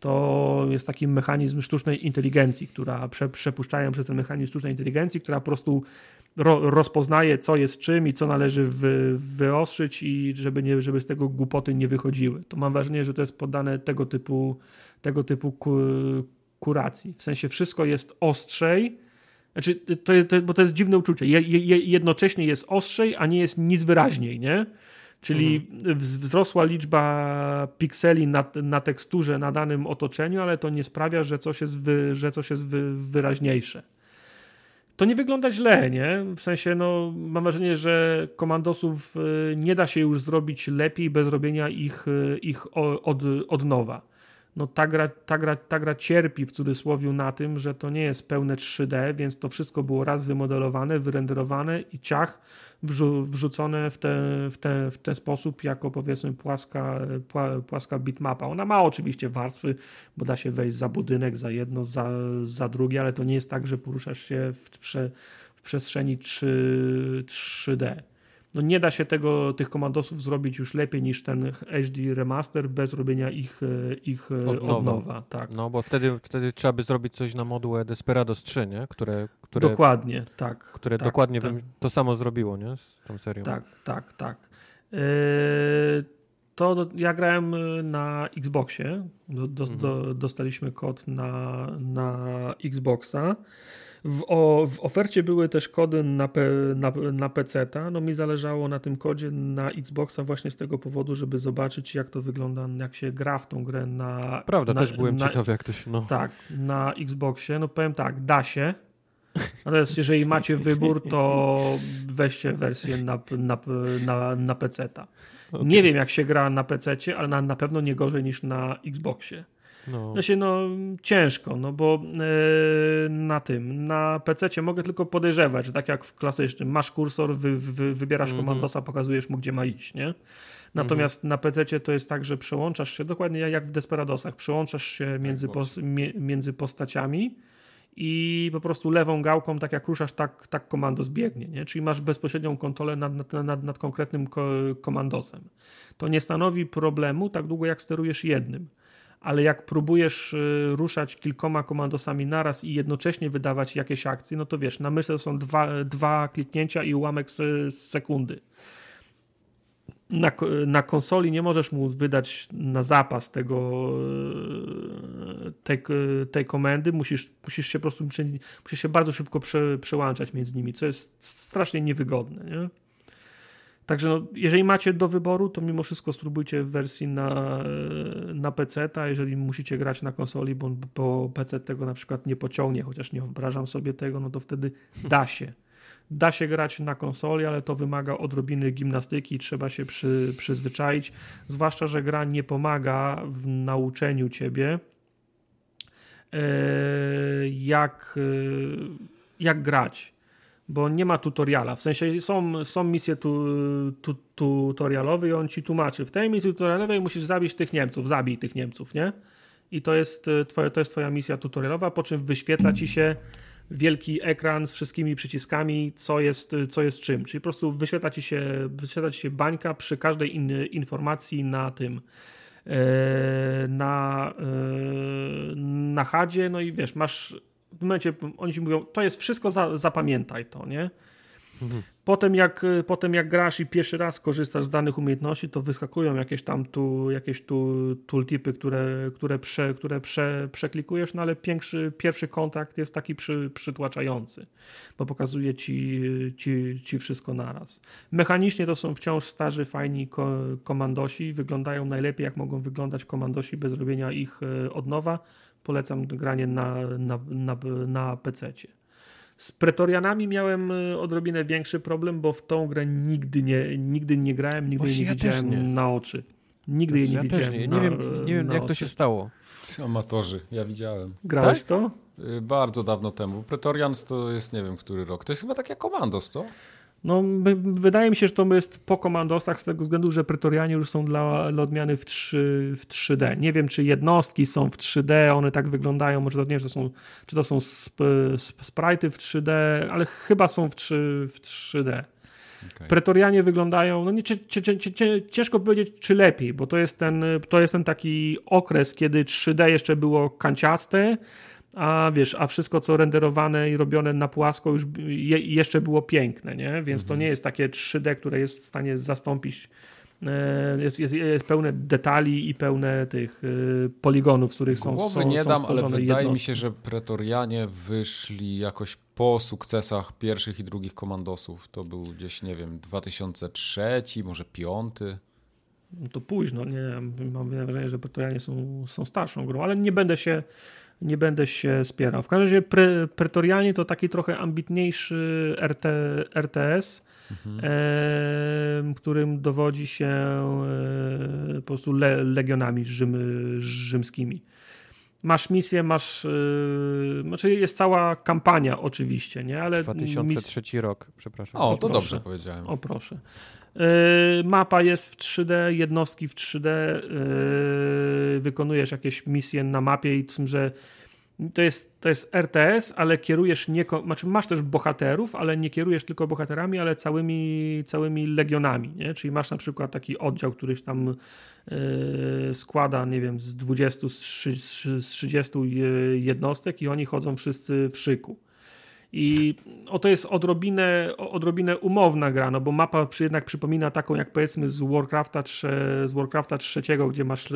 to jest taki mechanizm sztucznej inteligencji, która prze, przepuszczają przez ten mechanizm sztucznej inteligencji, która po prostu ro, rozpoznaje, co jest czym i co należy wy, wyostrzyć i żeby, nie, żeby z tego głupoty nie wychodziły. To mam wrażenie, że to jest poddane tego typu, tego typu kuracji. W sensie wszystko jest ostrzej, znaczy, to, to, bo to jest dziwne uczucie. Je, je, jednocześnie jest ostrzej, a nie jest nic wyraźniej, nie? Czyli mhm. wzrosła liczba pikseli na, na teksturze, na danym otoczeniu, ale to nie sprawia, że coś jest, wy, że coś jest wy, wyraźniejsze to nie wygląda źle, nie? W sensie, no, mam wrażenie, że komandosów y, nie da się już zrobić lepiej bez robienia ich, y, ich od, od nowa. No, ta gra, ta, gra, ta gra cierpi w cudzysłowie na tym, że to nie jest pełne 3D, więc to wszystko było raz wymodelowane, wyrenderowane i ciach wrzu wrzucone w, w, w ten sposób jako powiedzmy płaska, płaska bitmapa. Ona ma oczywiście warstwy, bo da się wejść za budynek, za jedno, za, za drugie, ale to nie jest tak, że poruszasz się w, w przestrzeni 3, 3D no nie da się tego, tych komandosów zrobić już lepiej niż ten HD remaster bez robienia ich, e, ich e, od nowa. Od nowa tak. No bo wtedy, wtedy trzeba by zrobić coś na modułę Desperados 3, nie? Które, które, dokładnie, tak. Które tak, dokładnie tak. to samo zrobiło, nie? Z tą serią. Tak, tak, tak. Yy, to ja grałem na Xboxie. Do, do, mhm. do, dostaliśmy kod na, na Xboxa. W, o, w ofercie były też kody na, na, na PC. No mi zależało na tym kodzie na Xboxa właśnie z tego powodu, żeby zobaczyć jak to wygląda, jak się gra w tą grę na. Prawda, na, też byłem na, ciekawy, jak to się. No. Tak, na Xboxie. No powiem tak, da się. Natomiast jeżeli macie wybór, to weźcie wersję na, na, na, na PC. Okay. Nie wiem, jak się gra na PC, ale na, na pewno nie gorzej niż na Xboxie. No. Znaczy, no ciężko, no bo e, na tym, na PC mogę tylko podejrzewać, że tak jak w klasycznym, masz kursor, wy, wy, wybierasz mm -hmm. komandosa, pokazujesz mu, gdzie ma iść, nie? Natomiast mm -hmm. na PC to jest tak, że przełączasz się, dokładnie jak w Desperadosach, przełączasz się tak, między, pos, między postaciami i po prostu lewą gałką, tak jak ruszasz, tak, tak komando zbiegnie, nie? czyli masz bezpośrednią kontrolę nad, nad, nad, nad konkretnym ko komandosem. To nie stanowi problemu tak długo, jak sterujesz jednym ale jak próbujesz y, ruszać kilkoma komandosami naraz i jednocześnie wydawać jakieś akcje, no to wiesz, na myszce to są dwa, dwa kliknięcia i ułamek z, z sekundy. Na, na, konsoli nie możesz mu wydać na zapas tego, y, tej, tej komendy, musisz, musisz się po prostu musisz się bardzo szybko prze, przełączać między nimi, co jest strasznie niewygodne. Nie? Także no, jeżeli macie do wyboru, to mimo wszystko spróbujcie w wersji na, na PC, a jeżeli musicie grać na konsoli, bo, bo PC tego na przykład nie pociągnie, chociaż nie wyobrażam sobie tego, no to wtedy da się. Da się grać na konsoli, ale to wymaga odrobiny gimnastyki, trzeba się przy, przyzwyczaić. Zwłaszcza, że gra nie pomaga w nauczeniu ciebie, e, jak, e, jak grać bo nie ma tutoriala. W sensie są, są misje tu, tu, tutorialowe i on ci tłumaczy. W tej misji tutorialowej musisz zabić tych Niemców, zabij tych Niemców, nie? I to jest, e, twoje, to jest twoja misja tutorialowa, po czym wyświetla ci się wielki ekran z wszystkimi przyciskami, co jest, co jest czym. Czyli po prostu wyświetla ci się, wyświetla ci się bańka przy każdej in, informacji na tym e, na, e, na hadzie, no i wiesz, masz w momencie oni ci mówią, to jest wszystko, za, zapamiętaj to, nie? Mhm. Potem, jak, potem jak grasz i pierwszy raz korzystasz z danych umiejętności, to wyskakują jakieś tam tu, jakieś tu tooltipy, które, które, prze, które prze, przeklikujesz, no ale pierwszy, pierwszy kontakt jest taki przy, przytłaczający, bo pokazuje ci, ci, ci wszystko naraz. Mechanicznie to są wciąż starzy, fajni ko komandosi, wyglądają najlepiej jak mogą wyglądać komandosi bez robienia ich e, od nowa polecam granie na, na, na, na PC. Z Pretorianami miałem y, odrobinę większy problem, bo w tą grę nigdy nie, nigdy nie grałem, nigdy jej nie ja widziałem nie. na oczy. Nigdy jej nie ja widziałem. Nie. Na, nie wiem, nie wiem jak oczy. to się stało. Amatorzy, ja widziałem. Grałeś tak? to? Y, bardzo dawno temu. Pretorians to jest nie wiem który rok. To jest chyba takie Komandos, co? No, wydaje mi się, że to jest po komandosach z tego względu, że pretorianie już są dla, dla odmiany w, 3, w 3D. Nie wiem, czy jednostki są w 3D, one tak wyglądają, może to nie wiem, czy to są, czy to są sp, sp, sprite'y w 3D, ale chyba są w, 3, w 3D. Okay. Pretorianie wyglądają, no nie, ciężko powiedzieć, czy lepiej, bo to jest, ten, to jest ten taki okres, kiedy 3D jeszcze było kanciaste, a wiesz, a wszystko co renderowane i robione na płasko już je, jeszcze było piękne, nie? Więc mhm. to nie jest takie 3D, które jest w stanie zastąpić e, jest, jest, jest pełne detali i pełne tych e, poligonów, z których są, Głowy są, nie są dam, ale wydaje jednostki. mi się, że pretorianie wyszli jakoś po sukcesach pierwszych i drugich komandosów. To był gdzieś, nie wiem, 2003, może 5. No to późno, nie? Mam wrażenie, że pretorianie są, są starszą grą, ale nie będę się nie będę się spierał. W każdym razie pre, Pretorianie to taki trochę ambitniejszy RT, RTS, mhm. e, którym dowodzi się e, po prostu le, legionami rzym, rzymskimi. Masz misję, masz. Yy, znaczy jest cała kampania, oczywiście, nie? Ale 2003 mis... rok, przepraszam. O, to proszę. dobrze powiedziałem. O, proszę. Yy, mapa jest w 3D, jednostki w 3D, yy, wykonujesz jakieś misje na mapie i tym, że to jest, to jest RTS, ale kierujesz nie, znaczy masz też bohaterów, ale nie kierujesz tylko bohaterami, ale całymi, całymi legionami, nie? czyli masz na przykład taki oddział, któryś tam yy, składa, nie wiem, z 20, z 30 jednostek i oni chodzą wszyscy w szyku. I oto jest odrobinę, odrobinę umowna gra, no bo mapa jednak przypomina taką jak powiedzmy z Warcrafta, z Warcrafta trzeciego, gdzie masz,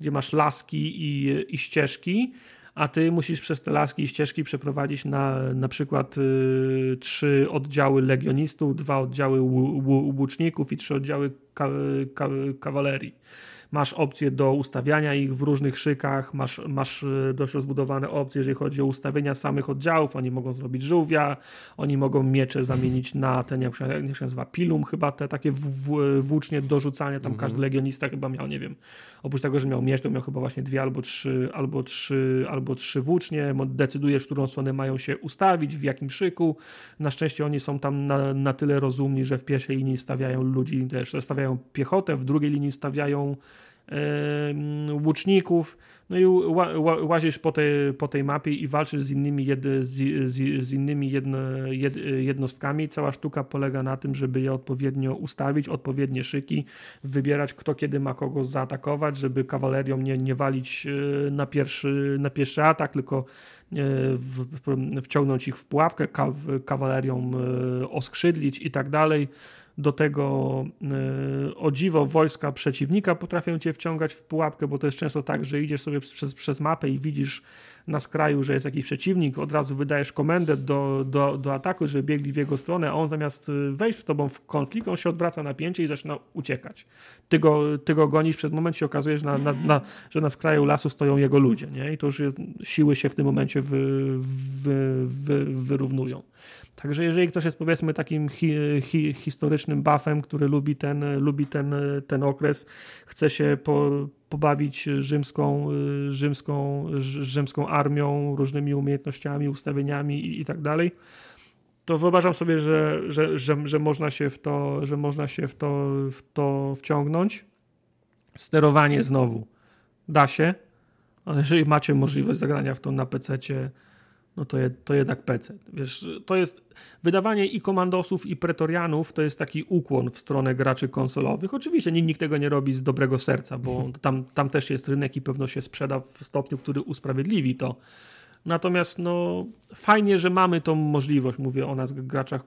gdzie masz laski i, i ścieżki, a ty musisz przez te laski i ścieżki przeprowadzić na na przykład y, trzy oddziały legionistów, dwa oddziały łuczników i trzy oddziały ka, ka, kawalerii masz opcję do ustawiania ich w różnych szykach, masz, masz e, dość rozbudowane opcje, jeżeli chodzi o ustawienia samych oddziałów, oni mogą zrobić żółwia, oni mogą miecze zamienić na ten, jak się, jak się nazywa, pilum chyba, te takie włócznie do rzucania, tam mhm. każdy legionista chyba miał, nie wiem, oprócz tego, że miał miecz, to miał chyba właśnie dwie albo trzy, albo trzy, albo trzy włócznie, decydujesz, w którą stronę mają się ustawić, w jakim szyku, na szczęście oni są tam na, na tyle rozumni, że w pierwszej linii stawiają ludzi, też stawiają piechotę, w drugiej linii stawiają łuczników, no i łazisz po tej, po tej mapie i walczysz z innymi, jed, z, z, z, innymi jedno, jed, jednostkami. Cała sztuka polega na tym, żeby je odpowiednio ustawić, odpowiednie szyki, wybierać kto kiedy ma kogo zaatakować, żeby kawalerią nie, nie walić e, na pierwszy, na pierwszy atak, tylko e, w, wciągnąć ich w pułapkę, ka, kawalerią e, oskrzydlić i tak dalej do tego e, o dziwo wojska przeciwnika potrafią cię wciągać w pułapkę, bo to jest często tak, że idziesz sobie przez, przez mapę i widzisz na skraju, że jest jakiś przeciwnik, od razu wydajesz komendę do, do, do ataku, żeby biegli w jego stronę, a on zamiast wejść z tobą w konflikt, on się odwraca napięcie i zaczyna uciekać. Ty go, ty go gonisz, przez moment się okazuje, że na, na, na, że na skraju lasu stoją jego ludzie, nie? I to już jest, siły się w tym momencie wy, wy, wy, wyrównują. Także jeżeli ktoś jest powiedzmy takim hi, hi, historycznym buffem, który lubi ten, lubi ten, ten okres, chce się po, pobawić rzymską, rzymską, rzymską armią, różnymi umiejętnościami, ustawieniami i, i tak dalej, to wyobrażam sobie, że, że, że, że, można się w to, że można się w to, w to wciągnąć. Sterowanie znowu da się, ale jeżeli macie możliwość zagrania w to na PC-cie, no to, je, to jednak PC. Wiesz, to jest wydawanie i komandosów, i pretorianów to jest taki ukłon w stronę graczy konsolowych. Oczywiście nikt tego nie robi z dobrego serca, bo mhm. tam, tam też jest rynek i pewno się sprzeda w stopniu, który usprawiedliwi to. Natomiast no, fajnie, że mamy tą możliwość, mówię o nas, graczach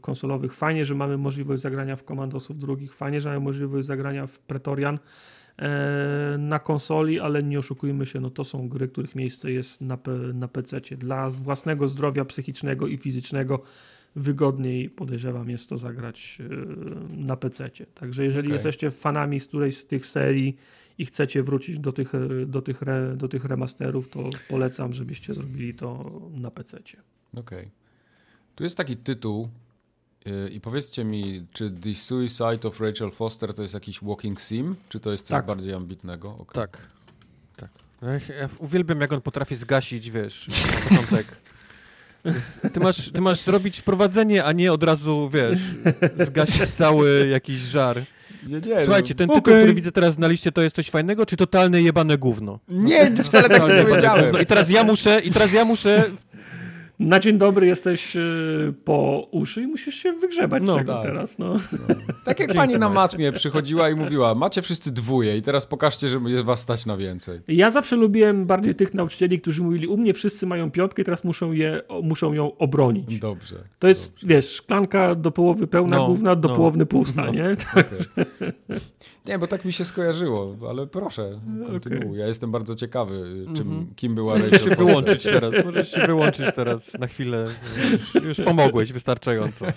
konsolowych, fajnie, że mamy możliwość zagrania w komandosów drugich, fajnie, że mamy możliwość zagrania w pretorian na konsoli, ale nie oszukujmy się, no to są gry, których miejsce jest na, na PC. Dla własnego zdrowia psychicznego i fizycznego wygodniej podejrzewam jest to zagrać e, na PC. Także jeżeli okay. jesteście fanami z którejś z tych serii i chcecie wrócić do tych, do tych, re, do tych remasterów, to polecam, żebyście zrobili to na PC. Okej. Okay. Tu jest taki tytuł, I powiedzcie mi, czy The Suicide of Rachel Foster to jest jakiś walking sim, czy to jest coś tak. bardziej ambitnego? Okay. Tak. tak. Ja, ja uwielbiam, jak on potrafi zgasić, wiesz, na początek. Ty masz, ty masz zrobić wprowadzenie, a nie od razu, wiesz, zgasić cały jakiś żar. Nie, nie, Słuchajcie, ten tytuł, okay. który widzę teraz na liście, to jest coś fajnego, czy totalne jebane gówno? Nie, wcale tak nie powiedziałem. I teraz ja muszę, i teraz ja muszę na dzień dobry jesteś y, po uszy i musisz się wygrzebać no, z tego tak. teraz. No. no. Tak jak pani na matmie przychodziła i mówiła, macie wszyscy dwóje i teraz pokażcie, że was stać na więcej. Ja zawsze lubiłem bardziej tych nauczycieli, którzy mówili, u mnie wszyscy mają piątkę teraz muszą, je, muszą ją obronić. Dobrze. To jest, dobrze. wiesz, szklanka do połowy pełna, no, główna do no, połowy pusta, no, nie? Okay. Nie, bo tak mi się skojarzyło, ale proszę, kontynuuj. Okay. Ja jestem bardzo ciekawy, czym, mm -hmm. kim była Rachel Możesz się wyłączyć teraz, możesz się wyłączyć teraz na chwilę. Już, już pomogłeś wystarczająco.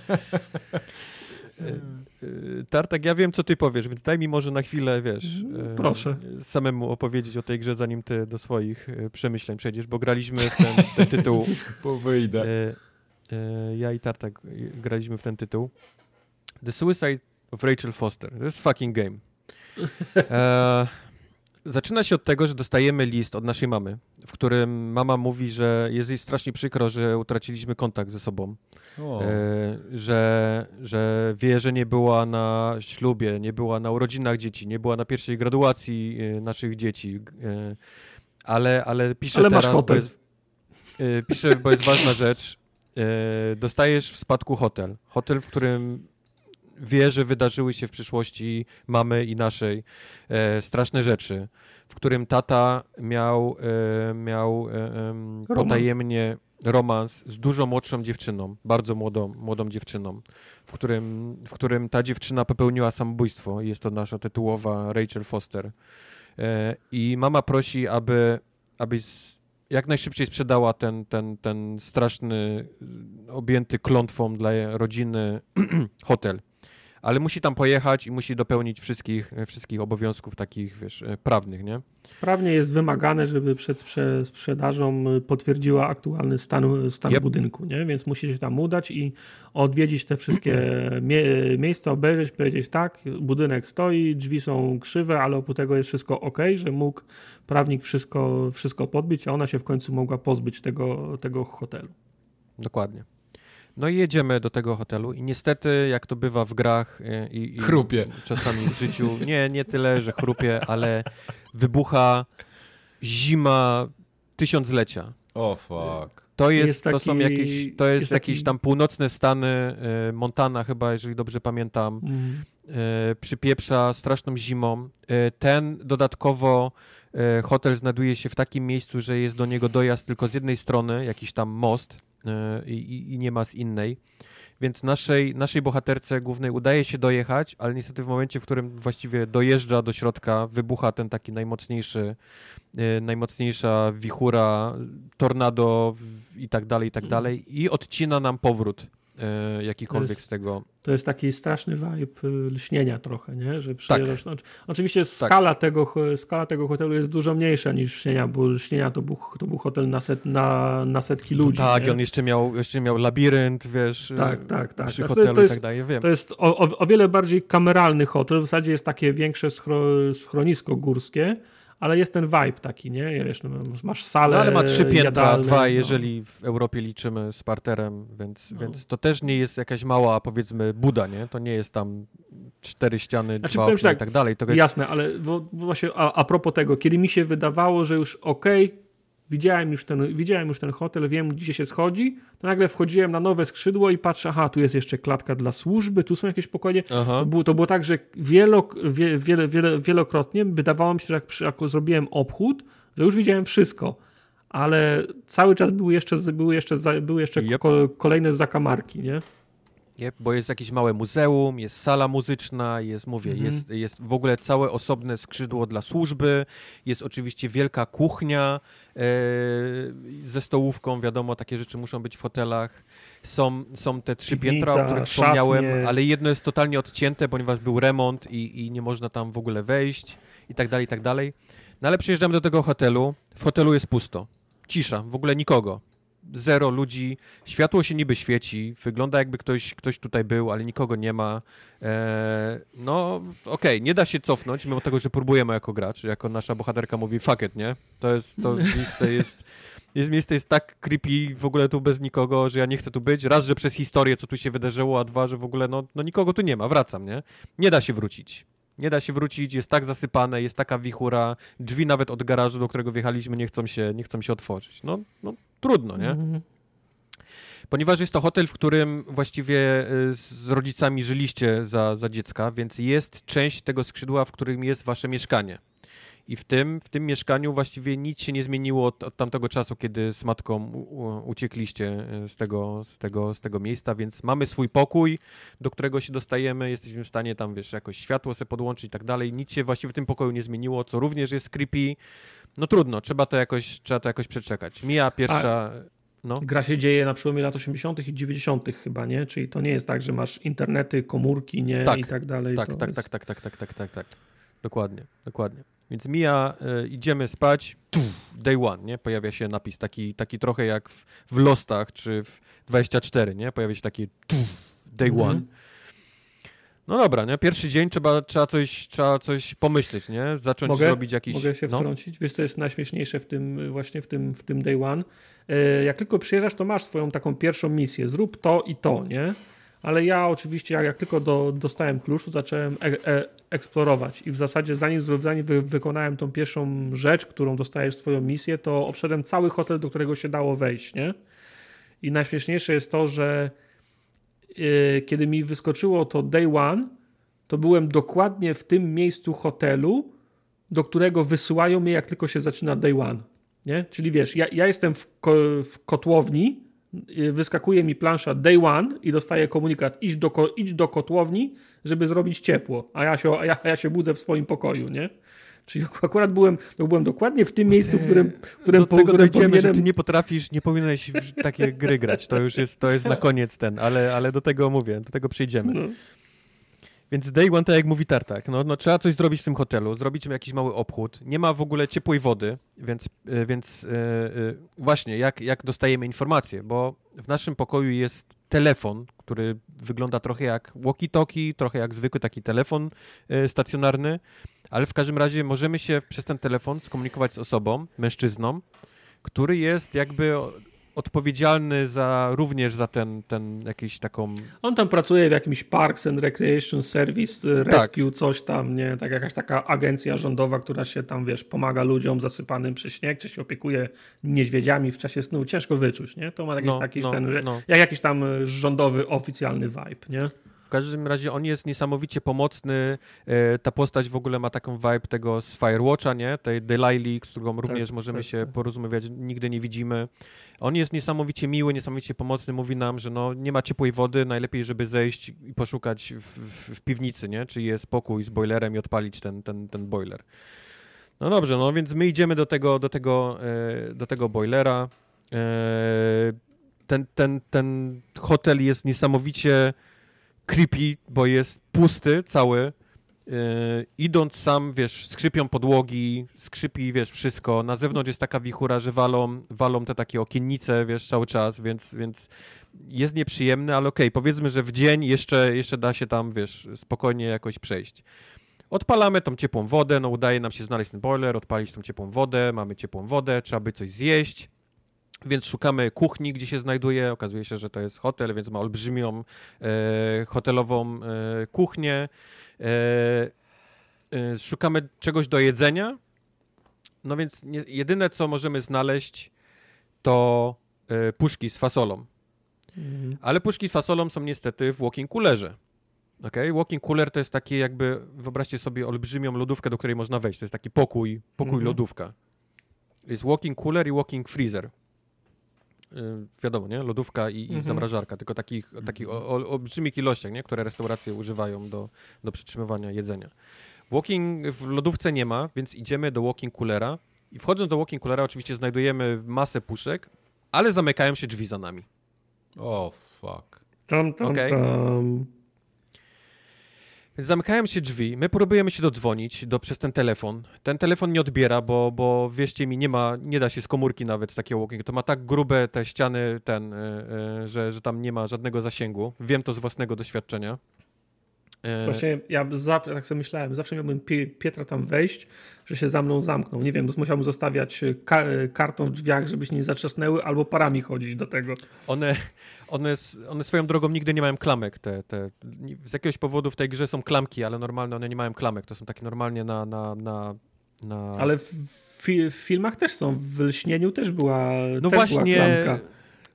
E, e, Tartak, ja wiem, co ty powiesz, więc daj mi może na chwilę, wiesz, e, proszę, samemu opowiedzieć o tej grze, zanim ty do swoich przemyśleń przejdziesz, bo graliśmy w ten, ten tytuł. Bo wyjdę. Ja i Tartak graliśmy w ten tytuł. The Suicide of Rachel Foster. To jest fucking game. E, zaczyna się od tego, że dostajemy list od naszej mamy, w którym mama mówi, że jest jej strasznie przykro, że utraciliśmy kontakt ze sobą. E, że, że wie, że nie była na ślubie, nie była na urodzinach dzieci, nie była na pierwszej graduacji e, naszych dzieci. E, ale, ale pisze ale teraz, bo jest, e, pisze, bo jest ważna rzecz. E, dostajesz w spadku hotel. Hotel, w którym wie, że wydarzyły się w przyszłości mamy i naszej e, straszne rzeczy, w którym tata miał, e, miał e, potajemnie romans z dużo młodszą dziewczyną, bardzo młodą, młodą dziewczyną, w którym, w którym ta dziewczyna popełniła samobójstwo. Jest to nasza tytułowa Rachel Foster. E, I mama prosi, aby, aby jak najszybciej sprzedała ten, ten, ten straszny, objęty klątwą dla rodziny hotel ale musi tam pojechać i musi dopełnić wszystkich, wszystkich obowiązków takich, wiesz, e, prawnych, nie? Prawnie jest wymagane, żeby przed sprzedażą potwierdziła aktualny stan, stan yep. budynku, nie? Więc musi się tam udać i odwiedzić te wszystkie mie miejsca, obejrzeć, powiedzieć tak, budynek stoi, drzwi są krzywe, ale oprócz tego jest wszystko ok, że mógł prawnik wszystko, wszystko podbić, a ona się w końcu mogła pozbyć tego, tego hotelu. Dokładnie. No i jedziemy do tego hotelu i niestety, jak to bywa w grach e, i, i Chrupie. czasami w życiu, nie, nie tyle, że chrupie, ale wybucha zima tysiąclecia. O, fuck. To jest, Jest to są taki- jakieś, to jest, jest jakieś taki- tam północne Stany, e, Montana chyba, jeżeli dobrze pamiętam, Mm. e, przypieprza straszną zimą. Ten dodatkowo hotel znajduje się w takim miejscu, że jest do niego dojazd tylko z jednej strony, jakiś tam most i, i- i nie ma z innej. Więc naszej, naszej bohaterce głównej udaje się dojechać, ale niestety w momencie, w którym właściwie dojeżdża do środka, wybucha ten taki najmocniejszy, e, najmocniejsza wichura, tornado i tak dalej, i tak dalej i odcina nam powrót e, jakikolwiek To jest- z tego. To jest taki straszny vibe y, lśnienia trochę, nie? Że przyjeżdżasz. No, oczywiście Tak. skala, tego, ho- skala tego hotelu jest dużo mniejsza niż lśnienia, bo lśnienia to był, to był hotel na, set, na, na setki ludzi. tak, nie? i on jeszcze miał, jeszcze miał labirynt, wiesz, Tak, e, tak, tak. przy Znaczy, hotelu to jest- i tak dalej, wiem. To jest o, o, o wiele bardziej kameralny hotel. W zasadzie jest takie większe schro, schronisko górskie, ale jest ten vibe taki, nie? Wiesz, no, masz salę. No, ale ma trzy piętra, jadalne, dwa, no. jeżeli w Europie liczymy z parterem, więc, więc to też nie jest jakaś mała, powiedzmy, buda, nie? To nie jest tam cztery ściany, Znaczy, dwa okna tak, i tak dalej. To jest, Jasne, ale bo, bo właśnie a, a propos tego, kiedy mi się wydawało, że już okej, widziałem, już ten, widziałem już ten hotel, wiem gdzie się schodzi, to nagle wchodziłem na nowe skrzydło i patrzę, aha, tu jest jeszcze klatka dla służby, tu są jakieś pokoje. To było, to było tak, że wielo, wie, wiele, wiele, wielokrotnie wydawało mi się, że jak, jak zrobiłem obchód, że już widziałem wszystko. Ale cały czas były jeszcze, były jeszcze, były jeszcze Yep. ko, kolejne zakamarki, nie? Nie, bo jest jakieś małe muzeum, jest sala muzyczna, jest, mówię, Mhm. jest, jest w ogóle całe osobne skrzydło dla służby, jest oczywiście wielka kuchnia e, ze stołówką, wiadomo, takie rzeczy muszą być w hotelach. Są, są te trzy Piwnica, piętra, o których wspomniałem, ale jedno jest totalnie odcięte, ponieważ był remont i, i nie można tam w ogóle wejść i tak dalej, i tak dalej. No ale przyjeżdżamy do tego hotelu, w hotelu jest pusto, cisza, w ogóle nikogo zero ludzi, światło się niby świeci, wygląda jakby ktoś, ktoś tutaj był, ale nikogo nie ma. Eee, no, okej, nie da się cofnąć, mimo tego, że próbujemy jako gracz, jako nasza bohaterka mówi fuck it, nie? To jest, to miejsce jest, jest, miejsce jest tak creepy w ogóle tu bez nikogo, że ja nie chcę tu być. Raz, że przez historię, co tu się wydarzyło, a dwa, że w ogóle, no, no nikogo tu nie ma, wracam, nie? Nie da się wrócić. Nie da się wrócić, jest tak zasypane, jest taka wichura, drzwi nawet od garażu, do którego wjechaliśmy, nie chcą się, nie chcą się otworzyć. No, no trudno, nie? Mhm. Ponieważ jest to hotel, w którym właściwie y, z rodzicami żyliście za, za dziecka, więc jest część tego skrzydła, w którym jest wasze mieszkanie. I w tym, w tym mieszkaniu właściwie nic się nie zmieniło od, od tamtego czasu, kiedy z matką u, uciekliście y, z tego, z, tego, z tego miejsca, więc mamy swój pokój, do którego się dostajemy, jesteśmy w stanie tam, wiesz, jakoś światło sobie podłączyć i tak dalej. Nic się właściwie w tym pokoju nie zmieniło, co również jest creepy. No trudno, trzeba to jakoś, trzeba to jakoś przeczekać. Mija pierwsza... No. Gra się dzieje na przełomie lat 80. i 90. chyba, nie? Czyli to nie jest tak, że masz internety, komórki, nie? Tak, I tak dalej. Tak, tak, jest... tak, tak, tak, tak, tak, tak, tak. Dokładnie, dokładnie. Więc mija, y, idziemy spać, tuf, day one, nie? Pojawia się napis taki, taki trochę jak w, w Lostach czy w 24, nie? Pojawia się taki tuf, day Mhm. one. No dobra, nie? Pierwszy dzień trzeba, trzeba, coś, trzeba coś pomyśleć, nie? Zacząć Mogę? robić jakiś... Mogę się no. wtrącić? Wiesz, co jest najśmieszniejsze w tym, właśnie w tym, w tym day one? E, Jak tylko przyjeżdżasz, to masz swoją taką pierwszą misję. Zrób to i to, nie? Ale ja oczywiście, jak, jak tylko do, dostałem klucz, to zacząłem e, e, eksplorować. I w zasadzie, zanim, zanim wy, wykonałem tą pierwszą rzecz, którą dostajesz swoją misję, to obszedłem cały hotel, do którego się dało wejść, nie? I najśmieszniejsze jest to, że e, kiedy mi wyskoczyło to day one, to byłem dokładnie w tym miejscu hotelu, do którego wysyłają mnie, jak tylko się zaczyna day one. Nie? Czyli wiesz, ja, ja jestem w, ko, w kotłowni, wyskakuje mi plansza day one i dostaję komunikat idź do, idź do kotłowni, żeby zrobić ciepło, a ja się, a ja, a ja się budzę w swoim pokoju, nie? Czyli akurat byłem, to byłem dokładnie w tym miejscu, w którym, w którym, Do po, tego dojdziemy, że powinienem... ty nie potrafisz, nie powinieneś w takie gry grać. To już jest, to jest na koniec ten, ale, ale do tego mówię, do tego przejdziemy. No. Więc day one, tak jak mówi Tartak, no, no trzeba coś zrobić w tym hotelu, zrobić jakiś mały obchód. Nie ma w ogóle ciepłej wody, więc, y, więc y, y, właśnie, jak, jak dostajemy informacje, bo w naszym pokoju jest telefon, który wygląda trochę jak walkie-talkie, trochę jak zwykły taki telefon y, stacjonarny, ale w każdym razie możemy się przez ten telefon skomunikować z osobą, mężczyzną, który jest jakby odpowiedzialny za również za ten, ten jakiś taką... On tam pracuje w jakimś Parks and Recreation Service, y, Rescue, tak. coś tam, nie? Tak jakaś taka agencja rządowa, która się tam, wiesz, pomaga ludziom zasypanym przez śnieg, czy się opiekuje niedźwiedziami w czasie snu. Ciężko wyczuć, nie? To ma jakiś no, taki no, ten, no. jak jakiś tam rządowy, oficjalny vibe, nie? Każdym razie on jest niesamowicie pomocny. E, ta postać w ogóle ma taką vibe tego z Firewatcha, nie? Tej Delilah, z którą tak, również możemy tak, się tak. porozmawiać, nigdy nie widzimy. On jest niesamowicie miły, niesamowicie pomocny. Mówi nam, że no, nie ma ciepłej wody, najlepiej, żeby zejść i poszukać w, w, piwnicy, nie? Czy jest pokój z boilerem i odpalić ten, ten, ten boiler. No dobrze, no więc my idziemy do tego, do tego, e, do tego boilera. E, ten, ten, ten hotel jest niesamowicie creepy, bo jest pusty cały. Yy, idąc sam, wiesz, skrzypią podłogi, skrzypi, wiesz, wszystko. Na zewnątrz jest taka wichura, że walą, walą te takie okiennice, wiesz, cały czas, więc, więc jest nieprzyjemny, ale okej, okay, powiedzmy, że w dzień jeszcze, jeszcze da się tam, wiesz, spokojnie jakoś przejść. Odpalamy tą ciepłą wodę, no udaje nam się znaleźć ten boiler, odpalić tą ciepłą wodę, mamy ciepłą wodę, trzeba by coś zjeść. Więc szukamy kuchni, gdzie się znajduje. Okazuje się, że to jest hotel, więc ma olbrzymią e, hotelową e, kuchnię. E, e szukamy czegoś do jedzenia. No więc nie, jedyne, co możemy znaleźć, to e, puszki z fasolą. Mhm. Ale puszki z fasolą są niestety w walking coolerze. Okay? Walking cooler to jest taki jakby, wyobraźcie sobie olbrzymią lodówkę, do której można wejść. To jest taki pokój, pokój mhm. lodówka. Jest walking cooler i walking freezer. Y, wiadomo, nie? Lodówka i, mhm. i zamrażarka, tylko takich, takich o, o olbrzymich ilościach, nie? Które restauracje używają do, do przytrzymywania jedzenia. Walking w lodówce nie ma, więc idziemy do walking coolera i wchodząc do walking coolera oczywiście znajdujemy masę puszek, ale zamykają się drzwi za nami. O, oh, fuck. Tam, tam, okay. tam. Więc zamykają się drzwi, my próbujemy się dodzwonić do, przez ten telefon. Ten telefon nie odbiera, bo, bo wierzcie mi, nie ma, nie da się z komórki nawet z takiego walking. To ma tak grube te ściany, ten, yy, yy, że, że tam nie ma żadnego zasięgu. Wiem to z własnego doświadczenia. E, Właśnie ja zawsze, tak sobie myślałem, zawsze miałbym Pietra tam wejść, że się za mną zamknął. Nie wiem, musiałbym zostawiać ka kartą w drzwiach, żeby się nie zatrzasnęły, albo parami chodzić do tego. One, one, one swoją drogą nigdy nie mają klamek. Te, te, z jakiegoś powodu w tej grze są klamki, ale normalnie one nie mają klamek. To są takie normalnie na, na, na na... Ale w, w, filmach też są, w Lśnieniu też była No też właśnie, była klamka.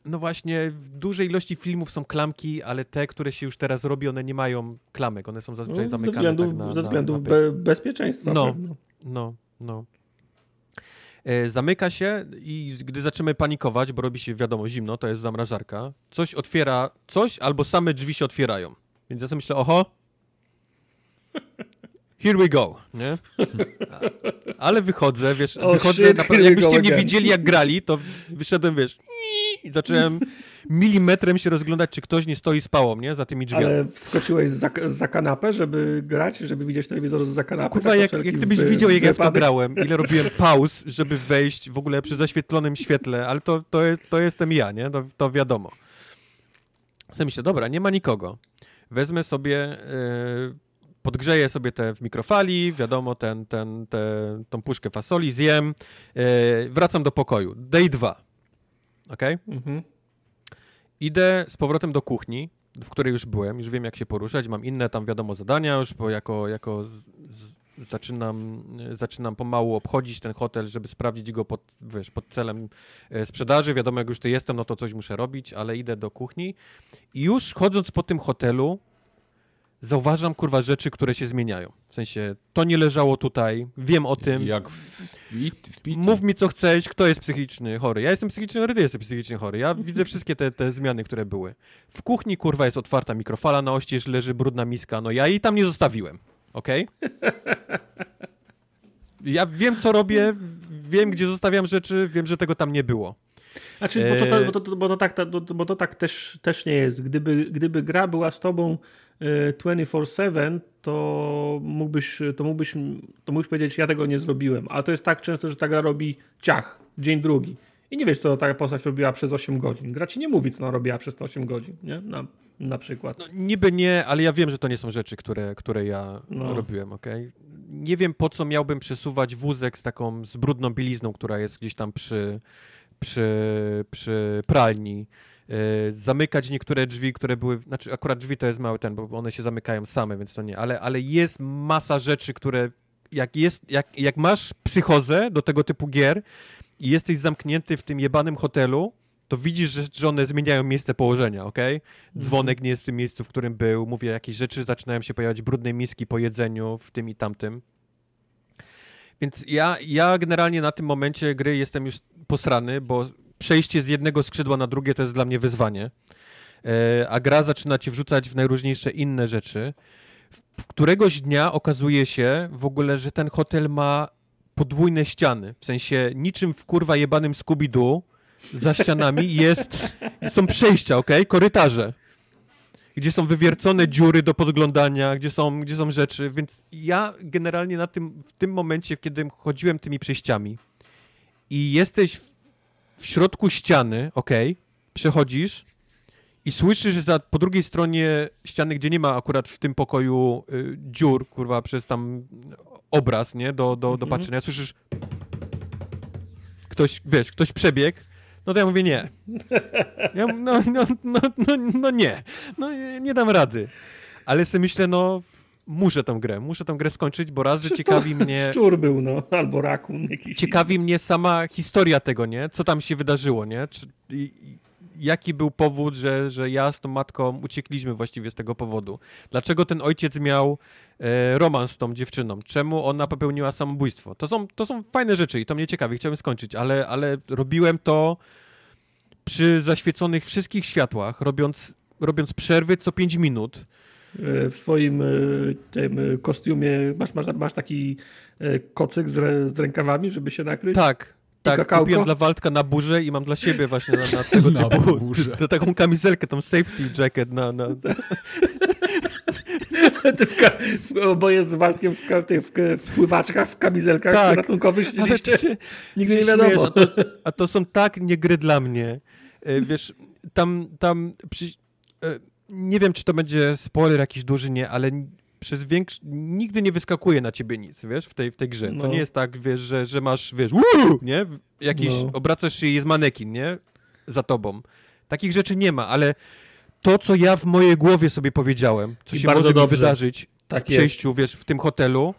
No właśnie, w dużej ilości filmów są klamki, ale te, które się już teraz robi, one nie mają klamek, one są zazwyczaj no, zamykane. Ze względów, tak na, ze względów na, be, bezpieczeństwa. No, no, no. E, zamyka się i gdy zaczynamy panikować, bo robi się, wiadomo, zimno, to jest zamrażarka, coś otwiera, coś albo same drzwi się otwierają. Więc ja sobie myślę, oho, here we go, nie? Ale wychodzę, wiesz, oh, wychodzę, shit, naprawdę, jakbyście mnie widzieli jak grali, to wyszedłem, wiesz, i zacząłem milimetrem się rozglądać, czy ktoś nie stoi z pałą, nie? Za tymi drzwiami. Ale wskoczyłeś za, za kanapę, żeby grać, żeby widzieć telewizor za kanapę? Kurwa, tak jak, jak ty byś widział, jak ja w to grałem, ile robiłem pauz, żeby wejść w ogóle przy zaświetlonym świetle, ale to, to, to jestem ja, nie? To, to wiadomo. Sobie myślę, dobra, nie ma nikogo. Wezmę sobie... Yy, podgrzeję sobie te w mikrofali, wiadomo, ten, ten, te, tą puszkę fasoli, zjem, yy, wracam do pokoju. Day 2 ok? Mhm. Idę z powrotem do kuchni, w której już byłem, już wiem jak się poruszać, mam inne tam wiadomo zadania już, bo jako, jako z, zaczynam, zaczynam pomału obchodzić ten hotel, żeby sprawdzić go pod, wiesz, pod celem e, sprzedaży. Wiadomo, jak już tu jestem, no to coś muszę robić, ale idę do kuchni i już chodząc po tym hotelu, zauważam, kurwa, rzeczy, które się zmieniają. W sensie, to nie leżało tutaj, wiem o tym. Jak w, w Mów mi, co chcesz, kto jest psychiczny chory. Ja jestem psychicznie chory, ty jesteś psychicznie chory. Ja widzę wszystkie te, te zmiany, które były. W kuchni, kurwa, jest otwarta mikrofala na oścież, leży brudna miska. No ja jej tam nie zostawiłem, okej? Okay? Ja wiem, co robię, wiem, gdzie zostawiam rzeczy, wiem, że tego tam nie było. Znaczy, bo to, bo to, bo to tak, bo to tak też, też nie jest. Gdyby, gdyby gra była z tobą 24-7, to mógłbyś, to, mógłbyś, to mógłbyś powiedzieć, ja tego nie zrobiłem. Ale to jest tak często, że ta gra robi ciach, dzień drugi. I nie wiesz, co ta postać robiła przez 8 godzin. Gra ci nie mówi, co ona robiła przez te 8 godzin, nie? Na, na przykład. No, niby nie, ale ja wiem, że to nie są rzeczy, które, które ja no. robiłem, ok? Nie wiem, po co miałbym przesuwać wózek z taką, z brudną bielizną, która jest gdzieś tam przy, przy, przy pralni, zamykać niektóre drzwi, które były, znaczy akurat drzwi to jest mały ten, bo one się zamykają same, więc to nie, ale, ale jest masa rzeczy, które jak, jest, jak, jak masz psychozę do tego typu gier i jesteś zamknięty w tym jebanym hotelu, to widzisz, że, że one zmieniają miejsce położenia, ok? Dzwonek nie jest w tym miejscu, w którym był. Mówię, jakieś rzeczy zaczynają się pojawiać, brudne miski po jedzeniu, w tym i tamtym. Więc ja, ja generalnie na tym momencie gry jestem już posrany, bo przejście z jednego skrzydła na drugie to jest dla mnie wyzwanie. E, a gra zaczyna cię wrzucać w najróżniejsze inne rzeczy. W któregoś dnia okazuje się w ogóle, że ten hotel ma podwójne ściany. W sensie niczym w kurwa jebanym Scooby-Doo za ścianami jest, są przejścia, ok? Korytarze. Gdzie są wywiercone dziury do podglądania, gdzie są, gdzie są rzeczy, więc ja generalnie na tym, w tym momencie, kiedy chodziłem tymi przejściami i jesteś w, w środku ściany, ok? Przechodzisz i słyszysz za, po drugiej stronie ściany, gdzie nie ma akurat w tym pokoju y, dziur, kurwa, przez tam obraz, nie, do, do, do Mhm. patrzenia, słyszysz ktoś, wiesz, ktoś przebiegł, no to ja mówię nie. Ja, no, no, no, no, no nie, no nie, nie dam rady. Ale sobie myślę, no muszę tę grę, muszę tę grę skończyć, bo raz, że ciekawi mnie... Szczur był, no, albo rakun jakiś. Ciekawi mnie sama historia tego, nie? Co tam się wydarzyło, nie? Czy, i, jaki był powód, że, że ja z tą matką uciekliśmy właściwie z tego powodu? Dlaczego ten ojciec miał e, romans z tą dziewczyną? Czemu ona popełniła samobójstwo? To są, to są fajne rzeczy i to mnie ciekawi, chciałbym skończyć, ale, ale robiłem to przy zaświeconych wszystkich światłach, robiąc, robiąc przerwy co 5 minut. W swoim e, tym kostiumie masz, masz, masz taki e, kocyk z, z rękawami, żeby się nakryć? Tak, tak, kakałko? kupiłem dla Waldka na burzę i mam dla siebie właśnie na, na tego Na typu, burzę. t- taką kamizelkę, tą safety jacket na, na, Ty w ka- oboje z Waldkiem w, ka- w, w pływaczkach, w kamizelkach Tak, ratunkowych siedzieliście. się, Nigdy nie się wiadomo. śmiejesz, A to, a to są tak nie gry dla mnie. E, Wiesz, tam, tam przy, e, nie wiem, czy to będzie spoiler jakiś duży, nie, ale przez większy, nigdy nie wyskakuje na ciebie nic, wiesz, w tej, w tej grze. To No. nie jest tak, wiesz, że, że masz, wiesz, uuu, nie, jakiś, No. obracasz się i jest manekin, nie, za tobą. Takich rzeczy nie ma, ale to, co ja w mojej głowie sobie powiedziałem, co I się może mi wydarzyć Tak w przejściu, wiesz, w tym hotelu,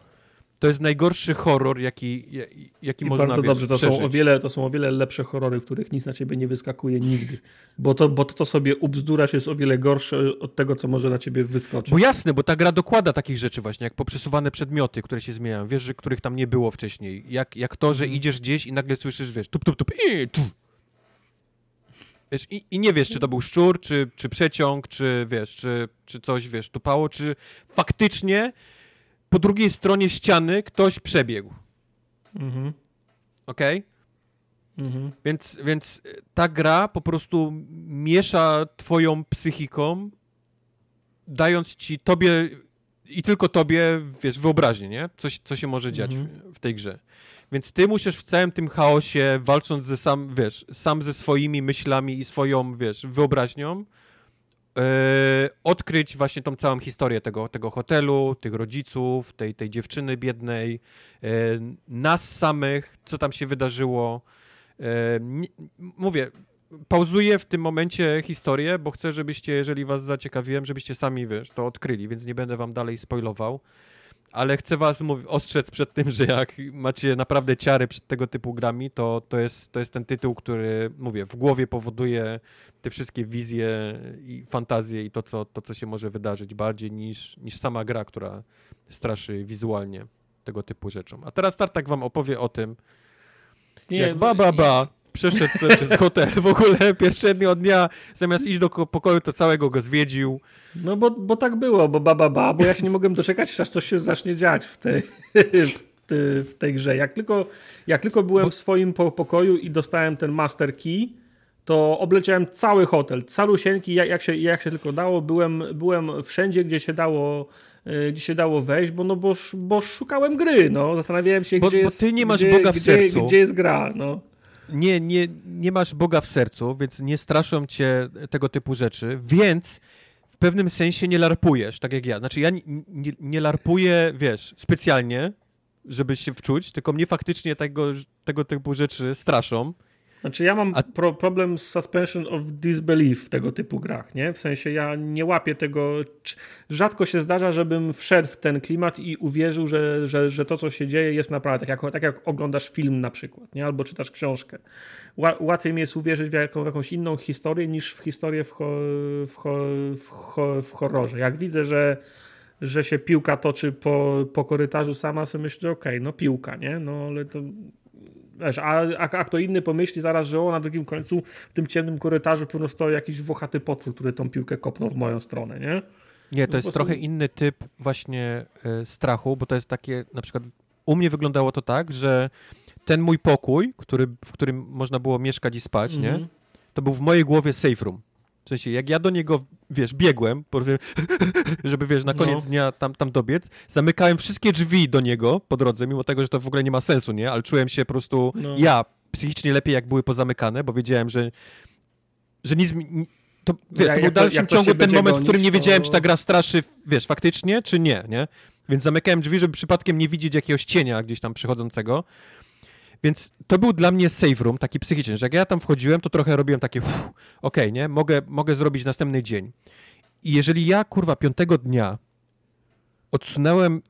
to jest najgorszy horror, jaki, ja- jaki I można bardzo wiesz, dobrze, to są, przeżyć. o wiele, to są o wiele lepsze horrory, w których nic na ciebie nie wyskakuje nigdy. Bo to, bo to, co sobie ubzdurasz jest o wiele gorsze od tego, co może na ciebie wyskoczyć. Bo jasne, bo ta gra dokłada takich rzeczy właśnie, jak poprzesuwane przedmioty, które się zmieniają, wiesz, że których tam nie było wcześniej. Jak, jak to, że Mhm. idziesz gdzieś i nagle słyszysz, wiesz, tup, tup, tup, i tu. Wiesz, i, i nie wiesz, czy to był szczur, czy, czy przeciąg, czy wiesz, czy, czy coś, wiesz, tupało, czy faktycznie po drugiej stronie ściany ktoś przebiegł, Mhm. okej? Mhm. Więc, więc ta gra po prostu miesza twoją psychiką, dając ci tobie i tylko tobie, wiesz, wyobraźnię, nie? Coś, co się może dziać Mhm. w, w tej grze. Więc ty musisz w całym tym chaosie, walcząc ze sam, wiesz, sam ze swoimi myślami i swoją, wiesz, wyobraźnią, e, odkryć właśnie tą całą historię tego, tego hotelu, tych rodziców, tej, tej dziewczyny biednej, e, nas samych, co tam się wydarzyło. E, mówię, pauzuję w tym momencie historię, bo chcę, żebyście, jeżeli was zaciekawiłem, żebyście sami, wiesz, to odkryli, więc nie będę wam dalej spoilował. Ale chcę was ostrzec przed tym, że jak macie naprawdę ciary przed tego typu grami, to, to, jest, to jest ten tytuł, który, mówię, w głowie powoduje te wszystkie wizje i fantazje i to, co, to, co się może wydarzyć bardziej niż, niż sama gra, która straszy wizualnie tego typu rzeczą. A teraz Tartak wam opowie o tym, jak ba, ba, ba, przeszedł przez hotel w ogóle pierwszego dnia, zamiast iść do ko- pokoju, to całego go zwiedził. No bo, bo tak było, bo ba, ba, ba, bo ja się nie mogłem doczekać, aż coś się zacznie dziać w tej, w, tej grze. Jak tylko, jak tylko byłem w swoim po, pokoju i dostałem ten master key, to obleciałem cały hotel, calusieńki, jak, jak, się, jak się tylko dało. Byłem, byłem wszędzie, gdzie się dało y, gdzie się dało wejść, bo, no, bo, bo szukałem gry, no. Zastanawiałem się, Bo- gdzie bo jest... ty nie masz gdzie, Boga w gdzie, sercu. Gdzie jest gra, no. Nie, nie, nie masz Boga w sercu, więc nie straszą cię tego typu rzeczy, więc w pewnym sensie nie larpujesz, tak jak ja. Znaczy ja nie, nie, larpuję, wiesz, specjalnie, żeby się wczuć, tylko mnie faktycznie tego, tego typu rzeczy straszą. Znaczy ja mam pro, problem z suspension of disbelief w tego typu grach, nie? W sensie ja nie łapię tego, rzadko się zdarza, żebym wszedł w ten klimat i uwierzył, że, że, że to, co się dzieje jest naprawdę tak jak, tak jak oglądasz film na przykład, nie? Albo czytasz książkę. Łatwiej mi jest uwierzyć w, jaką, w jakąś inną historię niż w historię w, ho, w, ho, w, ho, w horrorze. Jak widzę, że że się piłka toczy po, po korytarzu sama, sobie myślę, okej, okay, no piłka, nie? No ale to Wiesz, a, a, a kto inny pomyśli zaraz, że o, na drugim końcu w tym ciemnym korytarzu pewno stoi jakiś włochaty potwór, który tą piłkę kopnął w moją stronę, nie? Nie, to no jest prostu... trochę inny typ właśnie y, strachu, bo to jest takie, na przykład u mnie wyglądało to tak, że ten mój pokój, który, w którym można było mieszkać i spać, mm -hmm. nie? Mhm. To był w mojej głowie safe room. W sensie, jak ja do niego, wiesz, biegłem, żeby, wiesz, na koniec no. dnia tam, tam dobiec, zamykałem wszystkie drzwi do niego po drodze, mimo tego, że to w ogóle nie ma sensu, nie? Ale czułem się po prostu, no. ja, psychicznie lepiej, jak były pozamykane, bo wiedziałem, że, że nic mi... To, wiesz, to był w dalszym ciągu ten moment, gonić, w którym nie wiedziałem, to... czy ta gra straszy, wiesz, faktycznie, czy nie, nie? Więc zamykałem drzwi, żeby przypadkiem nie widzieć jakiegoś cienia gdzieś tam przychodzącego. Więc to był dla mnie safe room, taki psychiczny, że jak ja tam wchodziłem, to trochę robiłem takie, okej, okay, nie, mogę, mogę zrobić następny dzień. I jeżeli ja, kurwa, piątego dnia odsunąłem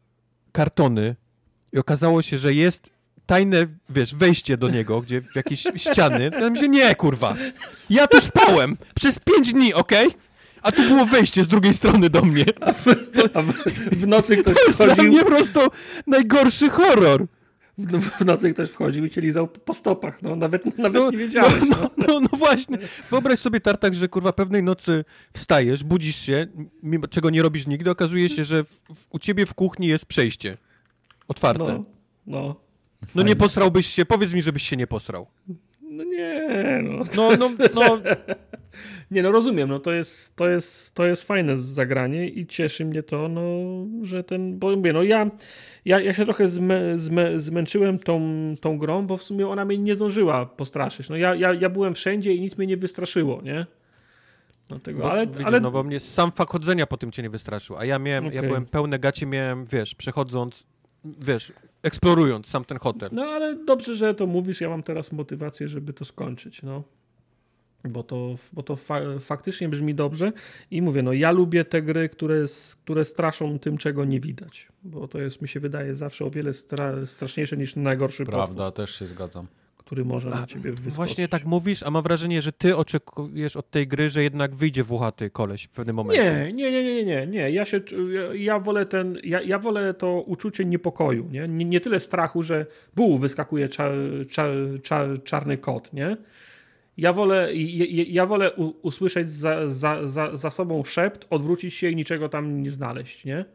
kartony i okazało się, że jest tajne, wiesz, wejście do niego, gdzie w jakieś ściany, to ja myślę, nie, kurwa, ja tu spałem przez pięć dni, okej? Okay? A tu było wejście z drugiej strony do mnie. A w, a w, w nocy ktoś to jest wchodził... dla mnie po prostu najgorszy horror w nocy ktoś wchodził i cię lizał po stopach, no nawet, nawet no, nie wiedziałeś. No, no, no, no, właśnie, wyobraź sobie Tartak, że kurwa pewnej nocy wstajesz, budzisz się, mimo czego nie robisz nigdy, okazuje się, że w, w, u ciebie w kuchni jest przejście otwarte. No, no. No nie posrałbyś się, powiedz mi, żebyś się nie posrał. No nie, no. No, no, no. Nie, no rozumiem, no to jest, to jest, to jest fajne zagranie i cieszy mnie to, no, że ten, bo mówię, no ja, ja, ja się trochę zmę, zmę, zmęczyłem tą, tą grą, bo w sumie ona mnie nie zdążyła postraszyć. No ja, ja, ja byłem wszędzie i nic mnie nie wystraszyło, nie? Dlatego, no, ale, widzisz, ale... No bo mnie sam fakt chodzenia po tym cię nie wystraszył, a ja miałem, okay. ja byłem pełne gacie, miałem, wiesz, przechodząc, wiesz, eksplorując sam ten hotel. No ale dobrze, że to mówisz, ja mam teraz motywację, żeby to skończyć, no bo to, bo to fa faktycznie brzmi dobrze i mówię, no ja lubię te gry, które, które straszą tym, czego nie widać, bo to jest, mi się wydaje, zawsze o wiele stra straszniejsze niż najgorszy Prawda, potwór, też się zgadzam. Który może na ciebie wyskoczyć. Właśnie tak mówisz, a mam wrażenie, że ty oczekujesz od tej gry, że jednak wyjdzie włochaty koleś w pewnym momencie. Nie, nie, nie, nie, nie, nie. Ja się, ja, ja wolę ten, ja, ja wolę to uczucie niepokoju, nie? Nie, nie tyle strachu, że buł, wyskakuje czar, czar, czar, czarny kot, nie? Ja wolę, ja, ja wolę usłyszeć za, za, za, za sobą szept, odwrócić się i niczego tam nie znaleźć, nie?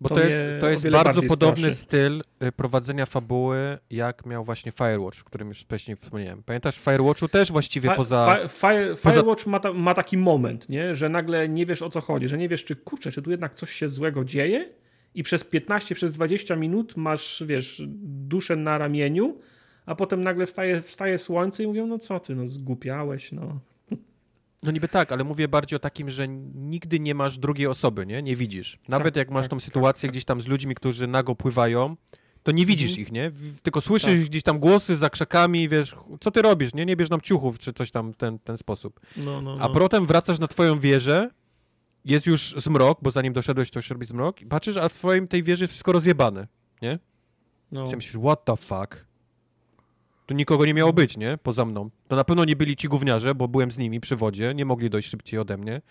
Bo to, to jest, to jest bardzo podobny straszy. styl y, prowadzenia fabuły, jak miał właśnie Firewatch, o którym już wcześniej wspomniałem. Pamiętasz, w Firewatchu też właściwie Fi poza... Fi Fire, Firewatch poza... ma, ta, ma, taki moment, nie? że nagle nie wiesz o co chodzi, że nie wiesz, czy kurczę, czy tu jednak coś się złego dzieje i przez 15, przez 20 minut masz, wiesz, duszę na ramieniu, a potem nagle wstaje, wstaje słońce i mówią, no co ty, no zgłupiałeś, no. No niby tak, ale mówię bardziej o takim, że nigdy nie masz drugiej osoby, nie? Nie widzisz. Nawet tak, jak masz tak, tą tak, sytuację tak, gdzieś tam z ludźmi, którzy nago pływają, to nie widzisz mhm. ich, nie? Tylko słyszysz tak. gdzieś tam głosy za krzakami, wiesz, co ty robisz, nie? Nie bierz nam ciuchów, czy coś tam ten, ten sposób. No, no, A no. potem wracasz na twoją wieżę, jest już zmrok, bo zanim doszedłeś, to już robi zmrok, i patrzysz, a w twoim tej wieży jest wszystko rozjebane, nie? No. I myślisz, what the fuck? Tu nikogo nie miało być, nie? Poza mną. To na pewno nie byli ci gówniarze, bo byłem z nimi przy wodzie, nie mogli dojść szybciej ode mnie.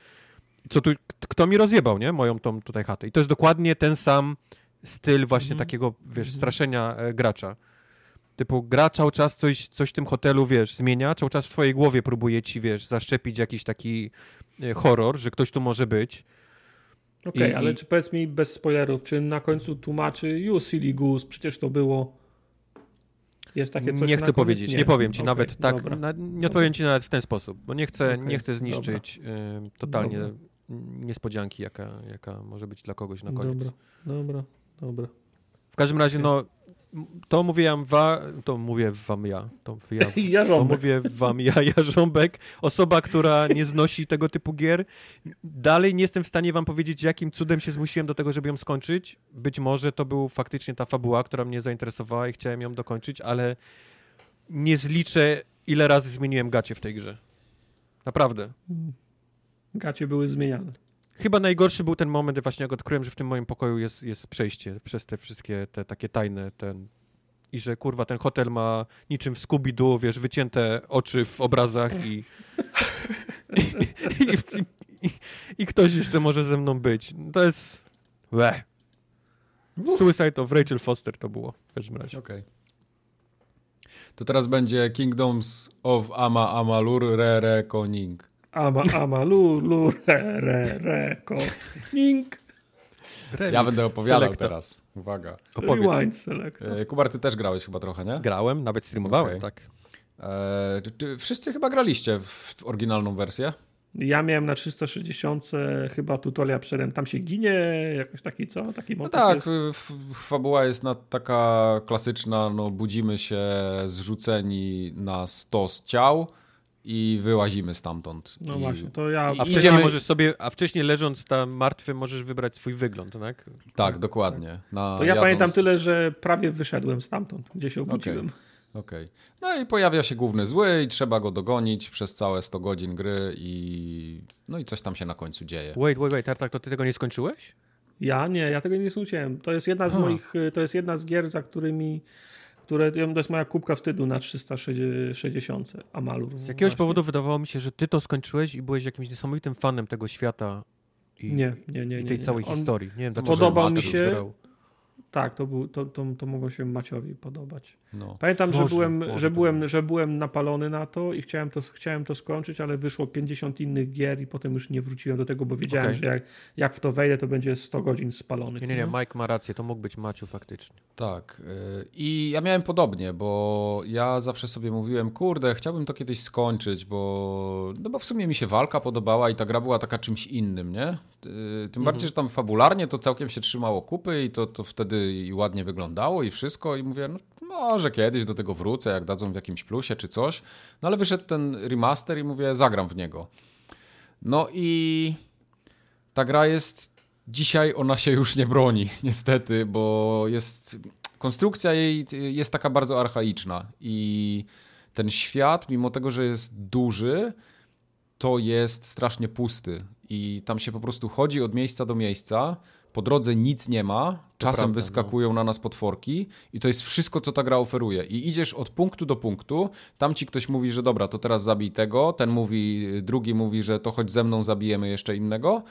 Co tu, kto mi rozjebał, nie? Moją tą tutaj chatę. I to jest dokładnie ten sam styl właśnie mm. takiego, wiesz, mhm. straszenia e, gracza. Typu gra cały czas coś, coś w tym hotelu, wiesz, zmienia, cały czas w twojej głowie próbuje ci, wiesz, zaszczepić jakiś taki e, horror, że ktoś tu może być. Okej, okay, ale i... czy powiedz mi bez spoilerów, czy na końcu tłumaczy You Silly Goose, przecież to było jest takie coś Nie chcę powiedzieć, nie. nie. powiem ci okay, nawet tak, na, nie odpowiem ci nawet w ten sposób, bo nie chcę, okay, nie chcę zniszczyć y, totalnie dobra. niespodzianki, jaka, jaka może być dla kogoś na koniec. Dobra, dobra, dobra. W każdym razie, no, to mówiłem wa, to mówię wam ja, to, ja, to mówię wam ja, jarząbek, osoba, która nie znosi tego typu gier. Dalej nie jestem w stanie wam powiedzieć, jakim cudem się zmusiłem do tego, żeby ją skończyć. Być może to był faktycznie ta fabuła, która mnie zainteresowała i chciałem ją dokończyć, ale nie zliczę ile razy zmieniłem gacie w tej grze. Naprawdę. Gacie były zmieniane. Chyba najgorszy był ten moment, właśnie jak odkryłem, że w tym moim pokoju jest, jest przejście przez te wszystkie te takie tajne, ten... I że kurwa ten hotel ma niczym w Scooby-Doo, wiesz, wycięte oczy w obrazach i... I, i, i, ktoś jeszcze może ze mną być. To jest... Le. Suicide of Rachel Foster to było w każdym razie. Okej. To teraz będzie Kingdoms of Ama Amalur Re Re Koning. Ama, ama, lu, lu, re, re, re, ko, ning. Ja będę opowiadał Selecta. teraz. Uwaga. Opowiedz. Rewind select. E, Kubar, ty też grałeś chyba trochę, nie? Grałem, nawet streamowałem, Okej. tak. E, czy wszyscy chyba graliście w oryginalną wersję? Ja miałem na 360 chyba tutorial przed tam się ginie, jakoś taki co? Taki No motyw tak, jest. fabuła jest na, taka klasyczna, no budzimy się zrzuceni na stos ciał i wyłazimy stamtąd. No I, właśnie, to ja... A wcześniej idziemy- możesz sobie, a wcześniej leżąc tam martwy możesz wybrać swój wygląd, tak? Tak, dokładnie. Na, To ja jadąc- pamiętam tyle, że prawie wyszedłem stamtąd, gdzie się obudziłem. Okej. No i pojawia się główny zły i trzeba go dogonić przez całe 100 godzin gry i no i coś tam się na końcu dzieje. Wait, wait, wait, Tartak, to ty tego nie skończyłeś? Ja nie, ja tego nie słuchałem. To jest jedna z A. moich, to jest jedna z gier, za którymi, które, to jest moja kubka wstydu na 360 Amalur. Z jakiegoś właśnie. powodu wydawało mi się, że ty to skończyłeś i byłeś jakimś niesamowitym fanem tego świata i, Nie, nie, nie, i nie. tej nie. całej On- historii. Nie wiem, dlaczego Podobał mi się-. Tak, to, był, to, to, to mogło się Maciowi podobać. No. Pamiętam, że, Może, byłem, może że, byłem, że byłem napalony na to i chciałem to, chciałem to skończyć, ale wyszło 50 innych gier i potem już nie wróciłem do tego, bo wiedziałem, Okej. że jak, jak w to wejdę, to będzie 100 godzin spalonych. Nie, nie, nie, no. Mike ma rację, to mógł być Maciu faktycznie. Tak. y, I ja miałem podobnie, bo ja zawsze sobie mówiłem, kurde, chciałbym to kiedyś skończyć, bo no bo w sumie mi się walka podobała i ta gra była taka czymś innym, nie? Y, Tym bardziej, że tam fabularnie to całkiem się trzymało kupy i to, to wtedy i ładnie wyglądało i wszystko i mówię, no może kiedyś do tego wrócę, jak dadzą w jakimś plusie czy coś. No ale wyszedł ten remaster i mówię, zagram w niego. No i ta gra jest dzisiaj ona się już nie broni, niestety, bo jest konstrukcja jej jest taka bardzo archaiczna i ten świat, mimo tego, że jest duży, to jest strasznie pusty i tam się po prostu chodzi od miejsca do miejsca. Po drodze nic nie ma, czasem prawda, wyskakują na nas potworki. I to jest wszystko, co ta gra oferuje. I idziesz od punktu do punktu, tam ci ktoś mówi, że dobra, to teraz zabij tego, ten mówi, drugi mówi, że to chodź ze mną, zabijemy jeszcze innego.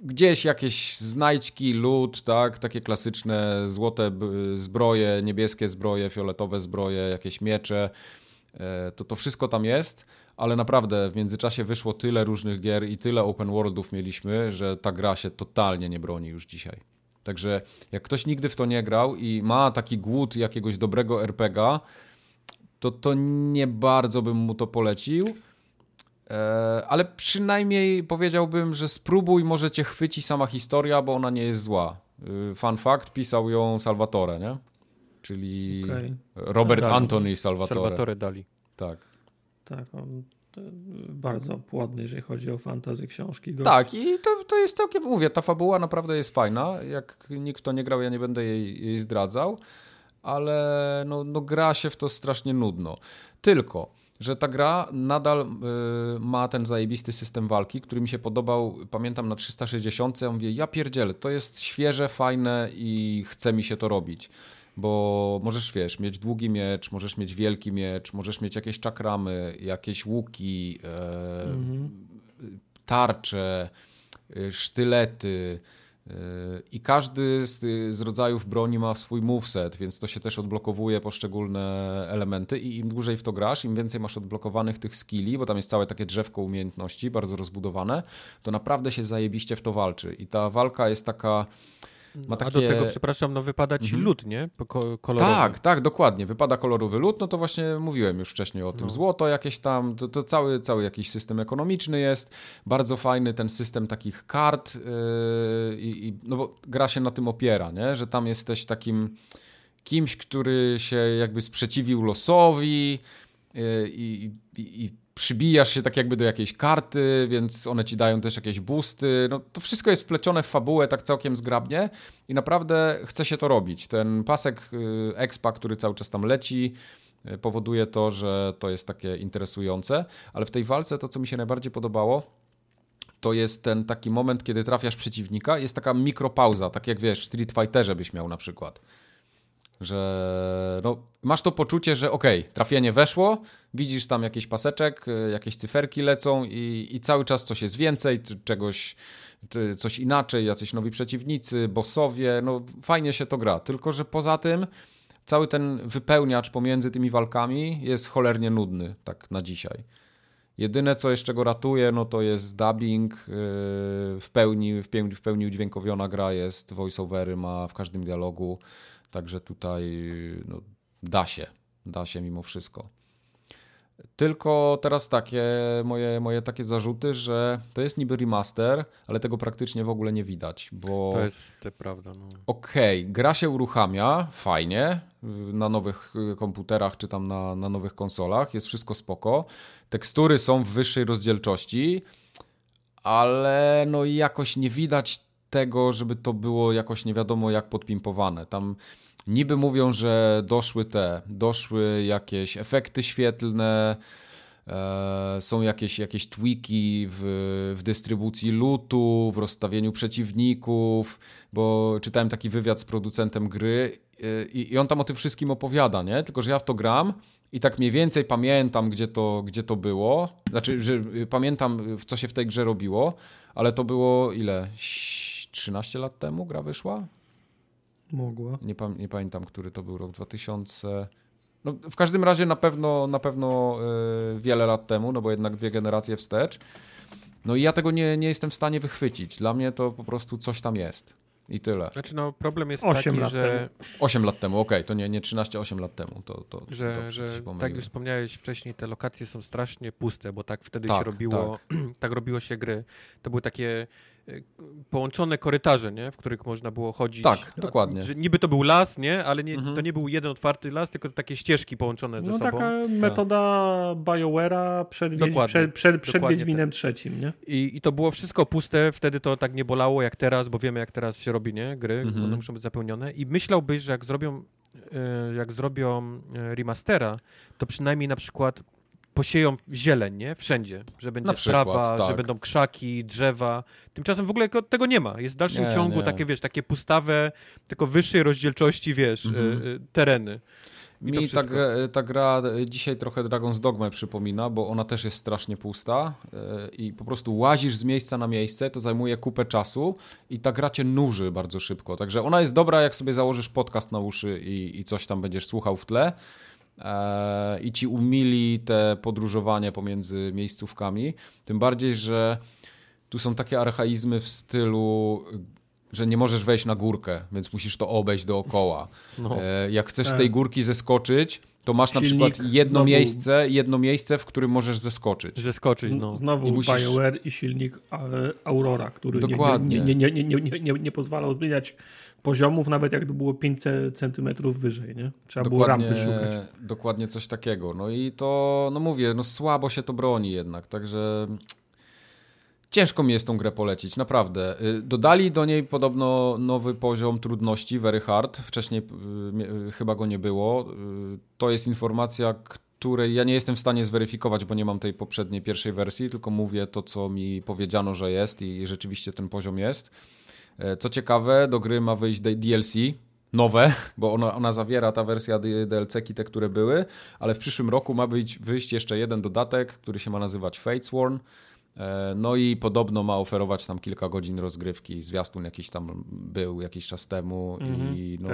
Gdzieś jakieś znajdźki, lód, tak, takie klasyczne złote zbroje, niebieskie zbroje, fioletowe zbroje, jakieś miecze, e, to to wszystko tam jest, ale naprawdę w międzyczasie wyszło tyle różnych gier i tyle open worldów mieliśmy, że ta gra się totalnie nie broni już dzisiaj. Także jak ktoś nigdy w to nie grał i ma taki głód jakiegoś dobrego RPGa, to to nie bardzo bym mu to polecił. E, ale przynajmniej powiedziałbym, że spróbuj, może cię chwyci sama historia, bo ona nie jest zła. Y, Fun fact, pisał ją Salvatore, nie? Czyli Okej. Robert Dali. Anthony Salvatore. Salvatore dali. Tak. Tak, on to, bardzo płodny, jeżeli chodzi o fantazy książki. Gość. tak, i to, to jest całkiem, mówię, ta fabuła naprawdę jest fajna. Jak nikt to nie grał, ja nie będę jej, jej zdradzał, ale no, no gra się w to strasznie nudno. Tylko, że ta gra nadal y, ma ten zajebisty system walki, który mi się podobał, pamiętam na 360, ja mówię, ja pierdzielę, to jest świeże, fajne i chce mi się to robić. Bo możesz, wiesz, mieć długi miecz, możesz mieć wielki miecz, możesz mieć jakieś czakramy, jakieś łuki, e, Mhm. tarcze, y, sztylety y, i każdy z, z rodzajów broni ma swój moveset, więc to się też odblokowuje poszczególne elementy i im dłużej w to grasz, im więcej masz odblokowanych tych skilli, bo tam jest całe takie drzewko umiejętności, bardzo rozbudowane, to naprawdę się zajebiście w to walczy i ta walka jest taka ma A do takie- tego, przepraszam, no wypada ci Mhm. lód, nie? Ko- Kolorowy. Tak, tak, dokładnie. Wypada kolorowy lód, no to właśnie mówiłem już wcześniej o tym. No. Złoto jakieś tam, to, to cały, cały jakiś system ekonomiczny jest. Bardzo fajny ten system takich kart yy, i, i- no bo gra się na tym opiera, nie? że tam jesteś takim kimś, który się jakby sprzeciwił losowi yy, i, i, i przybijasz się tak jakby do jakiejś karty, więc one ci dają też jakieś boosty. No, to wszystko jest wplecione w fabułę tak całkiem zgrabnie i naprawdę chce się to robić. Ten pasek y, expa, który cały czas tam leci, e, powoduje to, że to jest takie interesujące, ale w tej walce to, co mi się najbardziej podobało, to jest ten taki moment, kiedy trafiasz przeciwnika, jest taka mikropauza, tak jak wiesz, w Street Fighterze byś miał na przykład. Że no, masz to poczucie, że okej, okay, trafienie weszło, widzisz tam jakiś paseczek, y, jakieś cyferki lecą i, i cały czas coś jest więcej, czegoś, coś inaczej, jacyś nowi przeciwnicy, bossowie, no fajnie się to gra. Tylko, że poza tym cały ten wypełniacz pomiędzy tymi walkami jest cholernie nudny, tak na dzisiaj. Jedyne, co jeszcze go ratuje, no to jest dubbing, yy, w pełni, w pełni, w pełni udźwiękowiona gra jest, voiceovery ma w każdym dialogu, także tutaj no, da się, da się mimo wszystko. Tylko teraz takie moje, moje takie zarzuty, że to jest niby remaster, ale tego praktycznie w ogóle nie widać, bo... To jest to prawda. No. Okej, okay, gra się uruchamia, fajnie, na nowych komputerach czy tam na, na nowych konsolach, jest wszystko spoko. Tekstury są w wyższej rozdzielczości, ale no jakoś nie widać tego, żeby to było jakoś nie wiadomo jak podpimpowane. Tam niby mówią, że doszły te, doszły jakieś efekty świetlne, e, są jakieś, jakieś tweaki w, w dystrybucji lutu, w rozstawieniu przeciwników, bo czytałem taki wywiad z producentem gry e, i, i on tam o tym wszystkim opowiada, nie? Tylko, że ja w to gram i tak mniej więcej pamiętam, gdzie to, gdzie to było. Znaczy, że y, pamiętam, co się w tej grze robiło, ale to było ile? 13 lat temu gra wyszła? Mogła. Nie, nie pamiętam, który to był rok 2000. No, w każdym razie na pewno, na pewno yy, wiele lat temu, no bo jednak dwie generacje wstecz. No i ja tego nie, nie jestem w stanie wychwycić. Dla mnie to po prostu coś tam jest. I tyle. Znaczy no problem jest 8 taki, lat że... Temu. 8 lat temu, okej, okay. to nie, nie 13, 8 lat temu. To, to, że, to że tak jak wspomniałeś wcześniej, te lokacje są strasznie puste, bo tak wtedy tak, się robiło, tak. tak robiło się gry. To były takie połączone korytarze, nie? w których można było chodzić. Tak, dokładnie. Że niby to był las, nie? ale nie, mhm. to nie był jeden otwarty las, tylko takie ścieżki połączone ze no, sobą. No taka metoda BioWare'a przed, dokładnie, przed, przed, przed Wiedźminem tak. trzecim, nie? I, I to było wszystko puste, wtedy to tak nie bolało jak teraz, bo wiemy jak teraz się robi, nie? Gry, mhm. one muszą być zapełnione i myślałbyś, że jak zrobią e, jak zrobią e, remastera, to przynajmniej na przykład posieją zieleń, nie? Wszędzie, że będzie przykład, trawa, tak. że będą krzaki, drzewa. Tymczasem w ogóle tego nie ma. Jest w dalszym nie, ciągu nie. takie, wiesz, takie pustawe, tylko wyższej rozdzielczości, wiesz, mhm. y, y, tereny. I Mi ta, ta, gra dzisiaj trochę Dragon's Dogma przypomina, bo ona też jest strasznie pusta y, i po prostu łazisz z miejsca na miejsce, to zajmuje kupę czasu i ta gra cię nuży bardzo szybko. Także ona jest dobra, jak sobie założysz podcast na uszy i, i coś tam będziesz słuchał w tle i ci umili te podróżowanie pomiędzy miejscówkami. Tym bardziej, że tu są takie archaizmy w stylu że nie możesz wejść na górkę, więc musisz to obejść dookoła. No. E, jak chcesz z tej górki zeskoczyć, to masz Silnik, na przykład jedno znowu, miejsce, jedno miejsce, w którym możesz zeskoczyć. Zeskoczyć, no. Znowu I musisz... BioWare i silnik Aurora, który Dokładnie. Nie, nie, nie, nie, nie, nie, nie pozwalał zmieniać poziomów, nawet jak to było 500 centymetrów wyżej, nie? Trzeba dokładnie, było rampy szukać. Dokładnie coś takiego. No i to, no mówię, no słabo się to broni jednak, także ciężko mi jest tą grę polecić, naprawdę. Y, dodali do niej podobno nowy poziom trudności, very hard. Wcześniej y, chyba go nie było. Y, to jest informacja, której ja nie jestem w stanie zweryfikować, bo nie mam tej poprzedniej pierwszej wersji, tylko mówię to, co mi powiedziano, że jest i rzeczywiście ten poziom jest. E, co ciekawe, do gry ma wyjść DLC, nowe, bo ona, ona zawiera ta wersja DLC-ki, te, które były, ale w przyszłym roku ma być, wyjść jeszcze jeden dodatek, który się ma nazywać Fatesworn. E, no i podobno ma oferować tam kilka godzin rozgrywki. Zwiastun jakiś tam był jakiś czas temu -hmm. i no,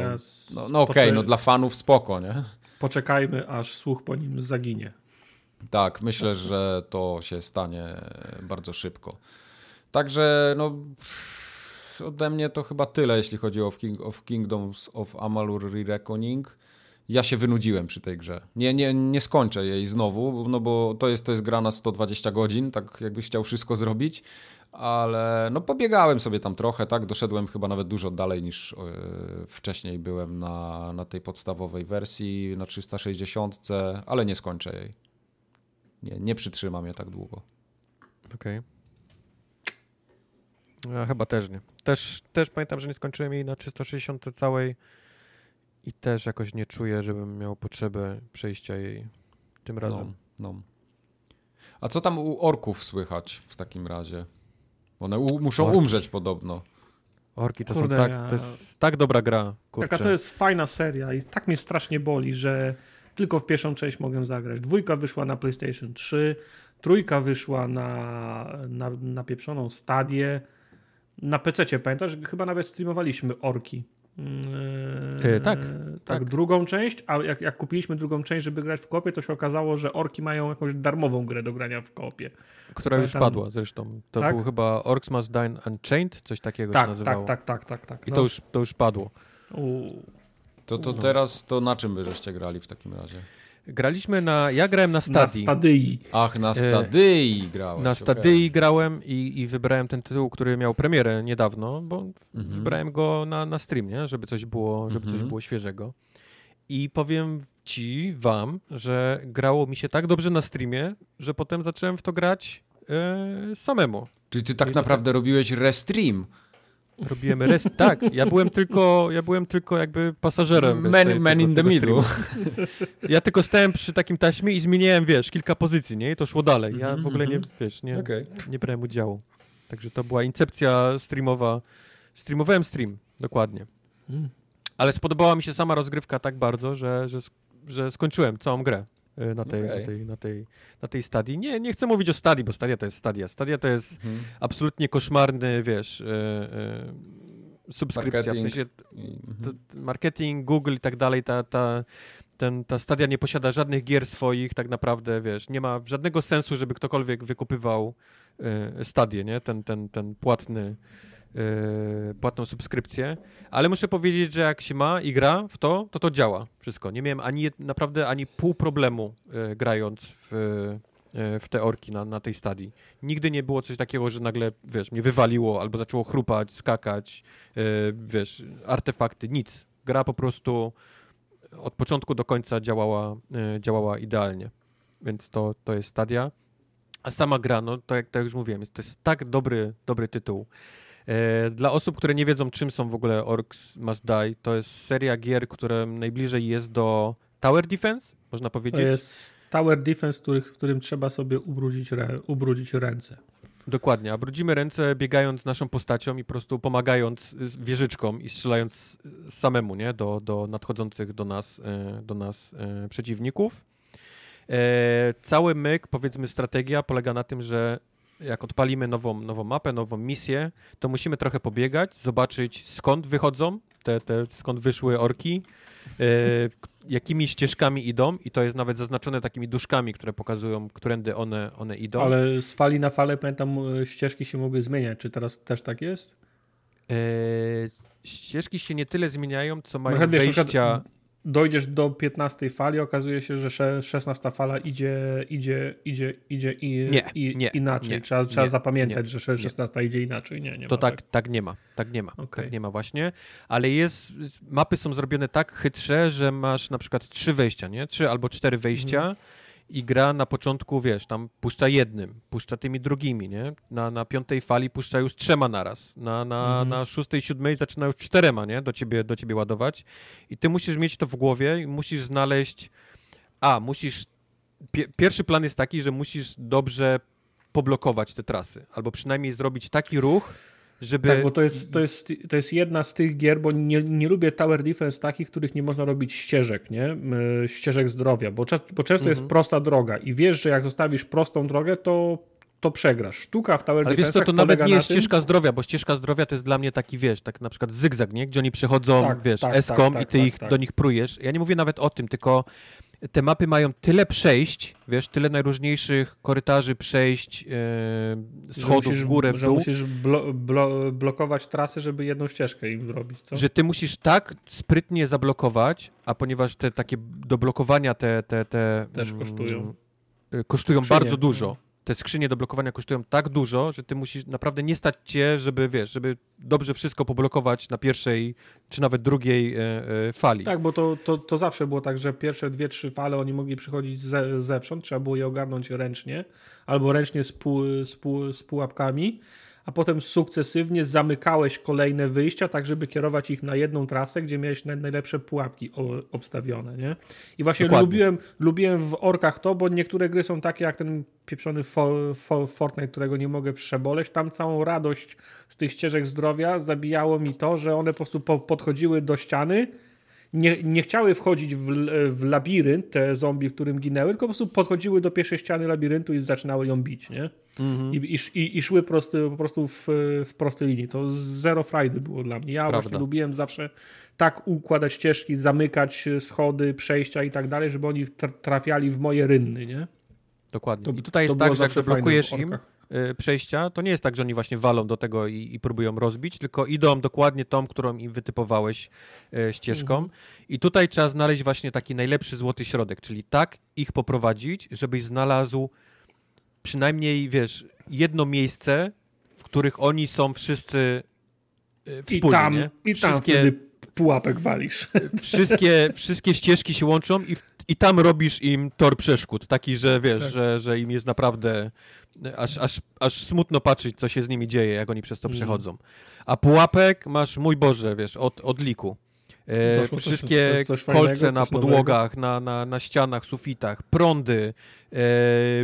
no, no okej, okay, no dla fanów spoko, nie? Poczekajmy, aż słuch po nim zaginie. Tak, myślę, że to się stanie bardzo szybko. Także no ode mnie to chyba tyle, jeśli chodzi o King, of Kingdoms of Amalur Re-Reckoning. Ja się wynudziłem przy tej grze. Nie, nie, nie skończę jej znowu, no bo to jest, to jest gra na 120 godzin, tak jakbyś chciał wszystko zrobić, ale no pobiegałem sobie tam trochę, tak, doszedłem chyba nawet dużo dalej niż yy, wcześniej byłem na, na tej podstawowej wersji, na 360, ale nie skończę jej. Nie, nie przytrzymam je tak długo. Okej. Okay. Ja chyba też nie. Też, też pamiętam, że nie skończyłem jej na 360 całej i też jakoś nie czuję, żebym miał potrzebę przejścia jej tym razem. No, no. A co tam u orków słychać w takim razie? One u, muszą Orki. umrzeć podobno. Orki to Kurde, są tak, ja- to jest tak dobra gra, kurczę. Taka to jest fajna seria i tak mnie strasznie boli, że tylko w pierwszą część mogę zagrać. Dwójka wyszła na PlayStation 3, trójka wyszła na, na, na pieprzoną stadię. Na PC pamiętasz, że chyba nawet streamowaliśmy Orki. E, tak, tak, tak. drugą część, a jak, jak kupiliśmy drugą część, żeby grać w kopie, to się okazało, że orki mają jakąś darmową grę do grania w kopie. Która już Pamiętam- padła zresztą. To Tak? był chyba Orcs Must Die Unchained, coś takiego się Tak, nazywało. tak, tak, tak, tak, tak. I no. to, już, to już padło. U. To, to No. teraz to na czym wy żeście grali w takim razie? Graliśmy na... Ja grałem na Na Stadii. Stadii. Ach, na E, Stadii grałeś. Na okej. Stadii grałem i, i wybrałem ten tytuł, który miał premierę niedawno, bo Mhm. wybrałem go na, na stream, nie? żeby coś było, żeby coś Mhm. było świeżego. I powiem ci, wam, że grało mi się tak dobrze na streamie, że potem zacząłem w to grać e, samemu. Czyli ty tak to naprawdę robiłeś restream. Robiłem rest. tak, ja byłem tylko, ja byłem tylko jakby pasażerem. wiesz, Man, tej- man tego- in the middle. Ja tylko stałem przy takim taśmie i zmieniałem, wiesz, kilka pozycji, nie? I to szło dalej. Ja w ogóle nie, wiesz, nie, Okej. nie brałem udziału. Także to była incepcja streamowa. Streamowałem stream, dokładnie. Mm. Ale spodobała mi się sama rozgrywka tak bardzo, że, że, że skończyłem całą grę na tej, Okej. na tej, na tej, na tej stadii. Nie, nie chcę mówić o stadii, bo stadia to jest stadia. Stadia to jest Mhm. absolutnie koszmarny, wiesz, y, y, subskrypcja, w Marketing. sensie I- to, mhm. marketing, Google i tak dalej, ta, ta, ten, ta stadia nie posiada żadnych gier swoich, tak naprawdę, wiesz, nie ma żadnego sensu, żeby ktokolwiek wykupywał y, stadię, nie? Ten, ten, ten płatny, y, płatną subskrypcję, ale muszę powiedzieć, że jak się ma i gra w to, to to działa wszystko. Nie miałem ani, naprawdę ani pół problemu y, grając w, y, w te orki na, na tej stadii. Nigdy nie było coś takiego, że nagle, wiesz, mnie wywaliło albo zaczęło chrupać, skakać, y, wiesz, artefakty, nic. Gra po prostu od początku do końca działała, y, działała idealnie. Więc to, to jest stadia. A sama gra, no to jak, tak jak już mówiłem, jest, to jest tak dobry, dobry tytuł. E, Dla osób, które nie wiedzą, czym są w ogóle Orcs Must Die, to jest seria gier, które najbliżej jest do Tower Defense, można To powiedzieć. jest Tower Defense, których, w którym trzeba sobie ubrudzić, ubrudzić ręce. Dokładnie, a brudzimy ręce biegając naszą postacią i po prostu pomagając wieżyczkom i strzelając samemu, nie, do, do nadchodzących do nas, y, do nas y, przeciwników. E, cały myk, powiedzmy strategia polega na tym, że jak odpalimy nową, nową mapę, nową misję, to musimy trochę pobiegać, zobaczyć skąd wychodzą te, te skąd wyszły orki, e, jakimi ścieżkami idą i to jest nawet zaznaczone takimi duszkami, które pokazują, którędy one, one idą. Ale z fali na falę, pamiętam, e, ścieżki się mogły zmieniać. Czy teraz też tak jest? E, ścieżki się nie tyle zmieniają, co mają przykład, wiesz, na wejścia. przykład Dojdziesz do 15 fali, okazuje się, że sze- 16 fala idzie, idzie, idzie, idzie i, Nie, i, nie, inaczej. nie, trzeba trzeba zapamiętać, że sze- 16 idzie inaczej. Nie, nie To ma tak, tak nie ma, tak nie ma, Okej. tak nie ma właśnie, ale jest, mapy są zrobione tak chytrze, że masz na przykład trzy wejścia, nie? Trzy albo cztery wejścia Mhm. I gra na początku, wiesz, tam puszcza jednym, puszcza tymi drugimi, nie? Na, na piątej fali puszcza już trzema naraz, na, na, Mhm. na szóstej, siódmej zaczyna już czterema, nie? Do ciebie, do ciebie ładować i ty musisz mieć to w głowie i musisz znaleźć, a, musisz, pie, pierwszy plan jest taki, że musisz dobrze poblokować te trasy, albo przynajmniej zrobić taki ruch, żeby... Tak, bo to jest, to, jest, to jest jedna z tych gier, bo nie, nie lubię Tower Defense takich, w których nie można robić ścieżek, nie? Ścieżek zdrowia, bo, bo często jest Mhm. prosta droga i wiesz, że jak zostawisz prostą drogę, to, to przegrasz. Sztuka w Tower Ale wiesz co, to nawet nie jest tym, ścieżka zdrowia, bo ścieżka zdrowia to jest dla mnie taki, wiesz, tak na przykład zygzak, nie? Gdzie oni przechodzą, Tak, wiesz, tak, eskom tak, i ty tak, ich, tak. do nich prujesz. Ja nie mówię nawet o tym, tylko te mapy mają tyle przejść, wiesz, tyle najróżniejszych korytarzy, przejść, że schodów musisz- w górę, w Że dół, musisz blo, blo, blokować trasy, żeby jedną ścieżkę im zrobić, co? że ty musisz tak sprytnie zablokować, a ponieważ te takie do blokowania te... te, te Też kosztują. y, Kosztują Skrzynie. bardzo dużo. Te skrzynie do blokowania kosztują tak dużo, że ty musisz naprawdę nie stać cię, żeby, wiesz, żeby dobrze wszystko poblokować na pierwszej, czy nawet drugiej e, e, fali. Tak, bo to, to, to zawsze było tak, że pierwsze dwie, trzy fale oni mogli przychodzić ze, zewsząd, trzeba było je ogarnąć ręcznie, albo ręcznie z, pół, z, pół, z pułapkami, a potem sukcesywnie zamykałeś kolejne wyjścia, tak żeby kierować ich na jedną trasę, gdzie miałeś najlepsze pułapki obstawione, nie? I właśnie lubiłem, lubiłem w orkach to, bo niektóre gry są takie jak ten pieprzony for, for, Fortnite, którego nie mogę przeboleć. Tam całą radość z tych ścieżek zdrowia zabijało mi to, że one po prostu po, podchodziły do ściany, nie, nie chciały wchodzić w, w labirynt, te zombie, w którym ginęły, tylko po prostu podchodziły do pierwszej ściany labiryntu i zaczynały ją bić, nie? Mhm. I, i, I, szły prosty, po prostu w, w prostej linii. To zero frajdy było dla mnie. Ja Prawda. właśnie lubiłem zawsze tak układać ścieżki, zamykać schody, przejścia i tak dalej, żeby oni trafiali w moje rynny, nie? Dokładnie. To, I tutaj jest tak, że jak blokujesz im, przejścia, to nie jest tak, że oni właśnie walą do tego i, i próbują rozbić, tylko idą dokładnie tą, którą im wytypowałeś e, ścieżką. Mhm. I tutaj trzeba znaleźć właśnie taki najlepszy złoty środek, czyli tak ich poprowadzić, żebyś znalazł przynajmniej, wiesz, jedno miejsce, w których oni są wszyscy e, wspólnie. I tam, nie? i tam wszystkie, pułapek walisz. Wszystkie, wszystkie ścieżki się łączą i, i tam robisz im tor przeszkód, taki, że wiesz, tak. że, że im jest naprawdę aż, aż, aż smutno patrzeć, co się z nimi dzieje, jak oni przez to mm. przechodzą. A pułapek masz, mój Boże, wiesz, od, od liku. E, wszystkie coś, coś kolce na podłogach, na, na, na ścianach, sufitach, prądy, e,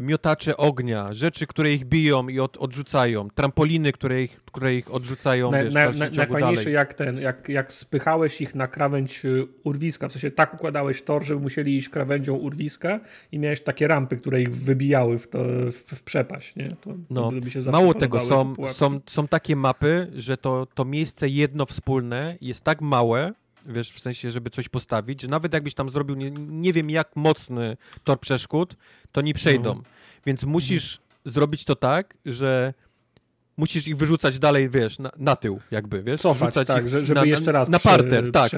miotacze ognia, rzeczy, które ich biją i od, odrzucają, trampoliny, które ich, które ich odrzucają. Na, wiesz, na, na, najfajniejsze jak ten, jak, jak spychałeś ich na krawędź y, urwiska, w sensie tak układałeś tor, żeby musieli iść krawędzią urwiska i miałeś takie rampy, które ich wybijały w, to, w, w przepaść. Nie? To, no, mało tego, są, są, są takie mapy, że to, to miejsce jedno wspólne jest tak małe, wiesz, w sensie, żeby coś postawić, że nawet jakbyś tam zrobił nie, nie wiem jak mocny tor przeszkód, to nie przejdą. No. Więc musisz mhm. zrobić to tak, że musisz ich wyrzucać dalej, wiesz, na, na tył jakby, wiesz? Cofać, Wrzucać tak, ich żeby na, jeszcze raz Na parter, tak.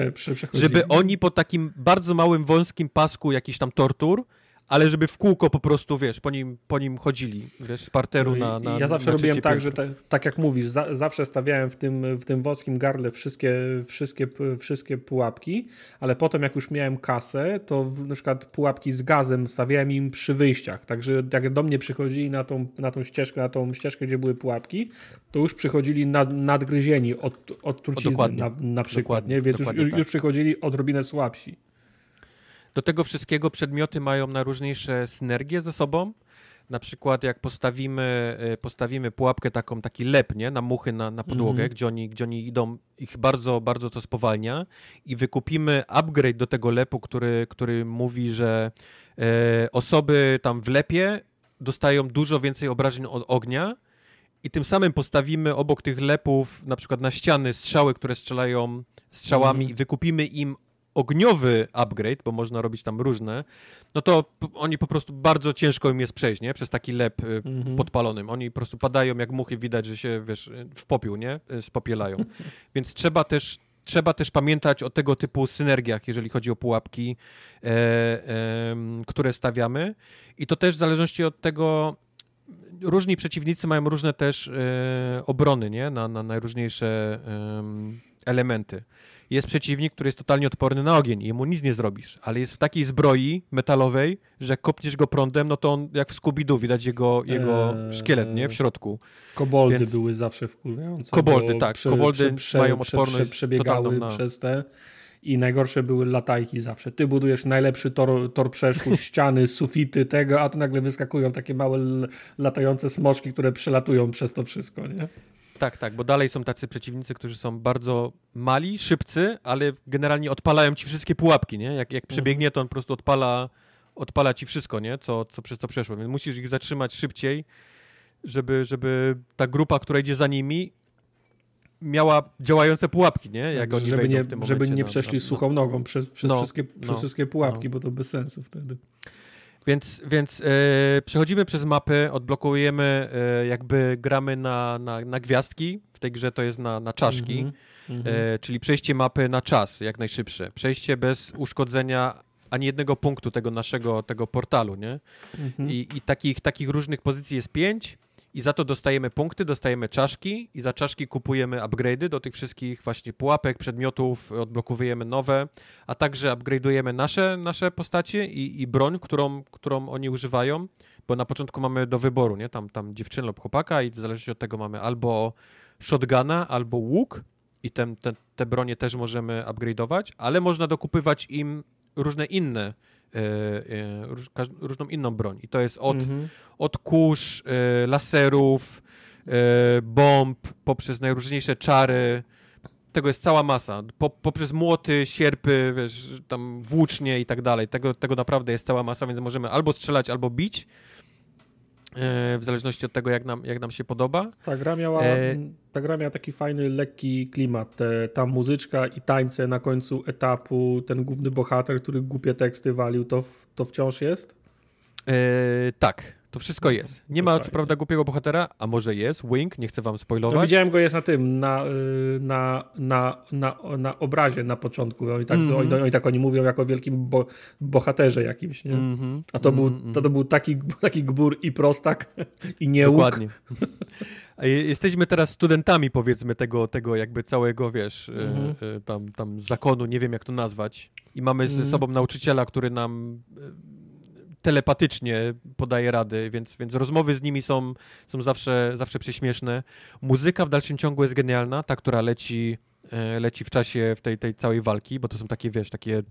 Żeby oni po takim bardzo małym, wąskim pasku jakiś tam tortur ale żeby w kółko po prostu, wiesz, po nim, po nim chodzili, wiesz, z parteru no na, na Ja zawsze na robiłem tak, że te, tak jak mówisz, za, zawsze stawiałem w tym, w tym wąskim gardle wszystkie, wszystkie, wszystkie pułapki, ale potem jak już miałem kasę, to na przykład pułapki z gazem stawiałem im przy wyjściach, także jak do mnie przychodzili na tą, na tą ścieżkę, na tą ścieżkę, gdzie były pułapki, to już przychodzili nad, nadgryzieni od, od trucizny na, na przykład, dokładnie, nie? więc już, tak. już przychodzili odrobinę słabsi. Do tego wszystkiego przedmioty mają najróżniejsze synergie ze sobą. Na przykład jak postawimy, e, postawimy pułapkę taką, taki lep, nie? Na muchy, na, na podłogę, mm gdzie, oni, gdzie oni idą, ich bardzo, bardzo to spowalnia i wykupimy upgrade do tego lepu, który, który mówi, że e, osoby tam w lepie dostają dużo więcej obrażeń od ognia i tym samym postawimy obok tych lepów na przykład na ściany strzały, które strzelają strzałami mm. i wykupimy im ogniowy upgrade, bo można robić tam różne, no to oni po prostu bardzo ciężko im jest przejść, nie? Przez taki lep y, mhm. podpalonym. Oni po prostu padają jak muchy, widać, że się, wiesz, w popiół, nie? Y, spopielają. Więc trzeba też trzeba też pamiętać o tego typu synergiach, jeżeli chodzi o pułapki, e, e, które stawiamy. I to też w zależności od tego, różni przeciwnicy mają różne też e, obrony, nie? Na, na najróżniejsze elementy jest przeciwnik, który jest totalnie odporny na ogień i jemu nic nie zrobisz, ale jest w takiej zbroi metalowej, że jak kopniesz go prądem, no to on jak w Scooby-Doo widać jego, jego eee, szkielet, nie? W środku. Koboldy Więc... były zawsze wkurwiające. Koboldy, tak. Prze, koboldy prze, mają odporność prze, przebiegały na... przez te i najgorsze były latajki zawsze. Ty budujesz najlepszy tor, tor przeszkód, ściany, sufity tego, a tu nagle wyskakują takie małe latające smoczki, które przelatują przez to wszystko, nie? Tak, tak, bo dalej są tacy przeciwnicy, którzy są bardzo mali, szybcy, ale generalnie odpalają ci wszystkie pułapki, nie? Jak, jak przebiegnie, to on po prostu odpala, odpala ci wszystko, nie? Co, co przez co przeszło, więc musisz ich zatrzymać szybciej, żeby, żeby ta grupa, która idzie za nimi, miała działające pułapki, nie? Jak tak, oni żeby nie, w tym Żeby nie przeszli na, na, suchą nogą przez, przez, no, wszystkie, przez no, wszystkie pułapki, no. bo to bez sensu wtedy. Więc, więc e, przechodzimy przez mapy, odblokujemy, e, jakby gramy na, na, na gwiazdki. W tej grze to jest na, na czaszki, mm -hmm, e, czyli przejście mapy na czas, jak najszybsze. Przejście bez uszkodzenia ani jednego punktu tego naszego tego portalu, nie? Mm -hmm. I, I takich, takich różnych pozycji jest pięć i za to dostajemy punkty, dostajemy czaszki i za czaszki kupujemy upgrade'y do tych wszystkich właśnie pułapek, przedmiotów, odblokowujemy nowe, a także upgrade'ujemy nasze, nasze postacie i, i broń, którą, którą oni używają, bo na początku mamy do wyboru, nie? Tam, tam dziewczynę lub chłopaka i w zależności od tego mamy albo shotguna, albo łuk i te, te, te bronie też możemy upgrade'ować, ale można dokupywać im różne inne różną inną broń. I to jest od, mhm. od kurz, e, laserów, bomb, poprzez najróżniejsze czary. Tego jest cała masa. Po, poprzez młoty, sierpy, wiesz, tam włócznie i tak dalej. Tego, tego naprawdę jest cała masa, więc możemy albo strzelać, albo bić. E, w zależności od tego, jak nam, jak nam się podoba. Ta gra miała, e... ta gra miała taki fajny, lekki klimat. Ta muzyczka i tańce na końcu etapu, ten główny bohater, który głupie teksty walił, to, to wciąż jest? E, tak, to wszystko jest. Nie ma co prawda głupiego bohatera, a może jest, Wink, nie chcę wam spoilować. No, widziałem go jest na tym, na, y, na, na, na, na obrazie na początku. Oni tak, mm -hmm. oni, oni, tak oni mówią jako wielkim bo, bohaterze jakimś, nie? Mm -hmm. A to, był, mhm. to, to był taki, taki gbur i prostak i nie Dokładnie. Jesteśmy teraz studentami, powiedzmy, tego, tego jakby całego, wiesz, y, mhm. y, tam, tam zakonu, nie wiem jak to nazwać. I mamy ze mhm. sobą nauczyciela, który nam telepatycznie podaje rady, więc, więc rozmowy z nimi są, są zawsze, zawsze prześmieszne. Muzyka w dalszym ciągu jest genialna, ta, która leci e, leci w czasie w tej, tej całej walki, bo to są takie, wiesz, takie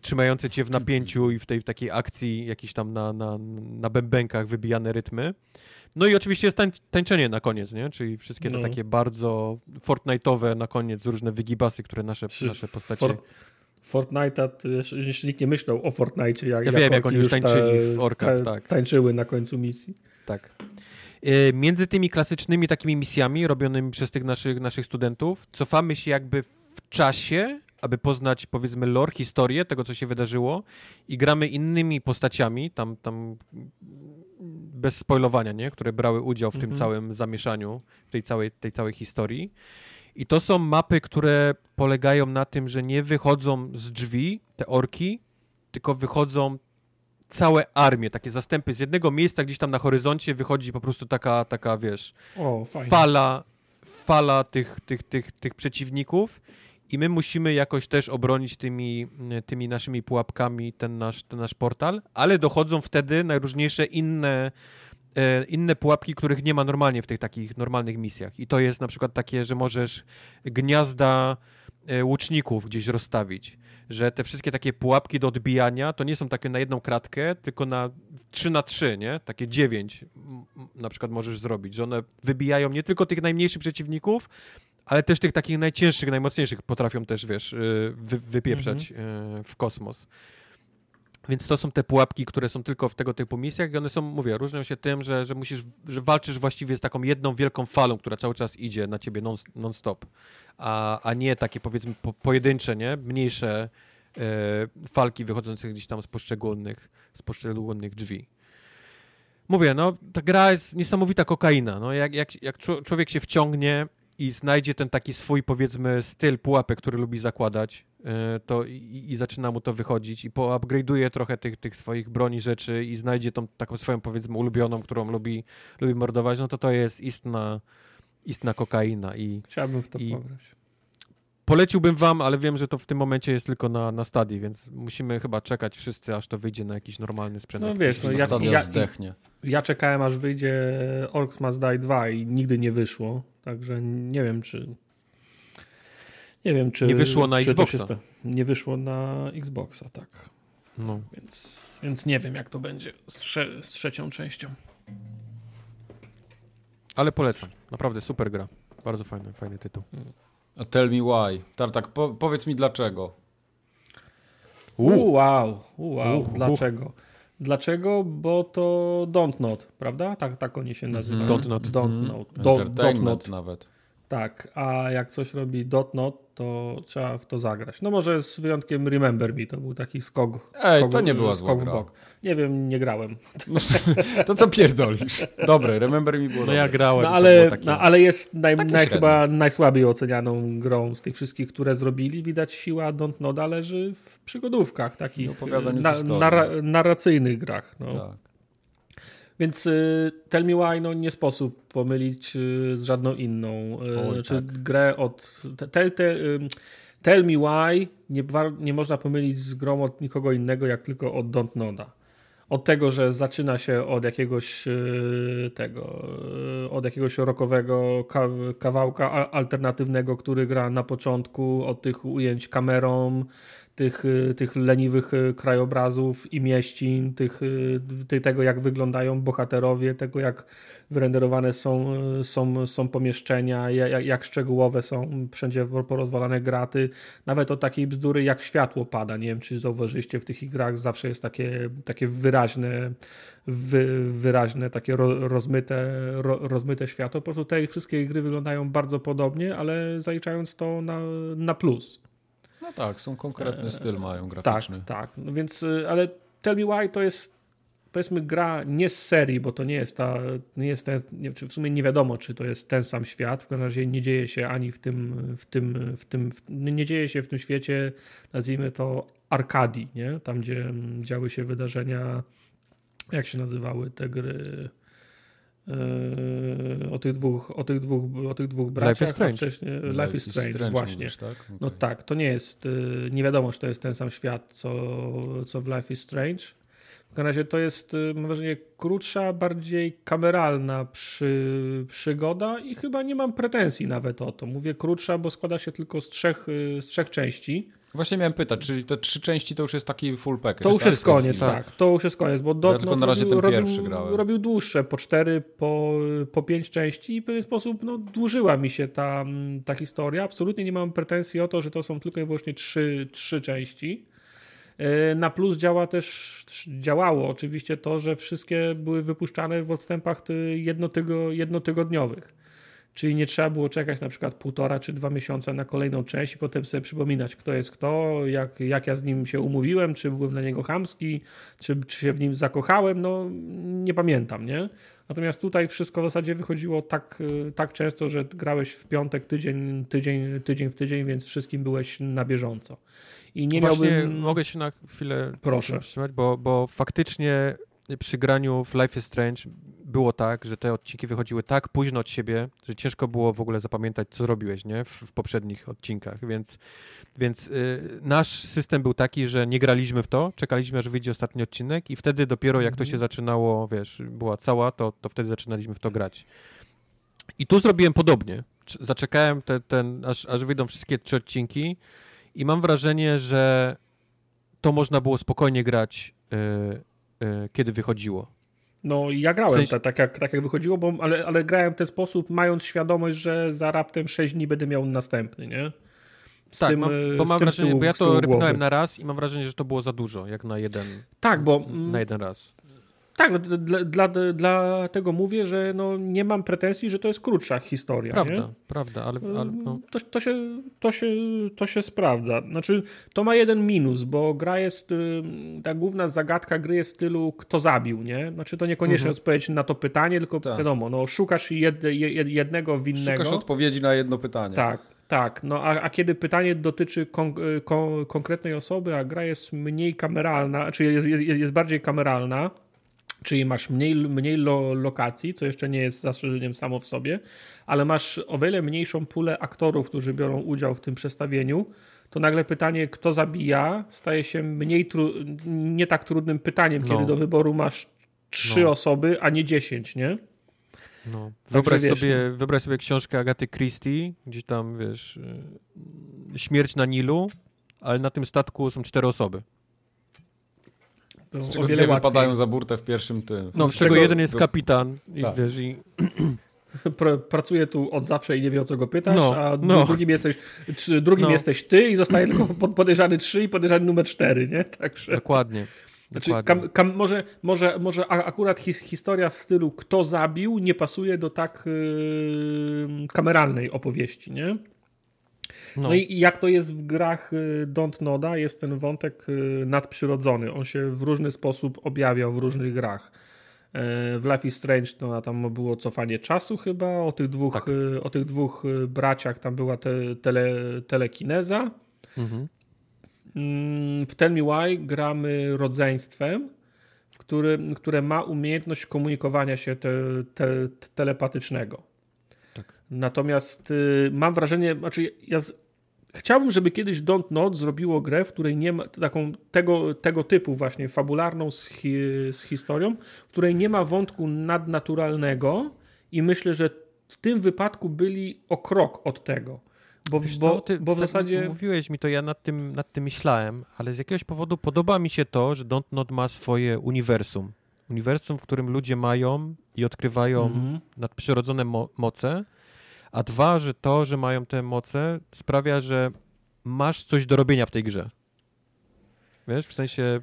trzymające cię w napięciu i w tej w takiej akcji jakieś tam na, na, na bębenkach wybijane rytmy. No i oczywiście jest tań, tańczenie na koniec, nie? Czyli wszystkie te no. takie bardzo Fortnite'owe na koniec, różne wygibasy, które nasze, nasze postacie... For Fortnite'a, jeszcze nikt nie myślał o Fortnite. Jak, ja wiem, jak oni już tańczyli w orkach, tak. Tańczyły na końcu misji. Tak. E, między tymi klasycznymi takimi misjami robionymi przez tych naszych, naszych studentów cofamy się jakby w czasie, aby poznać powiedzmy lore, historię tego, co się wydarzyło i gramy innymi postaciami, tam, tam bez spoilowania, nie? które brały udział w tym mhm. całym zamieszaniu, w tej całej, tej całej historii. I to są mapy, które polegają na tym, że nie wychodzą z drzwi te orki, tylko wychodzą całe armie, takie zastępy. Z jednego miejsca gdzieś tam na horyzoncie wychodzi po prostu taka, taka wiesz, o, fala, fala tych, tych, tych, tych przeciwników. I my musimy jakoś też obronić tymi, tymi naszymi pułapkami ten nasz, ten nasz portal, ale dochodzą wtedy najróżniejsze inne inne pułapki, których nie ma normalnie w tych takich normalnych misjach. I to jest na przykład takie, że możesz gniazda e, łuczników gdzieś rozstawić, że te wszystkie takie pułapki do odbijania to nie są takie na jedną kratkę, tylko na 3 na 3, nie? Takie 9 na przykład możesz zrobić, że one wybijają nie tylko tych najmniejszych przeciwników, ale też tych takich najcięższych, najmocniejszych potrafią też, wiesz, e, wy, wypieprzać mhm. w kosmos. Więc to są te pułapki, które są tylko w tego typu misjach i one są, mówię, różnią się tym, że, że musisz, że walczysz właściwie z taką jedną wielką falą, która cały czas idzie na ciebie non-stop, a, a nie takie powiedzmy po, pojedyncze, nie? Mniejsze e, falki wychodzące gdzieś tam z poszczególnych, z poszczególnych drzwi. Mówię, no ta gra jest niesamowita kokaina, no jak, jak, jak człowiek się wciągnie i znajdzie ten taki swój, powiedzmy, styl pułapek, który lubi zakładać, to i, i, zaczyna mu to wychodzić i poupgrade'uje trochę tych, tych swoich broni rzeczy i znajdzie tą taką swoją, powiedzmy, ulubioną, którą lubi, lubi mordować, no to to jest istna, istna kokaina. I, Chciałbym w to i pograć. Poleciłbym wam, ale wiem, że to w tym momencie jest tylko na, na stadii, więc musimy chyba czekać wszyscy, aż to wyjdzie na jakiś normalny sprzęt. No wiesz, no, ja, ja, zdechnie. Ja czekałem, aż wyjdzie Orcs Must Die 2 i nigdy nie wyszło. Także nie wiem, czy. Nie wiem, czy. Nie wyszło na Xboxa. nie wyszło na Xboxa, tak. No. Więc, więc nie wiem, jak to będzie z, trze z trzecią częścią. Ale polecam. Naprawdę super gra. Bardzo fajny, fajny tytuł. A tell me why. Tartak, po powiedz mi dlaczego. Uuu, wow, wow, uh, dlaczego? Uh. Dlaczego? Bo to Don't Not, prawda? Tak, tak oni się nazywają. Mm -hmm. Don't Not. Don't mm -hmm. Not. Do, Not nawet. Tak, a jak coś robi Dot Not, to trzeba w to zagrać. No może z wyjątkiem Remember Me, to był taki skok. Ej, skok, to nie była skok zła w bok. Nie wiem, nie grałem. No, to co pierdolisz? Dobre, Remember Me było No ja grałem. No ale, takie, no, ale jest naj, naj, chyba najsłabiej ocenianą grą z tych wszystkich, które zrobili. Widać siła Don't Noda leży w przygodówkach, takich na, narra, narracyjnych grach. No. Tak. Więc y, Tell Me Why no, nie sposób pomylić y, z żadną inną. Y, Oj, czy tak. grę od. Tell, te, tell Me Why nie, nie można pomylić z grą od nikogo innego, jak tylko od Don't Noda. Od tego, że zaczyna się od jakiegoś tego, od jakiegoś rockowego ka kawałka alternatywnego, który gra na początku, od tych ujęć kamerą, tych, y, tych leniwych y, krajobrazów i mieścin, tych, y, ty- tego jak wyglądają bohaterowie, tego jak wyrenderowane są, są, są pomieszczenia, ja- jak, jak szczegółowe są wszędzie porozwalane graty, nawet o takiej bzdury jak światło pada. Nie wiem, czy zauważyliście w tych grach zawsze jest takie, takie wyraźne, wy, wyraźne, takie ro, rozmyte, ro, rozmyte światło. Po prostu te wszystkie gry wyglądają bardzo podobnie, ale zaliczając to na, na plus. No tak, są konkretny styl mają Tak, graficzny. tak. No więc, y, ale Tell Me Why to jest powiedzmy gra nie z serii, bo to nie jest ta, nie jest ten, nie, czy w sumie nie wiadomo, czy to jest ten sam świat. W każdym razie nie dzieje się ani w tym, w tym, w tym, w, nie dzieje się w tym świecie, nazwijmy to Arkadii, nie? Tam, gdzie mm, działy się wydarzenia, jak się nazywały te gry, o tych dwóch, o tych dwóch, o tych dwóch braciach, is Strange. wcześniej Life, is Strange, właśnie. Mówisz, tak? No Okej. tak, to nie jest, y, nie wiadomo, czy to jest ten sam świat, co, co w Life is Strange. W każdym razie to jest, y, mam wrażenie, krótsza, bardziej kameralna przy, przygoda i chyba nie mam pretensji nawet o to. Mówię krótsza, bo składa się tylko z trzech, z trzech części. Właśnie miałem pytać, czyli te trzy części to już jest taki full package, To już tak? jest koniec, Tak. tak. To już jest koniec, bo Dot tylko na razie robił, ten robił, pierwszy grałem. robił dłuższe, po cztery, po, po pięć części i w pewien sposób no, dłużyła mi się ta, ta historia. Absolutnie nie mam pretensji o to, że to są tylko i wyłącznie trzy, trzy części. E, Na plus działa też, działało oczywiście to, że wszystkie były wypuszczane w odstępach ty- jednotygo, jednotygodniowych. Czyli nie trzeba było czekać na przykład półtora czy dwa miesiące na kolejną część i potem sobie przypominać, kto jest kto, jak, jak ja z nim się umówiłem, czy byłem na niego chamski, czy, czy się w nim zakochałem, no nie pamiętam, nie? Natomiast tutaj wszystko w zasadzie wychodziło tak, y, tak często, że grałeś w piątek tydzień, tydzień, tydzień w tydzień, więc wszystkim byłeś na bieżąco. I nie Właśnie miałbym... mogę się na chwilę Proszę. bo, bo faktycznie przy graniu w Life is Strange było tak, że te odcinki wychodziły tak późno od siebie, że ciężko było w ogóle zapamiętać, co zrobiłeś nie? W, w poprzednich odcinkach, więc, więc y, nasz system był taki, że nie graliśmy w to, czekaliśmy, aż wyjdzie ostatni odcinek i wtedy dopiero jak to się zaczynało, wiesz, była cała, to, to wtedy zaczynaliśmy w to grać. I tu zrobiłem podobnie. Cz- Zaczekałem te, ten, aż, aż wyjdą wszystkie trzy odcinki i mam wrażenie, że to można było spokojnie grać, y, kiedy wychodziło. No ja grałem W sensie- tak, tak, jak, tak jak wychodziło, bo, ale, ale grałem w ten sposób, mając świadomość, że za raptem 6 dni będę miał następny, nie? Z tak, tym, mam, e, bo mam wrażenie, tyłu- bo ja to rypnąłem na raz i mam wrażenie, że to było za dużo, jak na jeden, Tak, bo mm, na jeden raz. Tak, no, dla, dla, dla tego mówię, że no, nie mam pretensji, że to jest krótsza historia. Prawda, Nie? prawda, ale, ale no, To, to, się, to, się, to się sprawdza. Znaczy, to ma jeden minus, bo gra jest, y, ta główna zagadka gry jest w stylu, kto zabił, nie? Znaczy, to niekoniecznie Mhm. odpowiedź na to pytanie, tylko Tak. wiadomo, no, szukasz jed, jed, jednego winnego. Szukasz odpowiedzi na jedno pytanie. Tak, tak. No a, a kiedy pytanie dotyczy kon, kon, konkretnej osoby, a gra jest mniej kameralna, czy jest, jest, jest bardziej kameralna, czyli masz mniej, mniej lo, lokacji, co jeszcze nie jest zastrzeżeniem samo w sobie, ale masz o wiele mniejszą pulę aktorów, którzy biorą udział w tym przestawieniu, to nagle pytanie, kto zabija, staje się mniej tru, nie tak trudnym pytaniem, No. kiedy do wyboru masz trzy No. osoby, a nie dziesięć, nie? no. Wyobraź, wiesz, sobie, wyobraź sobie książkę Agaty Christie, gdzieś tam, wiesz, y, Śmierć na Nilu, ale na tym statku są cztery osoby. To Z o czego wiele dwie łatwiej. wypadają za burtę w pierwszym tym. No, Z z czego czego- jeden jest go- kapitan i, Tak. wiesz, i Pr- pracuje tu od zawsze i nie wie o co go pytasz, No, a no. drugim, jesteś, trzy- drugim No. jesteś ty i zostaje tylko pod- podejrzany 3 i podejrzany numer 4, nie? Także. dokładnie. Znaczy, kam, kam, może, może, może akurat his, historia w stylu kto zabił nie pasuje do tak yy, kameralnej opowieści, nie? No. no. i jak to jest w grach y, Don't Noda, jest ten wątek y, nadprzyrodzony. On się w różny sposób objawiał w różnych grach. E, W Life is Strange no, a tam było cofanie czasu chyba, o tych dwóch, Tak. y, o tych dwóch braciach tam była te, tele, telekineza. Mhm. Mm, W Tell Me Why gramy rodzeństwem, który, które ma umiejętność komunikowania się te, te, telepatycznego. Tak. Natomiast y, mam wrażenie, znaczy ja z, chciałbym, żeby kiedyś Don't Not zrobiło grę, w której nie ma taką tego, tego typu właśnie fabularną z, hi, z historią, w której nie ma wątku nadnaturalnego i myślę, że w tym wypadku byli o krok od tego. Bo, Wiesz bo, ty, bo w zasadzie. Mówiłeś mi to, ja nad tym, nad tym myślałem, ale z jakiegoś powodu podoba mi się to, że Don't Not ma swoje uniwersum. Uniwersum, w którym ludzie mają i odkrywają mhm. nadprzyrodzone mo moce, a dwa, że to, że mają te moce, sprawia, że masz coś do robienia w tej grze. Wiesz, w sensie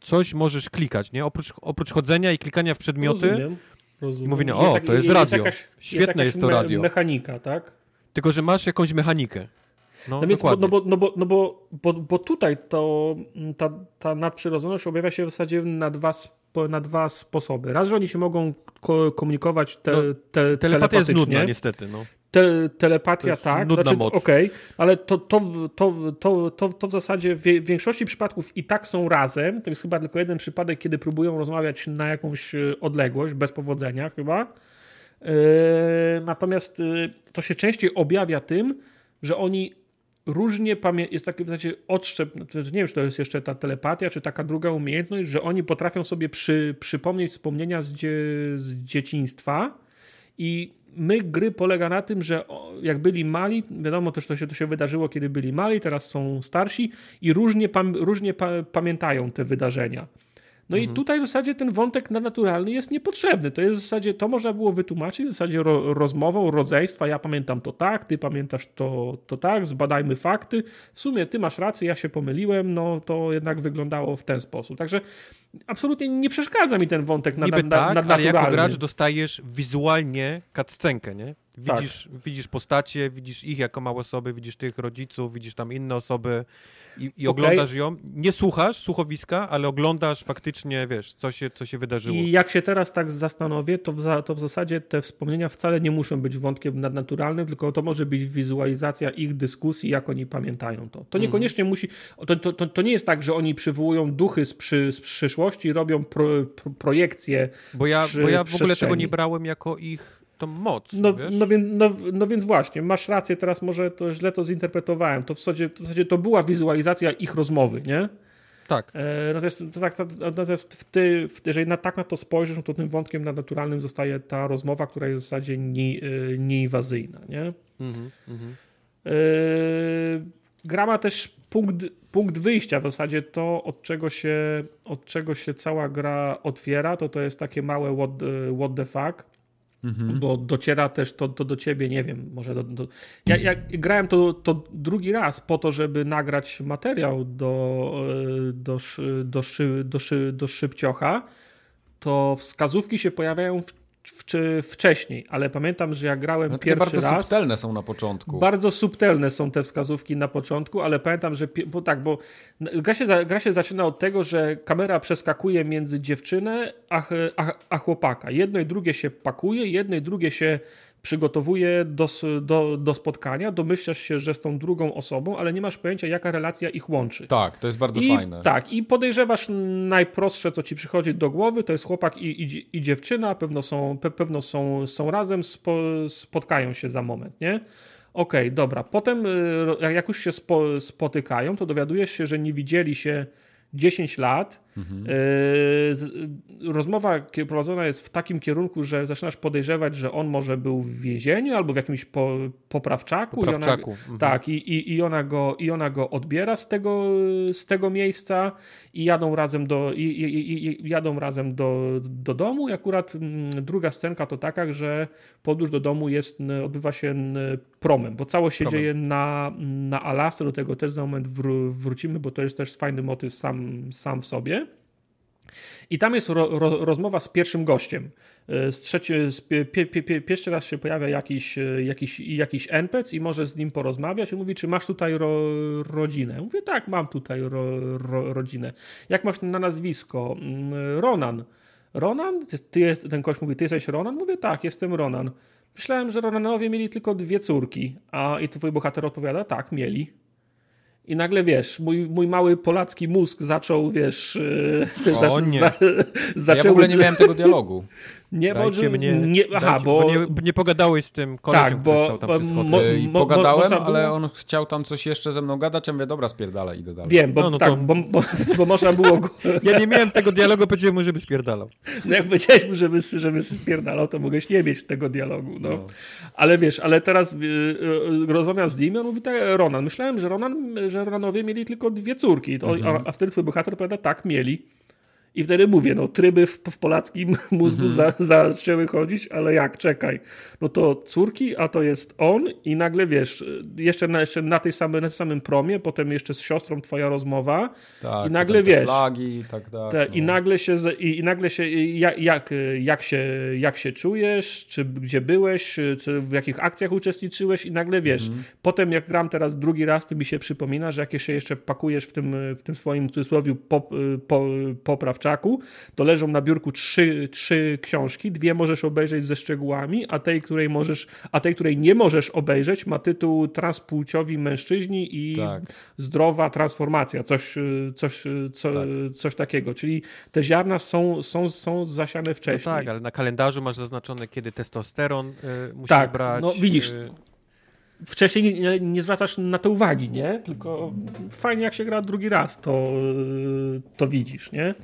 coś możesz klikać, nie? Oprócz, oprócz chodzenia i klikania w przedmioty. Rozumiem. Rozumiem. I mówienia, o, to jest radio. Jest jakaś, Świetne jest, jest to radio. mechanika, tak? Tylko, że masz jakąś mechanikę. No, no więc, bo, no, bo, no, bo, no bo, bo, bo tutaj to, ta, ta nadprzyrodzoność objawia się w zasadzie na dwa, na dwa sposoby. Raz, że oni się mogą ko komunikować te, no, te, telepatia jest nudna niestety. No. Te, telepatia tak, nudna znaczy, okej, okay, ale to, to, to, to, to, to w zasadzie w większości przypadków i tak są razem. To jest chyba tylko jeden przypadek, kiedy próbują rozmawiać na jakąś e, odległość, bez powodzenia chyba. Yy, natomiast yy, to się częściej objawia tym, że oni różnie pamiętają, jest taki w zasadzie odszczep, znaczy, nie wiem, czy to jest jeszcze ta telepatia, czy taka druga umiejętność, że oni potrafią sobie przy, przypomnieć wspomnienia z, dzie, z dzieciństwa i my gry polega na tym, że jak byli mali, wiadomo też to się, to się wydarzyło, kiedy byli mali, teraz są starsi i różnie, pam, różnie pa, pamiętają te wydarzenia. No mhm. i tutaj w zasadzie ten wątek nadnaturalny jest niepotrzebny. To jest w zasadzie, to można było wytłumaczyć w zasadzie ro, rozmową rodzeństwa. Ja pamiętam to tak, ty pamiętasz to, to tak, zbadajmy fakty. W sumie ty masz rację, ja się pomyliłem, no to jednak wyglądało w ten sposób. Także absolutnie nie przeszkadza mi ten wątek nad, Niby nad, tak, ale jako gracz dostajesz wizualnie cutscenkę, nie? Widzisz, tak. widzisz postacie, widzisz ich jako małe osoby, widzisz tych rodziców, widzisz tam inne osoby i, i okay. oglądasz ją. Nie słuchasz słuchowiska, ale oglądasz faktycznie, wiesz, co się, co się wydarzyło. I jak się teraz tak zastanowię, to w, za, to w zasadzie te wspomnienia wcale nie muszą być wątkiem nadnaturalnym, tylko to może być wizualizacja ich dyskusji, jak oni pamiętają to. To mhm. niekoniecznie mm. musi, to, to, to, to, nie jest tak, że oni przywołują duchy z, przy, z przyszłości, robią pro, pro, projekcje. Bo ja, bo ja w ogóle tego nie brałem jako ich tą moc. No, no, no, no, więc właśnie, masz rację, teraz może to źle to zinterpretowałem. To w zasadzie, w zasadzie to była wizualizacja ich rozmowy, nie? Tak. E, natomiast, tak, natomiast w ty, w, jeżeli na, tak na to spojrzysz, no to tym wątkiem nadnaturalnym zostaje ta rozmowa, która jest w zasadzie nie, e, nieinwazyjna, nie? Mhm, mhm. E, gra ma też punkt, punkt wyjścia w zasadzie to, od czego, się, od czego się cała gra otwiera, to to jest takie małe what, what the fuck Mhm. Bo dociera też to, to do ciebie, nie wiem, może do, do... Ja, ja, grałem to, to drugi raz po to, żeby nagrać materiał do, e, do, do, do, do, do szybciocha, to wskazówki się pojawiają w w, wcześniej, ale pamiętam, że jak grałem no, pierwszy bardzo raz... Bardzo subtelne są na początku. Bardzo subtelne są te wskazówki na początku, ale pamiętam, że... Bo tak, bo gra się, gra się zaczyna od tego, że kamera przeskakuje między dziewczynę a, a, a chłopaka. Jedno i drugie się pakuje, jedno i drugie się przygotowuje do, do, do spotkania, domyślasz się, że z tą drugą osobą, ale nie masz pojęcia, jaka relacja ich łączy. Tak, to jest bardzo I, fajne. Tak, i podejrzewasz najprostsze, co ci przychodzi do głowy, to jest chłopak i, i, i dziewczyna, pewno są, pe, pewno są, są razem, spo, spotkają się za moment, nie? Okej, okay, dobra. Potem, y, jak już się spo, spotykają, to dowiadujesz się, że nie widzieli się 10 lat. Mhm. E, rozmowa prowadzona jest w takim kierunku, że zaczynasz podejrzewać, że on może był w więzieniu albo w jakimś po, poprawczaku. poprawczaku. I ona, mhm. Tak, i, i, i, ona go, i ona go odbiera z tego, z tego miejsca i jadą razem do, i, i, i jadą razem do, do domu. I akurat mm, druga scenka to taka, że podróż do domu jest, odbywa się promem, bo całość się promem. dzieje na, na Alasce. Do tego też za moment wró wrócimy, bo to jest też fajny motyw sam, sam w sobie. I tam jest ro, ro, rozmowa z pierwszym gościem. E, z trzeci, z pie, pie, pie, pierwszy raz się pojawia jakiś, e, jakiś, jakiś NPC i może z nim porozmawiać. I mówi, czy masz tutaj ro, rodzinę? Mówię, tak, mam tutaj ro, rodzinę. Jak masz na nazwisko? Mm, Ronan. Ronan? Ty, ten gość mówi, ty jesteś Ronan? Mówię, tak, jestem Ronan. Myślałem, że Ronanowie mieli tylko dwie córki, a i twój bohater odpowiada, tak, mieli. I nagle wiesz, mój, mój mały polacki mózg zaczął, wiesz, e, o, za, nie. Za, zaczął... Ja w ogóle nie miałem tego dialogu. Nie, Dajcie bo, mnie, nie, aha, bo, bo, nie, nie, pogadałeś z tym kolesiem, tak, bo, który tam przy mo, I pogadałem, ale on chciał tam coś jeszcze ze mną gadać, a mówię, dobra, spierdala, idę dalej. Wiem, bo, no, no tak, to... bo, bo, bo można było... ja nie miałem tego dialogu, powiedziałem mu, żeby spierdalał. No jak powiedziałeś mu, żeby, żeby spierdalał, to mogłeś nie mieć tego dialogu, no. no. Ale wiesz, ale teraz y, y, rozmawiam z nim i on mówi tak, Ronan. Myślałem, że, Ronan, że Ronanowie mieli tylko dwie córki, to, mhm. a, a wtedy twój bohater powiada, tak, mieli. I wtedy mówię, no tryby w, w polackim mózgu -hmm. za, zaczęły chodzić, ale jak, czekaj. No to córki, a to jest on i nagle wiesz, jeszcze na, jeszcze na tej samej, na samym promie, potem jeszcze z siostrą twoja rozmowa tak, i nagle wiesz. flagi i tak dalej. Te, no. I nagle się, i, i nagle się jak, jak, jak, się, jak się czujesz, czy gdzie byłeś, czy w jakich akcjach uczestniczyłeś i nagle wiesz, -hmm. potem jak gram teraz drugi raz, to mi się przypomina, że jak się jeszcze pakujesz w tym, w tym swoim cudzysłowie pop, po, poprawczaku, to leżą na biurku trzy, trzy książki, dwie możesz obejrzeć ze szczegółami, a tej, której możesz, a tej, której nie możesz obejrzeć, ma tytuł Transpłciowi mężczyźni i tak. zdrowa transformacja, coś, coś, co, tak. coś takiego. Czyli te ziarna są, są, są zasiane wcześniej. No tak, ale na kalendarzu masz zaznaczone, kiedy testosteron y, musisz tak, brać. No widzisz, y wcześniej nie, nie, zwracasz na to uwagi, nie? Tylko fajnie jak się gra drugi raz, to, to widzisz, nie?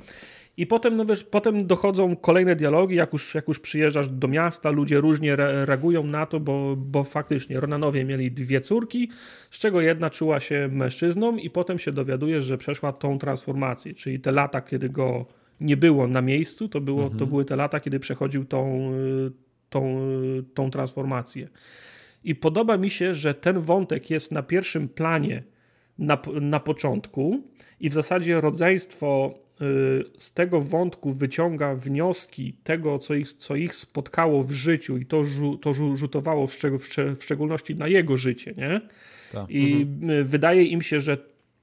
I potem, no wiesz, potem dochodzą kolejne dialogi, jak już, jak już przyjeżdżasz do miasta, ludzie różnie re reagują na to, bo, bo faktycznie Ronanowie mieli dwie córki, z czego jedna czuła się mężczyzną i potem się dowiadujesz, że przeszła tą transformację, czyli te lata, kiedy go nie było na miejscu, to, było, mhm. to były te lata, kiedy przechodził tą, tą, tą transformację. I podoba mi się, że ten wątek jest na pierwszym planie na, na początku i w zasadzie rodzeństwo Y, z tego wątku wyciąga wnioski tego, co ich, co ich spotkało w życiu i to, to rzutowało w, szczeg w, szczególności na jego życie, nie? Tak. I mhm. Y, wydaje im się, że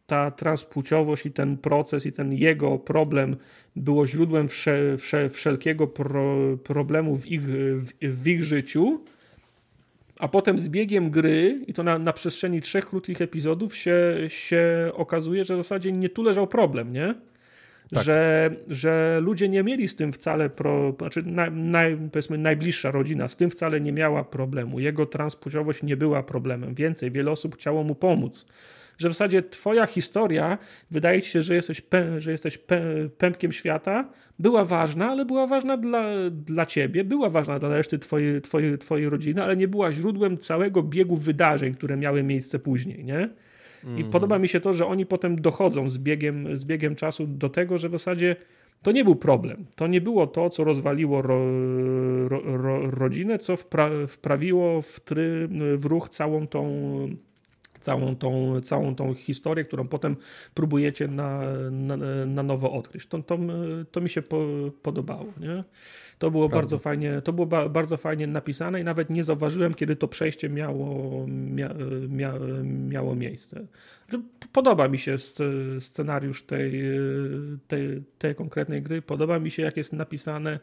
ta transpłciowość i ten proces i ten jego problem było źródłem wsze, wsze, wszelkiego pro, problemu w ich, w, w, ich życiu, a potem z biegiem gry, i to na, na przestrzeni trzech krótkich epizodów, się, się okazuje, że w zasadzie nie tu leżał problem, nie? Tak. że, że ludzie nie mieli z tym wcale, pro, znaczy naj, powiedzmy najbliższa rodzina z tym wcale nie miała problemu. Jego transpłciowość nie była problemem. Więcej, wiele osób chciało mu pomóc. Że w zasadzie twoja historia, wydaje ci się, że jesteś, pę, że jesteś pę, pępkiem świata, była ważna, ale była ważna dla, dla ciebie, była ważna dla reszty twojej, twojej, twojej rodziny, ale nie była źródłem całego biegu wydarzeń, które miały miejsce później, nie? I mm. podoba mi się to, że oni potem dochodzą z biegiem, z biegiem czasu do tego, że w zasadzie to nie był problem. To nie było to, co rozwaliło ro, ro, ro, rodzinę, co wpra, wprawiło w, try, w ruch całą tą całą tą, całą tą historię, którą potem próbujecie na, na, na nowo odkryć. To, to, to mi się po, podobało. Nie? To było bardzo fajnie, to było ba, bardzo fajnie napisane i nawet nie zauważyłem, kiedy to przejście miało, mia, mia, miało miejsce. Podoba mi się scenariusz tej, tej, tej konkretnej gry, podoba mi się, jak jest napisane.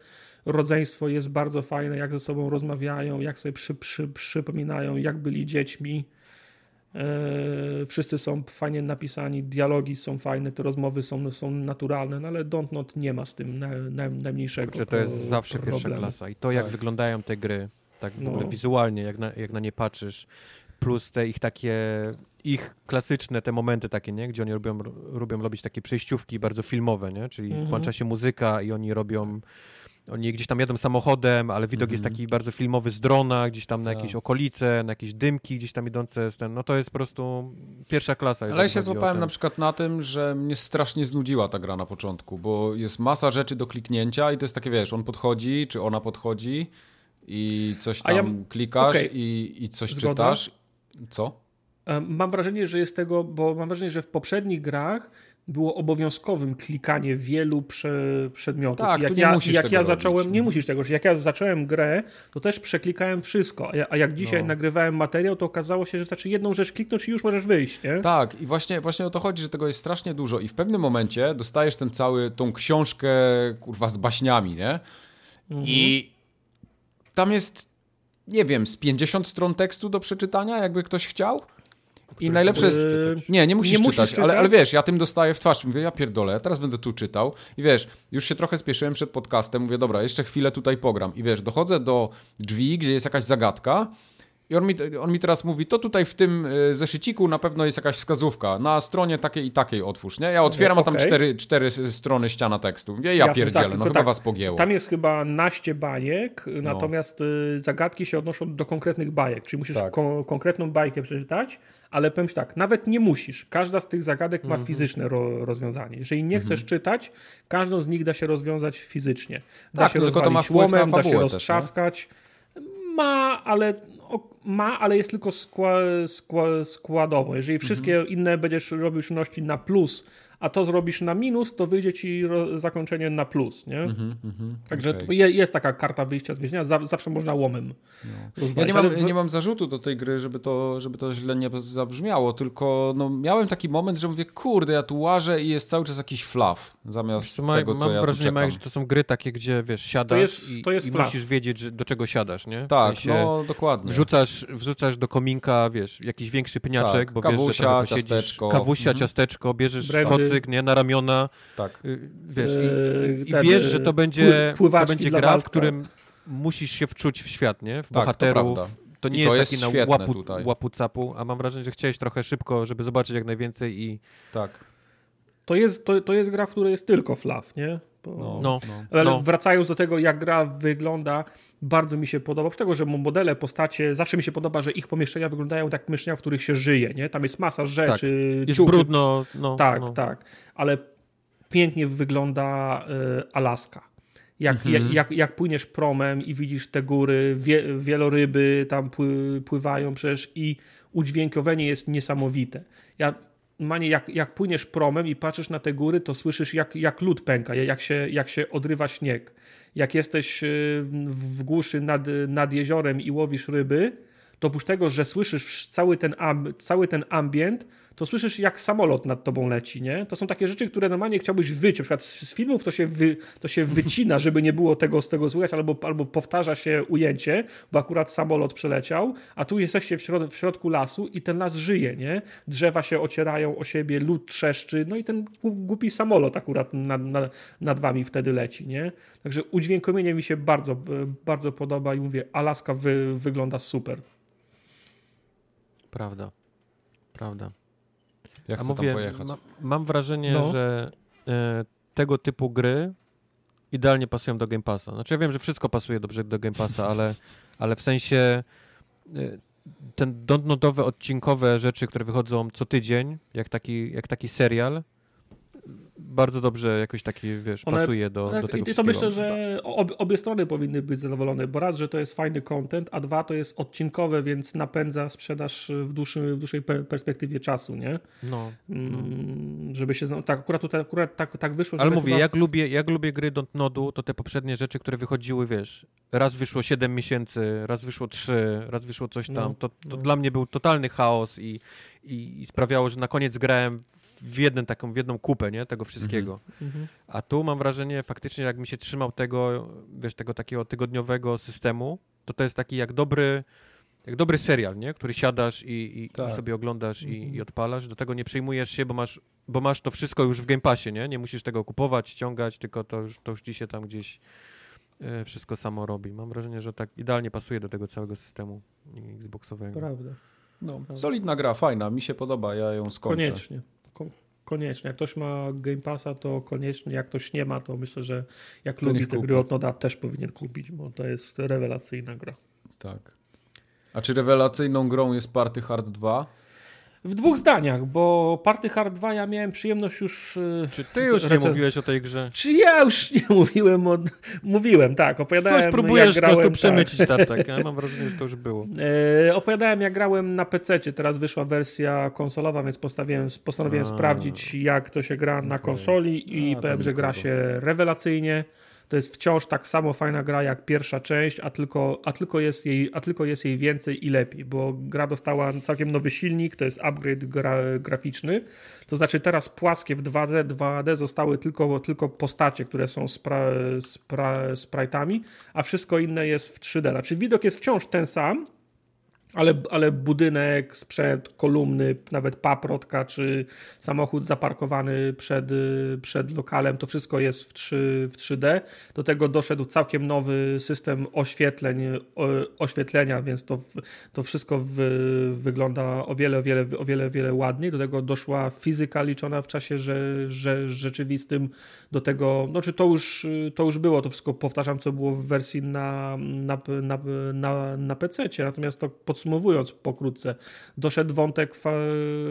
Rodzeństwo jest bardzo fajne, jak ze sobą rozmawiają, jak sobie przy, przy, przypominają, jak byli dziećmi. E, wszyscy są fajnie napisani, dialogi są fajne, te rozmowy są, są naturalne, no ale Don't Not nie ma z tym na, na, najmniejszego Kurczę, to jest zawsze problemu. pierwsza klasa. I to, jak tak. wyglądają te gry, tak w ogóle no. wizualnie, jak na, jak na nie patrzysz, plus te ich takie, ich klasyczne te momenty takie, nie? Gdzie oni robią, lubią robić takie przejściówki bardzo filmowe, nie? Czyli mhm. włącza się muzyka i oni robią oni gdzieś tam jadą samochodem, ale widok mm -hmm. jest mhm. taki bardzo filmowy z drona, gdzieś tam na jakieś tak. okolice, na jakieś dymki gdzieś tam idące. Z ten, no to jest po prostu pierwsza klasa. Ale ja się złapałem na przykład na tym, że mnie strasznie znudziła ta gra na początku, bo jest masa rzeczy do kliknięcia i to jest takie, wiesz, on podchodzi, czy ona podchodzi i coś tam ja... klikasz okay. i, i coś Zgoda. czytasz. Co? Mam wrażenie, że jest tego, bo mam wrażenie, że w poprzednich grach było obowiązkowym klikanie wielu prze, przedmiotów. Tak, jak nie ja, musisz jak ja zacząłem, robić. nie musisz tego, że jak ja zacząłem grę, to też przeklikałem wszystko, a, jak dzisiaj no. nagrywałem materiał, to okazało się, że wystarczy jedną rzecz kliknąć i już możesz wyjść, nie? Tak, i właśnie, właśnie o to chodzi, że tego jest strasznie dużo i w pewnym momencie dostajesz ten cały, tą książkę, kurwa, z baśniami, nie? Mhm. I tam jest, nie wiem, z 50 stron tekstu do przeczytania, jakby ktoś chciał. I najlepsze jest... Yy, Nie, nie musisz nie musisz czytać, czytać. Ale, ale wiesz, ja tym dostaję w twarz. Mówię, ja pierdolę, teraz będę tu czytał. I wiesz, już się trochę spieszyłem przed podcastem. Mówię, dobra, jeszcze chwilę tutaj pogram. I wiesz, dochodzę do drzwi, gdzie jest jakaś zagadka. I on mi, on mi teraz mówi, to tutaj w tym y, zeszyciku na pewno jest jakaś wskazówka. Na stronie takiej i takiej otwórz, nie? Ja otwieram, a tam cztery, cztery strony ściana tekstu. Ja Jasne, pierdzielę, tak, no chyba tak, was pogięło. Tam jest chyba naście bajek, No. natomiast y, zagadki się odnoszą do konkretnych bajek, czyli musisz Tak. ko- konkretną bajkę przeczytać, ale powiem ci tak, nawet nie musisz. Każda z tych zagadek ma fizyczne ro- rozwiązanie. Jeżeli nie chcesz czytać, każdą z nich da się rozwiązać fizycznie. Da Tak, się no tylko to ma łomem, da się też, roztrzaskać. Ma, ale o, ma, ale jest tylko skła, skła, składowo. Jeżeli wszystkie Mhm. inne będziesz robił czynności na plus, a to zrobisz na minus, to wyjdzie ci ro, zakończenie na plus, nie? Także Mhm, okej. je, jest taka karta wyjścia z więzienia, za, zawsze można łomem Ja rozwalić. nie mam, w- nie mam zarzutu do tej gry, żeby to, żeby to źle nie zabrzmiało, tylko no, miałem taki moment, że mówię, kurde, ja tu łażę i jest cały czas jakiś flaw zamiast Ma, tego, co mam ja wrażenie, że to są gry takie, gdzie wiesz, siadasz jest- i, to jest i flaw. musisz wiedzieć, że, do czego siadasz, nie? W Tak, sensie no dokładnie. Wrzucasz, wrzucasz do kominka, wiesz, jakiś większy pniaczek, Tak, bo wiesz, że kawusia, trochę posiedzisz, ciasteczko. kawusia, Mhm. ciasteczko, bierzesz Brandy. kocyk, nie, na ramiona, Tak. y, wiesz, i, i ten, wiesz, że to e, będzie, to będzie gra, w którym musisz się wczuć w świat, nie? W Tak, to bohaterów. prawda. To I nie to jest jest taki na łapu, tutaj. łapu capu, a mam wrażenie, że chciałeś trochę szybko, żeby zobaczyć jak najwięcej i Tak. To jest, to, to jest gra, w której jest tylko flaw, nie? Bo, No, no, Ale no. wracając do tego, jak gra wygląda, bardzo mi się podoba. Oprócz tego, że modele, postacie, zawsze mi się podoba, że ich pomieszczenia wyglądają tak jak pomieszczenia, w których się żyje, nie? Tam jest masa rzeczy, jest ciuchy, brudno, no, Tak, no. tak. Ale pięknie wygląda y, Alaska. Jak, Mhm. jak, jak, jak płyniesz promem i widzisz te góry, wie, wieloryby tam pły, pływają przecież i udźwiękowienie jest niesamowite. Ja, Manie, jak, jak płyniesz promem i patrzysz na te góry, to słyszysz jak, jak lód pęka, jak się, jak się odrywa śnieg. Jak jesteś y, w głuszy nad, nad jeziorem i łowisz ryby, to oprócz tego, że słyszysz cały ten, cały ten ambient, to słyszysz jak samolot nad tobą leci, nie? To są takie rzeczy, które normalnie chciałbyś wyciąć. Na przykład z, z filmów to się, wy, to się wycina, żeby nie było tego z tego słychać, albo, albo powtarza się ujęcie, bo akurat samolot przeleciał, a tu jesteście w, środ, w środku lasu i ten las żyje, nie? Drzewa się ocierają o siebie, lód trzeszczy, no i ten głupi samolot akurat nad, nad, nad wami wtedy leci, nie? Także udźwiękowienie mi się bardzo, bardzo podoba i mówię, Alaska wy, wygląda super. Prawda, prawda. Ja A chcę mówię, tam pojechać. ma, mam wrażenie, No. że e, tego typu gry idealnie pasują do Game Passa. Znaczy ja wiem, że wszystko pasuje dobrze do Game Passa, ale, ale w sensie e, ten dontnotowe, odcinkowe rzeczy, które wychodzą co tydzień, jak taki, jak taki serial, bardzo dobrze jakoś taki, wiesz, One- pasuje do, do Tak, tego I to myślę, że ob, obie strony powinny być zadowolone, bo raz, że to jest fajny content, a dwa, to jest odcinkowe, więc napędza sprzedaż w, dłuższym, w dłuższej per- perspektywie czasu, nie? No. Mm, żeby się... Tak, akurat tutaj akurat tak, tak wyszło, Ale mówię, chyba- jak lubię, jak lubię gry Dontnodu, to te poprzednie rzeczy, które wychodziły, wiesz, raz wyszło 7 miesięcy, raz wyszło 3, raz wyszło coś tam, No, to, to no. dla mnie był totalny chaos i, i sprawiało, że na koniec grałem w, jeden, taką, w jedną kupę, nie, tego wszystkiego. Mhm. A tu mam wrażenie, faktycznie jakbym się trzymał tego, wiesz, tego takiego tygodniowego systemu, to to jest taki jak dobry, jak dobry serial, nie? Który siadasz i, i, Tak. i sobie oglądasz i, Mhm. i odpalasz. Do tego nie przejmujesz się, bo masz, bo masz to wszystko już w Game Passie, nie? Nie musisz tego kupować, ściągać, tylko to już, to już ci się tam gdzieś e, wszystko samo robi. Mam wrażenie, że tak idealnie pasuje do tego całego systemu Xboxowego. Prawda. No, solidna gra, fajna, mi się podoba, ja ją skończę. Koniecznie. Ko- koniecznie. Jak ktoś ma Game Passa, to koniecznie. Jak ktoś nie ma, to myślę, że jak To lubi te kupi. gry od Noda, też powinien kupić, bo to jest rewelacyjna gra. Tak. A czy rewelacyjną grą jest Party Hard 2? W dwóch zdaniach, bo Party Hard 2 ja miałem przyjemność już... y, Czy ty już nie mówiłeś o tej grze? Czy ja już nie mówiłem o... Mówiłem, tak, opowiadałem Coś próbujesz jak tak. przemycić, Tartak. Ja mam wrażenie, że to już było. E, opowiadałem jak grałem na PC, teraz wyszła wersja konsolowa, więc postanowiłem, postanowiłem A. sprawdzić jak to się gra na konsoli i A, to powiem, że gra się rewelacyjnie. To jest wciąż tak samo fajna gra jak pierwsza część, a tylko, a tylko, jest, jej, a tylko jest jej więcej i lepiej, bo gra dostała całkiem nowy silnik, to jest upgrade gra, graficzny. To znaczy teraz płaskie w 2D, 2D zostały tylko, tylko postacie, które są spra, spra, sprite'ami, a wszystko inne jest w 3D. Znaczy widok jest wciąż ten sam, ale, ale budynek, sprzęt, kolumny, nawet paprotka czy samochód zaparkowany przed, przed lokalem, to wszystko jest w, 3, w 3D. Do tego doszedł całkiem nowy system oświetleń, oświetlenia, więc to, to wszystko w, wygląda o wiele, o wiele, o wiele, wiele ładniej. Do tego doszła fizyka liczona w czasie że, że rzeczywistym. Do tego, znaczy to już, to już było, to wszystko powtarzam, co było w wersji na, na, na, na, na PC, natomiast to pod podsumowując pokrótce, doszedł wątek fa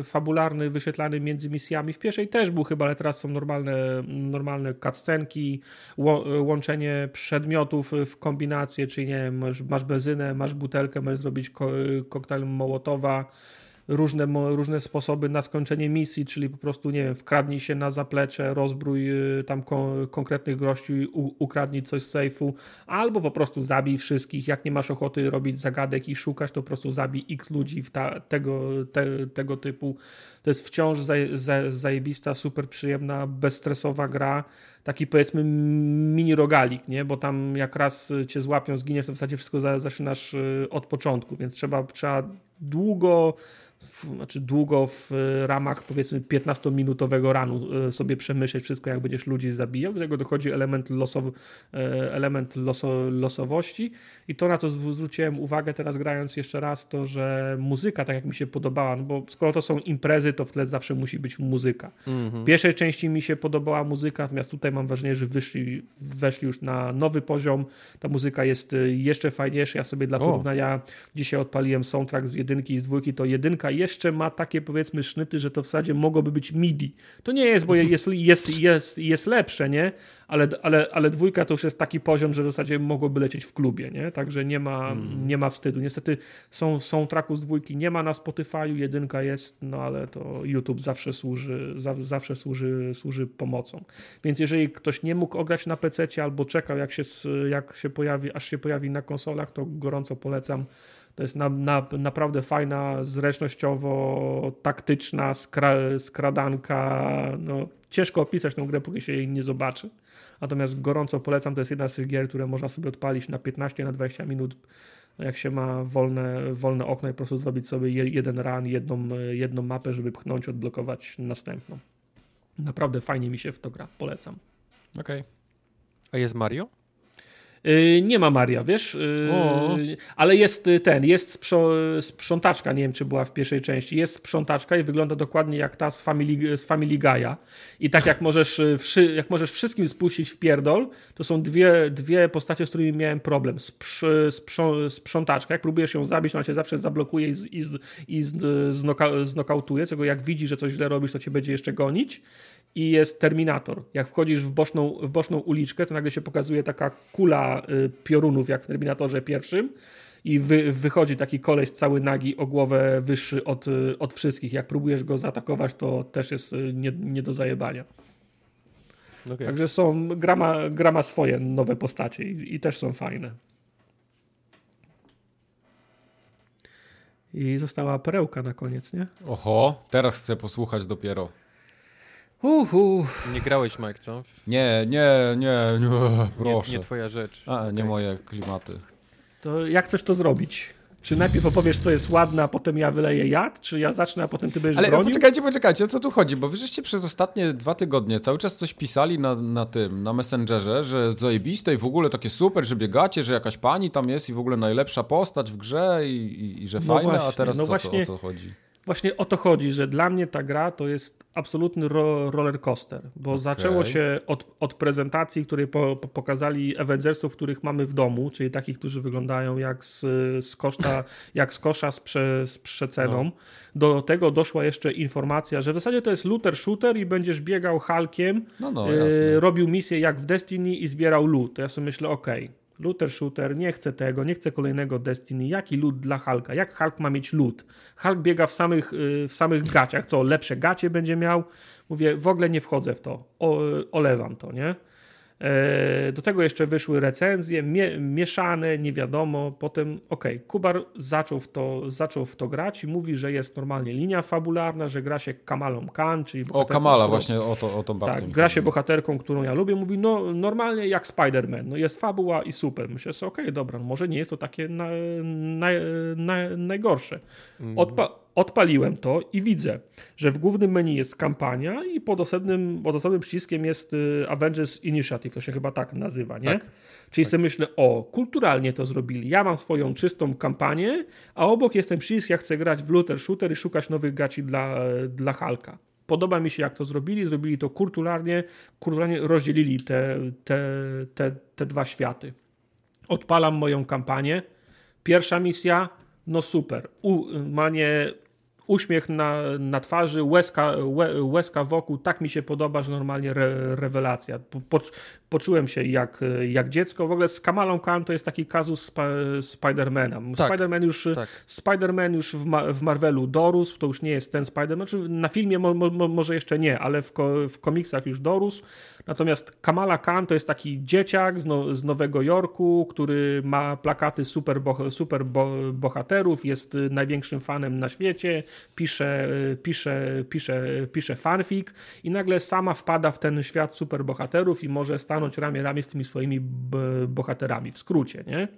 fabularny, wyświetlany między misjami. W pierwszej też był chyba, ale teraz są normalne, normalne cutscenki, łączenie przedmiotów w kombinację, czyli nie wiem, masz, masz benzynę, masz butelkę, możesz zrobić ko koktajl Mołotowa, różne, różne sposoby na skończenie misji, czyli po prostu, nie wiem, wkradnij się na zaplecze, rozbrój y, tam kon konkretnych gości, ukradnij coś z sejfu, albo po prostu zabij wszystkich. Jak nie masz ochoty robić zagadek i szukać, to po prostu zabij x ludzi w tego, te, tego typu. To jest wciąż zaj, zaj, zajebista, super przyjemna, bezstresowa gra. Taki powiedzmy mini rogalik, nie? Bo tam jak raz cię złapią, zginiesz, to w zasadzie wszystko zaczynasz y, od początku, więc trzeba, trzeba długo znaczy długo w ramach powiedzmy 15-minutowego ranu e, sobie przemyśleć wszystko, jak będziesz ludzi zabijał. Do tego dochodzi element, losow, e, element loso, losowości i to, na co zwróciłem uwagę teraz grając jeszcze raz, to, że muzyka, tak jak mi się podobała, no bo skoro to są imprezy, to w tle zawsze musi być muzyka. Mhm. W pierwszej części mi się podobała muzyka, natomiast tutaj mam wrażenie, że wyszli, weszli już na nowy poziom. Ta muzyka jest e, jeszcze fajniejsza. Ja sobie dla porównania o. dzisiaj odpaliłem soundtrack z jedynki i z dwójki, to jedynka jeszcze ma takie powiedzmy sznyty, że to w zasadzie mogłoby być MIDI. To nie jest, bo jest, jest, jest, jest lepsze, nie? Ale, ale, ale dwójka to już jest taki poziom, że w zasadzie mogłoby lecieć w klubie, nie? Także nie ma, hmm. nie ma wstydu. Niestety są, są traku z dwójki, nie ma na Spotify'u, jedynka jest, no ale to YouTube zawsze służy, zawsze służy, służy pomocą. Więc jeżeli ktoś nie mógł ograć na PC albo czekał, jak się, jak się pojawi, aż się pojawi na konsolach, to gorąco polecam to jest na, na, naprawdę fajna, zręcznościowo taktyczna skra, skradanka. No, ciężko opisać tę grę, póki się jej nie zobaczy. Natomiast gorąco polecam, to jest jedna z tych gier, które można sobie odpalić na 15, na 20 minut, jak się ma wolne, wolne okno i po prostu zrobić sobie jeden run, jedną, jedną mapę, żeby pchnąć, odblokować następną. Naprawdę fajnie mi się w to gra, polecam. Okej. Okay. A jest Mario? Y, nie ma Maria, wiesz? Y, ale jest y, ten, jest sprzątaczka, nie wiem czy była w pierwszej części, jest sprzątaczka i wygląda dokładnie jak ta z Family, z Family Guy'a. I tak jak możesz, jak możesz wszystkim spuścić w pierdol, to są dwie, dwie postacie, z którymi miałem problem. Sprz, sprzątaczka, jak próbujesz ją zabić, ona cię zawsze zablokuje i, z, i, z, i znoka, znokautuje, czego jak widzi, że coś źle robisz, to cię będzie jeszcze gonić i jest Terminator. Jak wchodzisz w boczną, w boczną uliczkę, to nagle się pokazuje taka kula y, piorunów, jak w Terminatorze pierwszym i wy, wychodzi taki koleś cały nagi o głowę wyższy od, y, od wszystkich. Jak próbujesz go zaatakować, to też jest y, nie, nie do zajebania. Okay. Także są, gra ma, gra ma swoje nowe postacie i, i też są fajne. I została perełka na koniec, nie? Oho, teraz chcę posłuchać dopiero. Uhu. Nie grałeś, Mike, co? Nie, nie, nie, nie, proszę. Nie, nie twoja rzecz. A, nie okay. moje klimaty. To jak chcesz to zrobić? Czy najpierw opowiesz, co jest ładne, a potem ja wyleję jad? Czy ja zacznę, a potem ty będziesz Ale bronił? poczekajcie, poczekajcie, o co tu chodzi? Bo wy żeście przez ostatnie dwa tygodnie cały czas coś pisali na, na tym, na Messengerze, że zajebiste i w ogóle takie super, że biegacie, że jakaś pani tam jest i w ogóle najlepsza postać w grze i, i, i że no fajne, właśnie, a teraz no co, właśnie, to, o co chodzi? Właśnie o to chodzi, że dla mnie ta gra to jest absolutny ro roller coaster, bo okay. zaczęło się od, od prezentacji, której po, po pokazali Avengersów, których mamy w domu, czyli takich, którzy wyglądają jak z, z, koszta, jak z kosza z, prze, z przeceną. No. Do tego doszła jeszcze informacja, że w zasadzie to jest looter shooter i będziesz biegał Hulkiem, no, no, y, robił misję jak w Destiny i zbierał loot. Ja sobie myślę, okej, okay Looter shooter, nie chcę tego, nie chcę kolejnego Destiny. Jaki loot dla Hulka? Jak Hulk ma mieć loot? Hulk biega w samych, y, w samych gaciach. Co, lepsze gacie będzie miał? Mówię, w ogóle nie wchodzę w to. O, olewam to, nie? E, do tego jeszcze wyszły recenzje, mie mieszane, nie wiadomo. Potem, okej, okay, Kubar zaczął w, to, zaczął w to grać i mówi, że jest normalnie linia fabularna, że gra się Kamalą Khan, czyli O, Kamala, którą, właśnie o to, o to bardzo Tak, gra się bohaterką, którą ja lubię. Mówi, no normalnie jak Spider-Man, no jest fabuła i super. Myślę sobie, okej, okay, dobra, no może nie jest to takie na, na, na, najgorsze. Mm. Odpa Odpaliłem to i widzę, że w głównym menu jest kampania i pod osobnym, pod osobnym przyciskiem jest y, Avengers Initiative, to się chyba tak nazywa, nie? Tak. Czyli tak. sobie myślę, o, kulturalnie to zrobili. Ja mam swoją czystą kampanię, a obok jest ten przycisk, ja chcę grać w looter shooter i szukać nowych gaci dla, dla Halka. Podoba mi się, jak to zrobili. Zrobili to kulturalnie, kulturalnie rozdzielili te, te, te, te dwa światy. Odpalam moją kampanię. Pierwsza misja, no super. U, manie uśmiech na, na twarzy, łezka, łe, łezka wokół, tak mi się podoba, że normalnie re, rewelacja. Po, po, poczułem się jak, jak dziecko. W ogóle z Kamalą Khan to jest taki kazus spa, Spidermana. Tak, Spiderman już, tak. Spiderman już w, ma, w Marvelu dorósł, to już nie jest ten Spiderman. Znaczy na filmie mo, mo, może jeszcze nie, ale w, ko, w komiksach już dorósł. Natomiast Kamala Khan to jest taki dzieciak z, no, z Nowego Jorku, który ma plakaty super, bo, super bo, bohaterów, jest największym fanem na świecie, pisze, pisze, pisze, pisze fanfic i nagle sama wpada w ten świat super bohaterów i może stanąć ramię ramię z tymi swoimi bohaterami, w skrócie, nie?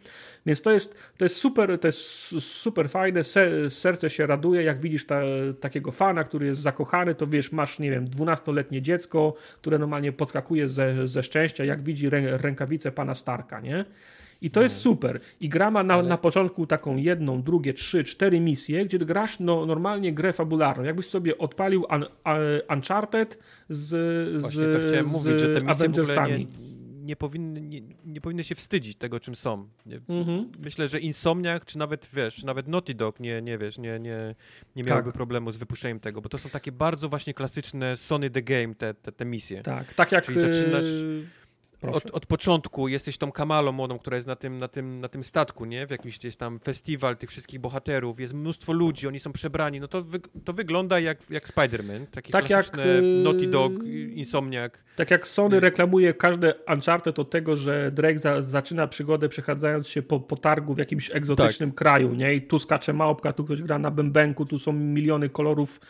Więc to jest, to jest super, to jest super fajne, serce się raduje, jak widzisz ta, takiego fana, który jest zakochany, to wiesz, masz, nie wiem, dwunastoletnie dziecko, które normalnie podskakuje ze, ze szczęścia, jak widzi rę, rękawice pana Starka, nie? I to jest no. super. I gra ma na, Ale... na początku taką jedną, drugie, trzy, cztery misje, gdzie grasz no, normalnie grę fabularną. Jakbyś sobie odpalił un, un, Uncharted z, z, to z mówić, że te Avengersami. Nie, nie, powinny, nie, nie powinny się wstydzić tego, czym są. Mhm. Myślę, że Insomniac, czy nawet, wiesz, nawet Naughty Dog nie, nie wiesz, nie, nie, nie miałyby tak. problemu z wypuszczeniem tego, bo to są takie bardzo właśnie klasyczne Sony The Game, te, te, te misje. Tak, tak jak... Czyli zaczynasz od, od, początku jesteś tą kamalą młodą, która jest na tym, na tym, na tym statku, nie? W jakimś jest tam festiwal tych wszystkich bohaterów, jest mnóstwo ludzi, oni są przebrani, no to, wy, to wygląda jak, jak Spider-Man, takie tak jak Naughty Dog, Insomniac. Tak jak Sony nie? reklamuje każde Uncharted od tego, że Drake za, zaczyna przygodę przechadzając się po, po targu w jakimś egzotycznym tak. kraju, nie? I tu skacze małpka, tu ktoś gra na bębenku, tu są miliony kolorów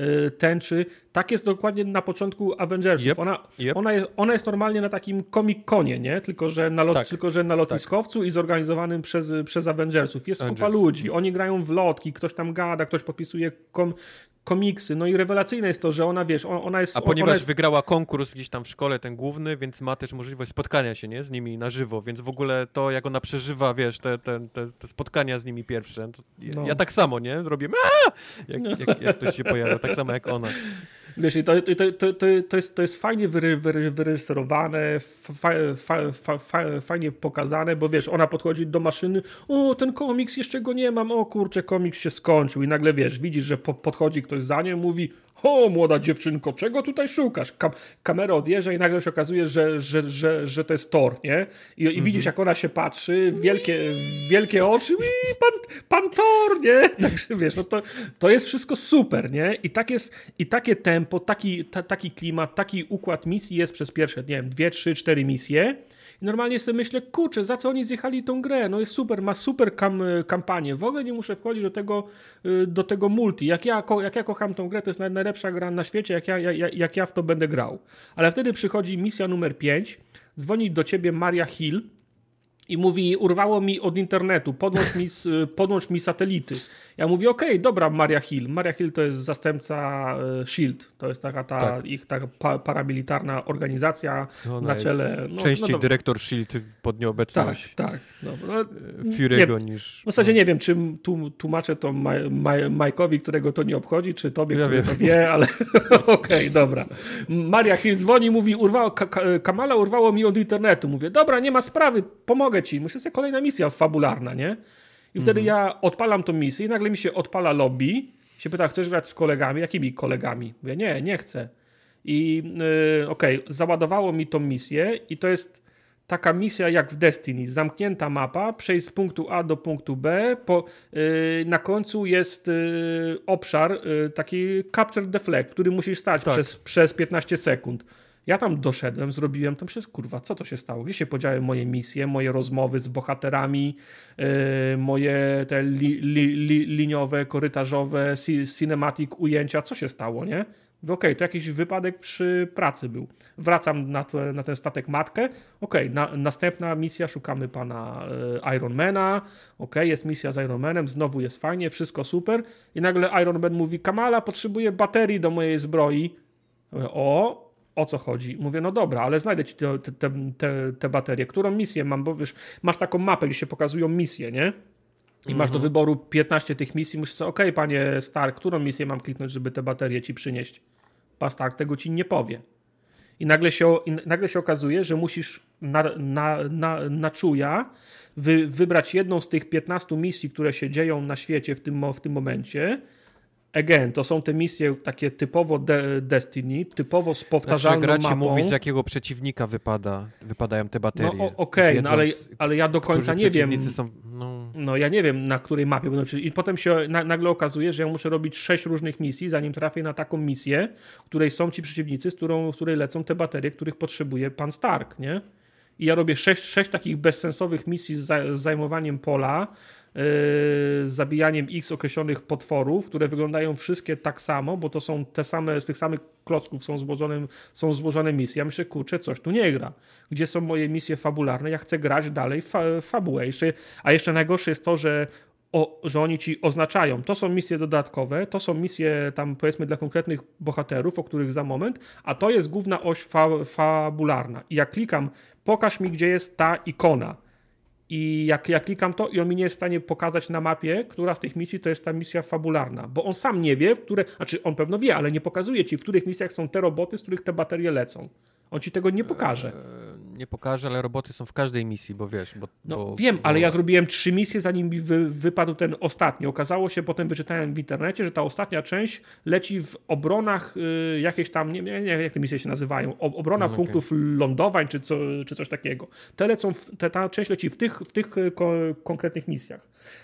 Y, tęczy. Tak jest dokładnie na początku Avengersów. Yep, ona, yep. Ona, jest, ona jest normalnie na takim comic-conie, nie? Tylko, że na, lot, tak, tylko, że na lotniskowcu tak. i zorganizowanym przez, przez Avengersów. Jest Avengers. kupa ludzi, oni grają w lotki, ktoś tam gada, ktoś podpisuje kom, komiksy. No i rewelacyjne jest to, że ona, wiesz, ona jest... A ponieważ jest... wygrała konkurs gdzieś tam w szkole, ten główny, więc ma też możliwość spotkania się, nie? Z nimi na żywo, więc w ogóle to, jak ona przeżywa, wiesz, te, te, te, te spotkania z nimi pierwsze, ja, no. ja, tak samo, nie? Robię jak, jak, jak ktoś się pojawia, tak samo jak ona. Wiesz, to, to, to, to, jest, to jest fajnie wyreżyserowane, fa, fa, fa, fajnie pokazane, bo wiesz, ona podchodzi do maszyny, o, ten komiks jeszcze go nie mam, o kurczę, komiks się skończył. I nagle wiesz, widzisz, że po, podchodzi ktoś za nią, mówi, o, młoda dziewczynko, czego tutaj szukasz? Kam kamera odjeżdża i nagle się okazuje, że, że, że, że to jest Thor, nie? I, i widzisz, jak ona się patrzy, wielkie, wielkie oczy, i pan, pan Thor, nie? Także wiesz, no to, to jest wszystko super, nie? I, tak jest, i takie tempo, taki, ta, taki klimat, taki układ misji jest przez pierwsze, nie wiem, dwie, trzy, cztery misje. I normalnie sobie myślę, kurczę, za co oni zjechali tą grę? No jest super, ma super kam kampanię. W ogóle nie muszę wchodzić do tego, y, do tego multi. Jak ja, jak ja kocham tą grę, to jest najlepsza gra na świecie, jak ja, jak, jak ja w to będę grał. Ale wtedy przychodzi misja numer 5, dzwoni do ciebie Maria Hill, i mówi, urwało mi od internetu, podłącz mi, podłącz mi satelity. Ja mówię, okej, okay, dobra, Maria Hill. Maria Hill to jest zastępca e, SHIELD. To jest taka ta tak. ich taka pa, paramilitarna organizacja Ona na czele. No, częściej no, dyrektor SHIELD pod nieobecność. Tak, tak. No, no, Fury'ego niż... W zasadzie no. nie wiem, czy tłumaczę to Mike'owi, którego to nie obchodzi, czy tobie, ja który wiem. to wie, ale okej, okay, dobra. Maria Hill dzwoni, mówi, urwało, Kamala urwało mi od internetu. Mówię, dobra, nie ma sprawy, pomogę ci. Myślę, że kolejna misja fabularna, nie? I wtedy mhm. ja odpalam tą misję i nagle mi się odpala lobby. Się pyta, chcesz grać z kolegami? Jakimi kolegami? Mówię, nie, nie chcę. I yy, okej, okay, załadowało mi tą misję i to jest taka misja jak w Destiny. Zamknięta mapa, przejść z punktu A do punktu B. Po, yy, na końcu jest yy, obszar, yy, taki capture the flag, w którym musisz stać tak. przez, przez 15 sekund. Ja tam doszedłem, zrobiłem tam przez kurwa, co to się stało? Gdzie się podziały moje misje, moje rozmowy z bohaterami, yy, moje te li, li, li, liniowe, korytarzowe, cinematic ujęcia, co się stało, nie? Okej, okay, to jakiś wypadek przy pracy był. Wracam na, na ten statek matkę. Okej, okay, następna misja, szukamy pana y, Ironmana. Okej, okay, jest misja z Ironmanem, znowu jest fajnie, wszystko super. I nagle Ironman mówi: Kamala, potrzebuję baterii do mojej zbroi. O, o co chodzi? Mówię, no dobra, ale znajdę ci te, te, te, te baterie. Którą misję mam? Bo wiesz, masz taką mapę, gdzie się pokazują misje, nie? I masz do mhm. wyboru 15 tych misji, musisz sobie, okej, okay, panie Stark, którą misję mam kliknąć, żeby te baterie ci przynieść? Pan Stark tego ci nie powie. I nagle się, i nagle się okazuje, że musisz na, na, na, na czuja wy, wybrać jedną z tych 15 misji, które się dzieją na świecie w tym, w tym momencie Again, to są te misje takie typowo de Destiny, typowo z powtarzalną znaczy, gra ci mówi, z jakiego przeciwnika wypada, wypadają te baterie. No okej, okay, no, ale, ale ja do końca nie wiem. Są, no... no... ja nie wiem, na której mapie będą I potem się na, nagle okazuje, że ja muszę robić sześć różnych misji, zanim trafię na taką misję, w której są ci przeciwnicy, z którą, w której lecą te baterie, których potrzebuje pan Stark, nie? I ja robię sześć, sześć takich bezsensownych misji z, zajmowaniem pola, zabijaniem x określonych potworów, które wyglądają wszystkie tak samo, bo to są te same, z tych samych klocków są są złożone misje. Ja myślę, kurczę, coś tu nie gra. Gdzie są moje misje fabularne? Ja chcę grać dalej fa fabułę. A jeszcze najgorsze jest to, że o, że oni ci oznaczają, to są misje dodatkowe, to są misje tam powiedzmy dla konkretnych bohaterów, o których za moment, a to jest główna oś fa fabularna. I jak klikam, pokaż mi, gdzie jest ta ikona, i jak ja klikam to i on mi nie jest w stanie pokazać na mapie, która z tych misji to jest ta misja fabularna, bo on sam nie wie, które, znaczy on pewno wie, ale nie pokazuje ci, w których misjach są te roboty, z których te baterie lecą. On ci tego nie pokaże. Nie pokaże, ale roboty są w każdej misji, bo wiesz. Bo, no bo, wiem, bo... ale ja zrobiłem trzy misje, zanim mi wy, wypadł ten ostatni. Okazało się, potem wyczytałem w internecie, że ta ostatnia część leci w obronach y, jakieś tam, nie, wiem jak te misje się nazywają, obronach no, punktów lądowań czy, co, czy coś takiego. Te lecą, w, te, ta część leci w tych, w tych y, ko, konkretnych misjach.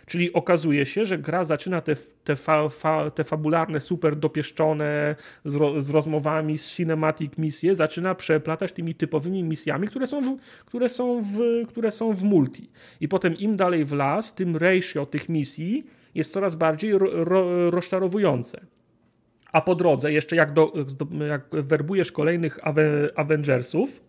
Czyli okazuje się, że gra zaczyna te, te, fa, fa, te fabularne, super dopieszczone, z, ro, z rozmowami, z cinematic misje, zaczyna przeplatać tymi typowymi misjami, które są, w, które, są w, które są w multi. I potem im dalej w las, tym ratio tych misji jest coraz bardziej ro, ro, rozczarowujące. A po drodze, jeszcze jak, do, jak werbujesz kolejnych Avengersów,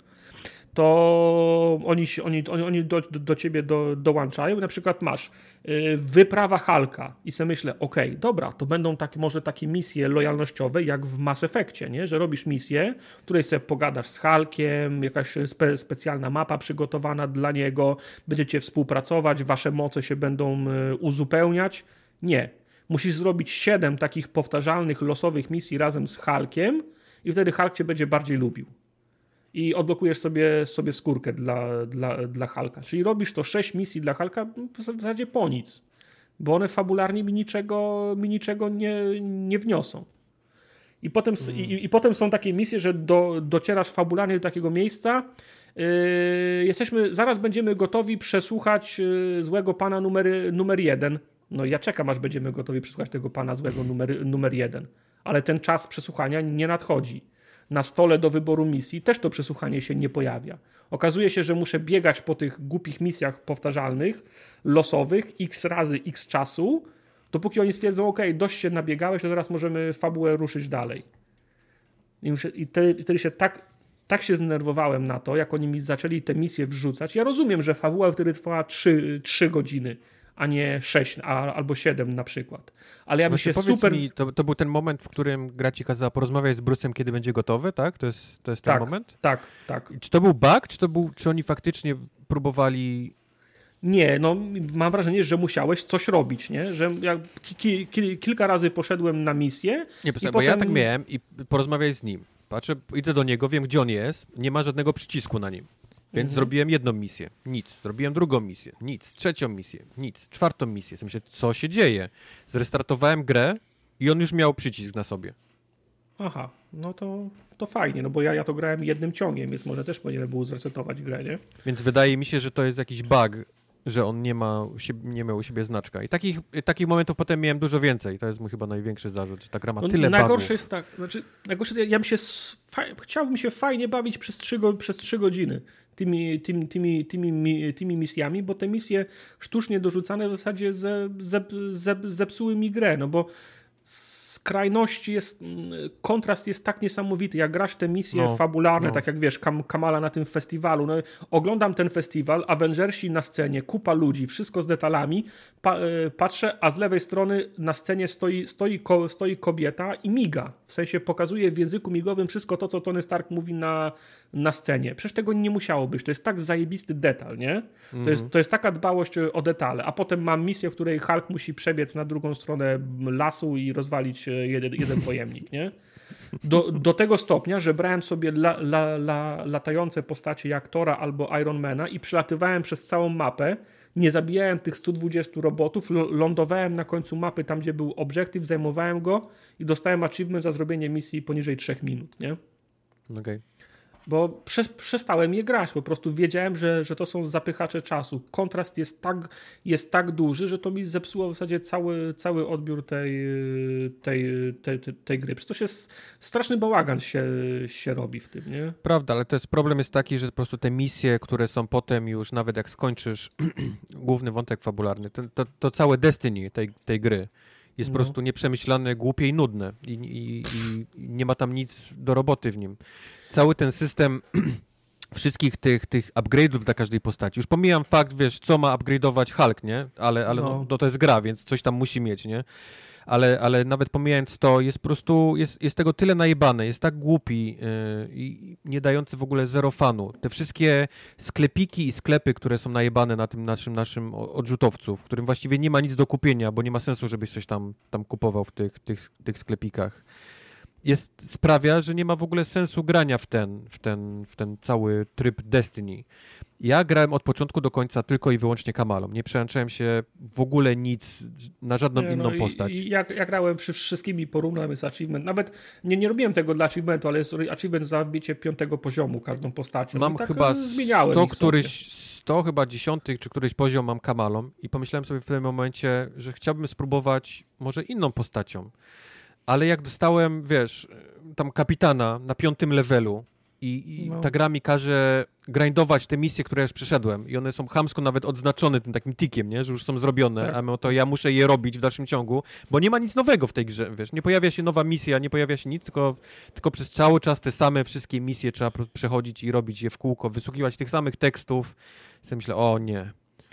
to oni, oni, oni, do, do ciebie do, dołączają. Na przykład masz y, wyprawa Halka i sobie myślę, ok, dobra, to będą takie, może takie misje lojalnościowe jak w Mass Effectie, nie? że robisz misję, w której sobie pogadasz z Halkiem, jakaś spe, specjalna mapa przygotowana dla niego, będziecie współpracować, wasze moce się będą y, uzupełniać. Nie. Musisz zrobić siedem takich powtarzalnych, losowych misji razem z Halkiem i wtedy Hulk cię będzie bardziej lubił i odblokujesz sobie, sobie skórkę dla, dla, dla Halka. Czyli robisz to 6 misji dla Halka w zasadzie po nic, bo one fabularnie mi niczego, mi niczego nie, nie wniosą. I potem, mm. i, i, potem są takie misje, że do, docierasz fabularnie do takiego miejsca. Yy, jesteśmy, zaraz będziemy gotowi przesłuchać yy, złego pana numer, numer jeden. No ja czekam, aż będziemy gotowi przesłuchać tego pana złego numer, numer jeden. Ale ten czas przesłuchania nie nadchodzi na stole do wyboru misji, też to przesłuchanie się nie pojawia. Okazuje się, że muszę biegać po tych głupich misjach powtarzalnych, losowych, x razy x czasu, dopóki oni stwierdzą, ok, dość się nabiegałeś, to teraz możemy fabułę ruszyć dalej. I wtedy się tak, tak się zdenerwowałem na to, jak oni mi zaczęli te misje wrzucać. Ja rozumiem, że fabuła wtedy trwała 3, 3 godziny a nie 6 a, albo 7 na przykład. Ale ja bym się super... Mi, to, to, był ten moment, w którym gra ci kazała porozmawiać z Bruce'em, kiedy będzie gotowy, tak? To jest, to jest ten tak, moment? Tak, tak. Czy to był bug, czy, to był, czy oni faktycznie próbowali nie, no mam wrażenie, że musiałeś coś robić, nie? Że jak ki, ki, kilka razy poszedłem na misję. Nie, bo potem... ja tak miałem i porozmawiaj z nim. Patrzę, idę do niego, wiem gdzie on jest, nie ma żadnego przycisku na nim. Więc mhm. zrobiłem jedną misję, nic. Zrobiłem drugą misję, nic. Trzecią misję, nic. Czwartą misję. Myślę, co się dzieje? Zrestartowałem grę i on już miał przycisk na sobie. Aha, no to, to fajnie, no bo ja, ja to grałem jednym ciągiem, więc może też powinienem było zresetować grę, nie? Więc wydaje mi się, że to jest jakiś bug że on nie ma nie miał u siebie znaczka. I takich, takich momentów potem miałem dużo więcej. To jest mój chyba największy zarzut, że ta gra ma No, tyle najgorsze bugów. jest tak, znaczy, najgorsze, ja bym się, chciałbym się fajnie bawić przez trzy, go, przez trzy godziny tymi, tymi, tymi, tymi, mi- tymi misjami, bo te misje sztucznie dorzucane w zasadzie ze, ze, ze, zepsuły mi grę, no bo skrajności jest, mm, kontrast jest tak niesamowity, jak grasz te misje No, fabularne, no. tak jak wiesz, Kam, Kamala na tym festiwalu, no, oglądam ten festiwal, Avengersi na scenie, kupa ludzi, wszystko z detalami, pa, e, patrzę, a z lewej strony na scenie stoi, stoi, ko, stoi kobieta i miga, w sensie pokazuje w języku migowym wszystko to, co Tony Stark mówi na, na scenie. Przecież tego nie musiało być, to jest tak zajebisty detal, nie? To, Mhm. jest, to jest taka dbałość o detale, a potem mam misję, w której Hulk musi przebiec na drugą stronę lasu i rozwalić e, jeden, jeden pojemnik, nie? Do, do tego stopnia, że brałem sobie la, la, la, latające postacie jak Tora albo Ironmana i przylatywałem przez całą mapę, nie zabijałem tych 120 robotów, lądowałem na końcu mapy tam, gdzie był obiektyw, zajmowałem go i dostałem achievement za zrobienie misji poniżej 3 minut, nie? Okej. Bo prze, przestałem je grać, po prostu wiedziałem, że, że to są zapychacze czasu. Kontrast jest tak, jest tak duży, że to mi zepsuło w zasadzie cały, cały odbiór tej, tej, tej, tej, tej gry. Przecież to się straszny bałagan się, się robi w tym, nie? Prawda, ale to jest problem jest taki, że po prostu te misje, które są potem już, nawet jak skończysz główny wątek fabularny, to, to, to całe Destiny tej, tej gry jest po No. prostu nieprzemyślane, głupie i nudne i, i, i nie ma tam nic do roboty w nim. Cały ten system wszystkich tych, tych upgrade'ów dla każdej postaci. Już pomijam fakt, wiesz, co ma upgrade'ować Hulk, nie? Ale, ale no. No. No, to jest gra, więc coś tam musi mieć, nie? Ale, ale nawet pomijając to, jest po prostu, jest, jest tego tyle najebane, jest tak głupi yy, i nie dający w ogóle zero fanu. Te wszystkie sklepiki i sklepy, które są najebane na tym naszym, naszym odrzutowcu, w którym właściwie nie ma nic do kupienia, bo nie ma sensu, żebyś coś tam, tam kupował w tych, tych, tych sklepikach jest, sprawia, że nie ma w ogóle sensu grania w ten, w ten, w ten cały tryb Destiny. Ja grałem od początku do końca tylko i wyłącznie Kamalą. Nie przełączyłem się w ogóle nic na żadną Nie, inną no postać. I, jak, jak grałem wszy- wszystkimi porównałem jest achievement. Nawet nie, nie robiłem tego dla achievementu, ale jest achievement za wbicie piątego poziomu każdą postacią. Mam tak chyba e, zmieniałem 100 ich sobie. któryś, 100 chyba dziesiątych czy któryś poziom mam Kamalą i pomyślałem sobie w tym momencie, że chciałbym spróbować może inną postacią. Ale jak dostałem, wiesz, tam kapitana na piątym levelu i, i No. ta gra mi każe grindować te misje, które już przeszedłem i one są chamsko nawet odznaczone tym takim tikiem, nie? że już są zrobione, Tak. a no to ja muszę je robić w dalszym ciągu, bo nie ma nic nowego w tej grze, wiesz, nie pojawia się nowa misja, nie pojawia się nic, tylko, tylko przez cały czas te same wszystkie misje trzeba przechodzić i robić je w kółko, wysłuchiwać tych samych tekstów. Sobie myślę, o nie,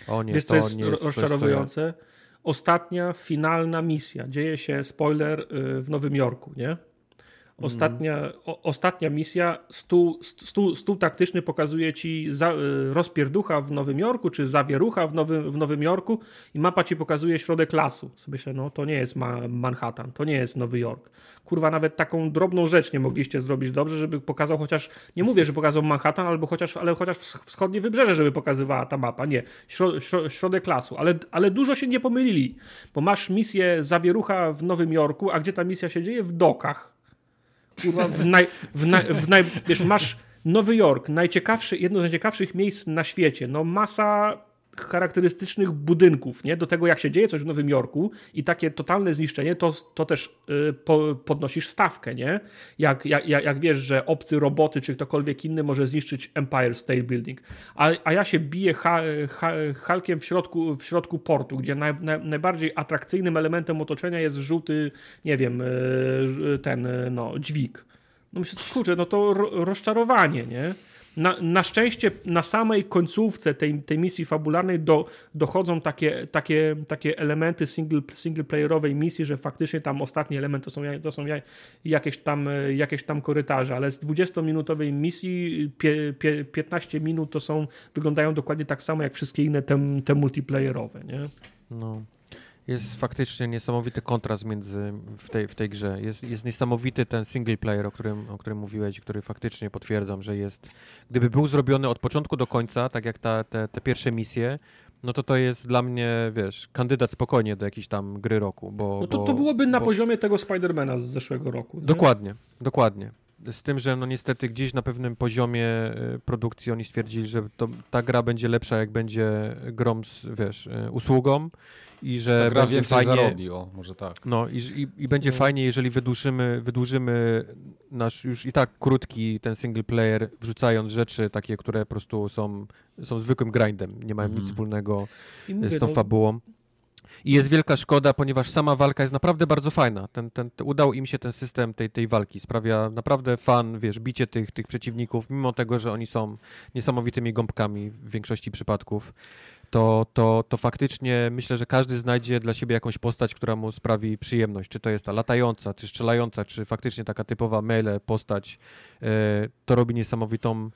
o nie, Wiesz, to co jest nie jest coś, co rozczarowujące? Ostatnia, finalna misja. Dzieje się, spoiler, y, w Nowym Jorku, nie? Ostatnia, o, ostatnia misja, stół, stół, stół taktyczny pokazuje ci za, y, rozpierducha w Nowym Jorku, czy zawierucha w Nowym, w Nowym Jorku i mapa ci pokazuje środek lasu. Myślę, no to nie jest Ma Manhattan, to nie jest Nowy Jork. Kurwa, nawet taką drobną rzecz nie mogliście zrobić dobrze, żeby pokazał chociaż, nie mówię, że pokazał Manhattan, albo chociaż, ale chociaż wsch- wschodnie wybrzeże, żeby pokazywała ta mapa. Nie, śro, śro, środek lasu. Ale, ale dużo się nie pomylili, bo masz misję zawierucha w Nowym Jorku, a gdzie ta misja się dzieje? W dokach. Kurwa, w naj, w naj, w naj, wiesz, masz Nowy Jork, najciekawszy, jedno z najciekawszych miejsc na świecie. No masa charakterystycznych budynków, nie? Do tego jak się dzieje coś w Nowym Jorku i takie totalne zniszczenie, to, to też y, po, podnosisz stawkę, nie? Jak, jak, jak, wiesz, że obcy roboty czy ktokolwiek inny może zniszczyć Empire State Building. A, a ja się biję ha, ha, Hulkiem w środku, w środku portu, gdzie naj, naj, najbardziej atrakcyjnym elementem otoczenia jest żółty, nie wiem, y, ten, y, no, dźwig. No myślę, kurczę, no to ro, rozczarowanie, nie? Na, na szczęście na samej końcówce tej, tej misji fabularnej do, dochodzą takie, takie, takie elementy single, singleplayerowej misji, że faktycznie tam ostatni element to są, to są ja- jakieś, tam, jakieś tam korytarze, ale z 20-minutowej misji pie, pie, 15 minut to są, wyglądają dokładnie tak samo jak wszystkie inne te, te multiplayerowe, nie? No. Jest faktycznie niesamowity kontrast między w tej, w tej grze. Jest, jest niesamowity ten single player, o którym, o którym mówiłeś, który faktycznie potwierdzam, że jest. Gdyby był zrobiony od początku do końca, tak jak ta, te, te pierwsze misje, no to to jest dla mnie, wiesz, kandydat spokojnie do jakiejś tam gry roku. Bo, No to, bo, to byłoby na bo... poziomie tego Spidermana z zeszłego roku. Nie? Dokładnie, dokładnie. Z tym, że no niestety gdzieś na pewnym poziomie y, produkcji oni stwierdzili, że to, ta gra będzie lepsza, jak będzie grom z, wiesz, y, usługą i że Ta gra będzie więcej fajnie, zarobi, o, może tak. no i, i, i będzie No. fajnie, jeżeli wydłużymy, wydłużymy nasz już i tak krótki ten single player, wrzucając rzeczy takie, które po prostu są, są zwykłym grindem, nie mają Mhm. nic wspólnego I mówię, z tą no, fabułą. I jest wielka szkoda, ponieważ sama walka jest naprawdę bardzo fajna. Ten, ten, te- udał im się ten system tej, tej walki. Sprawia naprawdę fan, wiesz, bicie tych, tych przeciwników, mimo tego, że oni są niesamowitymi gąbkami w większości przypadków. To, to, to faktycznie myślę, że każdy znajdzie dla siebie jakąś postać, która mu sprawi przyjemność. Czy to jest ta latająca, czy strzelająca, czy faktycznie taka typowa melee postać. E, to robi niesamowitą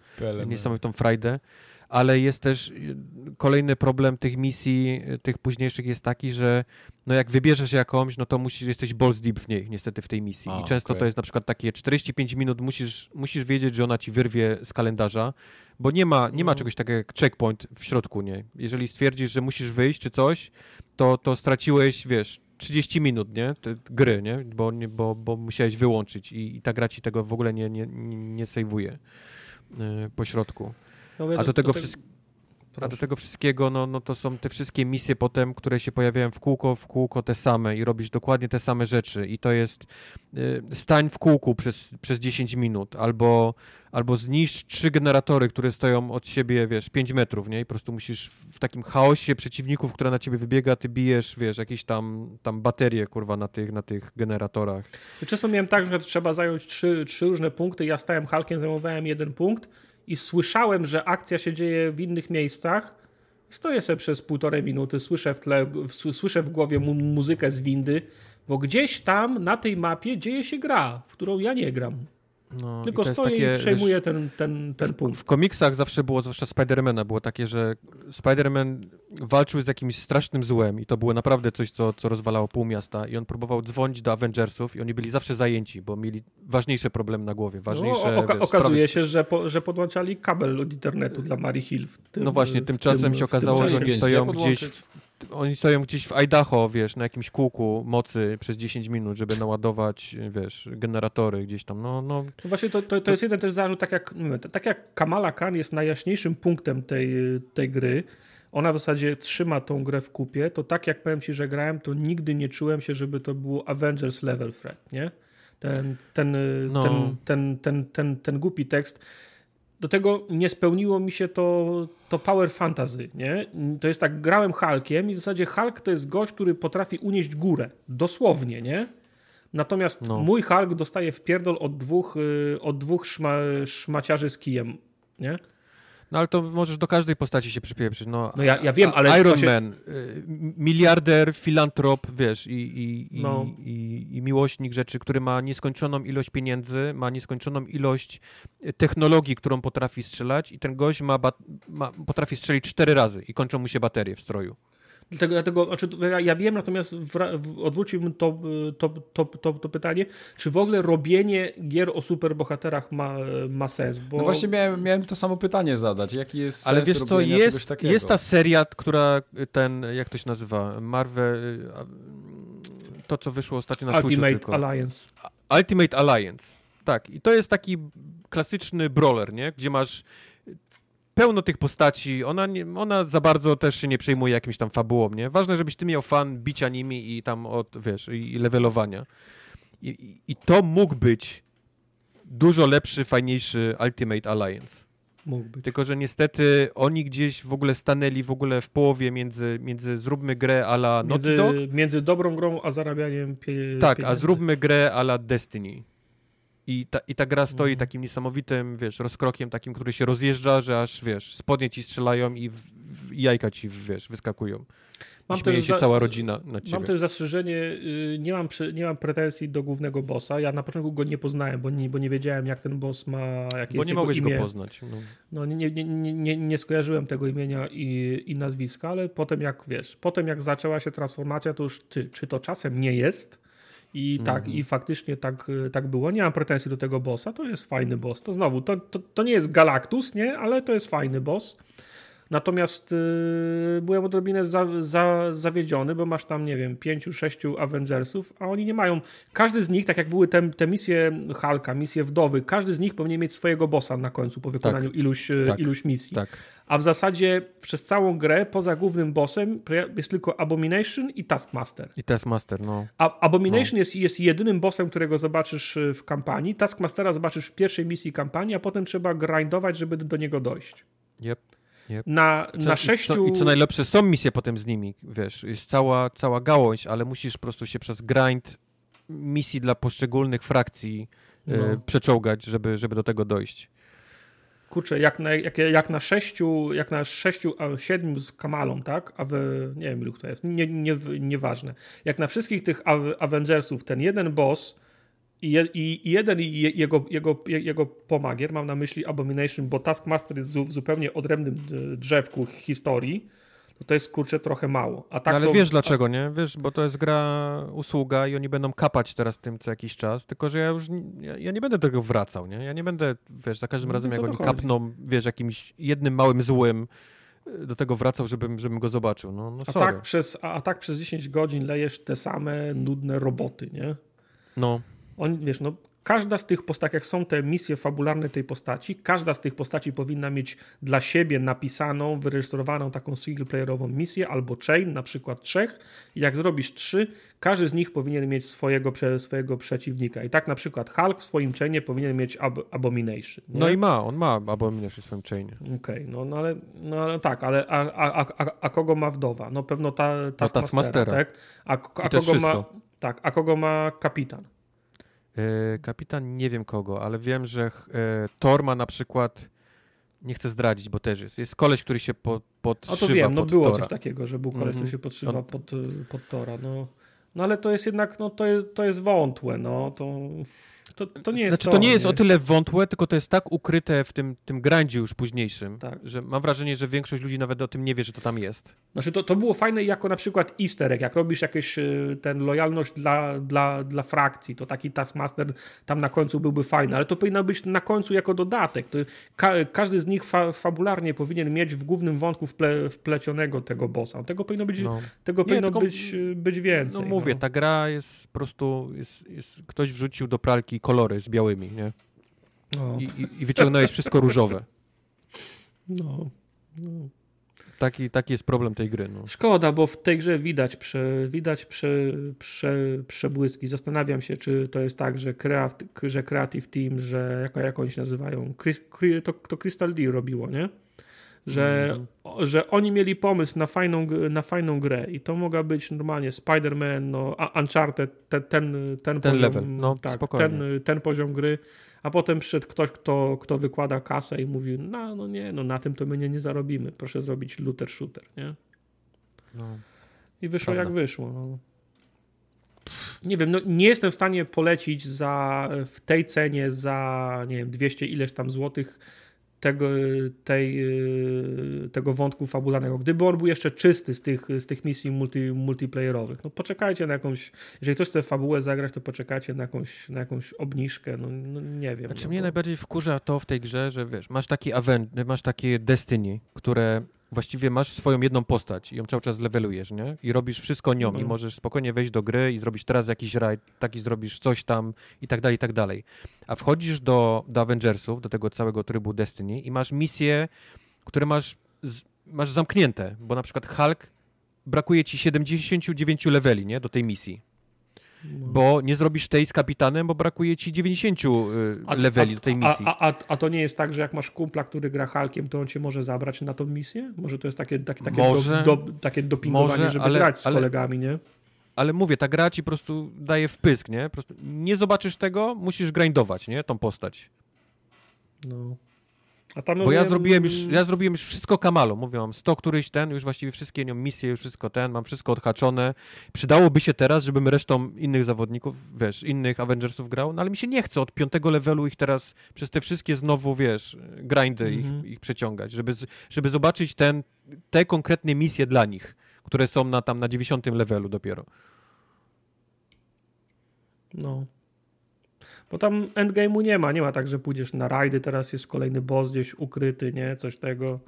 niesamowitą frajdę, ale jest też y, kolejny problem tych misji, y, tych późniejszych jest taki, że no jak wybierzesz jakąś, no to musisz, jesteś balls deep w niej, niestety w tej misji. A, I często okej. to jest na przykład takie 45 minut musisz, musisz wiedzieć, że ona ci wyrwie z kalendarza, bo nie ma, nie ma No. czegoś takiego jak checkpoint w środku, nie? Jeżeli stwierdzisz, że musisz wyjść czy coś, to, to straciłeś, wiesz, 30 minut, nie? Te gry, nie? Bo, nie, bo, bo musiałeś wyłączyć i, i ta gra ci tego w ogóle nie, nie, nie, nie sejwuje y, po środku. No A do tego, te- wszyst- a do tego wszystkiego, no, no to są te wszystkie misje potem, które się pojawiają w kółko, w kółko te same i robisz dokładnie te same rzeczy i to jest y, stań w kółku przez, przez 10 minut albo, albo zniszcz trzy generatory, które stoją od siebie, wiesz, 5 metrów, nie? I po prostu musisz w w takim chaosie przeciwników, która na ciebie wybiega, ty bijesz, wiesz, jakieś tam, tam baterie, kurwa, na tych, na tych generatorach. Często miałem tak, że trzeba zająć trzy, trzy różne punkty. Ja stałem Hulkiem, zajmowałem jeden punkt i słyszałem, że akcja się dzieje w innych miejscach. Stoję sobie przez półtorej minuty, słyszę w tle, słyszę w głowie mu, muzykę z windy, bo gdzieś tam na tej mapie dzieje się gra, w którą ja nie gram. No, Tylko i stoję takie, i przejmuję wiesz, ten, ten, ten punkt. W komiksach zawsze było, zwłaszcza Spidermana, było takie, że Spiderman walczył z jakimś strasznym złem i to było naprawdę coś, co, co rozwalało pół miasta i on próbował dzwonić do Avengersów i oni byli zawsze zajęci, bo mieli ważniejsze problemy na głowie, ważniejsze, No, oka- wiesz, okazuje sprawy- się, że, po, że podłączali kabel od internetu dla Mary Hill. W tym, No właśnie, w tymczasem tym- się w okazało, że oni 5G stoją gdzieś w, oni stoją gdzieś w Idaho, wiesz, na jakimś kółku mocy przez 10 minut, żeby naładować, wiesz, generatory gdzieś tam, no, no No właśnie to, to, to jest jeden też zarzut, tak jak, tak jak Kamala Khan jest najjaśniejszym punktem tej, tej gry, ona w zasadzie trzyma tą grę w kupie, to tak jak powiem Ci, że grałem, to nigdy nie czułem się, żeby to było Avengers level threat, nie? Ten, ten, No. ten, ten, ten, ten, ten głupi tekst. Do tego nie spełniło mi się to, to power fantasy, nie? To jest tak, grałem Hulkiem i w zasadzie Hulk to jest gość, który potrafi unieść górę, dosłownie, nie? Natomiast No. mój Hulk dostaje w pierdol od dwóch, y, od dwóch szma, szmaciarzy z kijem, nie? No ale to możesz do każdej postaci się przypieprzyć. No, No ja- ja wiem, ale Iron właśnie- Man, y, miliarder, filantrop, wiesz, i, i, i, No. i, i miłośnik rzeczy, który ma nieskończoną ilość pieniędzy, ma nieskończoną ilość y, technologii, którą potrafi strzelać i ten gość ma, ma potrafi strzelić cztery razy i kończą mu się baterie w stroju. Dlatego, dlatego znaczy, ja, ja wiem, natomiast odwróciłbym to, to, to, to, to pytanie, czy w ogóle robienie gier o superbohaterach ma, ma sens? Bo No właśnie miałem, miałem to samo pytanie zadać. Jaki jest Ale sens wiesz co, robienia czegoś jest, takiego? jest ta seria, która y, ten, jak to się nazywa, Marvel, y, to co wyszło ostatnio na Switchu Ultimate tylko. Alliance. Ultimate Alliance. Tak, i to jest taki klasyczny brawler, nie? Gdzie masz pełno tych postaci, ona, nie, ona za bardzo też się nie przejmuje jakimś tam fabułą, nie? Ważne, żebyś ty miał fan bicia nimi i tam od, wiesz, i, i levelowania. I, i, I to mógł być dużo lepszy, fajniejszy Ultimate Alliance. Mógł być. Tylko, że niestety oni gdzieś w ogóle stanęli w ogóle w połowie między, między zróbmy grę a la Naughty Między, Dog, między dobrą grą a zarabianiem pie, tak, pieniędzy. a zróbmy grę a la Destiny. I ta, I ta gra stoi Mhm. takim niesamowitym, wiesz, rozkrokiem takim, który się rozjeżdża, że aż, wiesz, spodnie ci strzelają i, w, w, i jajka ci, wiesz, wyskakują. Mam śmieje też się za- cała rodzina na ciebie. Mam też zastrzeżenie, y, nie mam, nie mam pretensji do głównego bossa. Ja na początku go nie poznałem, bo nie, bo nie wiedziałem, jak ten boss ma, jakie Bo nie mogłeś imię. go poznać. No. No, nie, nie, nie, nie, nie skojarzyłem tego imienia i, i nazwiska, ale potem jak wiesz, potem jak zaczęła się transformacja, to już ty, czy to czasem nie jest? I tak, Mhm. i faktycznie tak, tak było. Nie mam pretensji do tego bossa, to jest fajny boss. To znowu, to, to, to nie jest Galactus, nie, ale to jest fajny boss. Natomiast yy, byłem odrobinę za, za, zawiedziony, bo masz tam, nie wiem, pięciu, sześciu Avengersów, a oni nie mają. Każdy z nich, tak jak były te, te misje Halka, misje Wdowy, każdy z nich powinien mieć swojego bossa na końcu po wykonaniu tak. iluś, tak. iluś misji. Tak. A w zasadzie przez całą grę, poza głównym bossem, jest tylko Abomination i Taskmaster. I Taskmaster, no. A Abomination no. jest, jest jedynym bossem, którego zobaczysz w kampanii. Taskmastera zobaczysz w pierwszej misji kampanii, a potem trzeba grindować, żeby do niego dojść. Yep. Na, co, na sześciu... I co, I co, najlepsze, są misje potem z nimi, wiesz, jest cała, cała gałąź, ale musisz po prostu się przez grind misji dla poszczególnych frakcji e, no. przeczołgać, żeby, żeby do tego dojść. Kurczę, jak na, jak, jak na sześciu, jak na sześciu, siedmiu z Kamalą, tak? A wy, nie wiem, ilu to jest, nie, nie, nieważne. Jak na wszystkich tych Avengersów ten jeden boss i, i jeden i jego, jego, jego pomagier, mam na myśli Abomination, bo Taskmaster jest w zupełnie odrębnym e, drzewku historii, to to jest kurczę trochę mało. A tak no, ale to, wiesz dlaczego, nie? Wiesz, bo to jest gra usługa i oni będą kapać teraz tym co jakiś czas, tylko że ja już ja, ja nie będę do tego wracał, nie? Ja nie będę, wiesz, za każdym no, razem jak oni chodzi? kapną, wiesz, jakimś jednym małym złym e, do tego wracał, żebym, żebym go zobaczył. No, no a, tak przez, a, a tak przez 10 godzin lejesz te same nudne roboty, nie? No on, wiesz, no, każda z tych postaci, jak są te misje fabularne tej postaci, każda z tych postaci powinna mieć dla siebie napisaną, wyrejestrowaną taką singleplayerową misję albo chain, na przykład trzech. I jak zrobisz trzy, każdy z nich powinien mieć swojego, swojego przeciwnika. I tak na przykład Hulk w swoim chainie powinien mieć ab Abomination. Nie? No i ma, on ma Abomination w swoim chainie. Okej, okay, no, no, ale no tak, ale a, a, a, a, kogo ma wdowa? No pewno ta, ta no, Taskmastera, tak? A, a kogo ma, tak, a kogo ma kapitan? E, kapitan nie wiem kogo, ale wiem, że e, Thor ma na przykład nie chcę zdradzić, bo też jest. Jest koleś, który się po, podszywa O to wiem, no było Tora. coś takiego, że był koleś, mm -hmm. który się podszywa On... pod, pod Tora. No. no ale to jest jednak, no to jest, to jest wątłe, no to to, to nie jest Znaczy to, to nie jest nie? o tyle wątłe, tylko to jest tak ukryte w tym, tym grandzie już późniejszym, tak. że mam wrażenie, że większość ludzi nawet o tym nie wie, że to tam jest. Znaczy to, to było fajne jako na przykład easter egg, jak robisz jakieś y, ten lojalność dla, dla, dla frakcji, to taki Taskmaster tam na końcu byłby fajny, ale to powinno być na końcu jako dodatek. Ka każdy z nich fa fabularnie powinien mieć w głównym wątku wple wplecionego tego bossa. Tego powinno być, no. tego nie, powinno tylko, być, y, być więcej. No mówię, no. ta gra jest po prostu, jest, jest, ktoś wrzucił do pralki kolory z białymi, nie? No. I, i, I, wyciągnąłeś wszystko różowe. No. no. Taki, taki jest problem tej gry. No. Szkoda, bo w tej grze widać, prze, widać prze, prze, przebłyski. Zastanawiam się, czy to jest tak, że, kreat, że Creative Team, że jak, jak oni się nazywają, to, to Crystal D robiło, nie? Że, mm. że oni mieli pomysł na fajną, na fajną grę i to mogła być normalnie Spider-Man, no, Uncharted, ten, ten, ten, ten poziom, level, no, tak, ten, ten poziom gry, a potem przyszedł ktoś, kto, kto wykłada kasę i mówi, no, no nie, no na tym to my nie, nie zarobimy, proszę zrobić looter shooter, nie? No, I wyszło prawda. jak wyszło, no. Nie wiem, no nie jestem w stanie polecić za w tej cenie za nie wiem 200 ileś tam złotych tego, tej, y, tego wątku fabularnego. Gdyby on był jeszcze czysty z tych, z tych misji multi, multiplayerowych, no poczekajcie na jakąś, jeżeli ktoś chce fabułę zagrać, to poczekajcie na jakąś, na jakąś obniżkę, no, no nie wiem. Znaczy no mnie to... najbardziej wkurza to w tej grze, że wiesz, masz taki Aven masz takie Destiny, które właściwie masz swoją jedną postać i ją cały czas levelujesz, nie? I robisz wszystko nią i możesz spokojnie wejść do gry i zrobić teraz jakiś rajd, taki zrobisz coś tam i tak dalej, i tak dalej. A wchodzisz do, do Avengersów, do tego całego trybu Destiny i masz misje, które masz, z, masz zamknięte, bo na przykład Hulk brakuje ci 79 leveli, nie? Do tej misji. No. Bo nie zrobisz tej z kapitanem, bo brakuje ci 90 y, a, leveli do tej misji. A, a, a, to nie jest tak, że jak masz kumpla, który gra Halkiem, to on cię może zabrać na tą misję? Może to jest takie, takie, takie, może, do, do, takie dopingowanie, może, żeby ale, grać z ale, kolegami, nie? Ale mówię, ta gra ci po prostu daje wpysk, nie? Po prostu nie zobaczysz tego, musisz grindować, nie? Tą postać. No. Bo ja zrobiłem, już, ja zrobiłem już wszystko Kamalo. Mówię, mam 100 któryś ten, już właściwie wszystkie nią misje, już wszystko ten, mam wszystko odhaczone. Przydałoby się teraz, żebym resztą innych zawodników, wiesz, innych Avengersów grał, no ale mi się nie chce od piątego levelu ich teraz przez te wszystkie znowu, wiesz, grindy mm -hmm. ich, mhm. ich przeciągać, żeby, żeby zobaczyć ten, te konkretne misje dla nich, które są na tam na 90 levelu dopiero. No, bo tam endgame'u nie ma, nie ma tak, że pójdziesz na rajdy, teraz jest kolejny boss gdzieś ukryty, nie, coś tego.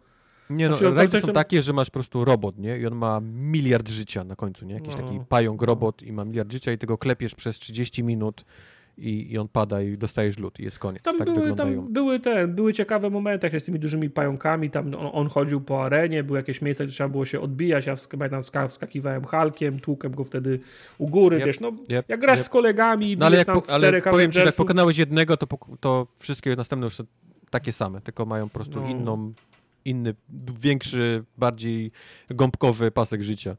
Nie no, rajdy ktoś są takie, że masz po prostu robot, nie? I on ma miliard życia na końcu, nie? Jakiś No. taki pająk robot i ma miliard życia i ty go klepiesz przez 30 minut i, i on pada i dostajesz lód i jest koniec. Tam, tak były, tam były te, były ciekawe momenty, jak się z tymi dużymi pająkami, tam on, on chodził po arenie, były jakieś miejsca, gdzie trzeba było się odbijać, ja wsk- wska- wskakiwałem Halkiem, tłukłem go wtedy u góry, Yep, wiesz, no, yep, jak grasz yep. z kolegami, No ale, jak tam po, ale powiem ci, że jak pokonałeś jednego, to, to wszystkie następne już są takie same, tylko mają po prostu No. inną, inny, większy, bardziej gąbkowy pasek życia.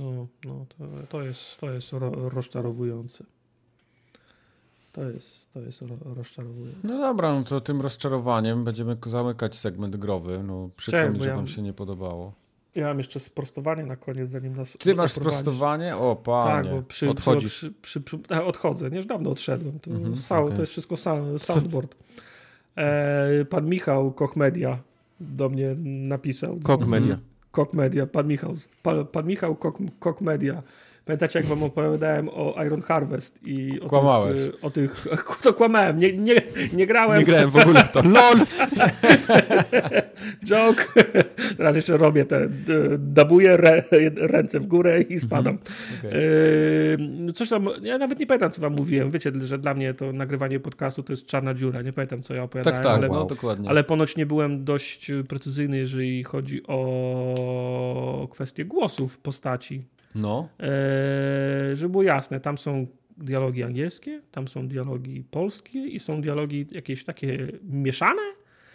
No, no to, to jest, to jest ro, rozczarowujące. To jest, to jest ro, rozczarowujące. No dobra, no to tym rozczarowaniem będziemy zamykać segment growy. No przykro Czemu? mi, że Ja- wam się nie podobało. Ja mam jeszcze sprostowanie na koniec, zanim nas Ty masz sprostowanie? O, Tak, panie. bo przy, Odchodzisz. Przy, przy, przy, a, odchodzę, nie, już dawno odszedłem. To, Mhm, okej. to jest wszystko sound, soundboard. E, pan Michał Kochmedia do mnie napisał. Kok Media. Mhm. Kok Media, pan Michał, pan, pan Michał Kok, Kok Media. Pamiętacie, jak wam opowiadałem o Iron Harvest i o Kłamałeś. Tych, o tych, to kłamałem, nie, nie, nie grałem. Nie grałem w ogóle w to. LOL! Joke. Teraz jeszcze robię te, dabuję re, ręce w górę i spadam. Okej. Yy, coś tam, ja nawet nie pamiętam, co wam mówiłem. Wiecie, że dla mnie to nagrywanie podcastu to jest czarna dziura. Nie pamiętam, co ja opowiadałem, Tak, tak, ale, no dokładnie. ale ponoć nie byłem dość precyzyjny, jeżeli chodzi o kwestię głosów postaci. No, Yy, żeby było jasne, tam są dialogi angielskie, tam są dialogi polskie i są dialogi jakieś takie mieszane,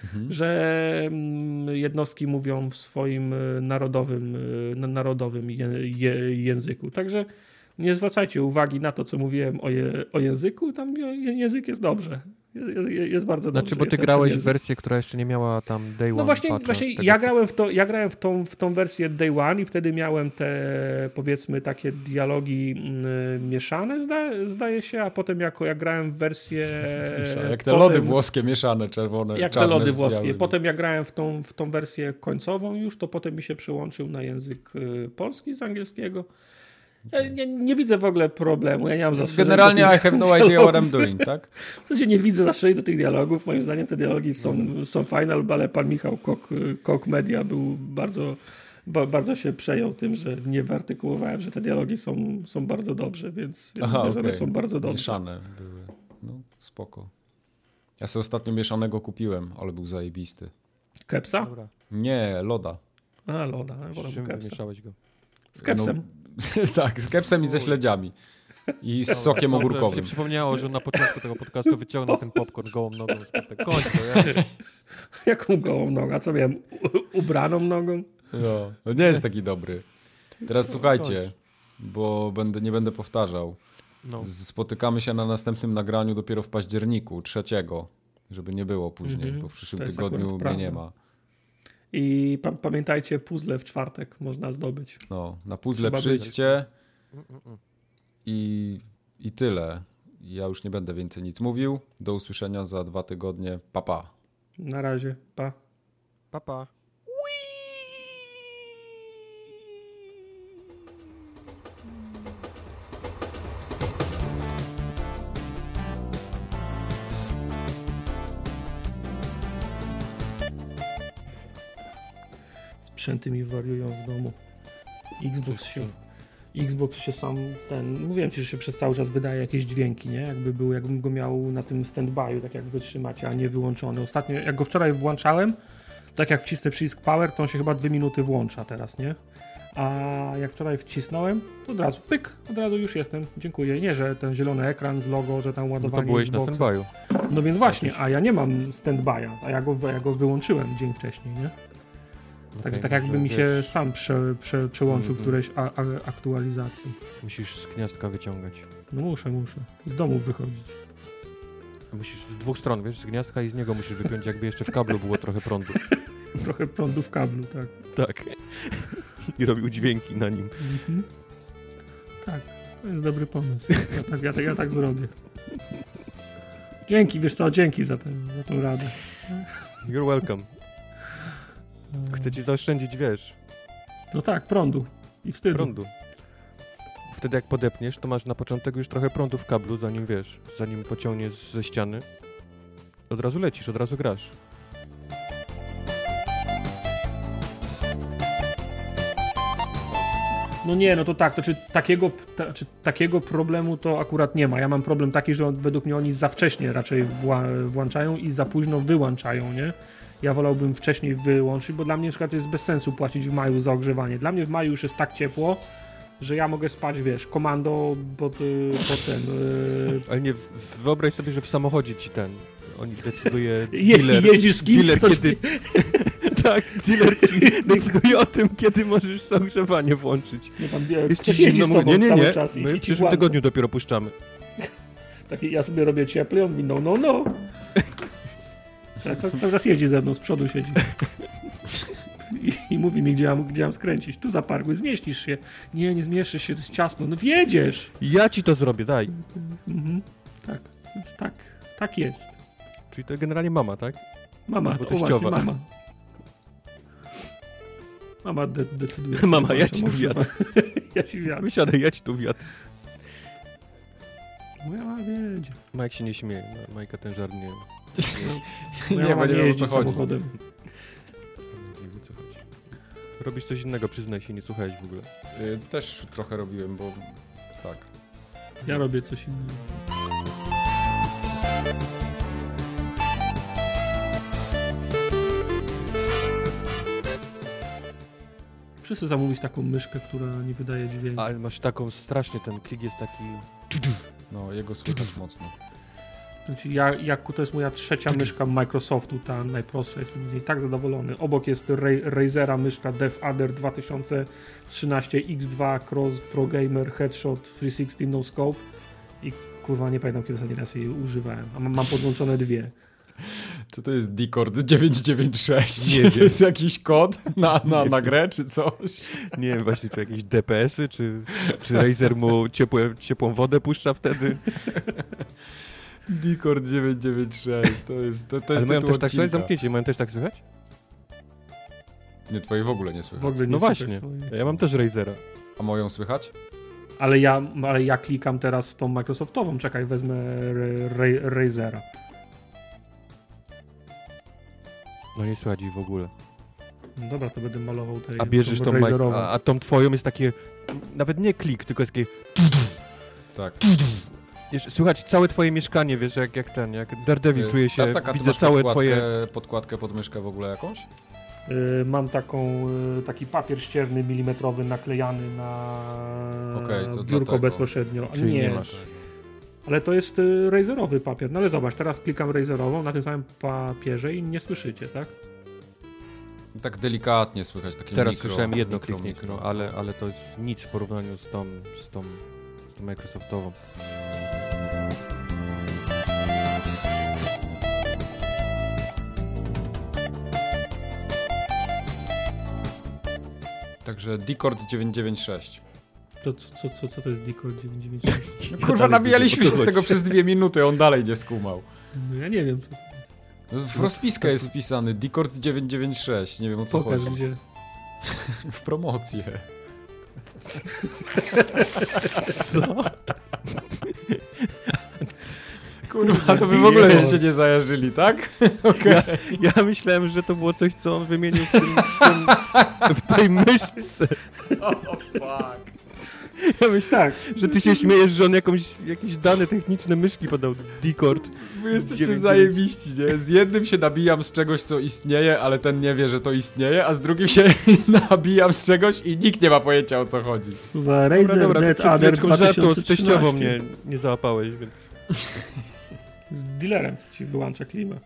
Mhm. że mm, jednostki mówią w swoim y, narodowym, na- narodowym języku. Także nie zwracajcie uwagi na to, co mówiłem o, je, o języku. Tam język jest dobrze. Jest, jest bardzo dobrze. Znaczy, bo ty grałeś w wersję, która jeszcze nie miała tam day one No właśnie, właśnie tego ja grałem, w to, ja grałem w, tą, w tą wersję Day One i wtedy miałem te powiedzmy takie dialogi mm, mieszane zda, zdaje się, a potem jako ja grałem w wersję jak te potem- lody włoskie mieszane, czerwone, jak te lody włoskie. białymi. Potem jak grałem w tą, w tą wersję końcową już, to potem mi się przełączył na język y, polski z angielskiego. Ja nie, nie widzę w ogóle problemu. Ja nie mam zastrzeżeń Generalnie I have no idea what I'm dialogów. doing, tak? W sensie nie widzę zastrzeżeń do tych dialogów. Moim zdaniem te dialogi są, są fajne, ale pan Michał Kok, Kok Media był bardzo, ba, bardzo się przejął tym, że nie wyartykułowałem, że te dialogi są, są bardzo dobrze, więc ja Aha, one okej. są bardzo dobrze. Mieszane były. No, spoko. Ja sobie ostatnio mieszanego kupiłem, ale był zajebisty. Kepsa? Dobra, Nie, loda. A, loda. Ja z czym go? Z kepsem. No, tak, z kepsem i ze śledziami. I z sokiem ogórkowym. się przypomniało, że na początku tego podcastu wyciągnął ten popcorn gołą nogą z tak końcu. Ja, Jaką gołą nogą? A co miałem? Ubraną nogą? No, no nie jest taki dobry. Teraz słuchajcie, kończ. bo będę, nie będę powtarzał. no. Spotykamy się na następnym nagraniu dopiero w październiku, trzeciego, żeby nie było później, Mhm. bo w przyszłym To tygodniu mnie nie prawda. ma. I pa pamiętajcie, puzzle w czwartek można zdobyć. No, na puzzle Trzeba przyjdźcie Mm, mm, mm. i, i tyle. Ja już nie będę więcej nic mówił. Do usłyszenia za dwa tygodnie. Pa, pa. Na razie. Pa. Pa, pa. Sprzęty mi wariują w domu. Xbox się, Xbox się sam ten. Mówiłem ci, że się przez cały czas wydaje jakieś dźwięki, nie? Jakby był, jakbym go miał na tym stand-by'u, tak jak wytrzymacie, a nie wyłączony. Ostatnio, jak go wczoraj włączałem, tak jak wcisnę przycisk power, to on się chyba dwie minuty włącza teraz, nie? A jak wczoraj wcisnąłem, to od razu pyk, od razu już jestem. Dziękuję. Nie, że ten zielony ekran z logo, że tam No ładowanie to byłeś na Xboxa. standby'u. No więc właśnie, a ja nie mam stand-by'a, a ja go, ja go wyłączyłem dzień wcześniej, nie? Także Okej, tak jakby mi się wiesz, sam prze, prze, przełączył w którejś a, a, aktualizacji. Musisz z gniazdka wyciągać. No muszę, muszę. Z domu wychodzić. Musisz z dwóch stron, wiesz, z gniazdka i z niego musisz wypiąć, jakby jeszcze w kablu było trochę prądu. Trochę prądu w kablu, tak. Tak. I robił dźwięki na nim. Mhm. Tak, to jest dobry pomysł. Ja tak, ja, tak, ja tak zrobię. Dzięki, wiesz co, dzięki za, ten, za tą radę. You're welcome. Chce ci zaoszczędzić, wiesz. No tak, prądu i wstydu. Prądu. Wtedy jak podepniesz, to masz na początek już trochę prądu w kablu, zanim wiesz, zanim pociągnie ze ściany. Od razu lecisz, od razu grasz. No nie, no to tak, to czy takiego, ta, czy takiego problemu to akurat nie ma. Ja mam problem taki, że według mnie oni za wcześnie raczej wła, włączają i za późno wyłączają, nie? Ja wolałbym wcześniej wyłączyć, bo dla mnie na przykład jest bez sensu płacić w maju za ogrzewanie. Dla mnie w maju już jest tak ciepło, że ja mogę spać, wiesz, komando pod, y, pod ten... y, Ale nie, wyobraź sobie, że w samochodzie ci ten, oni decyduje Je, dealer, jeździsz z kimś, dealer ktoś kiedy... tak, dealer ci decyduje o tym, kiedy możesz sobie ogrzewanie włączyć. Nie, tam, wie, Jest ci zimno, tobą nie, nie, nie, my w przyszłym tygodniu dopiero puszczamy. Taki, ja sobie robię cieplej, on mi no, no, no. Ale Cały, cały czas jeździ ze mną, z przodu siedzi. I, I mówi mi, gdzie mam, gdzie mam skręcić. Tu zaparkuj, zmieścisz się. Nie, nie zmieszczysz się, to jest ciasno. No wiedziesz. Ja ci to zrobię, daj. Mhm. Tak, więc tak, tak jest. Czyli to generalnie mama, tak? Mama, Albo o właśnie, mama. Mama de decyduje. Mama, ja ci tu ja ci wjadę. Wysiadaj, ja ci tu wjadę. Moja mama wiedzie. Majk się nie śmieje, Ma- Majka ten żart nie... Moja Nie, bo nie nie wiem o co chodzi. samochodem. nie wie, co chodzi. Robisz coś innego, przyznaj się, nie słuchałeś w ogóle. Y, Też trochę robiłem, bo tak. Ja robię coś innego. Wszyscy zamówić taką myszkę, która nie wydaje dźwięku. Ale masz taką, strasznie ten klik jest taki... No, jego słychać mocno. Znaczy, ja, jak to jest moja trzecia myszka Microsoftu, ta najprostsza, jestem z niej tak zadowolony. Obok jest Ra- Razera myszka DevAdder 2013 X2 Cross Pro Gamer Headshot 360 No Scope i kurwa nie pamiętam kiedy ostatni raz jej używałem, a mam, mam podłączone dwie. Co to jest Discord 996? Nie to wiem. jest jakiś kod na, na, na grę czy coś? Nie wiem właśnie, czy jakieś DPS-y, czy, czy Razer mu ciepłe, ciepłą wodę puszcza wtedy. Discord 996, to jest to, to jest mają też tak słychać? Zamknięcie, mają też tak słychać? Nie, twojej w ogóle nie W słychać. ogóle nie No słychać właśnie, ja mam też Razera. A moją słychać? Ale ja, ale ja klikam teraz tą Microsoftową, czekaj, wezmę Ra- Ra- Razera. No nie słychać w ogóle. No dobra, to będę malował tej A bierzesz tą. Mike, a, a tą twoją jest takie, nawet nie klik, tylko jest takie, Tak. Słychać całe twoje mieszkanie, wiesz, jak, jak ten, jak Daredevil Y, czuje się, tak, tak, a ty widzę całe podkładkę, twoje... podkładkę pod myszkę w ogóle jakąś? Y, mam taką, y, taki papier ścierny milimetrowy naklejany na to biurko dlatego. bezpośrednio. A Czyli nie, nie masz. ale to jest y, razerowy papier. No ale zobacz, teraz klikam razerową na tym samym papierze i nie słyszycie, tak? Tak delikatnie słychać takie Teraz mikro, słyszałem jedno mikro, kliknięcie, mikro. no, ale, ale to jest nic w porównaniu z tą, z tą, z tą Microsoftową. Także Discord 996. To co, co, co, co to jest Discord 996? No, kurwa, dalej nabijaliśmy się z tego przez dwie minuty, on dalej nie skumał. No, ja nie wiem, co. No, W rozpiskę jest wpisany Discord 996, nie wiem o co Pokaż chodzi. gdzie. W promocję. Co? Kurwa, to wy w ogóle jeszcze nie zajarzyli, tak? Ja, ja myślałem, że to było coś, co on wymienił w, tym, w, tym, w tej myszce. Oh, fuck. Ja myślałem, że ty się śmiejesz, że on jakąś, jakieś dane techniczne myszki podał. Discord. Wy jesteście zajebiści, nie? Z jednym się nabijam z czegoś, co istnieje, ale ten nie wie, że to istnieje, a z drugim się nabijam z czegoś i nikt nie ma pojęcia o co chodzi. Dobra, Razer dobra, Net przed Adder chwileczką żartu z 2013. teściową mnie nie załapałeś, więc... Z dealerem ci wyłącza klimę.